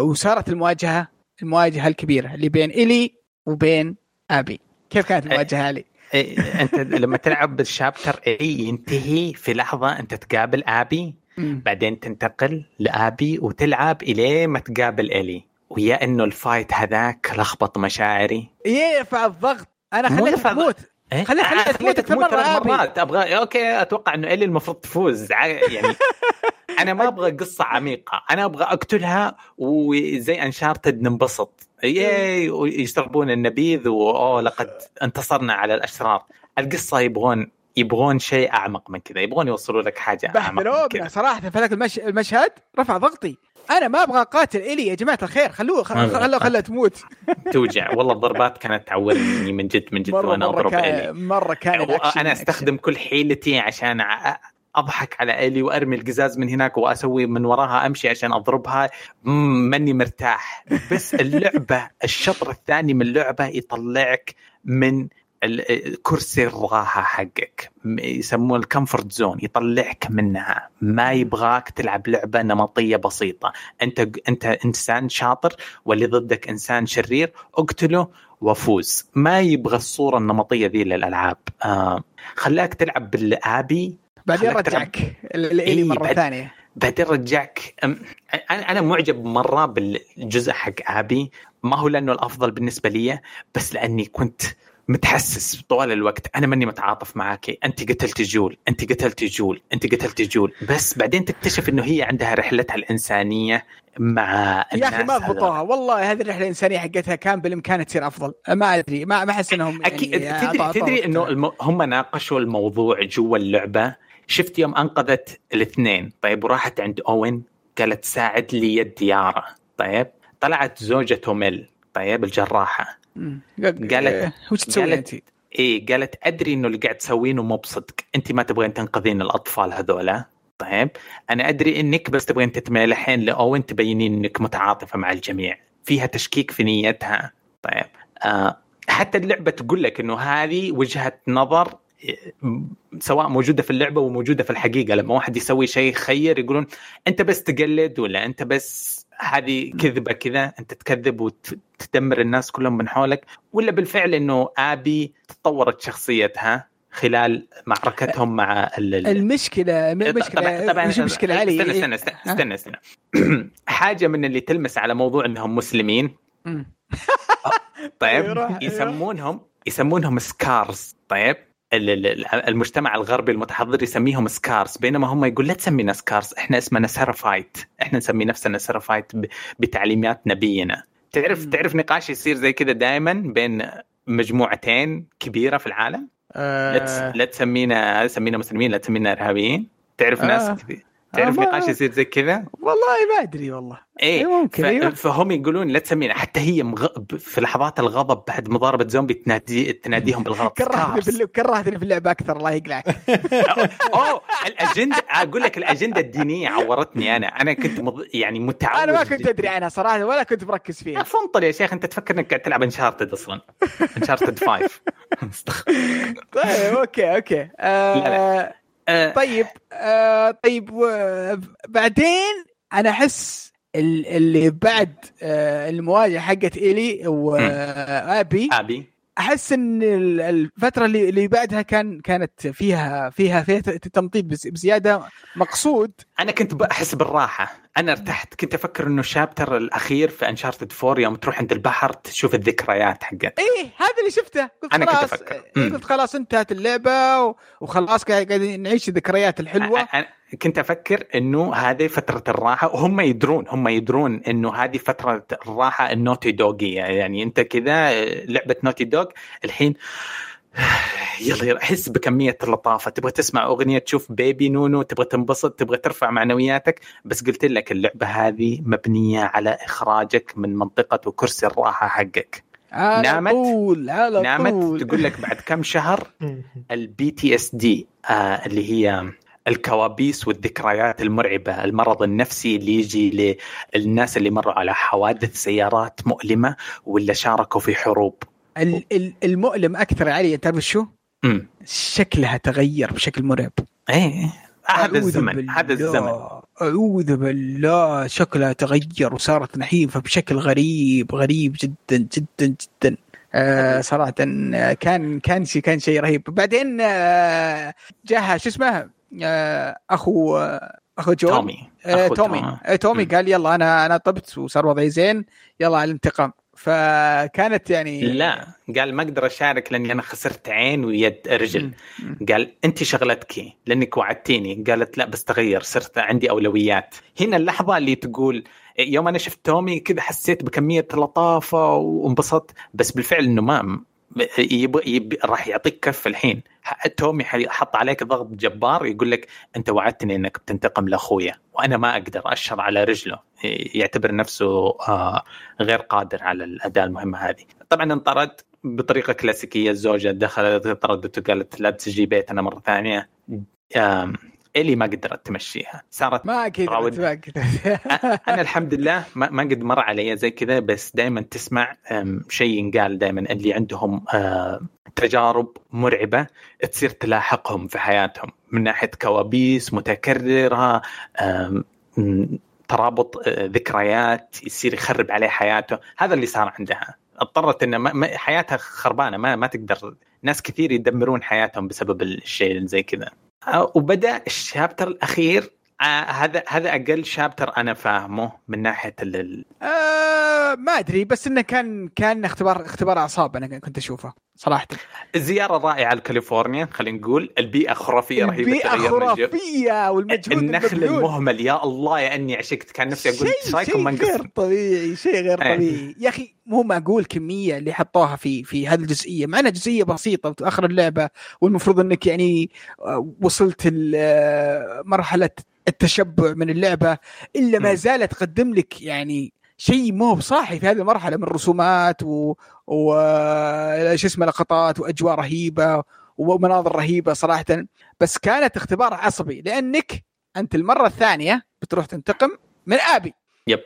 وصارت المواجهة المواجهة الكبيرة اللي بين إلي وبين آبي كيف كانت المواجهة علي؟ إيه، أنت لما تلعب بال chapter اي ينتهي في لحظة أنت تقابل آبي. بعدين تنتقل لآبي وتلعب الين ما تقابل إلي. ويا إنه ال fight هذاك لخبط مشاعري. يرفع الضغط. أنا مو خليتك يرفع تموت. إيه؟ خلي- آه، تموت أكثر مرة ثلاث أبي. مرات. أبغى okay أتوقع إنه إلي المفروض تفوز. يعني أنا ما أبغى قصة عميقة. أنا أبغى أقتلها وزي Uncharted ننبسط. yay ويشربون النبيذ واوه لقد انتصرنا على الأشرار. القصة يبغون يبغون شيء أعمق من كذا يبغون يوصلوا لك حاجة أعمق من كذا. صراحة في ذاك المش... المشهد رفع ضغطي. أنا ما أبغى اقاتل إلي يا جماعة الخير خلوه. خلوه خلها تموت. توجع. والله الضربات كانت تعورني من جد من جد وأنا أضرب كان إلي. مرة كان أنا أستخدم كل حيلتي عشان أضحك على ألي وأرمي القزاز من هناك وأسوي من وراها أمشي عشان أضربها. ماني مرتاح. بس اللعبة الشطر الثاني من اللعبة يطلعك من كرسي الراحه حقك. يسموه الكمفورت زون يطلعك منها. ما يبغاك تلعب لعبة نمطية بسيطة. أنت أنت إنسان شاطر واللي ضدك إنسان شرير اقتله وفوز. ما يبغى الصورة النمطية ذي للألعاب. آه خلاك تلعب بالآبي بعدين. رجعك إلي إيه، مرة بعد- ثانية. بعدين رجعك. أنا أنا معجب مرة بالجزء حق آبي. ما هو لأنه الأفضل بالنسبة لي بس لأني كنت متحسس طوال الوقت. أنا ماني متعاطف معاك. أنت قتلت جول. أنت قتلت جول. أنت قتلت جول. بس بعدين تكتشف إنه هي عندها رحلتها الإنسانية مع يا أخي ما. ضبطوها والله هذه الرحلة الإنسانية حقتها كان بالإمكان تصير أفضل. ما أدري. ما ما أحس إنهم أكيد. يعني تدري تدري إنه. هم ناقشوا الموضوع جوا اللعبة؟ شفت يوم أنقذت الاثنين. طيب وراحت عند أوين قالت ساعد لي يد يارا طيب طلعت زوجة ميل طيب الجراحة. قالت- وش تسوي أنت؟ إيه قالت أدري إنه اللي قاعد تسوينه مو بصدق. أنت ما تبغين تنقذين الأطفال هذولا. طيب أنا أدري إنك بس تبغين تتمالحين لأوين تبينين إنك متعاطفة مع الجميع. فيها تشكيك في نيتها. طيب آه حتى اللعبة تقول لك إنه هذه وجهة نظر سواء موجودة في اللعبة وموجودة في الحقيقة. لما واحد يسوي شيء خير يقولون أنت بس تقلد ولا أنت بس هذه كذبة كذا أنت تكذب وتدمر الناس كلهم من حولك ولا بالفعل إنه آبي تطورت شخصيتها خلال معركتهم مع ال... المشكلة مشكلة طبعا, طبعا مش مشكله علي؟ استنى استنى استنى, استنى, استنى. حاجة من اللي تلمس على موضوع إنهم مسلمين. طيب يسمونهم يسمونهم Scars طيب المجتمع الغربي المتحضر يسميهم Scars بينما هم يقول لا تسمينا Scars إحنا اسمنا Seraphite إحنا نسمي نفسنا Seraphite بتعليمات نبينا. تعرف تعرف نقاش يصير زي كذا دائما بين مجموعتين كبيرة في العالم؟ آه. لا تسمينا تسمينا مسلمين لا تسمينا إرهابيين؟ تعرف آه. ناس كثير؟ تعرف نقاش يصير زي كذا؟ والله ما أدري والله. إيه, إيه، ممكن ف... أيوه. فهم يقولون لا تسمينا حتى هي مغ... في لحظات الغضب بعد مضاربة زومبي تنادي تناديهم بالغلط. كرهتني في كرهتني في اللعبه أكثر الله يقلعك. اوه الاجنده أقول لك الأجندة الدينية عورتني أنا. أنا كنت مض... يعني متعود أنا ما كنت أدري عنها صراحة ولا كنت مركز فيها. فنطل يا شيخ أنت تفكر إنك قاعد تلعب Uncharted أصلا. Uncharted 5 طيب okay okay. آه... لا. لا. آه. طيب آه طيب بعدين أنا أحس اللي بعد آه المواجهة حقت الي وابي أبي أحس إن الفترة اللي اللي بعدها كان كانت فيها فيها فيها تمطيط بزيادة. مقصود أنا كنت بحس بالراحة. أنا ارتحت. كنت أفكر إنه الشابتر الأخير في انشارتد 4 يوم تروح عند البحر تشوف الذكريات حقت. إيه هذا اللي شفته. قلت أنا خلاص كنت أفكر. إيه قلت خلاص انتهت اللعبة وخلاص قاعدين نعيش الذكريات الحلوة. أنا كنت أفكر إنه هذه فترة الراحة وهم يدرون هم يدرون إنه هذه فترة الراحة ال Naughty Dog يه يعني أنت كذا لعبة Naughty Dog الحين يلا يلا أحس بكمية اللطافه تبغى تسمع أغنية تشوف baby نونو تبغى تنبسط تبغى ترفع معنوياتك بس قلت لك اللعبة هذه مبنية على إخراجك من منطقة وكرسي الراحة حقك. على نامت؟ طول على نامت؟ طول. تقول لك بعد كم شهر ال PTSD اللي هي الكوابيس والذكريات المرعبة المرض النفسي اللي يجي للناس اللي مروا على حوادث سيارات مؤلمة ولا شاركوا في حروب. المؤلم أكثر علي تعرف شو؟ مم. شكلها تغير بشكل مرعب. إيه هذا الزمن هذا الزمن. أعوذ بالله شكلها تغير وصارت نحيفة بشكل غريب غريب جدا جدا جدا. آه صراحة كان كان شيء كان شيء رهيب. بعدين آه جاها شو اسمه آه اخو آه أخو جو. تومي آه تومي. تومي, تومي قال يلا أنا أنا طبت وصار وضعي زين يلا على الانتقام. فكانت يعني لا قال ما أقدر أشارك لأني أنا خسرت عين ويد رجل. قال أنت شغلتك لأنك وعدتيني. قالت لا بس تغير صرت عندي أولويات. هنا اللحظة اللي تقول يوم أنا شفت تومي كذا حسيت بكمية لطافة وانبسطت بس بالفعل إنه ما يبغى يب... راح يعطيك كف الحين. تومي حط عليك ضغط جبار يقول لك أنت وعدتني إنك بتنتقم لأخويا وأنا ما أقدر أشر على رجله. يعتبر نفسه آه غير قادر على الاداء المهمة هذه. طبعا انطرد بطريقة كلاسيكية الزوجة دخلت طردت وقالت لا تجي بيتنا مرة ثانية. إلي ما قدرت تمشيها. صارت ما قدرت ما قدرت أنا الحمد لله ما, قد مر علي زي كذا بس دائما تسمع شيء ينقال دائما اللي عندهم تجارب مرعبة تصير تلاحقهم في حياتهم. من ناحية كوابيس متكررة ترابط ذكريات يصير يخرب عليه حياته. هذا اللي صار عندها. اضطرت ان حياتها خربانة ما ما تقدر. ناس كثير يدمرون حياتهم بسبب الشيء زي كذا. وبدأ الشابتر الأخير آه هذا هذا أقل شابتر أنا فاهمه من ناحية ال آه ما أدري بس إنه كان كان اختبار اختبار أعصاب أنا كنت أشوفه. صراحة. الزياره رائعة لكاليفورنيا خلينا نقول. البيئة خرافية رهيبة البيئة خرافية والمجهود النخل المهمل. يا الله يا أني عشقت. كان نفسي أقول إيش رايكم شيء غير طبيعي شيء غير إيه. طبيعي. يا أخي مو معقول كمية اللي حطوها في في هذه الجزئية. مع انها جزئية بسيطة في اخر اللعبة والمفروض إنك يعني آه، وصلت مرحلة التشبع من اللعبة. إلا ما زالت تقدم لك يعني شيء مو بصاحي في هذه المرحلة من رسومات و, و... شو اسمه لقطات وأجواء رهيبة ومناظر رهيبة صراحة. بس كانت اختبار عصبي لأنك أنت المرة الثانية بتروح تنتقم من آبي. يب.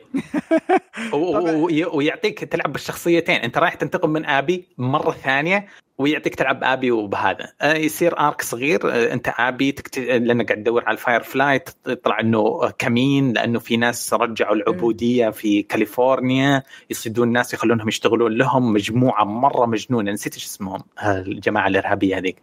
ويعطيك تلعب بالشخصيتين. انت رايح تنتقم من آبي مرة ثانية ويعطيك تلعب آبي وبهذا. آه، يصير arc صغير. آه، انت آبي تكت... لانك قاعد تدور على ال Firefly يطلع إنه كمين لأنه في ناس رجعوا العبودية في كاليفورنيا. يصيدون الناس يخلونهم يشتغلون لهم. مجموعة مرة مجنونة. نسيت إيش اسمهم الجماعه الإرهابية هذيك.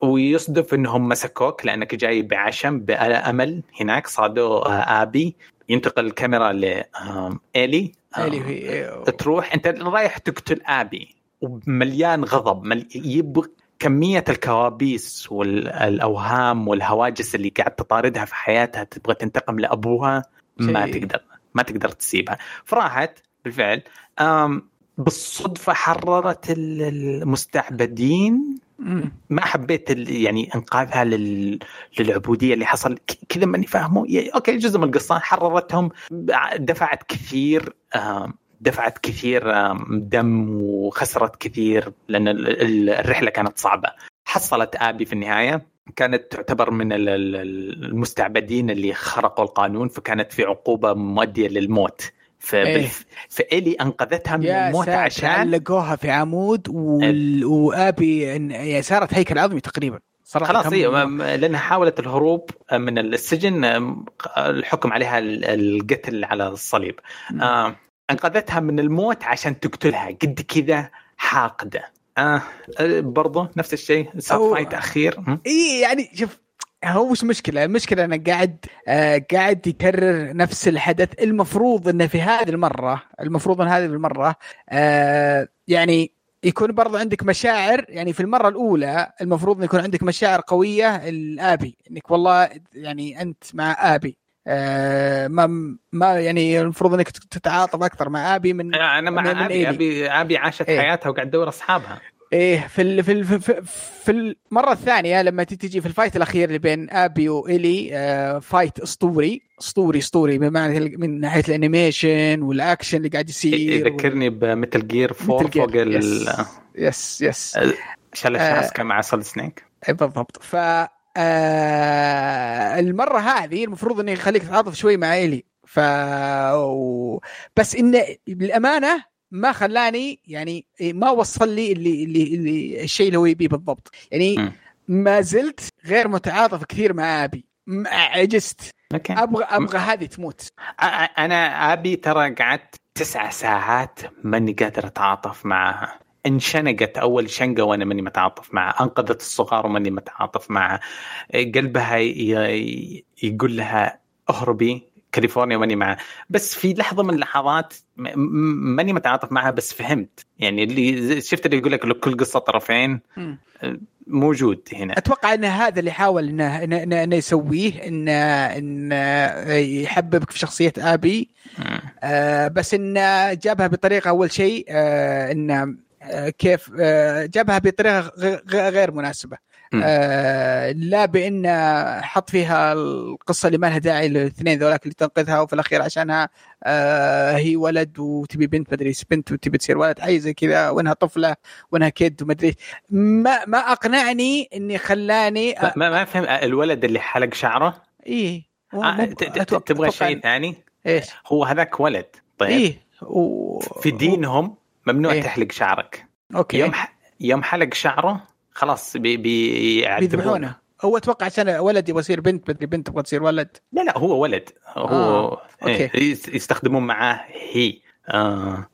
ويصدف إنهم مسكوك لأنك جاي بعشم بأمل هناك. صادوا آه، آبي. ينتقل الكاميرا لإيلي اللي هي تروح أنت رايح تقتل آبي ومليان غضب مل... يبغى كمية الكوابيس والأوهام والهواجس اللي قاعد تطاردها في حياتها تبغى تنتقم لأبوها ما. تقدر ما تقدر تسيبها فراحت بالفعل أم بالصدفة حررت ال- المستعبدين. ما حبيت يعني إنقاذها لل... للعبودية اللي حصل. كذا ماني فاهمه. يعني أوكي جزء من القصة. حررتهم. دفعت كثير دفعت كثير دم وخسرت كثير لأن ال- ال- الرحلة كانت صعبة. حصلت آبي في النهاية. كانت تعتبر من ال- ال- المستعبدين اللي خرقوا القانون فكانت في عقوبة مؤديه للموت. إيه. فإلي أنقذتها من يا الموت عشان علقوها في عمود وال... وآبي إن- يعني صارت هيكل عظمي تقريبا. صراحة خلاص هي م- لأنها حاولت الهروب من السجن الحكم عليها ال- القتل على الصليب. آه أنقذتها من الموت عشان تقتلها. قد كذا حاقدة. آه برضو نفس الشيء صار هو- فايت أخير. م? اي يعني شوف هو وش مشكلة؟ المشكلة إنه قاعد آه قاعد يكرر نفس الحدث المفروض إنه في هذه المرة المفروض إن هذه المرة آه يعني يكون برضو عندك مشاعر يعني في المرة الأولى المفروض أن يكون عندك مشاعر قوية الآبي إنك والله يعني أنت مع آبي آه ما ما يعني المفروض إنك تتعاطف أكثر مع آبي من أنا من مع آبي إيلي. آبي آبي عاشت إيه. حياتها وقاعد تدور أصحابها إيه في ال في ال في, في المره الثانية لما تجي في ال fight الأخير اللي بين أبي والي آه fight أسطوري أسطوري أسطوري بمعنى من ناحية ال animation وال action اللي قاعد يصير يذكرني بمتل جير 4 Metal Gear. فوق ال يس يس شال آه. الشاسكه مع سولid سنيك إيه بالضبط ف آه المرة هذه المفروض انه يخليك تتعاطف شوي مع إيلي ف و... بس انه بالامانه ما خلاني يعني ما وصل لي اللي اللي, اللي الشيء اللي هو يبيه بالضبط. يعني. ما زلت غير متعاطف كثير مع أبي. عجزت. أوكي. أبغى أبغى هذه تموت. أنا أبي ترى قعدت تسعة ساعات ماني قادر أتعاطف معها. انشنقت أول شنقة وأنا ماني متعاطف معها. أنقذت الصغار وماني متعاطف معها. قلبها يقول لها أهربي. كاليفورنيا ماني معها بس في لحظة من اللحظات ماني متعاطف معها بس فهمت يعني اللي شفت اللي يقول لك كل قصة طرفين م. موجود هنا أتوقع إن هذا اللي حاول انه انه, إنه, يسويه انه إنه يحببك في شخصية آبي. آه بس إنه جابها بطريقة أول شيء آه إنه آه كيف آه جابها بطريقة غير مناسبة. آه لا بأن حط فيها القصة اللي ما لها داعي الاثنين ذولاك اللي تنقذها وفي الأخير عشانها آه هي ولد وتبي بنت مدري بنت وتبي تصير ولد حي زي كذا وإنها طفلة وإنها كيد ومدري. ما ما أقنعني إني خلاني ما ما ما فهم الولد اللي حلق شعره هو آه، تبغى شيء ثاني إيش؟ هو هذاك ولد طيب إيه و... في دينهم ممنوع إيه. تحلق شعرك okay يوم ح... يوم حلق شعره خلاص بي... بيعذبونه بيذبحونه. هو أتوقع عشان ولد يبغى يصير بنت بدري بنت تبغى تصير ولد. لا لا هو ولد. هو آه، إيه، okay. يس- يستخدمون معاه هي. آه.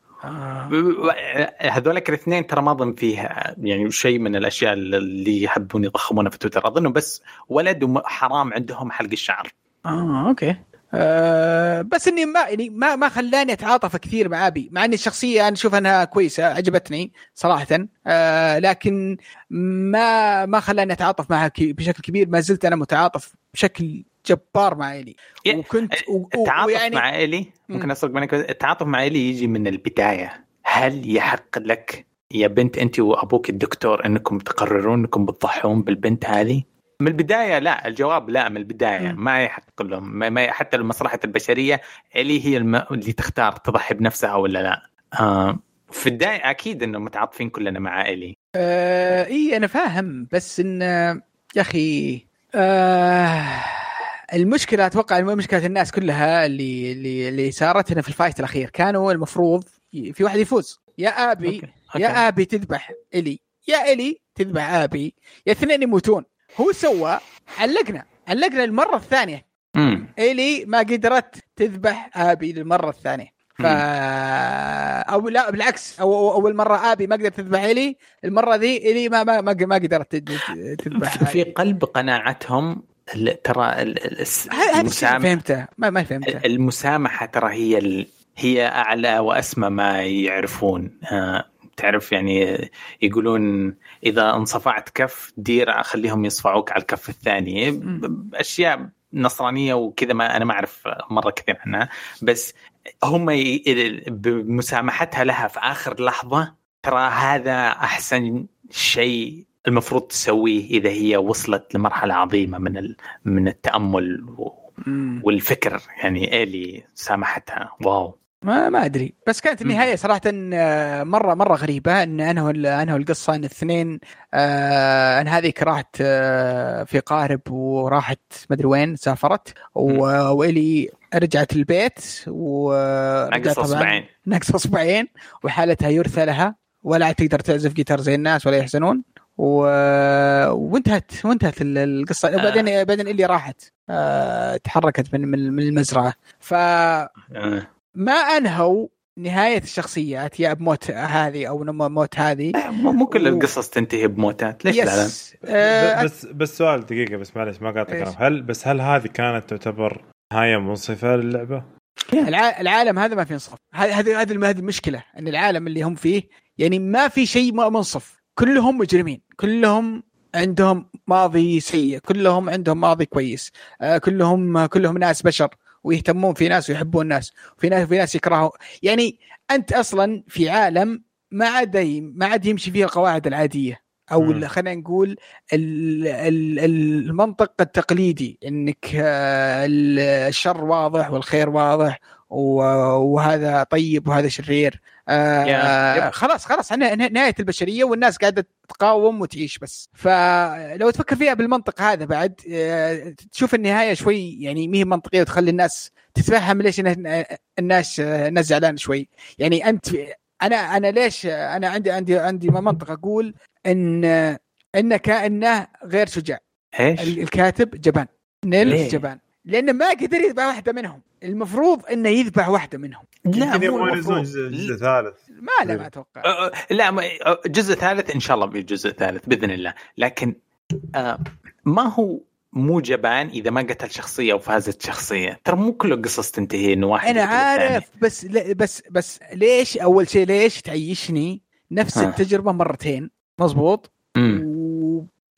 هذولك الاثنين ترى ما أظن فيه يعني شيء من الأشياء اللي يحبون يضخمونها في تويتر. أظنه بس ولد وحرام عندهم حلق الشعر. آه أوكي. بس إني ما يعني ما ما خلاني أتعاطف كثير مع أبي مع إني الشخصية أنا أشوف أنها كويسة عجبتني صراحة. آه لكن ما ما خلاني أتعاطف معها بشكل كبير. ما زلت أنا متعاطف بشكل جبار مع إلي. وكنت و- التعاطف ويعني- مع إلي؟ ممكن اسرق منك التعاطف مع إلي يجي من البداية. هل يحق لك يا بنت أنت وأبوك الدكتور أنكم تقررون أنكم بتضحون بالبنت هذه؟ من البداية لا الجواب لا من البداية. ما يحق لهم ما حتى لمصلحه البشرية الي هي الم... اللي تختار تضحي بنفسها ولا لا. آه في البدايه أكيد إنه متعاطفين كلنا مع إلي. آه إي أنا فاهم بس إن يا أخي آه المشكلة أتوقع مشكلة الناس كلها اللي اللي اللي صارت هنا في الفايت الأخير كانوا المفروض في واحد يفوز يا أبي أوكي. يا أبي تذبح إلي يا إلي تذبح أبي يا اثنين يموتون هو سوى علقنا علقنا المره الثانية. امم إلي ما قدرت تذبح آبي للمرة الثانية. ف أو لا بالعكس أو- أول مرة آبي ما قدرت تذبح إلي المرة ذي إلي ما ما ما, ما قدرت تذبح في- قلب قناعتهم ترى ال- ال- الس- ه- هذا الشيء المسام- فهمته. ما ما فهمته. المسامحة ترى هي ال... هي أعلى وأسمى ما يعرفون. آه، تعرف يعني يقولون إذا انصفعت كف دير خليهم يصفعوك على الكف الثاني. أشياء نصرانية وكذا ما أنا ما أعرف مرة كثير عنها. بس هم ي... بمسامحتها لها في آخر لحظة ترى هذا أحسن شيء المفروض تسويه إذا هي وصلت لمرحلة عظيمة من ال... من التأمل و... والفكر يعني ايلي سامحتها. واو. ما ما أدري. بس كانت النهاية صراحة آه، مره مرة غريبة. إن انهوا انهوا القصة إن الاثنين آه، إن هذيك راحت آه، في قارب وراحت مدري وين سافرت و- وإلي رجعت البيت ورجعت ناقص أصبعين. ناقص أصبعين وحالتها يرثى لها. ولا عاد تقدر تعزف جيتار زي الناس ولا يحزنون. و... وانتهت وانتهت ال- القصة. آه. بعدين بعدين اللي راحت. آه، تحركت من من المزرعة. فما آه. أنهوا نهاية الشخصيات يا بموت هذه أو موت هذه. لا، مو كل القصص تنتهي بموتات ليش لا؟ يس آه، بس بس سؤال دقيقة بس معلش ما قاطع؟ كلام. هل بس هل هذه كانت تعتبر نهاية منصفة للعبة؟ الع- العالم هذا ما في انصاف هذه هذه هذه هذه المشكلة إن العالم اللي هم فيه يعني ما في شيء منصف. كلهم مجرمين كلهم عندهم ماضي سيء كلهم عندهم ماضي كويس آه، كلهم كلهم ناس بشر. ويهتمون في ناس ويحبون ناس في ناس في ناس يكرهوا يعني أنت أصلا في عالم ما عاد ما عاد يمشي فيه القواعد العادية أو خلينا نقول ال- ال- المنطق التقليدي إنك آه، ال- الشر واضح والخير واضح وهذا طيب وهذا شرير. آه. خلاص خلاص إحنا نهاية البشرية والناس قاعدة تقاوم وتعيش بس فلو تفكر فيها بالمنطق هذا بعد آه، تشوف النهاية شوي يعني ما هي منطقية وتخلي الناس تتفهم ليش الناس الناس زعلانه شوي يعني أنت أنا أنا ليش أنا عندي عندي عندي منطق أقول إن إن كأنه غير شجاع إيش؟ ال- الكاتب جبان نيل؟ جبان لأنه ما قدر يذبح واحدة منهم. المفروض إنه يذبح واحدة منهم. لا يمكن مو المفروض. جزء جزء ثالث. ما لا ما أتوقع. أه، أه، لا ما- أه، جزء ثالث إن شاء الله بجزء ثالث بإذن الله. لكن آه، ما هو مو جبان إذا ما قتل شخصية وفازت شخصية؟ ترى مو كل القصص تنتهي انه واحد أنا. عارف بس لا بس بس ليش أول شيء ليش تعيشني نفس ها. التجربة مرتين؟ مزبوط.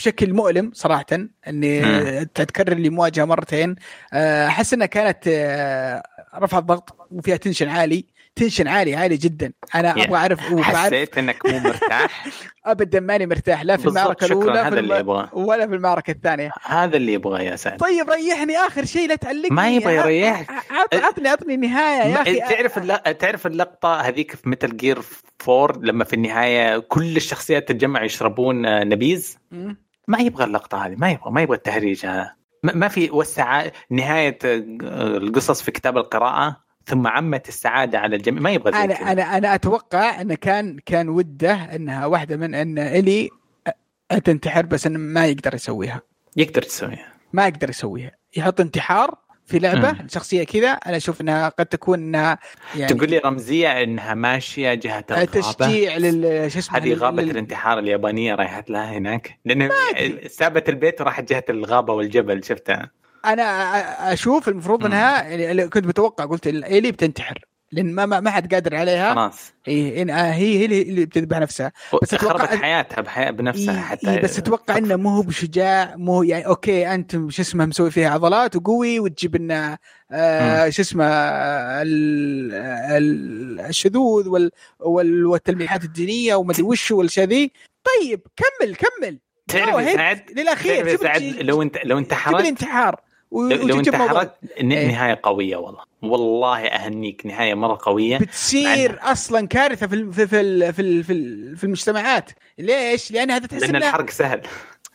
وبشكل مؤلم صراحة إني مم. تتكرر لي مواجهة مرتين آه، أحس إنها كانت آه، رفع الضغط وفيها tension عالي tension عالي عالي جدا أنا يا. أبغى أعرف حسيت إنك مو مرتاح ابدا ماني مرتاح لا في المعركة الأولى هذا في اللي. يبغاه. ولا في المعركة الثانية هذا اللي يبغاه يا سعد طيب ريحني آخر شيء لا تعلقني ما يبغى يريحك. عط- عطني عطني نهاية يا أخي تعرف. تعرف اللقطة هذيك في Metal Gear 4 لما في النهاية كل الشخصيات تتجمع يشربون آه، نبيذ. ما يبغى اللقطة هذه ما يبغى ما يبغى التهريج هذا ما في والسعادة نهاية آه، القصص في كتاب القراءة ثم عمت السعادة على الجميع. ما يبغى زي أنا. أنا أنا أتوقع انه كان كان وده أنها واحدة من أن إلي أ- تنتحر بس إنه ما يقدر يسويها. يقدر تسويها. ما يقدر يسويها. يحط انتحار في لعبة مم. شخصية كذا أنا أشوف إنها قد تكون إنها يعني تقول لي رمزية إنها ماشية جهة آه، الغابة. تشجيع لل شو اسمه هذه غابة لل- الانتحار اليابانية رايحت لها هناك. لأنه سابت البيت وراحت جهة الغابة والجبل شفتها. أنا أشوف المفروض. إنها يعني كنت متوقع قلت إلي بتنتحر. لأن ما ما حد قادر عليها. خلاص. هي إن- آه، هي هي اللي اللي بتذبح نفسها. بس خربت حياتها بحياة بنفسها إيه حتى إيه بس أتوقع إنه مو هو بشجاع مو هو يعني أوكي أنت شو اسمه مسوي فيها عضلات وقوي وتجيب لنا آه شو اسمه ال- ال- الشذوذ وال وال والتلميحات الدينية وما أدري وش والاشياء ذي طيب كمل كمل. تعرف. سعد للأخير. تعرف سعد لو انت لو انتحرت؟ الانتحار. و- لو. انتحرت ن- إيه. نهاية قوية والله والله أهنيك نهاية مرة قوية بتصير أصلا كارثة في في في ال- في ال- في, ال- في المجتمعات ليش؟ لأن هذا تحس لأن الحرق سهل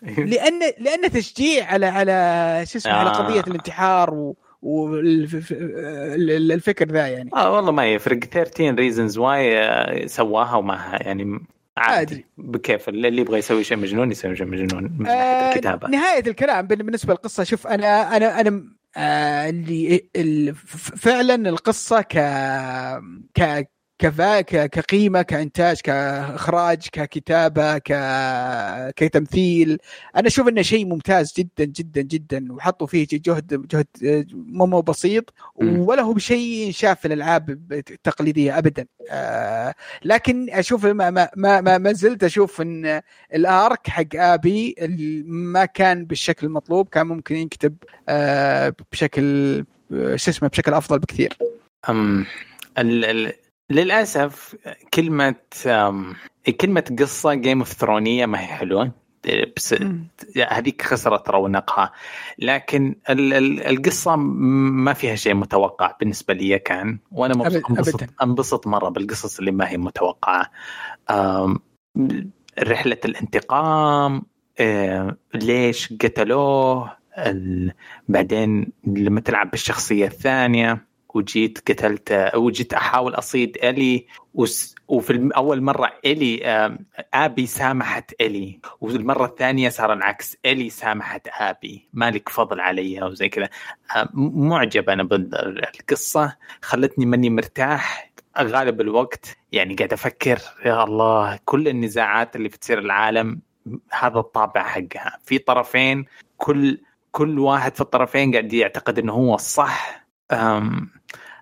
لأن لأن تشجيع على على شو اسمه على آه. قضية الانتحار و والفكر ذا يعني آه والله ما يفرق 13 Reasons Why سواها وما يعني عادي. بكيف. اللي يبغى يسوي شيء مجنون يسوي شيء مجنون. من آه الكتابة. نهاية الكلام بال- بالنسبة للقصة شوف أنا أنا أنا آه اللي فعلا القصة ك ك- كقيمة كإنتاج كإخراج ككتابة ك كتمثيل. أنا أشوف إنه شيء ممتاز جدا جدا جدا. وحطوا فيه جهد جهد مو بسيط. ولا هو بشيء شاف في الألعاب التقليدية ابدا. آه لكن أشوف ما ما ما, ما, زلت أشوف إن الآرك حق آبي ما كان بالشكل المطلوب. كان ممكن ينكتب آه بشكل آه، شو اسمه بشكل أفضل بكثير. أم ال ال للأسف كلمة كلمة قصة Game of Thrones ما هي حلوة. بس هذيك خسرت رونقها. لكن ال ال القصة ما فيها شيء متوقع بالنسبة لي كان. وأنا مبسوط انبسط, مرة بالقصص اللي ما هي متوقعة. رحلة الانتقام ليش قتلوه بعدين لما تلعب بالشخصية الثانية. وجيت قتلت وجيت أحاول أصيد إلي. وفي أول مرة إلي آبي سامحت إلي. والمرة الثانية صار العكس إلي سامحت آبي. مالك فضل علي أو زي كذا آم، معجب أنا بالقصة خلتني ماني مرتاح. غالب الوقت يعني قاعد أفكر يا الله كل النزاعات اللي بتصير العالم هذا الطابع حقها. في طرفين كل كل واحد في الطرفين قاعد يعتقد إنه هو الصح. أم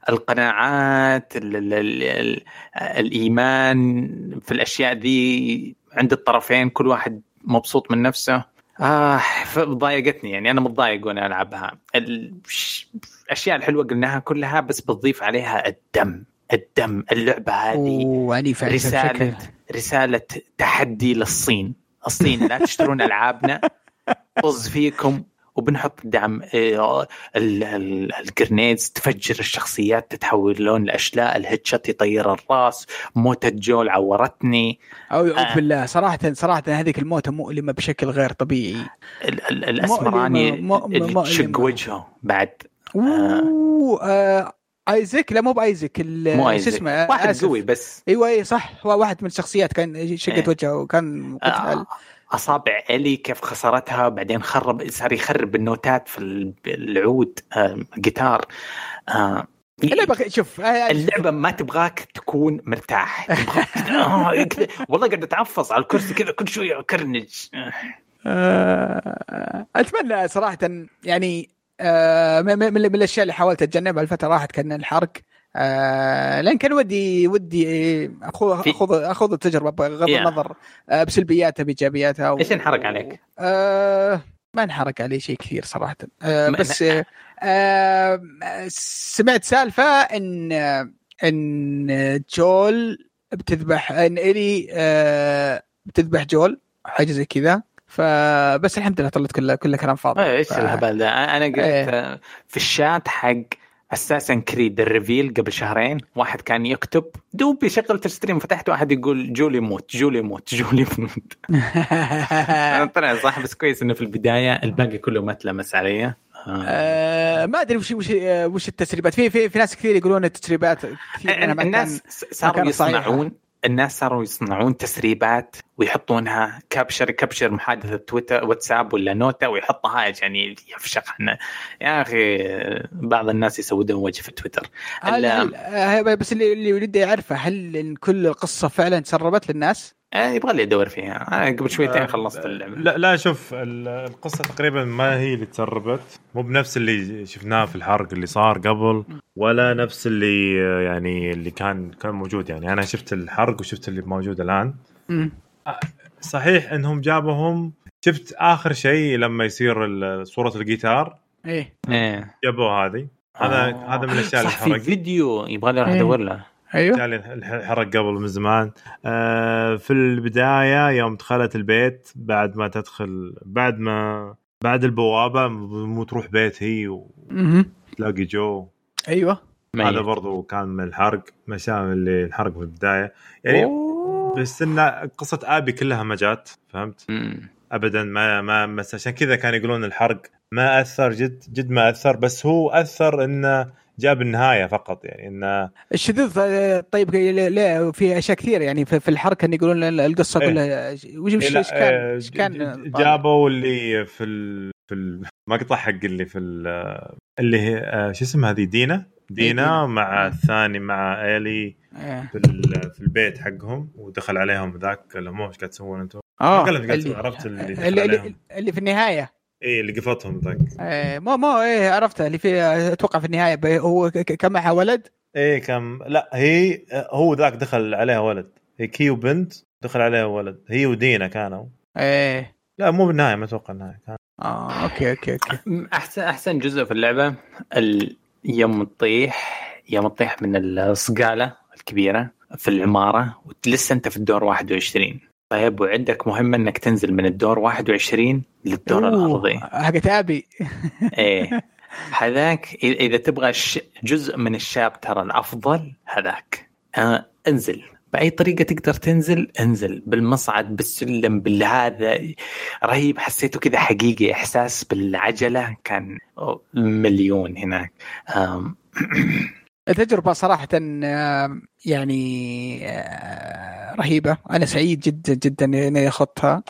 القناعات ال ال ال ال الإيمان في الأشياء ذي عند الطرفين كل واحد مبسوط من نفسه. آه ضايقتني يعني أنا متضايق وأنا ألعبها. الأشياء الحلوة قلناها كلها بس بتضيف عليها الدم الدم اللعبة هذه. بشكل رسالة تحدي للصين. الصين لا تشترون ألعابنا. طز فيكم. وبنحط دعم إيه، ال- ال- الجرنيدز تفجر الشخصيات تتحول لون الأشلاء الهيتشات يطير الراس موتة جول عورتني. أو اعوذ آه. بالله صراحة صراحة هذيك الموتة مؤلمة بشكل غير طبيعي. ال- ال- الأسمراني تشق. وجهه بعد. آه آيزك؟ لا مو بآيزك مو آيزك. اسمه واحد آسف. قوي بس. إيوه اي صح. هو واحد من الشخصيات كان شقت إيه. وجهه وكان آه، أصابع إلي كيف خسرتها بعدين خرب صار يخرب النوتات في ال- العود آه، جيتار آه، اللعبه شوف آه، اللعبة ما تبغاك تكون مرتاح. آه،. والله قاعد اتعفص على الكرسي كذا كل شوية أكرنج. آه، أتمنى صراحة يعني آه، من الأشياء اللي حاولت أتجنبها الفترة راحت كان الحرق. آه، لأن كان ودي ودي اخذ اخذ التجربة بغض. النظر آه، بسلبياتها بايجابياتها و- إيش انحرق عليك؟ آه ما انحرق علي شيء كثير صراحة آه بس آه آه سمعت سالفة إن إن جول بتذبح إن إلي آه بتذبح جول حاجة زي كذا فبس الحمد لله طلعت كلها كلها كلام فاضي إيش الهبل ده؟ أنا قلت إيه. آه، في الشات حق Assassin's Creed ال reveal قبل شهرين. واحد كان يكتب. دوب يشغل ال stream فتحت واحد يقول جول يموت جول يموت جول يموت. طلع صح بس كويس إنه في البداية الباقي كله ما تلمس علي آه. آه ما أدري وش وش وش التسريبات. في في في ناس كثير يقولون التسريبات. كثير الناس صاروا. يصنعون الناس صاروا يصنعون تسريبات ويحطونها capture capture محادثة تويتر واتساب ولا نوتة ويحطها عشان يفشخنا يا أخي بعض الناس يسودون وجه في تويتر هل هل بس اللي اللي ودي يعرفه هل كل القصة فعلا تسربت للناس؟ آه، يبغى لي ادور فيها. أنا قبل شويتين آه، خلصت اللعبة. لا لا شوف ال- القصة تقريبا ما هي اللي تسربت. مو بنفس اللي شفناه في الحرق اللي صار قبل ولا نفس اللي يعني اللي كان كان موجود. يعني أنا شفت الحرق وشفت اللي موجود الآن. صحيح إنهم جابهم. شفت آخر شيء لما يصير صورة الجيتار؟ إيه. إيه. جابوا هذه. هذا آه، هذا من الأشياء اللي صح في فيديو يبغى لي أروح إيه. أدور له. أيوه الاشياء اللي حرق قبل من زمان آه في البداية يوم دخلت البيت بعد ما تدخل بعد ما بعد البوابة مو تروح بيت هي مهم. وتلاقي جو أيوه هذا. برضو كان من الحرق مشاء اللي انحرق في البداية يعني أوه. بس إن قصة آبي كلها ما جات فهمت؟ مم. ابدا ما ما بس عشان كذا كانوا يقولون الحرق ما أثر جد جد ما أثر بس هو أثر إنه جاب النهاية فقط يعني انه الشذوذ آه، طيب لا في أشياء كثير يعني في الحرق كانوا يقولون القصة إيه. كلها وش وش لا، وش كان آه، وش كان جابوا اللي في ال... في المقطع حق اللي في ال... اللي هي آه، شو اسمها هذه دينا دينا دينا. مع آه. الثاني مع إيلي إيه. في ال... في البيت حقهم ودخل عليهم ذاك اللي مو إيش قاعد تسوون أنتم؟ آه عرفت اللي اللي, اللي. اللي في النهاية اي اللي قفطهم ذاك. إيه، ما ما إيه عرفته اللي في أتوقع في النهاية هو كان معها ولد؟ إيه كم لا هي هو ذاك دخل عليها ولد. هي كي وبنت دخل عليها ولد. هي ودينا كانوا. إيه. لا مو بالنهاية ما أتوقع النهاية كان. آه okay okay okay. أحسن أحسن جزء في اللعبة ال- يوم تطيح يوم تطيح من الصقالة الكبيرة في العمارة ولسه أنت في الدور 21 طيب وعندك مهمه إنك تنزل من الدور 21 للدور الارضي حقت ابي إيه. هذاك اذا تبغى جزء من الشابتر الأفضل هذاك. آه انزل. بأي طريقة تقدر تنزل؟ انزل. بالمصعد بالسلم بالهذا. رهيب حسيته كذا حقيقي إحساس بالعجلة. كان مليون هناك. صراحة آه، يعني آه، رهيبة. أنا سعيد جدا جدا إني أخذتها.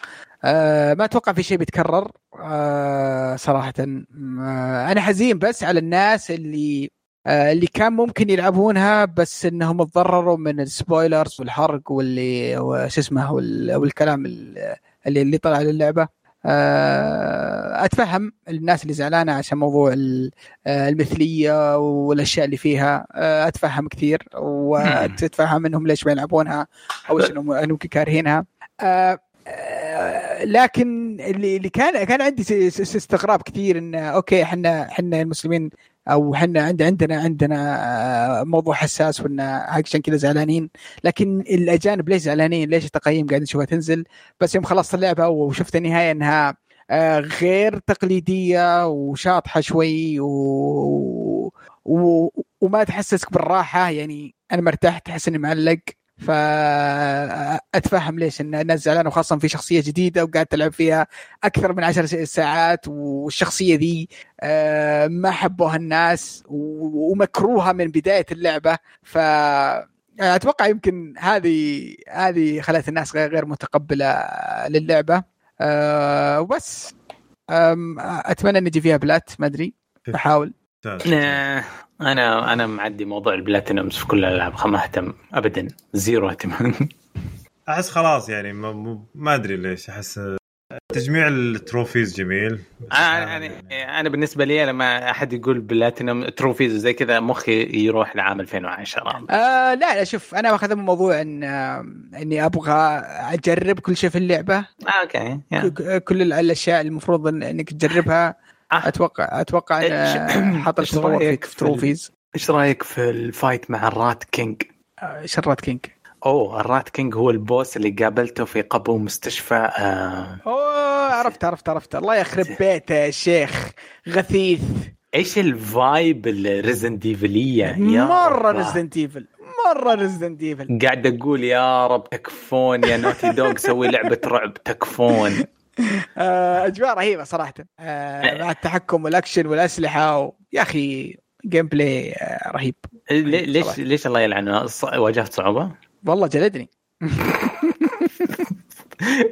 آه، ما أتوقع في شيء بيتكرر آه، صراحة. آه، أنا حزين بس على الناس اللي اللي كان ممكن يلعبونها بس إنهم تضرروا من السبويلرز والحرق واللي وش اسمه وال- والكلام اللي اللي طلع للعبة. أتفهم الناس اللي زعلانة عشان موضوع آه، المثلية والأشياء اللي فيها. آه، أتفهم كثير واتفهم إنهم ليش ما يلعبونها أو أنهم انهم كارهينها. آه، آه، لكن اللي اللي كان كان عندي استغراب كثير إن أوكي إحنا إحنا المسلمين أو إحنا عند عندنا عندنا آه، موضوع حساس وإن عشان كذا زعلانين لكن الأجانب ليش زعلانين؟ ليش التقييم قاعد نشوفها تنزل؟ بس يوم خلصت اللعبة وشفت النهاية إنها آه، غير تقليدية وشاطحة شوي و... و... وما تحسسك بالراحة يعني أنا مرتاح تحس إني معلق فأتفهم ليش إن الناس زعلانة وخاصة في شخصية جديدة وقاعد تلعب فيها أكثر من عشر ساعات والشخصية ذي آه، ما حبوها الناس و- ومكروها من بداية اللعبة. ف أتوقع يمكن هذه هذه خلت الناس غير غير متقبلة للعبة. أه وبس. أتمنى ان يجي فيها plat ما أدري. بحاول آه، أنا أنا معدي موضوع ال platinums في كل الألعاب ما أهتم ابدا. zero اهتمام. أحس خلاص يعني ما, ما أدري ليش. أحس تجميع ال trophies جميل. أنا أنا أنا بالنسبة لي لما أحد يقول platinum trophies وزي كذا مخي يروح لعام 2010 آه لا لا شوف أنا واخذ من موضوع إن آه، إني أبغى أجرب كل شيء في اللعبة. آه، okay. ك- كل ال- الأشياء المفروض إنك تجربها. آه. أتوقع أتوقع إن إيش- حاط التطور رأيك في في trophies إيش رأيك في ال fight مع ال Rat King؟ آه، ش Rat King؟ أوه ال Rat King هو ال boss اللي قابلته في قبو مستشفى آه. أوه عرفت عرفت عرفت. الله يخرب بيته يا شيخ. غثيث. إيش ال vibe ال Resident Evil ية مرة. ريزدنت ايفل مرة Resident Evil قاعد أقول يا رب تكفون يا Naughty Dog سوي لعبة رعب تكفون. آه، أجواء رهيبة صراحة. آه، مع التحكم والأكشن والأسلحة و... يا أخي gameplay آه، رهيب. لي- ليش صراحة. ليش الله يلعنه؟ واجهت صعوبة؟ والله جلدني.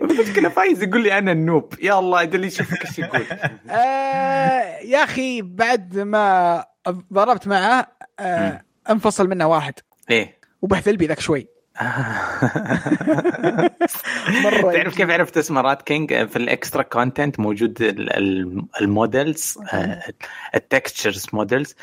المشكلة فايز يقول لي أنا ال noob. يا الله ادري يشوفك إيش يقول؟ آه، يا أخي بعد ما ضربت معه آه، انفصل منه واحد. ليه؟ وبهذل بي ذاك شوي. تعرف كيف عرفت اسمه Rat King؟ في ال extra content موجود ال- ال- ال models ال textures models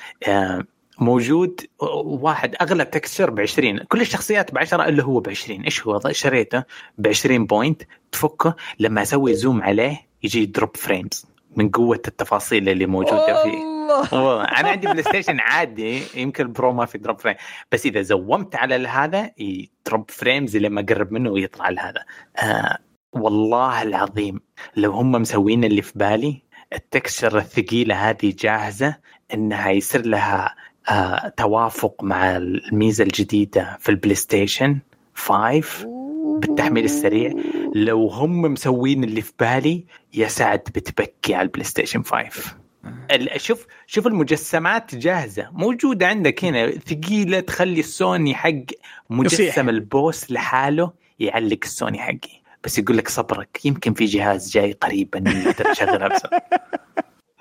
موجود واحد اغلى texture ب 20 كل الشخصيات ب 10 إلا هو ب 20 إيش هو؟ شريته ب 20 point تفكه. لما أسوي zoom عليه يجي drop frames من قوة التفاصيل اللي موجودة فيه. الله والله. أنا عندي بلاي ستيشن عادي يمكن ال Pro ما في drop frame بس إذا زومت على هذا drop frames لما اقرب منه ويطلع لهذا. آه والله العظيم لو هم مسوين اللي في بالي ال texture الثقيلة هذه جاهزة إنها يصير لها آه توافق مع الميزة الجديدة في البلاي ستيشن 5 بالتحميل السريع. لو هم مسوين اللي في بالي يا سعد بتبكي على البلاي ستيشن 5 ال- شوف شوف المجسمات جاهزة موجودة عندك هنا ثقيلة تخلي السوني حق يصيح. مجسم ال boss لحاله يعلق السوني حقي بس يقول لك صبرك يمكن في جهاز جاي قريبا تقدر تشغلها بس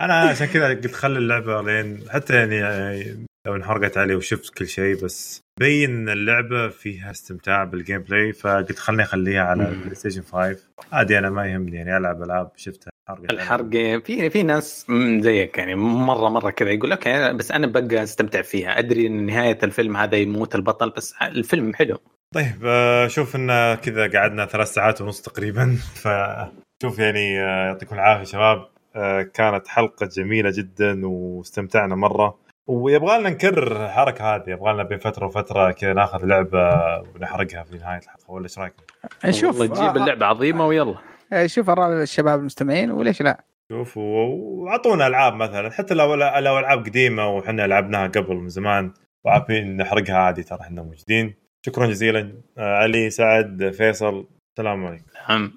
أنا عشان كذا قلت خلي اللعبة لين حتى يعني لو انحرقت علي وشفت كل شيء بس بين اللعبة فيها استمتاع بال gameplay فقلت خليني أخليها على مم. البلاي ستيشن 5 عادي أنا ما يهمني يعني ألعب ألعاب شفتها. الحرق في في ناس زيك يعني مرة مرة كذا يقول okay بس أنا بقى أستمتع فيها. أدري إن نهاية الفيلم هذا يموت البطل بس الفيلم حلو. طيب آه، شوف إن كذا قعدنا ثلاث ساعات ونص تقريبا. فشوف يعني آه، يعطيكم العافية شباب. آه، كانت حلقة جميلة جدا واستمتعنا مرة. ويبغى لنا نكرر الحركه هذه. يبغى لنا بين فترة وفترة كذا ناخذ لعبة ونحرقها في نهاية الحلقة ولا إيش رايكم؟ نشوف تجيب اللعبة عظيمة ويلا. شوف أراء الشباب المستمعين وليش لا. شوف وأعطونا ألعاب مثلا حتى لو لو ألعاب قديمة وحنا لعبناها قبل من زمان وعارفين نحرقها عادي ترى إحنا موجودين. شكرا جزيلا آه، علي سعد فيصل السلام عليكم. نعم.